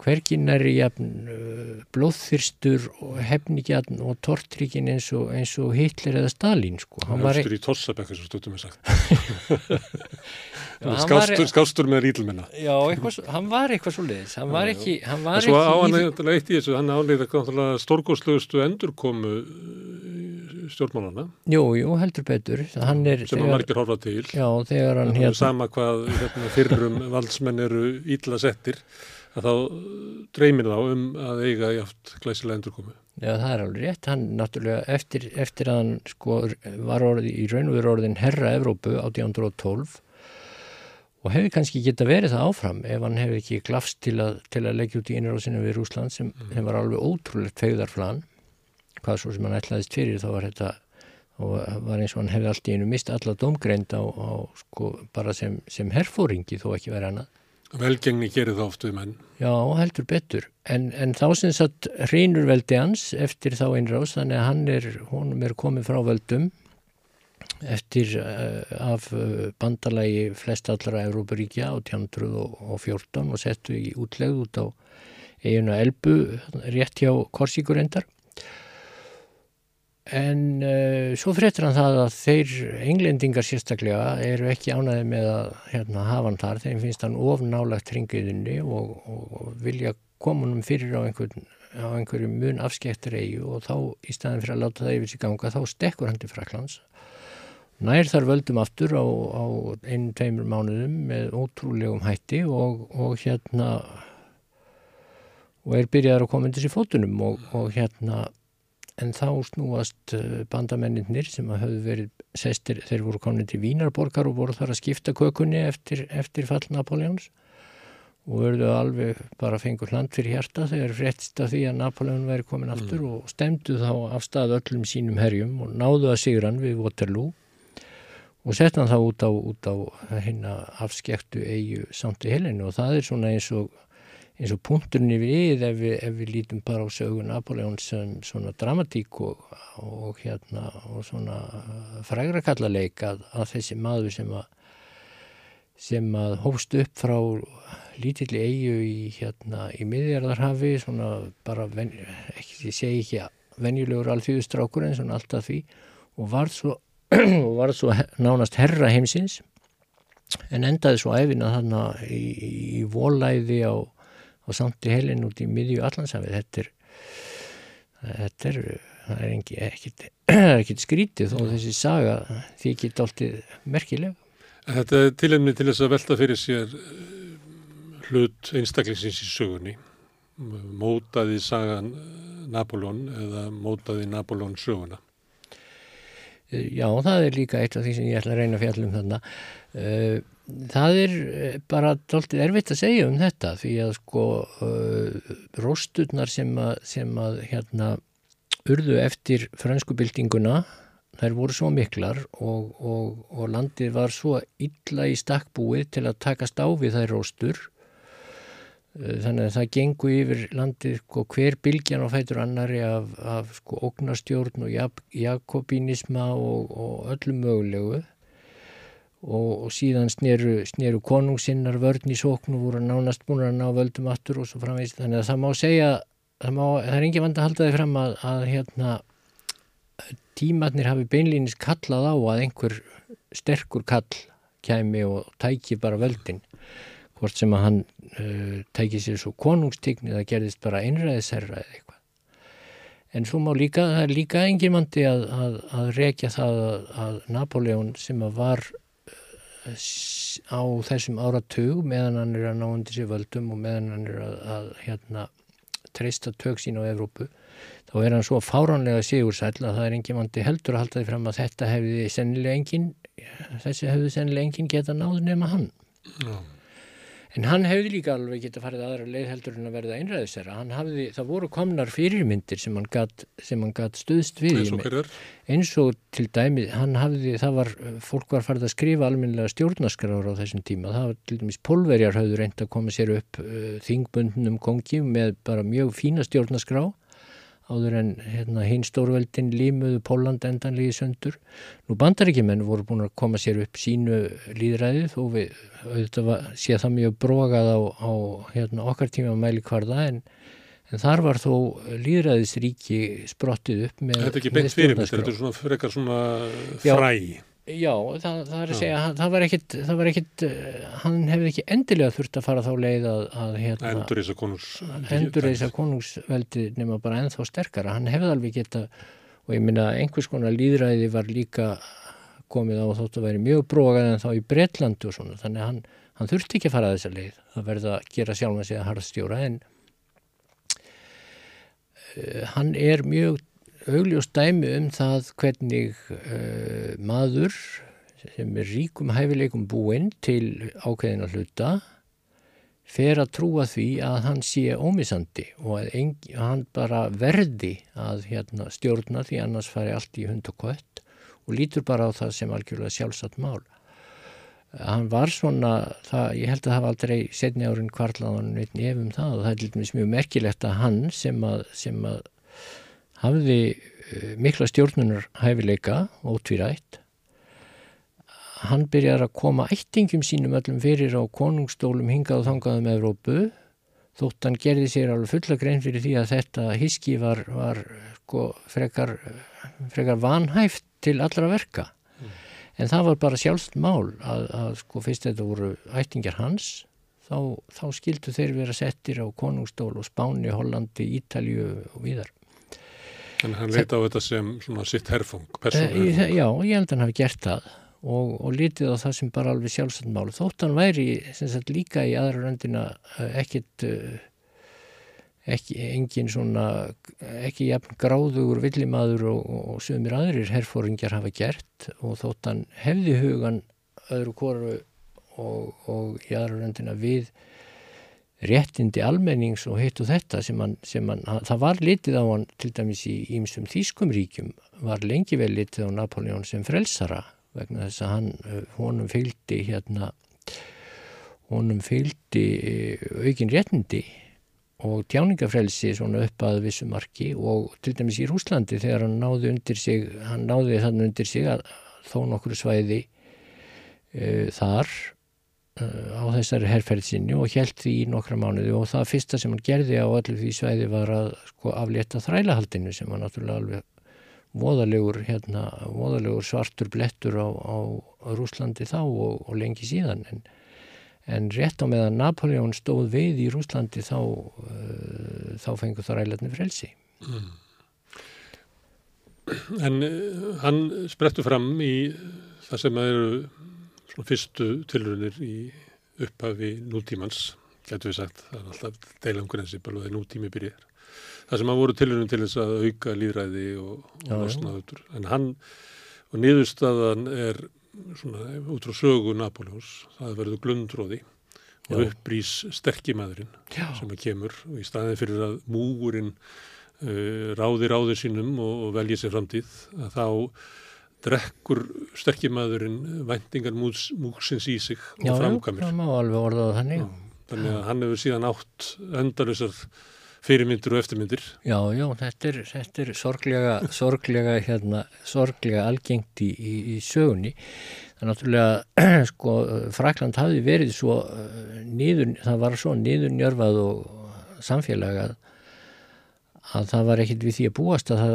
hvergin er jafn uh, blóðþyrstur og hefnigjarn og tortríkin eins og, eins og Hitler eða Stalin sko. Hann var östur í Tossabekk eins og stundum er sagt. Skástur, skástur með rítlmenna Já, eitthvað, hann var eitthvað svo leiðis hann var ekki hann var Svo á hann eitt í þessu, hann áleita stórgóðsluðustu endurkomu uh, stjórnmálana Jú, jú, heldur betur. Er, sem að margir horfa til. Já, þegar hann hérna Sama hvað hérna, fyrrum valdsmenn eru ítla settir að þá dreymir þá um að eiga í aft glæsilega endurkomu. Já, það er alveg rétt. Hann náttúrulega eftir, eftir að hann sko var orði, í raun og veru orðin herra Evrópu 1812 og hefði kannski geta verið það áfram ef hann hefði ekki glafst til að, til að leggja út í innráðsinu við Rúsland sem, mm. sem var alveg ótrúlegt fegðarflan. Hvað svo sem hann ætlaðist fyrir þá var þetta og var eins og hann hefði allt í einu mist alla domgreind á, á sko bara sem, sem herfóringi þó ekki verið annað. Velgengni gerir það oft við menn. Já, heldur betur. En, en þá sem sagt hreinur veldi hans eftir þá einrás, þannig að hann er, honum er komið frá völdum eftir uh, af uh, bandalagi flest allra Európaríkja á 1914 og settu í útlegð út á eiginu Elbu rétt hjá Korsíkur endar en uh, svo fréttir hann það að þeir englendingar sérstaklega eru ekki ánaði með að hérna, hafa hann þar. Þeim finnst hann ofnálagt hringiðinni og, og, og vilja koma hann fyrir á, einhvern, á einhverju mun afskektur eigu og þá í staðin fyrir að láta það yfir sig ganga þá stekkur hann til Fraklands nær þar völdum aftur á, á einu, tveimur mánuðum með ótrúlegum hætti og, og hérna og er byrjaðar að koma undir sér fótunum og hérna en þá snúast eh, bandamenninir sem að höfðu verið sestir, þeir voru komin til Vínarborgar og voru þar að skipta kökunni eftir, eftir fall Napoleons og verðu alveg bara fengur hland fyrir hjarta þegar fréttist af því að Napoleon væri komin aftur mm. og stemdu þá af stað öllum sínum herjum og náðu að sigran við Waterloo og hann þá út á, á hérna afskektu eigu samt í helinu og það er svona eins og eins og punkturinn við ef við, ef við lítum bara á sögu Napoleon sem svona dramatík og, og hérna og svona frægrakallaleik að, að þessi maður sem að sem að hófst upp frá lítilli eigu í hérna í miðjarðarhafi svona bara, ven, ekki, ég segi ekki að venjulegur alþjóðustrákur en svona alltaf því og var svo var svo nánast herra heimsins en endaði svo æfina þarna í, í volæði á, á samti helin út í miðju allansafið þetta er þetta er, það er ekki, ekkit, ekkit skrítið þó þessi saga því ekki dáltið merkileg. Þetta er tilhemni til þess að velta fyrir sér eh, hlut einstaklingsins í sögunni. Mótaði sagan Napolón eða mótaði Napolón söguna? Já, það er líka eitt af því sem ég ætla að reyna að fjalla um þarna. Það er eh, bara doldið erfitt að segja um þetta því að sko eh, rósturnar sem að, sem að hérna urðu eftir franskubildinguna þær voru svo miklar og, og, og landið var svo illa í stakkbúið til að takast á við þær róstur. Eh, þannig að það gengur yfir landið sko, hver bylgjan á fætur annari af, af sko, ógnarstjórn og jak jakobinisma og, og öllu mögulegu og, og síðan sneru, sneru konungsinnar vörn í sóknu voru nánast búin að ná völdum aftur og svo framvegist þannig að það má segja það, má, það er ekki vand að halda þið fram að, að hérna, tímatnir hafi beinlýnis kallað á að einhver sterkur kall kæmi og tæki bara völdin hvort sem að hann uh, tæki sér svo konungstigni það gerðist bara einræðisherra eða eitthvað. En svo má líka, það er líka engin mandi að, að, að rekja það að, að Napoleon sem að var á þessum áratug meðan hann er að ná undir sér völdum og meðan hann er að hérna treysta tök sín á Evrópu þá er hann svo fáránlega sigursæl að það er engin mandi heldur að halda því fram að þetta hefði sennilega engin þessi hefði sennilega engin geta náð nema hann. Já. En hann hefði líka alveg getið farið aðra leið heldur en að verða einræðisera. Hafði, það voru komnar fyrirmyndir sem hann gatt stuðst við. Eins og hverjar? Eins og til dæmi, hann hafði, það var, fólk var farið að skrifa alminlega stjórnaskrára á þessum tíma. Það var til dæmis polverjar hafðu reynd að koma sér upp uh, þingbundnum kongi með bara mjög fína stjórnaskrá áður en hérna, hinn stórveldin límuðu Póland endanlegi söndur. Nú bandaríkjumenn voru búin að koma sér upp sínu líðræðið og við auðvitað sé það mjög brogað á, á hérna, okkar tíma mæli hvarða en, en þar var þó líðræðisríki sprottið upp með Þetta er ekki beint fyrir mig, þetta er svona frekar svona fræ. Já, það, það er að segja, það var ekkit, það var ekkit, hann hefði ekki endilega þurft að fara þá leið að, að hérna, endurreisa konungs, endurreisa konungsveldi nema bara ennþá sterkara, hann hefði alveg geta, og ég minna einhvers konar líðræði var líka komið á þótt að veri mjög brókað en þá í Breitlandu og svona, þannig að hann, hann þurfti ekki að fara þessa leið, það verða að gera sjálf að segja harðstjóra en uh, hann er mjög augljós dæmi um það hvernig uh, maður sem er ríkum hæfileikum búinn til ákveðin að hluta fer að trúa því að hann sé ómisandi og að engi, hann bara verði að hérna, stjórna því annars fari allt í hund og kött og lítur bara á það sem algjörlega sjálfsagt mál. hann var svona, það, ég held að það hafa aldrei setni árin kvarlaðan neitt nefum það og það er mjög merkilegt að hann sem að, sem að hafði uh, mikla stjórnunar hæfileika ótvírætt hann byrjar að koma ættingum sínum öllum fyrir á konungstólum hingað og þangað um Evrópu þótt hann gerði sér alveg fulla grein fyrir því að þetta hiski var, var sko, frekar, frekar vanhæft til allra verka En það var bara sjálfst mál að, að sko fyrst þetta voru ættingjar hans, þá, þá skildu þeir vera settir á konungstól og Spáni, Hollandi, Ítalju og víðar. Þannig að hann leita á þetta sem svona sitt herfung, persónu herfung. E, já, ég held að hann hafi gert það og, og litið á það sem bara alveg sjálfsagt mál. Þótt hann væri sagt, líka í aðra röndina eh, ekkit... Uh, ekki engin svona ekki jafn gráðugur villimaður og, og sögumir aðrir herfóringjar hafa gert og þótt hann hefði hugan öðru koru og, og í aðra röndina við réttindi almennings og hitt og þetta sem hann, sem hann, það var litið á hann til dæmis í ímstum þýskum ríkjum var lengi vel litið á Napoleon sem frelsara vegna þess að hann honum fylgdi hérna honum fylgdi aukin réttindi og tjáningafrelsi svona upp að vissu marki og til dæmis í Rúslandi þegar hann náði undir sig, hann náði þannig undir sig að þó nokkru svæði uh, þar á þessari herrferðsinni og held því í nokkra mánuði og það fyrsta sem hann gerði á allir því svæði var að sko aflétta þrælahaldinu sem var náttúrulega alveg voðalegur, hérna, voðalegur svartur blettur á, á Rúslandi þá og, og lengi síðan en En rétt á meðan Napoleon stóð við í Rúslandi þá, uh, þá fengur það ræðilegni frelsi. Mm. En uh, hann sprettu fram í það sem eru fyrstu tilrunir í upphafi nútímans, getur við sagt, það er alltaf deilangrensi bara þegar nútími byrjar. Það sem að voru tilrunir til þess að auka líðræði og, og losnaðutur. En hann og niðurstaðan er svona út frá sögu Napoleons, það verður glundróði og upprýs sterkimæðurinn sem að kemur og í staðin fyrir að múgurinn uh, ráði ráður sínum og, og velji sér framtíð að þá drekkur sterkimæðurinn væntingar múksins í sig og framkamir. Já, það má alveg orðaða þannig. Þannig að hann hefur síðan átt endalusar fyrirmyndir og eftirmyndir. Já, já, þetta er, þetta er sorglega, sorglega, hérna, sorglega algengt í, í, í sögunni. Það er náttúrulega, sko, Frakland hafi verið svo uh, nýður, það var svo nýður njörfað og samfélag að að það var ekkit við því að búast að það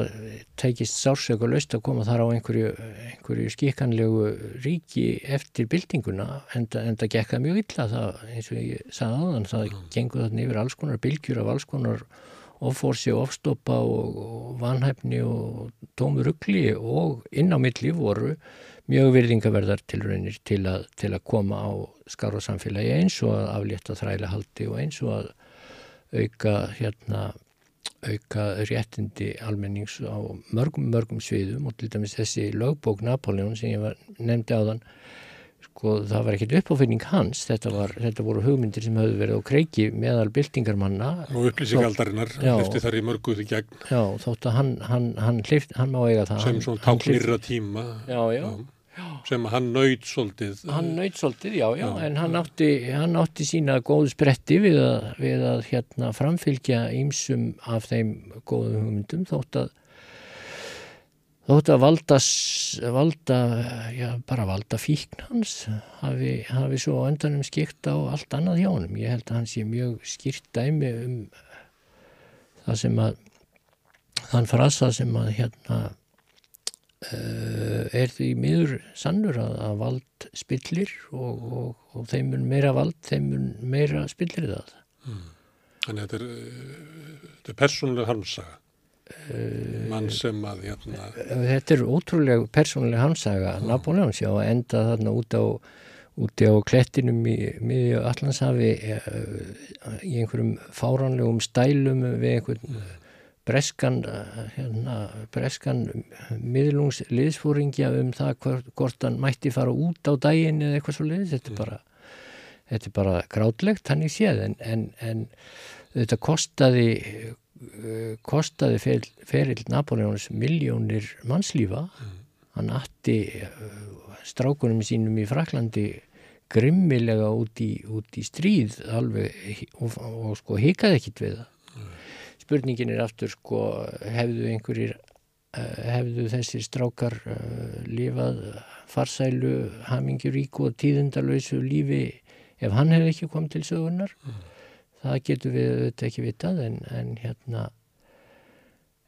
tækist sársök og löst að koma þar á einhverju, einhverju skikkanlegu ríki eftir byltinguna en það gekka mjög illa það eins og ég sagði aðan það mm. gengur þarna yfir alls konar bylgjur af alls konar offorsi og ofstoppa og, og vanhæfni og tómurugli og inn á milli voru mjög virðingaverðar tilraunir til að, til að koma á skar og samfélagi eins og að aflétta þræla haldi og eins og að auka hérna auka réttindi almennings á mörgum, mörgum sviðum og til dæmis þessi lögbók Napoleon sem ég var, nefndi á þann sko það var ekkert uppáfinning hans. Þetta, var, þetta voru hugmyndir sem höfðu verið á kreiki meðal byltingarmanna. Og upplýsingaldarinnar, hlifti þar í mörguð í gegn. Já, þótt að hann, hann, hann, hlifti, hann má eiga það. Sem svona táknirra tíma. Já, já, já sem hann nöyt svolítið. Hann nöyt svolítið, já, já, já en hann átti, hann átti sína góð spretti við að, við að hérna, framfylgja ímsum af þeim góðum hugmyndum þótt að þótt að valda, valda já, bara valda fíkn hans hafi, hafi svo öndanum skipt á allt annað hjá honum. Ég held að hann sé mjög skýrt dæmi um það sem að þann frasa sem að hérna er því miður sannur að, að vald spillir og, og, og þeim mun meira vald, þeim mun meira spillir það. Mm. Þannig að þetta er, eh, er persónuleg harmsaga, uh, mann sem að hérna... Þetta er ótrúlega persónuleg harmsaga, mm. Napoleons já, enda þarna út á, úti á klettinum í miðju Allandshafi í einhverjum fáránlegum stælum við einhvern... Mm breskan, hérna, breskan miðlungsliðsfóringja um það hvort, hvort hann mætti fara út á daginn eða eitthvað svo liðs þetta er bara, þetta er bara grátlegt hann í séð en, en, en þetta kostaði kostaði fer, ferill Napoleóns miljónir mannslífa. Mm. hann atti strákunum sínum í Fraklandi grimmilega út í, út í stríð alveg og, og sko hikaði ekkit við það spurningin er aftur sko hefðu einhverjir eh, hefðu þessir strákar uh, lifað farsælu hamingjuríku og tíðundalösu lífi ef hann hefði ekki komið til sögunar það getur við auðvitað ekki vitað en, en hérna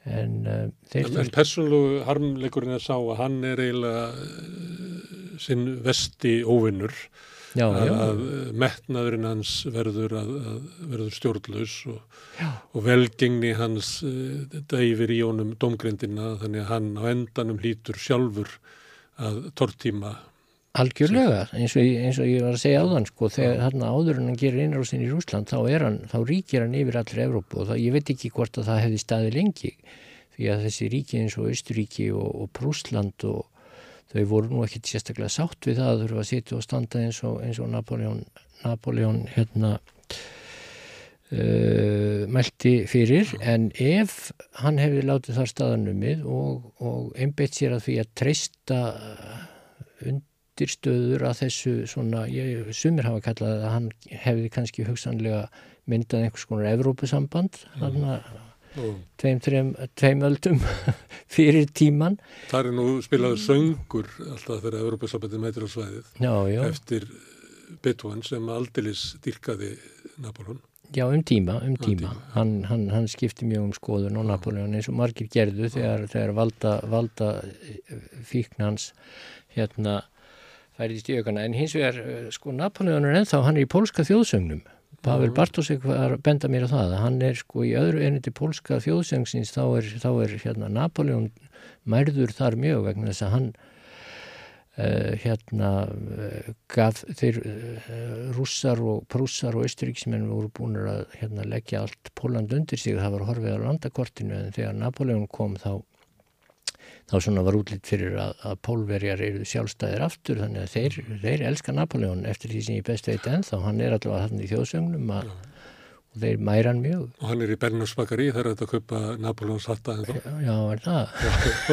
en uh, þeir En, en persónlegu harmleikurinn er sá að hann er eiginlega uh, sinn vesti óvinnur já, að, að metnaðurinn hans verður, að, verður stjórnlaus og, og velgengni hans uh, dæfir í honum domgrindina þannig að hann á endanum hlýtur sjálfur að tortíma. Algjörlega, eins og, eins og ég var að segja áðan sko, þegar þarna áður en hann gerir innrásin í Rúsland þá, hann, þá ríkir hann yfir allri Evrópu og það, ég veit ekki hvort að það hefði staði lengi því að þessi ríki eins og Austuríki og, og Prúsland og þau voru nú ekkit sérstaklega sátt við það að þurfa að sitja og standa eins og, eins og Napoleon, Napoleon hérna uh, mælti fyrir. En ef hann hefði látið þar staðanumið og, og einbeitt sér að því að treysta undirstöður að þessu svona, ég, sumir hafa kallað að hann hefði kannski hugsanlega myndað einhvers konar Evrópusamband þarna og tveim, tveim, tveim öldum fyrir tíman það er nú spilaður söngur alltaf þegar Európa-sambandið mætir á svæðið já, já, eftir Beethoven sem aldilis dyrkaði Napoleon já, um tíma, um tíma. tíma. Hann, hann, hann skipti mjög um skoðun og Napoleon eins og margir gerðu þegar, þegar valda, valda fíknans hérna færðist í aukana, en hins vegar eh, sko Napoleon er ennþá, hann er í pólska þjóðsögnum Pavel Bartosek var að benda mér á það að hann er sko í öðru enniti pólska þjóðsöngsins þá er, þá er hérna Napoleon mærður þar mjög vegna þess að hann uh, hérna uh, gaf þeir uh, rússar og prússar og austuríksmenn voru búin að hérna, leggja allt Póland undir sig, það var horfið á landakortinu en þegar Napoleon kom þá þá svona var útlitt fyrir að, að pólverjar eru sjálfstæðir aftur þannig að þeir, þeir elska Napoleon eftir því sem ég best veit ennþá, hann er allavega hann í þjóðsögnum að, og þeir mæra hann mjög. Og hann er í Bernars bakari þegar þetta kaupa Napoleons hatta en þá Já, er það?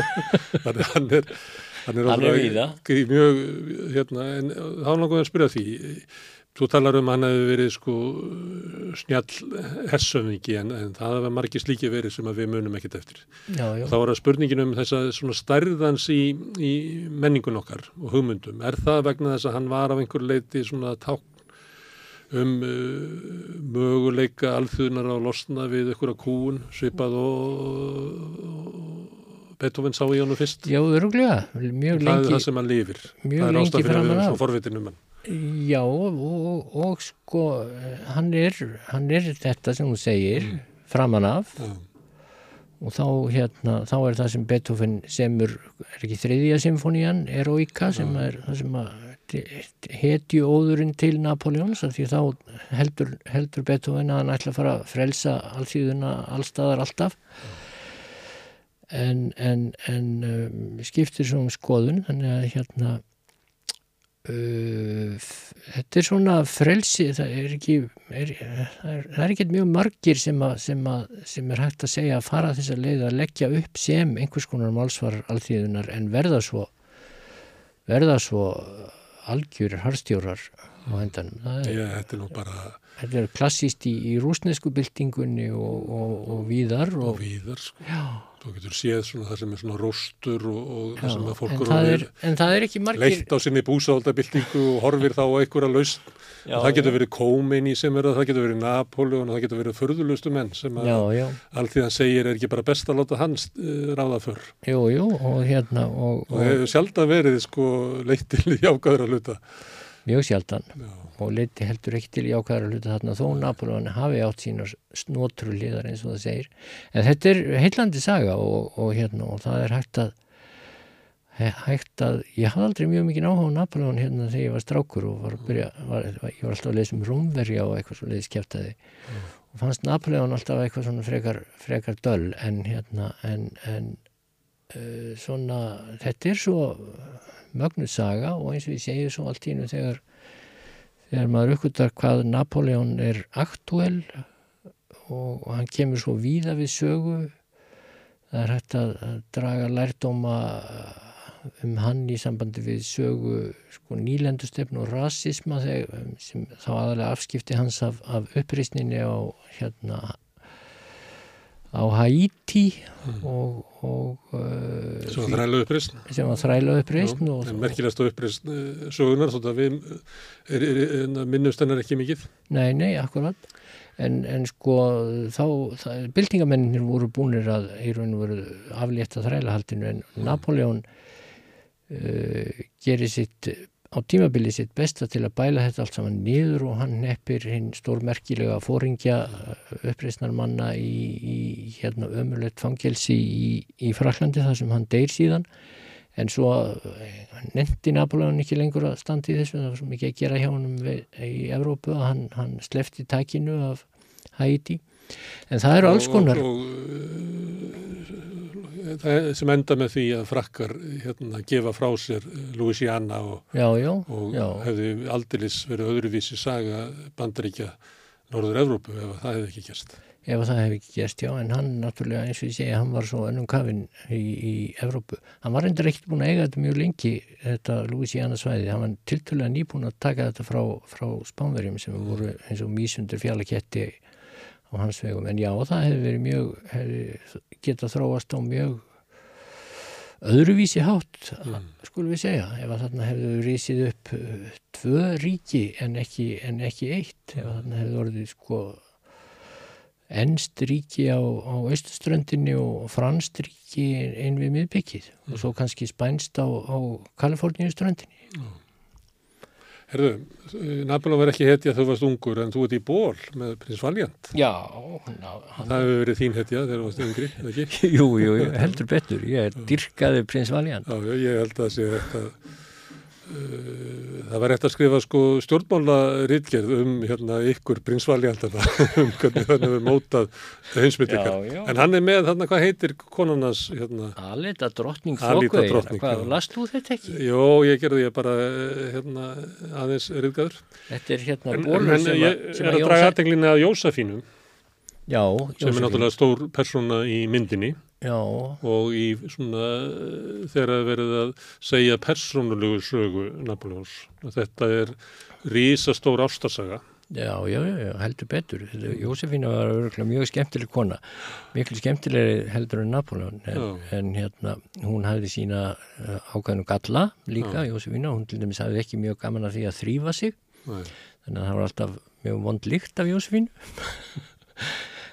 þannig að hann er hann er, Hann er alveg í mjög hérna, en þá langar við að spyrja því þú talar um að hann hefði verið sko snjall hersöfingi en, en það hefði margir slíki verið sem að við munum ekkit eftir. Já, já. þá er það spurningin um þessa svona stærðans í, í menningun okkar og hugmyndum. Er það vegna þess að hann var af einhver leiti svona tákn um uh, möguleika alþjóðunar á losna við einhverja kúun svipað og, og Beethoven sá í honum fyrst? Já, öruglega, mjög það er lengi það sem hann lifir. mjög það er lengi ástæð fyrir að við erum af. svo forvitin um hann Já, og, og, og sko hann er, hann er þetta sem hún segir framan af. Já. og þá hérna þá er það sem Beethoven semur er ekki þriðja symfónían, Eroika sem er það sem að hetju óðurinn til Napoleons því þá heldur, heldur Beethoven að hann ætla að fara að frelsa allþýðuna allstaðar alltaf. En, en, en um, skiptir svo um skoðun þannig að hérna Uh, þetta er svona frelsi, það er ekki er, það er, það er ekki mjög margir sem, að, sem, að, sem er hægt að segja að fara þessa leið að leggja upp sem einhvers konar málsvar alþýðunar en verða svo verða svo algjörir harstjórar á er, Já, þetta er nú bara þetta er klassíst í, í rúsnesku byltingunni og, og, og víðar og, og víðar sko. já, þú getur séð svona það sem er svona róstur og, og já, það sem að fólk en, eru það orðið er, en það er ekki margir leitt á sinni búsáldabildingu og horfir þá á einhverja lausn. Já, það getur verið Kómin í sem er það getur verið Napoleon og það getur verið förðulustu menn sem að já, já, allþíðan segir er ekki bara best að láta hans uh, ráða fyrr jú, jú og hérna og, og það hefur sjaldan verið sko leitt til jákaður að luta mjög sjaldan. Já. Og leiti heldur ekki til jákvæðara hluta þarna þó Napoleon hafi átt sínar snotru liðar eins og það segir. En þetta er heillandi saga og, og, hérna, og það er hægt að hægt að, ég hafði aldrei mjög mikið áhuga á Napoleon hérna þegar ég var strákur og var að byrja, var, ég var alltaf að lesa um rúmverja og eitthvað svo leiðis kæftæði og fannst Napoleon alltaf eitthvað svona frekar, frekar döll en hérna en, en uh, svona, þetta er svo mögnuð saga og eins og ég segi svo allt í nú þegar þegar maður uppgötar hvað Napoleon er aktúel og, hann kemur svo víða við sögu það er hægt að, draga lærdóma um hann í sambandi við sögu sko, nýlendustefn og rasisma þegar, sem þá aðalega afskipti hans af, af uppreysninni á hérna á Haiti mm. og, og uh, sem var þræla uppreysn sem var þræla uppreysn merkilegast uppreysn uh, sögunar þótt að við er, er, er, minnumst hennar ekki mikið Nei, nei, akkurat en, en sko þá, byltingamennir voru búinir að í raun og veru aflétta þrælahaldinu en mm. Napoleon uh, gerir sitt á tímabili sitt besta til að bæla þetta allt saman niður og hann neppir hinn stórmerkilega fóringja uh, uppreysnarmanna í, í hérna ömulegt fangelsi í, í Fraklandi þar sem hann deyr síðan. En svo uh, nefndi Napoleon ekki lengur að standi þessu. Það var svo mikið að gera hjá hann í Evrópu að hann, hann slefti takinu af Haiti. En það eru alls konar og, og, það sem enda með því að frakkar hérna, gefa frá sér Louisiana og, já, já, og já. hefði aldeilis verið öðruvísi saga bandaríkja Norður Evrópu ef það hefði ekki gerst. Ef það hefði ekki gerst, já, en hann náttúrulega eins og ég segja, hann var svo önnum kafinn í, í Evrópu. Hann var endur ekkert búin að eiga þetta mjög lengi, þetta Louisiana svæði. Hann var tiltölulega nýbúin að taka þetta frá, frá spánverjum sem voru eins og mísundur fjallaketti á hans vegum. En já, það hefði verið mjög, hefði geta þróast á mjög öðruvísi hátt, mm. skulum við segja ef að þarna hefðu rísið upp uh, tvö ríki en ekki, en ekki eitt, ef að þarna hefðu orðið sko ennst ríki á, á austuströndinni og franst ríki inn við miðbyggið mm. og svo kannski spænst á, á Kaliforníu ströndinni mm. Herðu, Napoleon verð ekki hetja þú varst ungur en þú ert í ból með prins Valjant. Já. Ná, hann... Það hefur verið þín hetja þegar þú varst yngri, eða ekki? jú, jú, jú, heldur betur. Ég er dyrkaði prins Valjant. Já, já, ég held að það sé þetta það var rétt að skrifa sko stjórnmála rítgerð um hérna ykkur prinsvaljaldana um hvernig hann hefur mótað heimsmyndikar en hann er með þarna hvað heitir konunans hérna? Alita drottning þokkuð, hvað last þú þetta ekki? Jó, ég gerði ég bara hérna aðeins rítgaður Þetta er hérna bólur sem að ég er að draga aðteglinni að Jósefínum Já, sem er náttúrulega stór persóna í myndinni Já. og í svona þegar að verið að segja persónulegu sögu Napoleons. Þetta er rísastór ástarsaga. Já, já, já, heldur betur. Jósefína var örgulega mjög skemmtileg kona, miklu skemmtilegri heldur en Napoleon, en, en hérna hún hafði sína eh, ákvæðinu galla líka. Jósefína, hún til dæmis hafði ekki mjög gaman að því að þrýfa sig, Nei. þannig að það var alltaf mjög vond líkt af Jósefínu.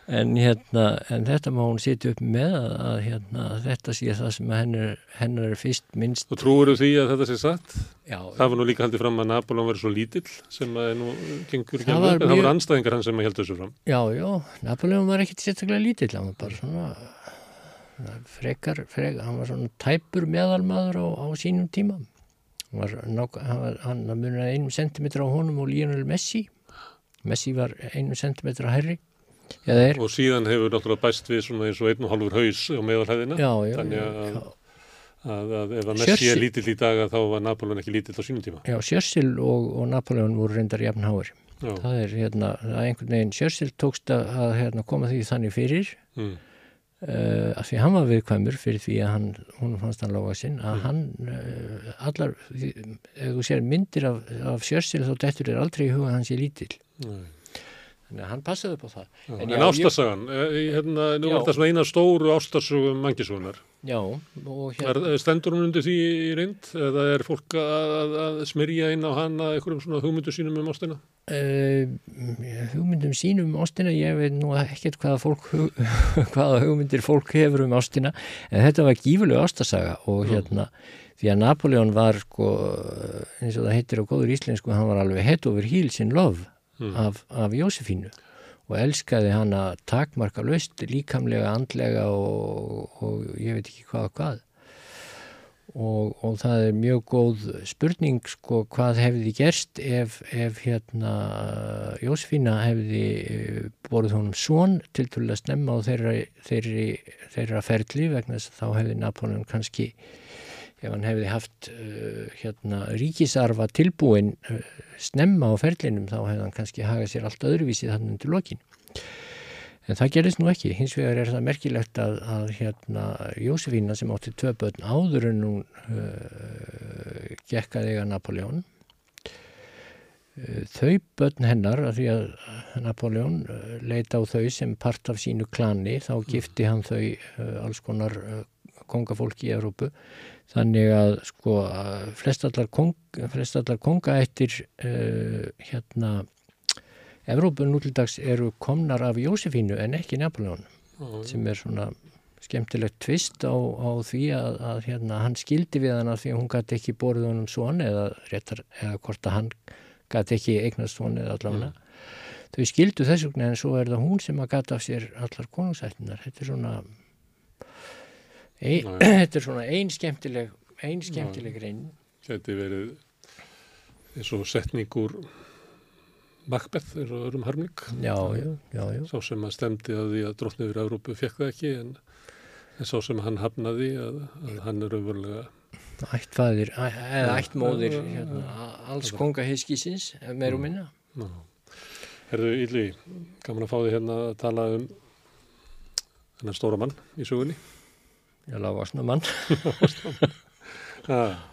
En, hérna, en þetta má hún sitja upp með að, að hérna, þetta sé það sem hennar, hennar er fyrst minnst. Og trúur þú því að þetta sé satt? Já, það var nú líka haldið fram að Napoleon verið svo lítill sem að nú gengur ekki alveg, en það voru anstæðingar hann sem að held þessu fram. Já, já, Napoleon var ekkit sérstaklega lítill, hann var bara svona frekar, frekar hann var svona tæpur meðalmaður á, á sínum tíma. Hann var nák, hann munið einum sentimetra á honum og Lionel Messi. Messi var einum sentimetra hærri og síðan hefur náttúrulega bæst við svona eins og einn og halvur haus á meðalhæðina. Já, já, þannig að, að, að ef að Messi er lítill í dag þá var Napoleon ekki lítill á sínum tíma. Já, Sjössil og, og Napoleon voru reyndar jafn háir. Það er hérna, er einhvern veginn Sjössil tókst að hérna, koma því þannig fyrir mm. uh, af því hann var viðkvæmur fyrir því að hann, hún fannst hann lága sinn að mm. hann uh, allar, ef þú sér myndir af, af Sjössil þá dettur er aldrei í huga hans í lítill Nei hann passaði upp á það. Já, en, en ástasagan, ég... Eh, hérna, nú já. var það svona eina stóru ástasugum mangisvonar. Já. Hérna... Stendur hún undir því í reynd? Eða er fólk að, að, smyrja inn á hana einhverjum svona hugmyndum sínum um ástina? Uh, hugmyndum sínum um ástina, ég veit nú ekkert hvaða, fólk, hvaða hugmyndir fólk hefur um ástina, en þetta var gífulega ástasaga og hérna því að Napoleon var sko, eins og það heitir á góður íslensku, hann var alveg head over heels in love mm. af, af Jósefínu og elskaði hann að takmarka löst líkamlega, andlega og, og ég veit ekki hvað og hvað og, og það er mjög góð spurning sko hvað hefði gerst ef, ef hérna Jósefína hefði eh, borðið honum svon til til að snemma á þeirra, þeirri, þeirra ferli vegna þess að þá hefði Napoleon kannski ef hann hefði haft uh, hérna, ríkisarfa tilbúin uh, snemma á ferlinum þá hefði hann kannski hagað sér allt öðruvísið hann undir lokin En það gerist nú ekki. Hins vegar er það merkilegt að, að hérna, Jósefína sem átti tvö börn áður en hún uh, gekkaði eiga Napoleon uh, þau börn hennar að því að Napoleon uh, leita á þau sem part af sínu klani þá gifti hann þau uh, alls konar kongafólki í Európu þannig að sko flestallar, kong, flestallar kongaættir uh, hérna Evrópu nútildags eru komnar af Jósefínu en ekki Napoleon Já. sem er svona skemmtilegt tvist á, á því að, að hérna, hann skildi við hana því að hún gæti ekki borðið honum svon eða, réttar, eða hvort að hann gæti ekki eignast svon eða allavega þau skildu þess vegna en svo er það hún sem að gæti af sér allar konungsættinar þetta er svona. þetta er svona ein skemmtileg ein skemmtileg grein Gæti verið eins og setningur Macbeth er á öðrum harmling. já, já, já, já. Sá sem að stemdi að því að drottni yfir Európu fekk það ekki en, en sá sem hann hafnaði að, að hann er auðvörlega ættfæðir, eða Já. ættmóðir Já, já, hérna, já. alls kongahyskísins meir og minna Ná. Herðu Íli, gaman að fá því hérna að tala um þennan stóra mann í sögunni. Já, lágvaksna mann. ja.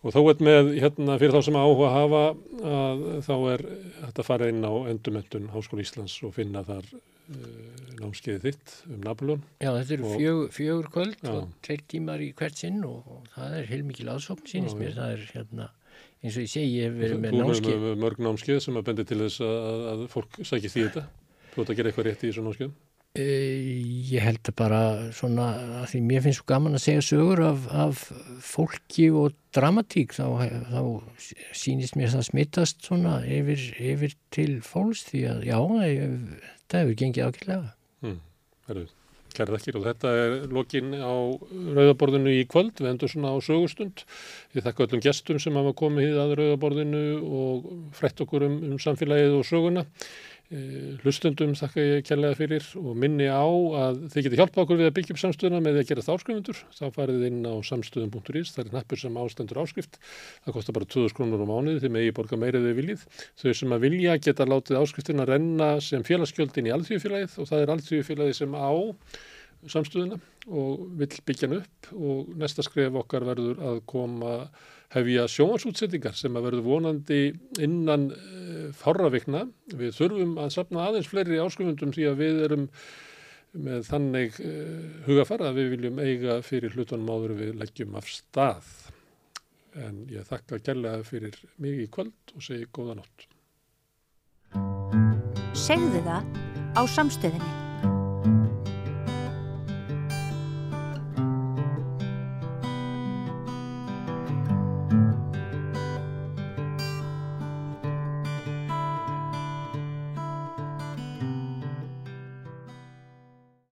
Og þó er með, hérna, fyrir þá sem áhuga hafa, að þá er þetta fara inn á endumöntun Háskóla Íslands og finna þar uh, námskeiði þitt um Napoleon. Já, þetta eru fjögur, fjögur kvöld Já. og tveir tímar í hvert sinn og, og það er heilmikil aðsókn, sínist mér. Það er hérna, eins og ég segi, ég hef verið með Þú erum námskeið. með mörg námskeið sem að bendi til þess að, að, fólk sækir því þetta. Þú ert að gera eitthvað rétt í þessu námskeiðum. E, ég held að bara svona, að því mér finnst svo gaman að segja sögur af, af fólki og dramatík, þá, þá sínist mér það smittast svona yfir, yfir til fólks því að já, það hefur gengið ákveðlega. Hmm. Kæra þakkir og þetta er lokin á rauðaborðinu í kvöld, við endur svona á sögustund. Ég þakka öllum gestum sem hafa komið hið að rauðaborðinu og frætt okkur um, um samfélagið og söguna. Eh, Hlustundum þakka ég kærlega fyrir og minni á að þið getið hjálpa okkur við að byggja upp samstöðuna með því að gera það áskrifundur. Þá farið inn á samstöðum.is, það er nappur sem ástendur áskrift. Það kostar bara 2000 krónur á mánuði, þið megi borga meirið við viljið. Þau sem að vilja geta látið áskriftina renna sem félagsgjöldin í alþjóðfélagið og það er alþjóðfélagið sem á samstöðuna og vill byggja hann upp og næsta skref okkar verður að koma hefja sjónvarsútsettingar sem að verður vonandi innan uh, fáravikna. Við þurfum að sapna aðeins fleiri áskrifundum því að við erum með þannig uh, hugafara að við viljum eiga fyrir hlutunum áður við leggjum af stað. En ég þakka kærlega fyrir mig í kvöld og segi góða nótt. Segðu það á samstöðinni.